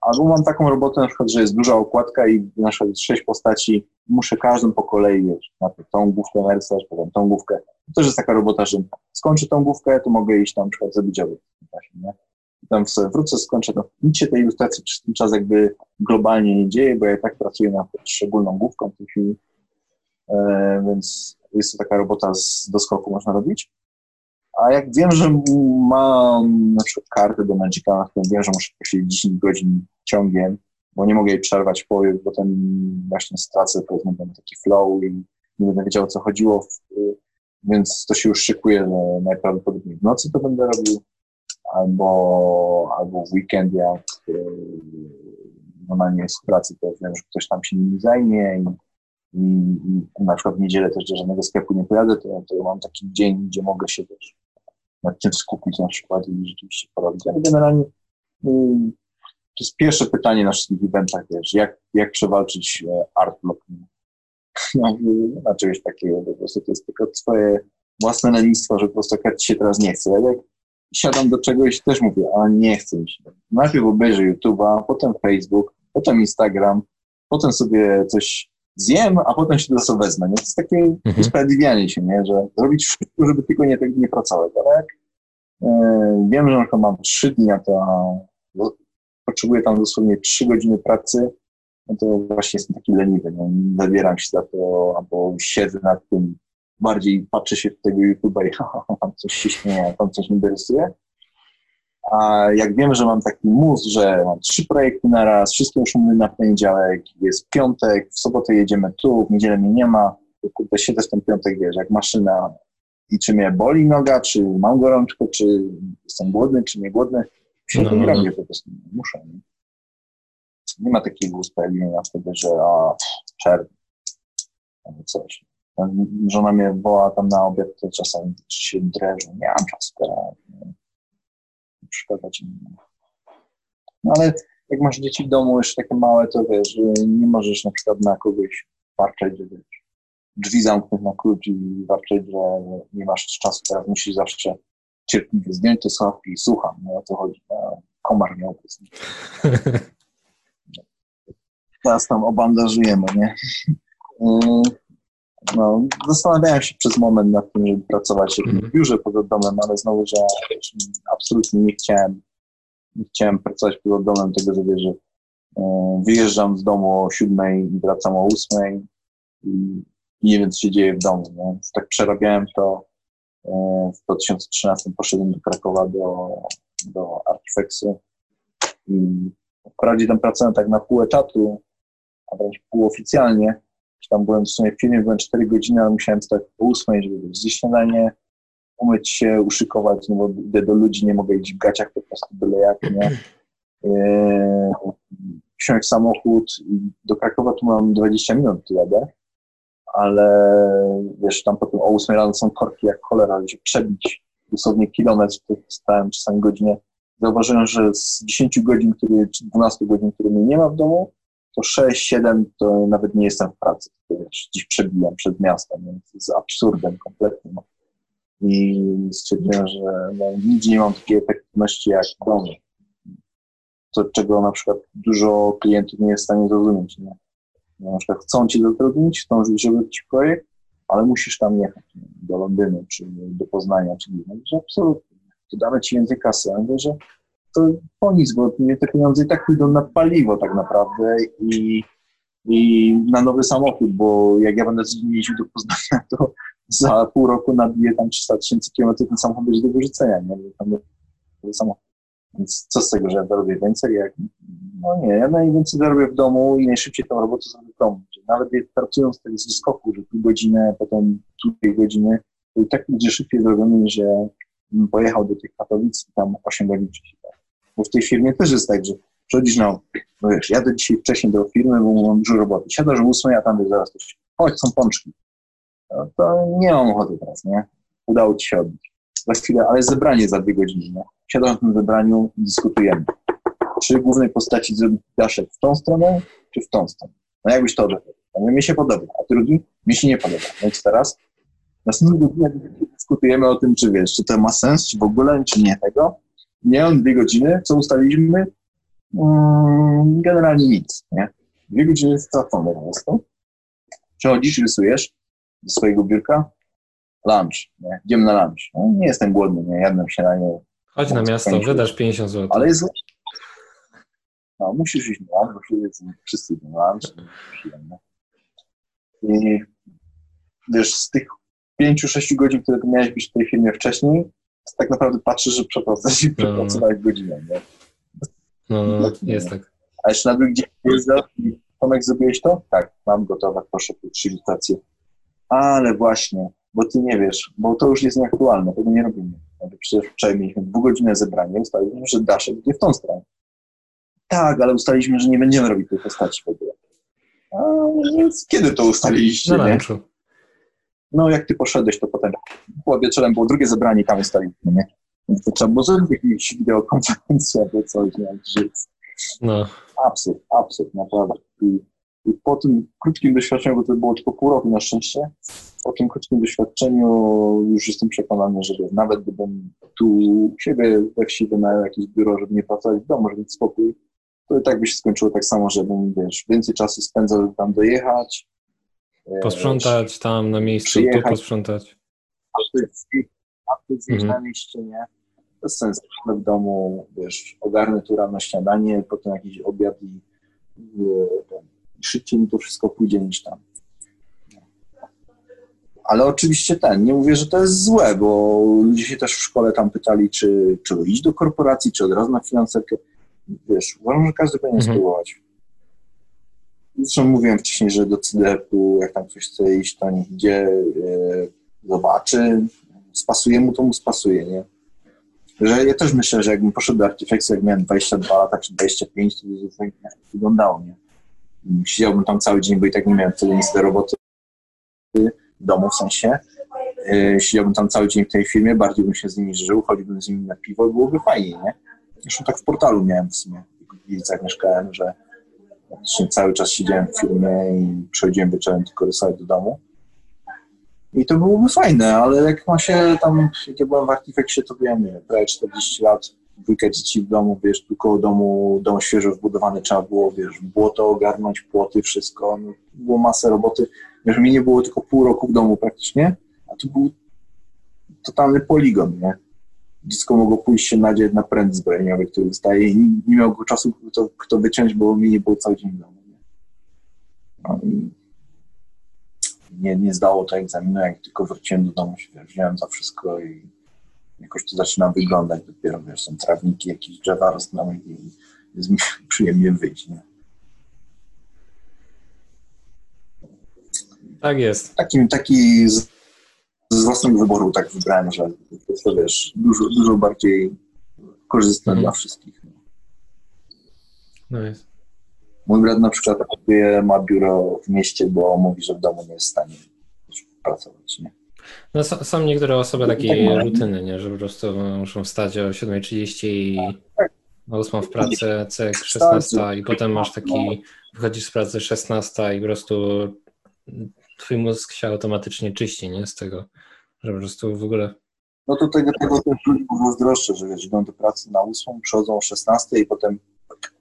Albo mam taką robotę na przykład, że jest duża okładka i na przykład jest sześć postaci, muszę każdą po kolei, wiesz, najpierw tą główkę narysować, potem tą główkę. To też jest taka robota, że skończę tą główkę, to mogę iść tam na przykład zrobić obrót. Nie? Tam sobie wrócę, skończę to. Nic się tej ilustracji przez ten czas jakby globalnie nie dzieje, bo ja tak pracuję nad szczególną główką w tej chwili, e, więc jest to taka robota z doskoku można robić. A jak wiem, że mam na przykład kartę do Magica, to wiem, że muszę posiedzieć 10 godzin ciągiem, bo nie mogę jej przerwać bo potem właśnie stracę powiedzmy ten taki flow i nie będę wiedział, o co chodziło. więc to się już szykuje, że najprawdopodobniej w nocy to będę robił, albo, albo w weekend, jak yy, normalnie jest w pracy, to wiem, że ktoś tam się nimi zajmie i, i, i na przykład w niedzielę też do żadnego sklepu nie pojadę, to, to mam taki dzień, gdzie mogę się też nad tym skupić na przykład i rzeczywiście porobić. Ale generalnie yy, to jest pierwsze pytanie na wszystkich eventach, wiesz, jak, jak przewalczyć e, art block. Nie ma czegoś takiego, po prostu to jest tylko twoje własne lenistwo, że po prostu jak się teraz nie chce. Jak siadam do czegoś też mówię, a nie chcę mi się. Najpierw obejrzę YouTube'a, potem Facebook, potem Instagram, potem sobie coś zjem, a potem się do sobie wezmę. Nie? To jest takie mhm. usprawiedliwianie się, nie? że zrobić wszystko, żeby tylko nie, nie pracować. Ale jak yy, wiem, że mam trzy dni, a to potrzebuję tam dosłownie trzy godziny pracy, no to właśnie jestem taki leniwy, no, zabieram się za to, albo siedzę nad tym, bardziej patrzę się w tego YouTube'a i tam coś się śmieje, tam coś interesuje. A jak wiem, że mam taki mus, że mam trzy projekty na raz, wszystkie już mamy na poniedziałek, jest piątek, w sobotę jedziemy tu, w niedzielę mnie nie ma, to kurde, siedzę w ten piątek, wiesz, jak maszyna i czy mnie boli noga, czy mam gorączkę, czy jestem głodny, czy nie głodny, się no, nie no. robię po prostu, muszę. Nie? nie ma takiego usprawiedliwienia wtedy, że a, czerwiec albo coś. Żona mnie woła tam na obiad, to czasami się drężę. Nie mam czasu teraz. Przeszkadzać im. No ale jak masz dzieci w domu jeszcze takie małe, to wiesz, nie możesz na przykład na kogoś warczeć, że wiesz, drzwi zamknąć na klucz i warczeć, że nie masz czasu, teraz musisz zawsze cierpliwie zdjąć te słuchawki i słucham, no o to chodzi. Komar miał teraz tam obandażujemy, nie? No, zastanawiałem się przez moment nad tym, żeby pracować w mm. biurze poza domem, ale znowu, że absolutnie nie chciałem, nie chciałem pracować poza domem, tego, że wiesz, że wyjeżdżam z domu o siódmej i wracam o ósmej i nie wiem, co się dzieje w domu. Nie? tak przerabiałem to e, w 2013 poszedłem do Krakowa do, do Artifexu i wprawdzie tam pracowałem tak na pół etatu, a wręcz półoficjalnie. Tam byłem w sumie w filmie, byłem 4 godziny, ale musiałem stać po 8, żeby zjeść śniadanie, umyć się, uszykować, no bo idę do ludzi, nie mogę iść w gaciach po prostu byle jak, nie? Eee, wsiąść samochód do Krakowa tu mam 20 minut, jadę, ale wiesz, tam potem o 8 rano są korki jak cholera, żeby przebić dosłownie kilometr, to stałem czasami godzinę. Zauważyłem, że z 10 godzin, który, czy 12 godzin, które mnie nie ma w domu, to 6-7 to nawet nie jestem w pracy. Wiesz, dziś przebijam przed miastem, więc jest absurdem kompletnie. No. I stwierdziłem, że no, nigdzie nie mam takiej efektywności jak w domu. To, czego na przykład dużo klientów nie jest w stanie zrozumieć. Nie? No, na przykład chcą ci zatrudnić, chcą zrobić projekt, ale musisz tam jechać nie? do Londynu, czy do Poznania, czy nie. Że absolutnie. To damy ci więcej kasy. Ja mówię, że to po nic, bo te pieniądze i tak pójdą na paliwo tak naprawdę i, i na nowy samochód, bo jak ja będę jeździł do Poznania, to za pół roku nabiję tam 300 tysięcy kilometrów, ten samochód będzie do wyrzucenia, nie? Tam nowy samochód. Więc co z tego, że ja zarobię więcej? Jak... No nie, ja najwięcej zarobię w domu i najszybciej tą robotę zrobię w domu. Nawet pracując tak z skoku, że pół godziny, potem pół godziny, to i tak będzie szybciej zrobiony, że pojechał do tych Katowic i tam 8 godzin bo w tej firmie też jest tak, że przychodzisz na, no wiesz, jadę dzisiaj wcześniej do firmy, bo mam dużo roboty. Siadasz o 8, a tam wiesz, zaraz coś, chodź, są pączki. No, to nie mam ochoty teraz, nie? Udało ci się odbić. Za chwilę, ale zebranie za dwie godziny, nie? Siadam na tym zebraniu i dyskutujemy. Czy głównej postaci zrobić daszek w tą stronę, czy w tą stronę? No jakbyś to odeszedł. No, mi się podoba, a drugi mi się nie podoba. No i teraz następnego dnia dyskutujemy o tym, czy wiesz, czy to ma sens, czy w ogóle, czy nie tego nie on dwie godziny, co ustaliliśmy? Hmm, generalnie nic, nie? Dwie godziny stracone po prostu. Przechodzisz, rysujesz do swojego biurka, lunch, nie? Idziemy na lunch. No, nie jestem głodny, nie jadłem śniadanie. Chodź na miasto, wydasz 50 zł. Ale jest... No, musisz iść na lunch, bo wszyscy idą na lunch. I wiesz, z tych 5-6 godzin, które miałeś być w tej firmie wcześniej, tak naprawdę patrzysz, że przepracowałeś i przepracowałeś no. godzinę, nie? No, no, no jest tak. A jeszcze na drugi dzień wyjeżdżasz i Tomek, zrobiłeś to? Tak, mam gotowe, proszę trzy Ale właśnie, bo ty nie wiesz, bo to już jest nieaktualne, tego nie robimy. No, przecież wczoraj mieliśmy dwugodzinne zebranie, ustaliliśmy, że Daszek idzie w tą stronę. Tak, ale ustaliliśmy, że nie będziemy robić tej postaci w ogóle. A, więc kiedy to ustaliliście, Na nie? lunchu. No jak ty poszedłeś, to potem było wieczorem, było drugie zebranie i tam ustaliliśmy, nie? Więc to trzeba było zrobić jakąś wideokonferencję albo coś, nie? Że No, Absurd, absurd, naprawdę. I, I po tym krótkim doświadczeniu, bo to było tylko pół roku na szczęście, po tym krótkim doświadczeniu już jestem przekonany, że nawet gdybym tu siebie we wsi wynajął jakieś biuro, żeby nie pracować w domu, żeby mieć spokój, to i tak by się skończyło tak samo, żebym, wiesz, więcej czasu spędzał, żeby tam dojechać. E, posprzątać tam na miejscu, tu posprzątać. Zjeść Mhm. na mieście, nie? Bez sensu. w domu, wiesz, ogarnę tu rano śniadanie, potem jakiś obiad i, i ten, szybciej mi to wszystko pójdzie niż tam. Ale oczywiście ten, nie mówię, że to jest złe, bo ludzie się też w szkole tam pytali, czy, czy iść do korporacji, czy od razu na finanserkę. Wiesz, uważam, że każdy powinien Mhm. spróbować. Zresztą mówiłem wcześniej, że do CDF-u, jak tam ktoś chce iść, to idzie, e, zobaczy, spasuje mu, to mu spasuje, nie? Że ja też myślę, że jakbym poszedł do Artifexu, jak miałem 22 lata czy 25, to by zupełnie wyglądało, nie? Siedziałbym tam cały dzień, bo i tak nie miałem wtedy nic do roboty w domu w sensie. Yy, Siedziałbym tam cały dzień w tej firmie, bardziej bym się z nimi żył, chodziłbym z nimi na piwo i byłoby fajnie, nie? Zresztą tak w portalu miałem w sumie, w Gliwicach mieszkałem, że praktycznie cały czas siedziałem w firmie i przychodziłem wieczorem tylko rysować do domu. I to byłoby fajne, ale jak ma się tam, jak ja byłem w Artifexie, to byłem, nie wiem, prawie 40 lat, dwójka dzieci w domu, wiesz, tu koło domu, dom świeżo wbudowany, trzeba było, wiesz, błoto ogarnąć, płoty, wszystko, no, było masę roboty. Wiesz, mi nie było tylko pół roku w domu praktycznie, a tu był totalny poligon, nie? Dziecko mogło pójść się nadzieć na pręt zbrojeniowy, który wystaje i nie, miał go czasu kto, kto wyciąć, bo mi nie było cały dzień w domu. Nie? No i nie, nie zdało to egzaminu, jak tylko wróciłem do domu, się wziąłem za wszystko i jakoś to zaczyna wyglądać dopiero, wiesz, są trawniki, jakieś drzewa rosną i jest mi przyjemnie wyjść, nie? Tak jest. Takim, taki z, z własnego wyboru tak wybrałem, że to jest, to, wiesz, dużo, dużo bardziej korzystne Mhm. dla wszystkich. No jest. Mój brat na przykład ma biuro w mieście, bo mówi, że w domu nie jest w stanie pracować, nie? No, są niektóre osoby Tak takiej mają. rutyny, nie? że po prostu muszą wstać o 7.30 i o 8 w pracę, cyk, 16 i potem masz taki, wychodzisz z pracy 16 i po prostu twój mózg się automatycznie czyści, nie? Z tego, że po prostu w ogóle No to tego, tego też ludzi zazdroszczę, że wiesz, idą do pracy na 8, przychodzą o 16 i potem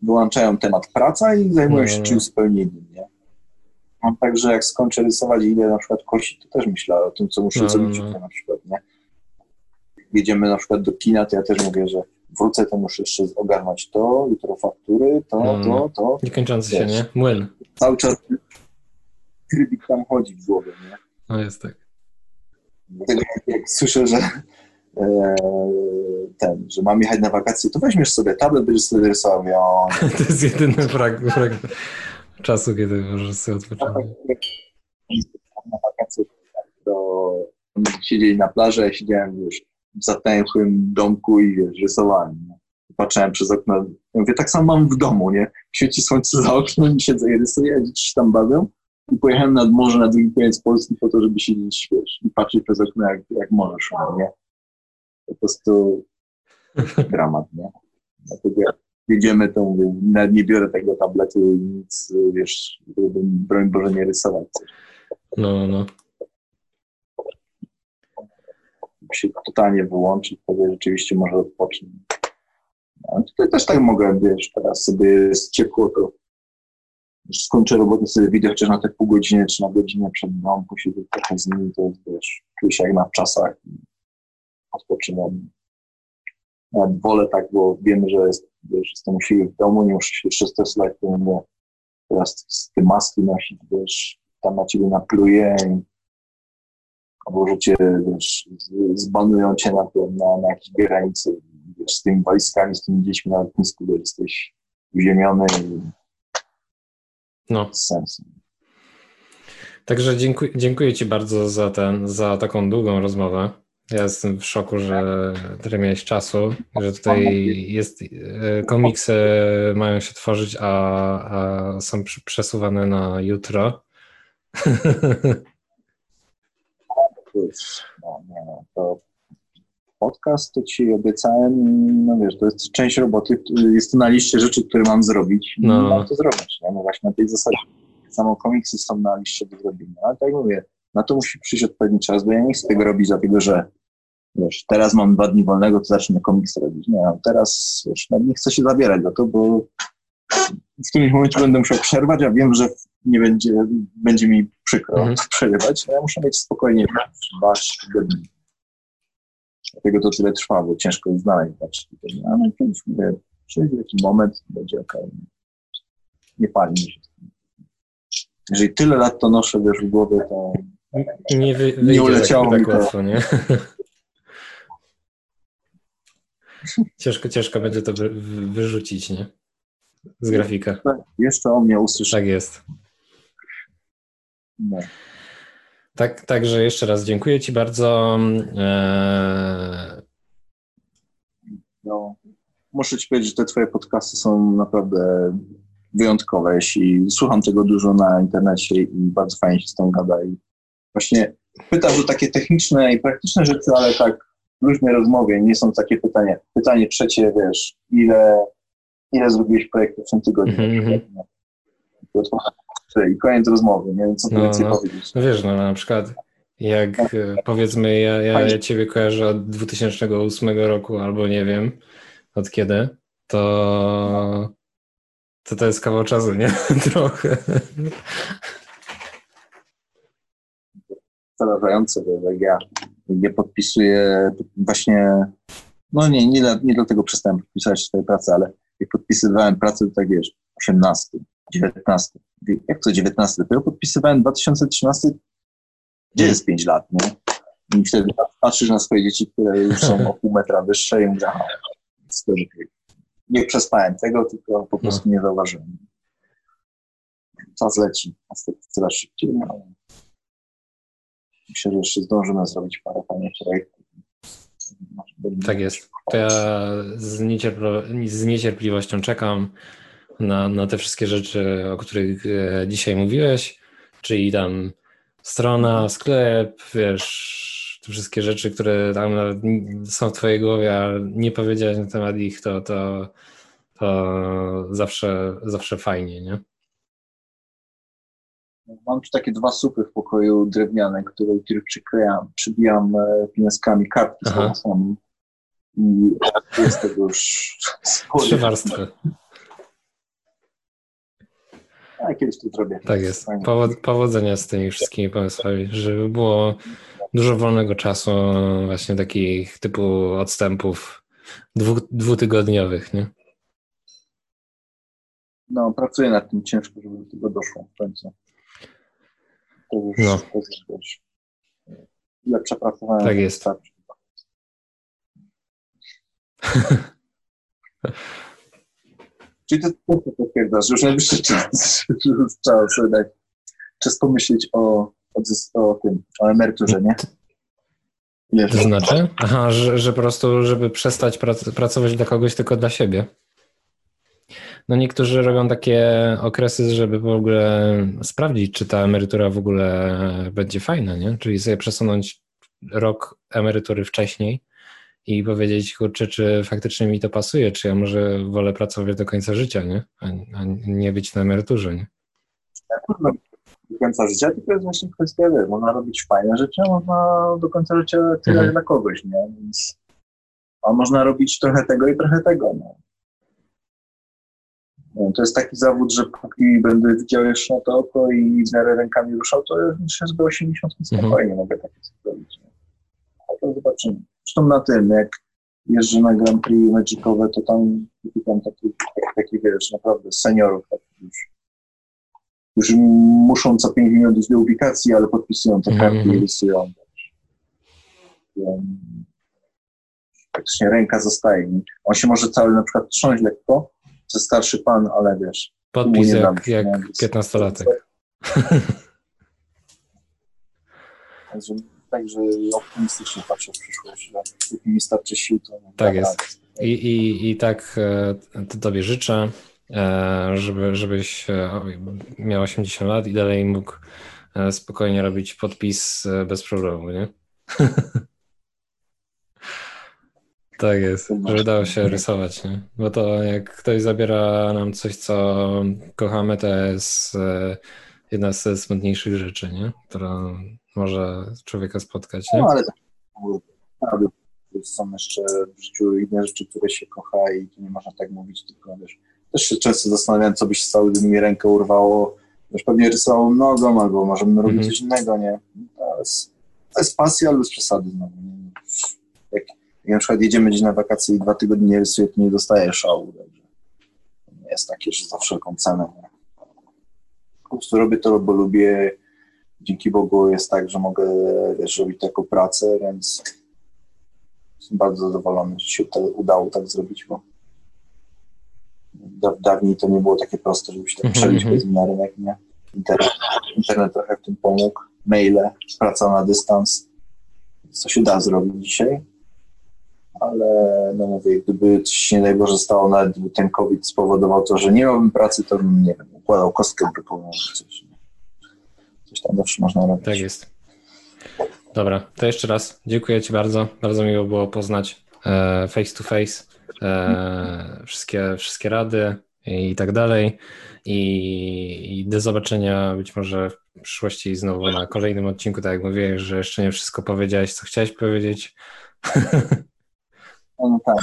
wyłączają temat praca i zajmują się No. czymś zupełnie innym, nie? Mam tak, że jak skończę rysować i idę na przykład kosić, to też myślę o tym, co muszę No, zrobić no. na przykład, nie? Jedziemy na przykład do kina, to ja też mówię, że wrócę, to muszę jeszcze ogarnąć to, jutro faktury, to, No, no. to, to. niekończący się, nie? Młyn. Cały czas trybik tam chodzi w głowie, nie? No jest tak. Dlatego jak, jak słyszę, że e, ten, że mam jechać na wakacje, to weźmiesz sobie tablet, będziesz sobie rysował. Ja. To jest jedyny frag, frag czasu, kiedy możesz sobie odpocząć. na wakacje to siedzieli na plaży, ja siedziałem wiesz, w zatęchłym domku i wiesz, rysowałem. Nie? Patrzyłem przez okno. Ja mówię, tak samo mam w domu, nie? Świeci słońce za oknem i siedzę i rysuję, a dzieci tam bawią. I pojechałem nad morze, na drugi koniec Polski po to, żeby siedzieć wiesz, i patrzeć przez okno, jak, jak morze szło, nie? Po prostu dramat, nie? Dlatego jak jedziemy, to mówię, nawet nie biorę tego tabletu i nic, wiesz, żeby, broń Boże, nie rysować. No, no. się totalnie wyłączyć, wtedy rzeczywiście może odpocznę. A tutaj też tak mogę, wiesz, teraz sobie jest ciepło, to skończę robotę, sobie widzę chociaż na te pół godziny czy na godzinę przed mną, posiedzę trochę z nimi, to wiesz, czuję się jak na wczasach i odpoczynam. Nawet wolę tak, bo wiem, że jest, wiesz, jestem u siebie w domu, nie muszę się jeszcze stresować, to mówię, teraz z tym maski nosić, wiesz, tam na ciebie napluje albo że cię, wiesz, zbanują cię na, na, na jakiejś granicy, wiesz, z tymi walizkami, z tymi dziećmi na lotnisku, jesteś uziemiony no. sensu. Także dziękuję, dziękuję Ci bardzo za, ten, za taką długą rozmowę. Ja jestem w szoku, że tyle miałeś czasu, że tutaj jest, e, komiksy mają się tworzyć, a, a są przesuwane na jutro. No, nie, no, to podcast, to ci obiecałem, no wiesz, to jest część roboty, jest to na liście rzeczy, które mam zrobić i no. mam to zrobić, nie? no właśnie na tej zasadzie. Samo komiksy są na liście do zrobienia, ale tak jak mówię, na to musi przyjść odpowiedni czas, bo ja nie chcę tego robić dlatego, że wiesz, teraz mam dwa dni wolnego, to zacznę komiks robić. Nie, no teraz wiesz, nie chcę się zabierać do to, bo w którymś momencie będę musiał przerwać, a wiem, że nie będzie, będzie mi przykro mhm. przerywać. No ja muszę mieć spokojnie dwa, trzy dni. Dlatego to tyle trwa, bo ciężko jest znaleźć tygodnie. Ale kiedyś mówię, przyjdzie taki moment, będzie ok. Nie pali mi się. Jeżeli tyle lat to noszę, wiesz, w głowie, to nie, wy, nie uleciało tak, tak łatwo, nie? ciężko, ciężko będzie to wy, wyrzucić, nie? Z grafika. Tak, jeszcze o mnie usłyszy. Tak jest. No. Tak, także jeszcze raz dziękuję Ci bardzo. No, muszę Ci powiedzieć, że te Twoje podcasty są naprawdę wyjątkowe. Jeśli słucham tego dużo na internecie i bardzo fajnie się z tym gada. I właśnie pytam o takie techniczne i praktyczne rzeczy, ale tak w luźnej rozmowie nie są takie pytania. Pytanie trzecie, wiesz, ile, ile zrobiłeś projektów w tym tygodniu? Mm -hmm. I koniec rozmowy, nie wiem, co tu no, więcej no. powiedzieć. No wiesz, no na przykład jak tak. powiedzmy ja, ja, ja Ciebie kojarzę od 2008 roku albo nie wiem od kiedy, to to, to jest kawał czasu, nie? Trochę. Zarażające, bo jak ja nie podpisuję właśnie, no nie, nie, nie dlatego przestałem podpisywać swojej pracy, ale jak podpisywałem pracę, to tak wiesz, 18, 19. Jak to 19? Dopiero podpisywałem 2013, gdzie jest 5 lat, nie? I wtedy patrzysz na swoje dzieci, które już są o pół metra wyższe i mówisz, aha, nie przespałem tego, tylko po prostu no. nie zauważyłem. Czas leci, coraz szybciej, ale myślę, że jeszcze zdążymy zrobić parę fajnych projektów. Tak jest. To ja z, niecierpli- z niecierpliwością czekam na, na te wszystkie rzeczy, o których e, dzisiaj mówiłeś, czyli tam strona, sklep, wiesz, te wszystkie rzeczy, które tam są w twojej głowie, a nie powiedziałeś na temat ich, to, to, to zawsze, zawsze fajnie, nie? Mam tu takie dwa supy w pokoju drewniane, które, których przyklejam, przybijam e, pineskami kartki z. I jest tego już Trzy warstwy. A kiedyś to zrobię. Tak jest. Powod powodzenia z tymi wszystkimi pomysłami, żeby było dużo wolnego czasu, właśnie takich typu odstępów dwu, dwutygodniowych, nie? No, pracuję nad tym ciężko, żeby do tego doszło w końcu. To już, no. to już wiesz, ile przepracowałem. Tak jest. Czyli to to potwierdzasz, że już najwyższy czas, trzeba sobie dać czas pomyśleć o, o, o tym, o emeryturze, nie? To znaczy? Aha, że, że po prostu, żeby przestać prac pracować dla kogoś, tylko dla siebie. No niektórzy robią takie okresy, żeby w ogóle sprawdzić, czy ta emerytura w ogóle będzie fajna, nie? Czyli sobie przesunąć rok emerytury wcześniej i powiedzieć, kurczę, czy faktycznie mi to pasuje, czy ja może wolę pracować do końca życia, nie? A, a nie być na emeryturze, nie? do końca życia, tylko jest właśnie kwestia, wie, można robić fajne rzeczy, a można do końca życia tyle mhm. dla kogoś, nie? Więc, a można robić trochę tego i trochę tego, no. To jest taki zawód, że póki będę widział jeszcze na to oko i w miarę rękami ruszał, to myślę, że do 80 spokojnie mhm. mogę takie zrobić. A to zobaczymy. Zresztą na tym, jak jeżdżę na Grand Prix Magicowe, to tam tam taki, taki, wiesz, naprawdę seniorów już, już muszą co 5 minut iść do ubikacji, ale podpisują te karty mm -hmm. i rysują. Praktycznie ręka zostaje. On się może cały na przykład trząść lekko, że starszy pan, ale wiesz. Podpis jak, jak 15-latek. Także, optymistycznie patrzę w przyszłość, że jak mi starczy sił, to... Tak jest. I, i, i tak e, to tobie życzę, e, żeby, żebyś e, miał 80 lat i dalej mógł spokojnie robić podpis bez problemu, nie? tak jest, że dało się rysować, nie? Bo to jak ktoś zabiera nam coś, co kochamy, to jest jedna z smutniejszych rzeczy, nie? Która może człowieka spotkać, nie? No, ale tak, naprawdę są jeszcze w życiu inne rzeczy, które się kocha i tu nie można tak mówić, tylko wiesz, też się często zastanawiam, co by się stało, gdyby mi rękę urwało, wiesz, pewnie rysował nogą, albo może bym robił mm -hmm. coś innego, nie? To jest, to jest pasja, ale bez przesady znowu? Jak, jak na przykład jedziemy gdzieś na wakacje i dwa tygodnie nie rysuję, to nie dostaję szału, także nie jest takie, że za wszelką cenę? Po prostu robię to, bo lubię, dzięki Bogu jest tak, że mogę, wiesz, robić to jako pracę, więc Jestem bardzo zadowolony, że się to udało tak zrobić, bo dawniej to nie było takie proste, żeby się tak mhm, przebić mm -hmm. na rynek, nie? Internet, internet trochę w tym pomógł, maile, praca na dystans, co się da zrobić dzisiaj, ale no mówię, gdyby coś nie daj Boże stało, nawet ten COVID spowodował to, że nie miałbym pracy, to bym, nie wiem, układał kostkę brukową coś. Coś tam zawsze można robić. Tak jest. Dobra, to jeszcze raz dziękuję Ci bardzo. Bardzo miło było poznać e, face to face e, wszystkie, wszystkie rady i tak dalej. I, I do zobaczenia być może w przyszłości znowu na kolejnym odcinku, tak jak mówiłeś, że jeszcze nie wszystko powiedziałeś, co chciałeś powiedzieć. No tak,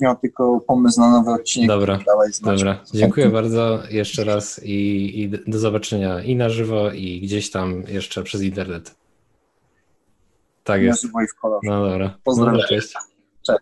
miał tylko pomysł na nowy odcinek. Dobra, dobra. Dziękuję bardzo jeszcze raz i, i do zobaczenia i na żywo, i gdzieś tam jeszcze przez internet. Tak jest. w kolorze. No dobra. Pozdrawiam. No, cześć. Cześć.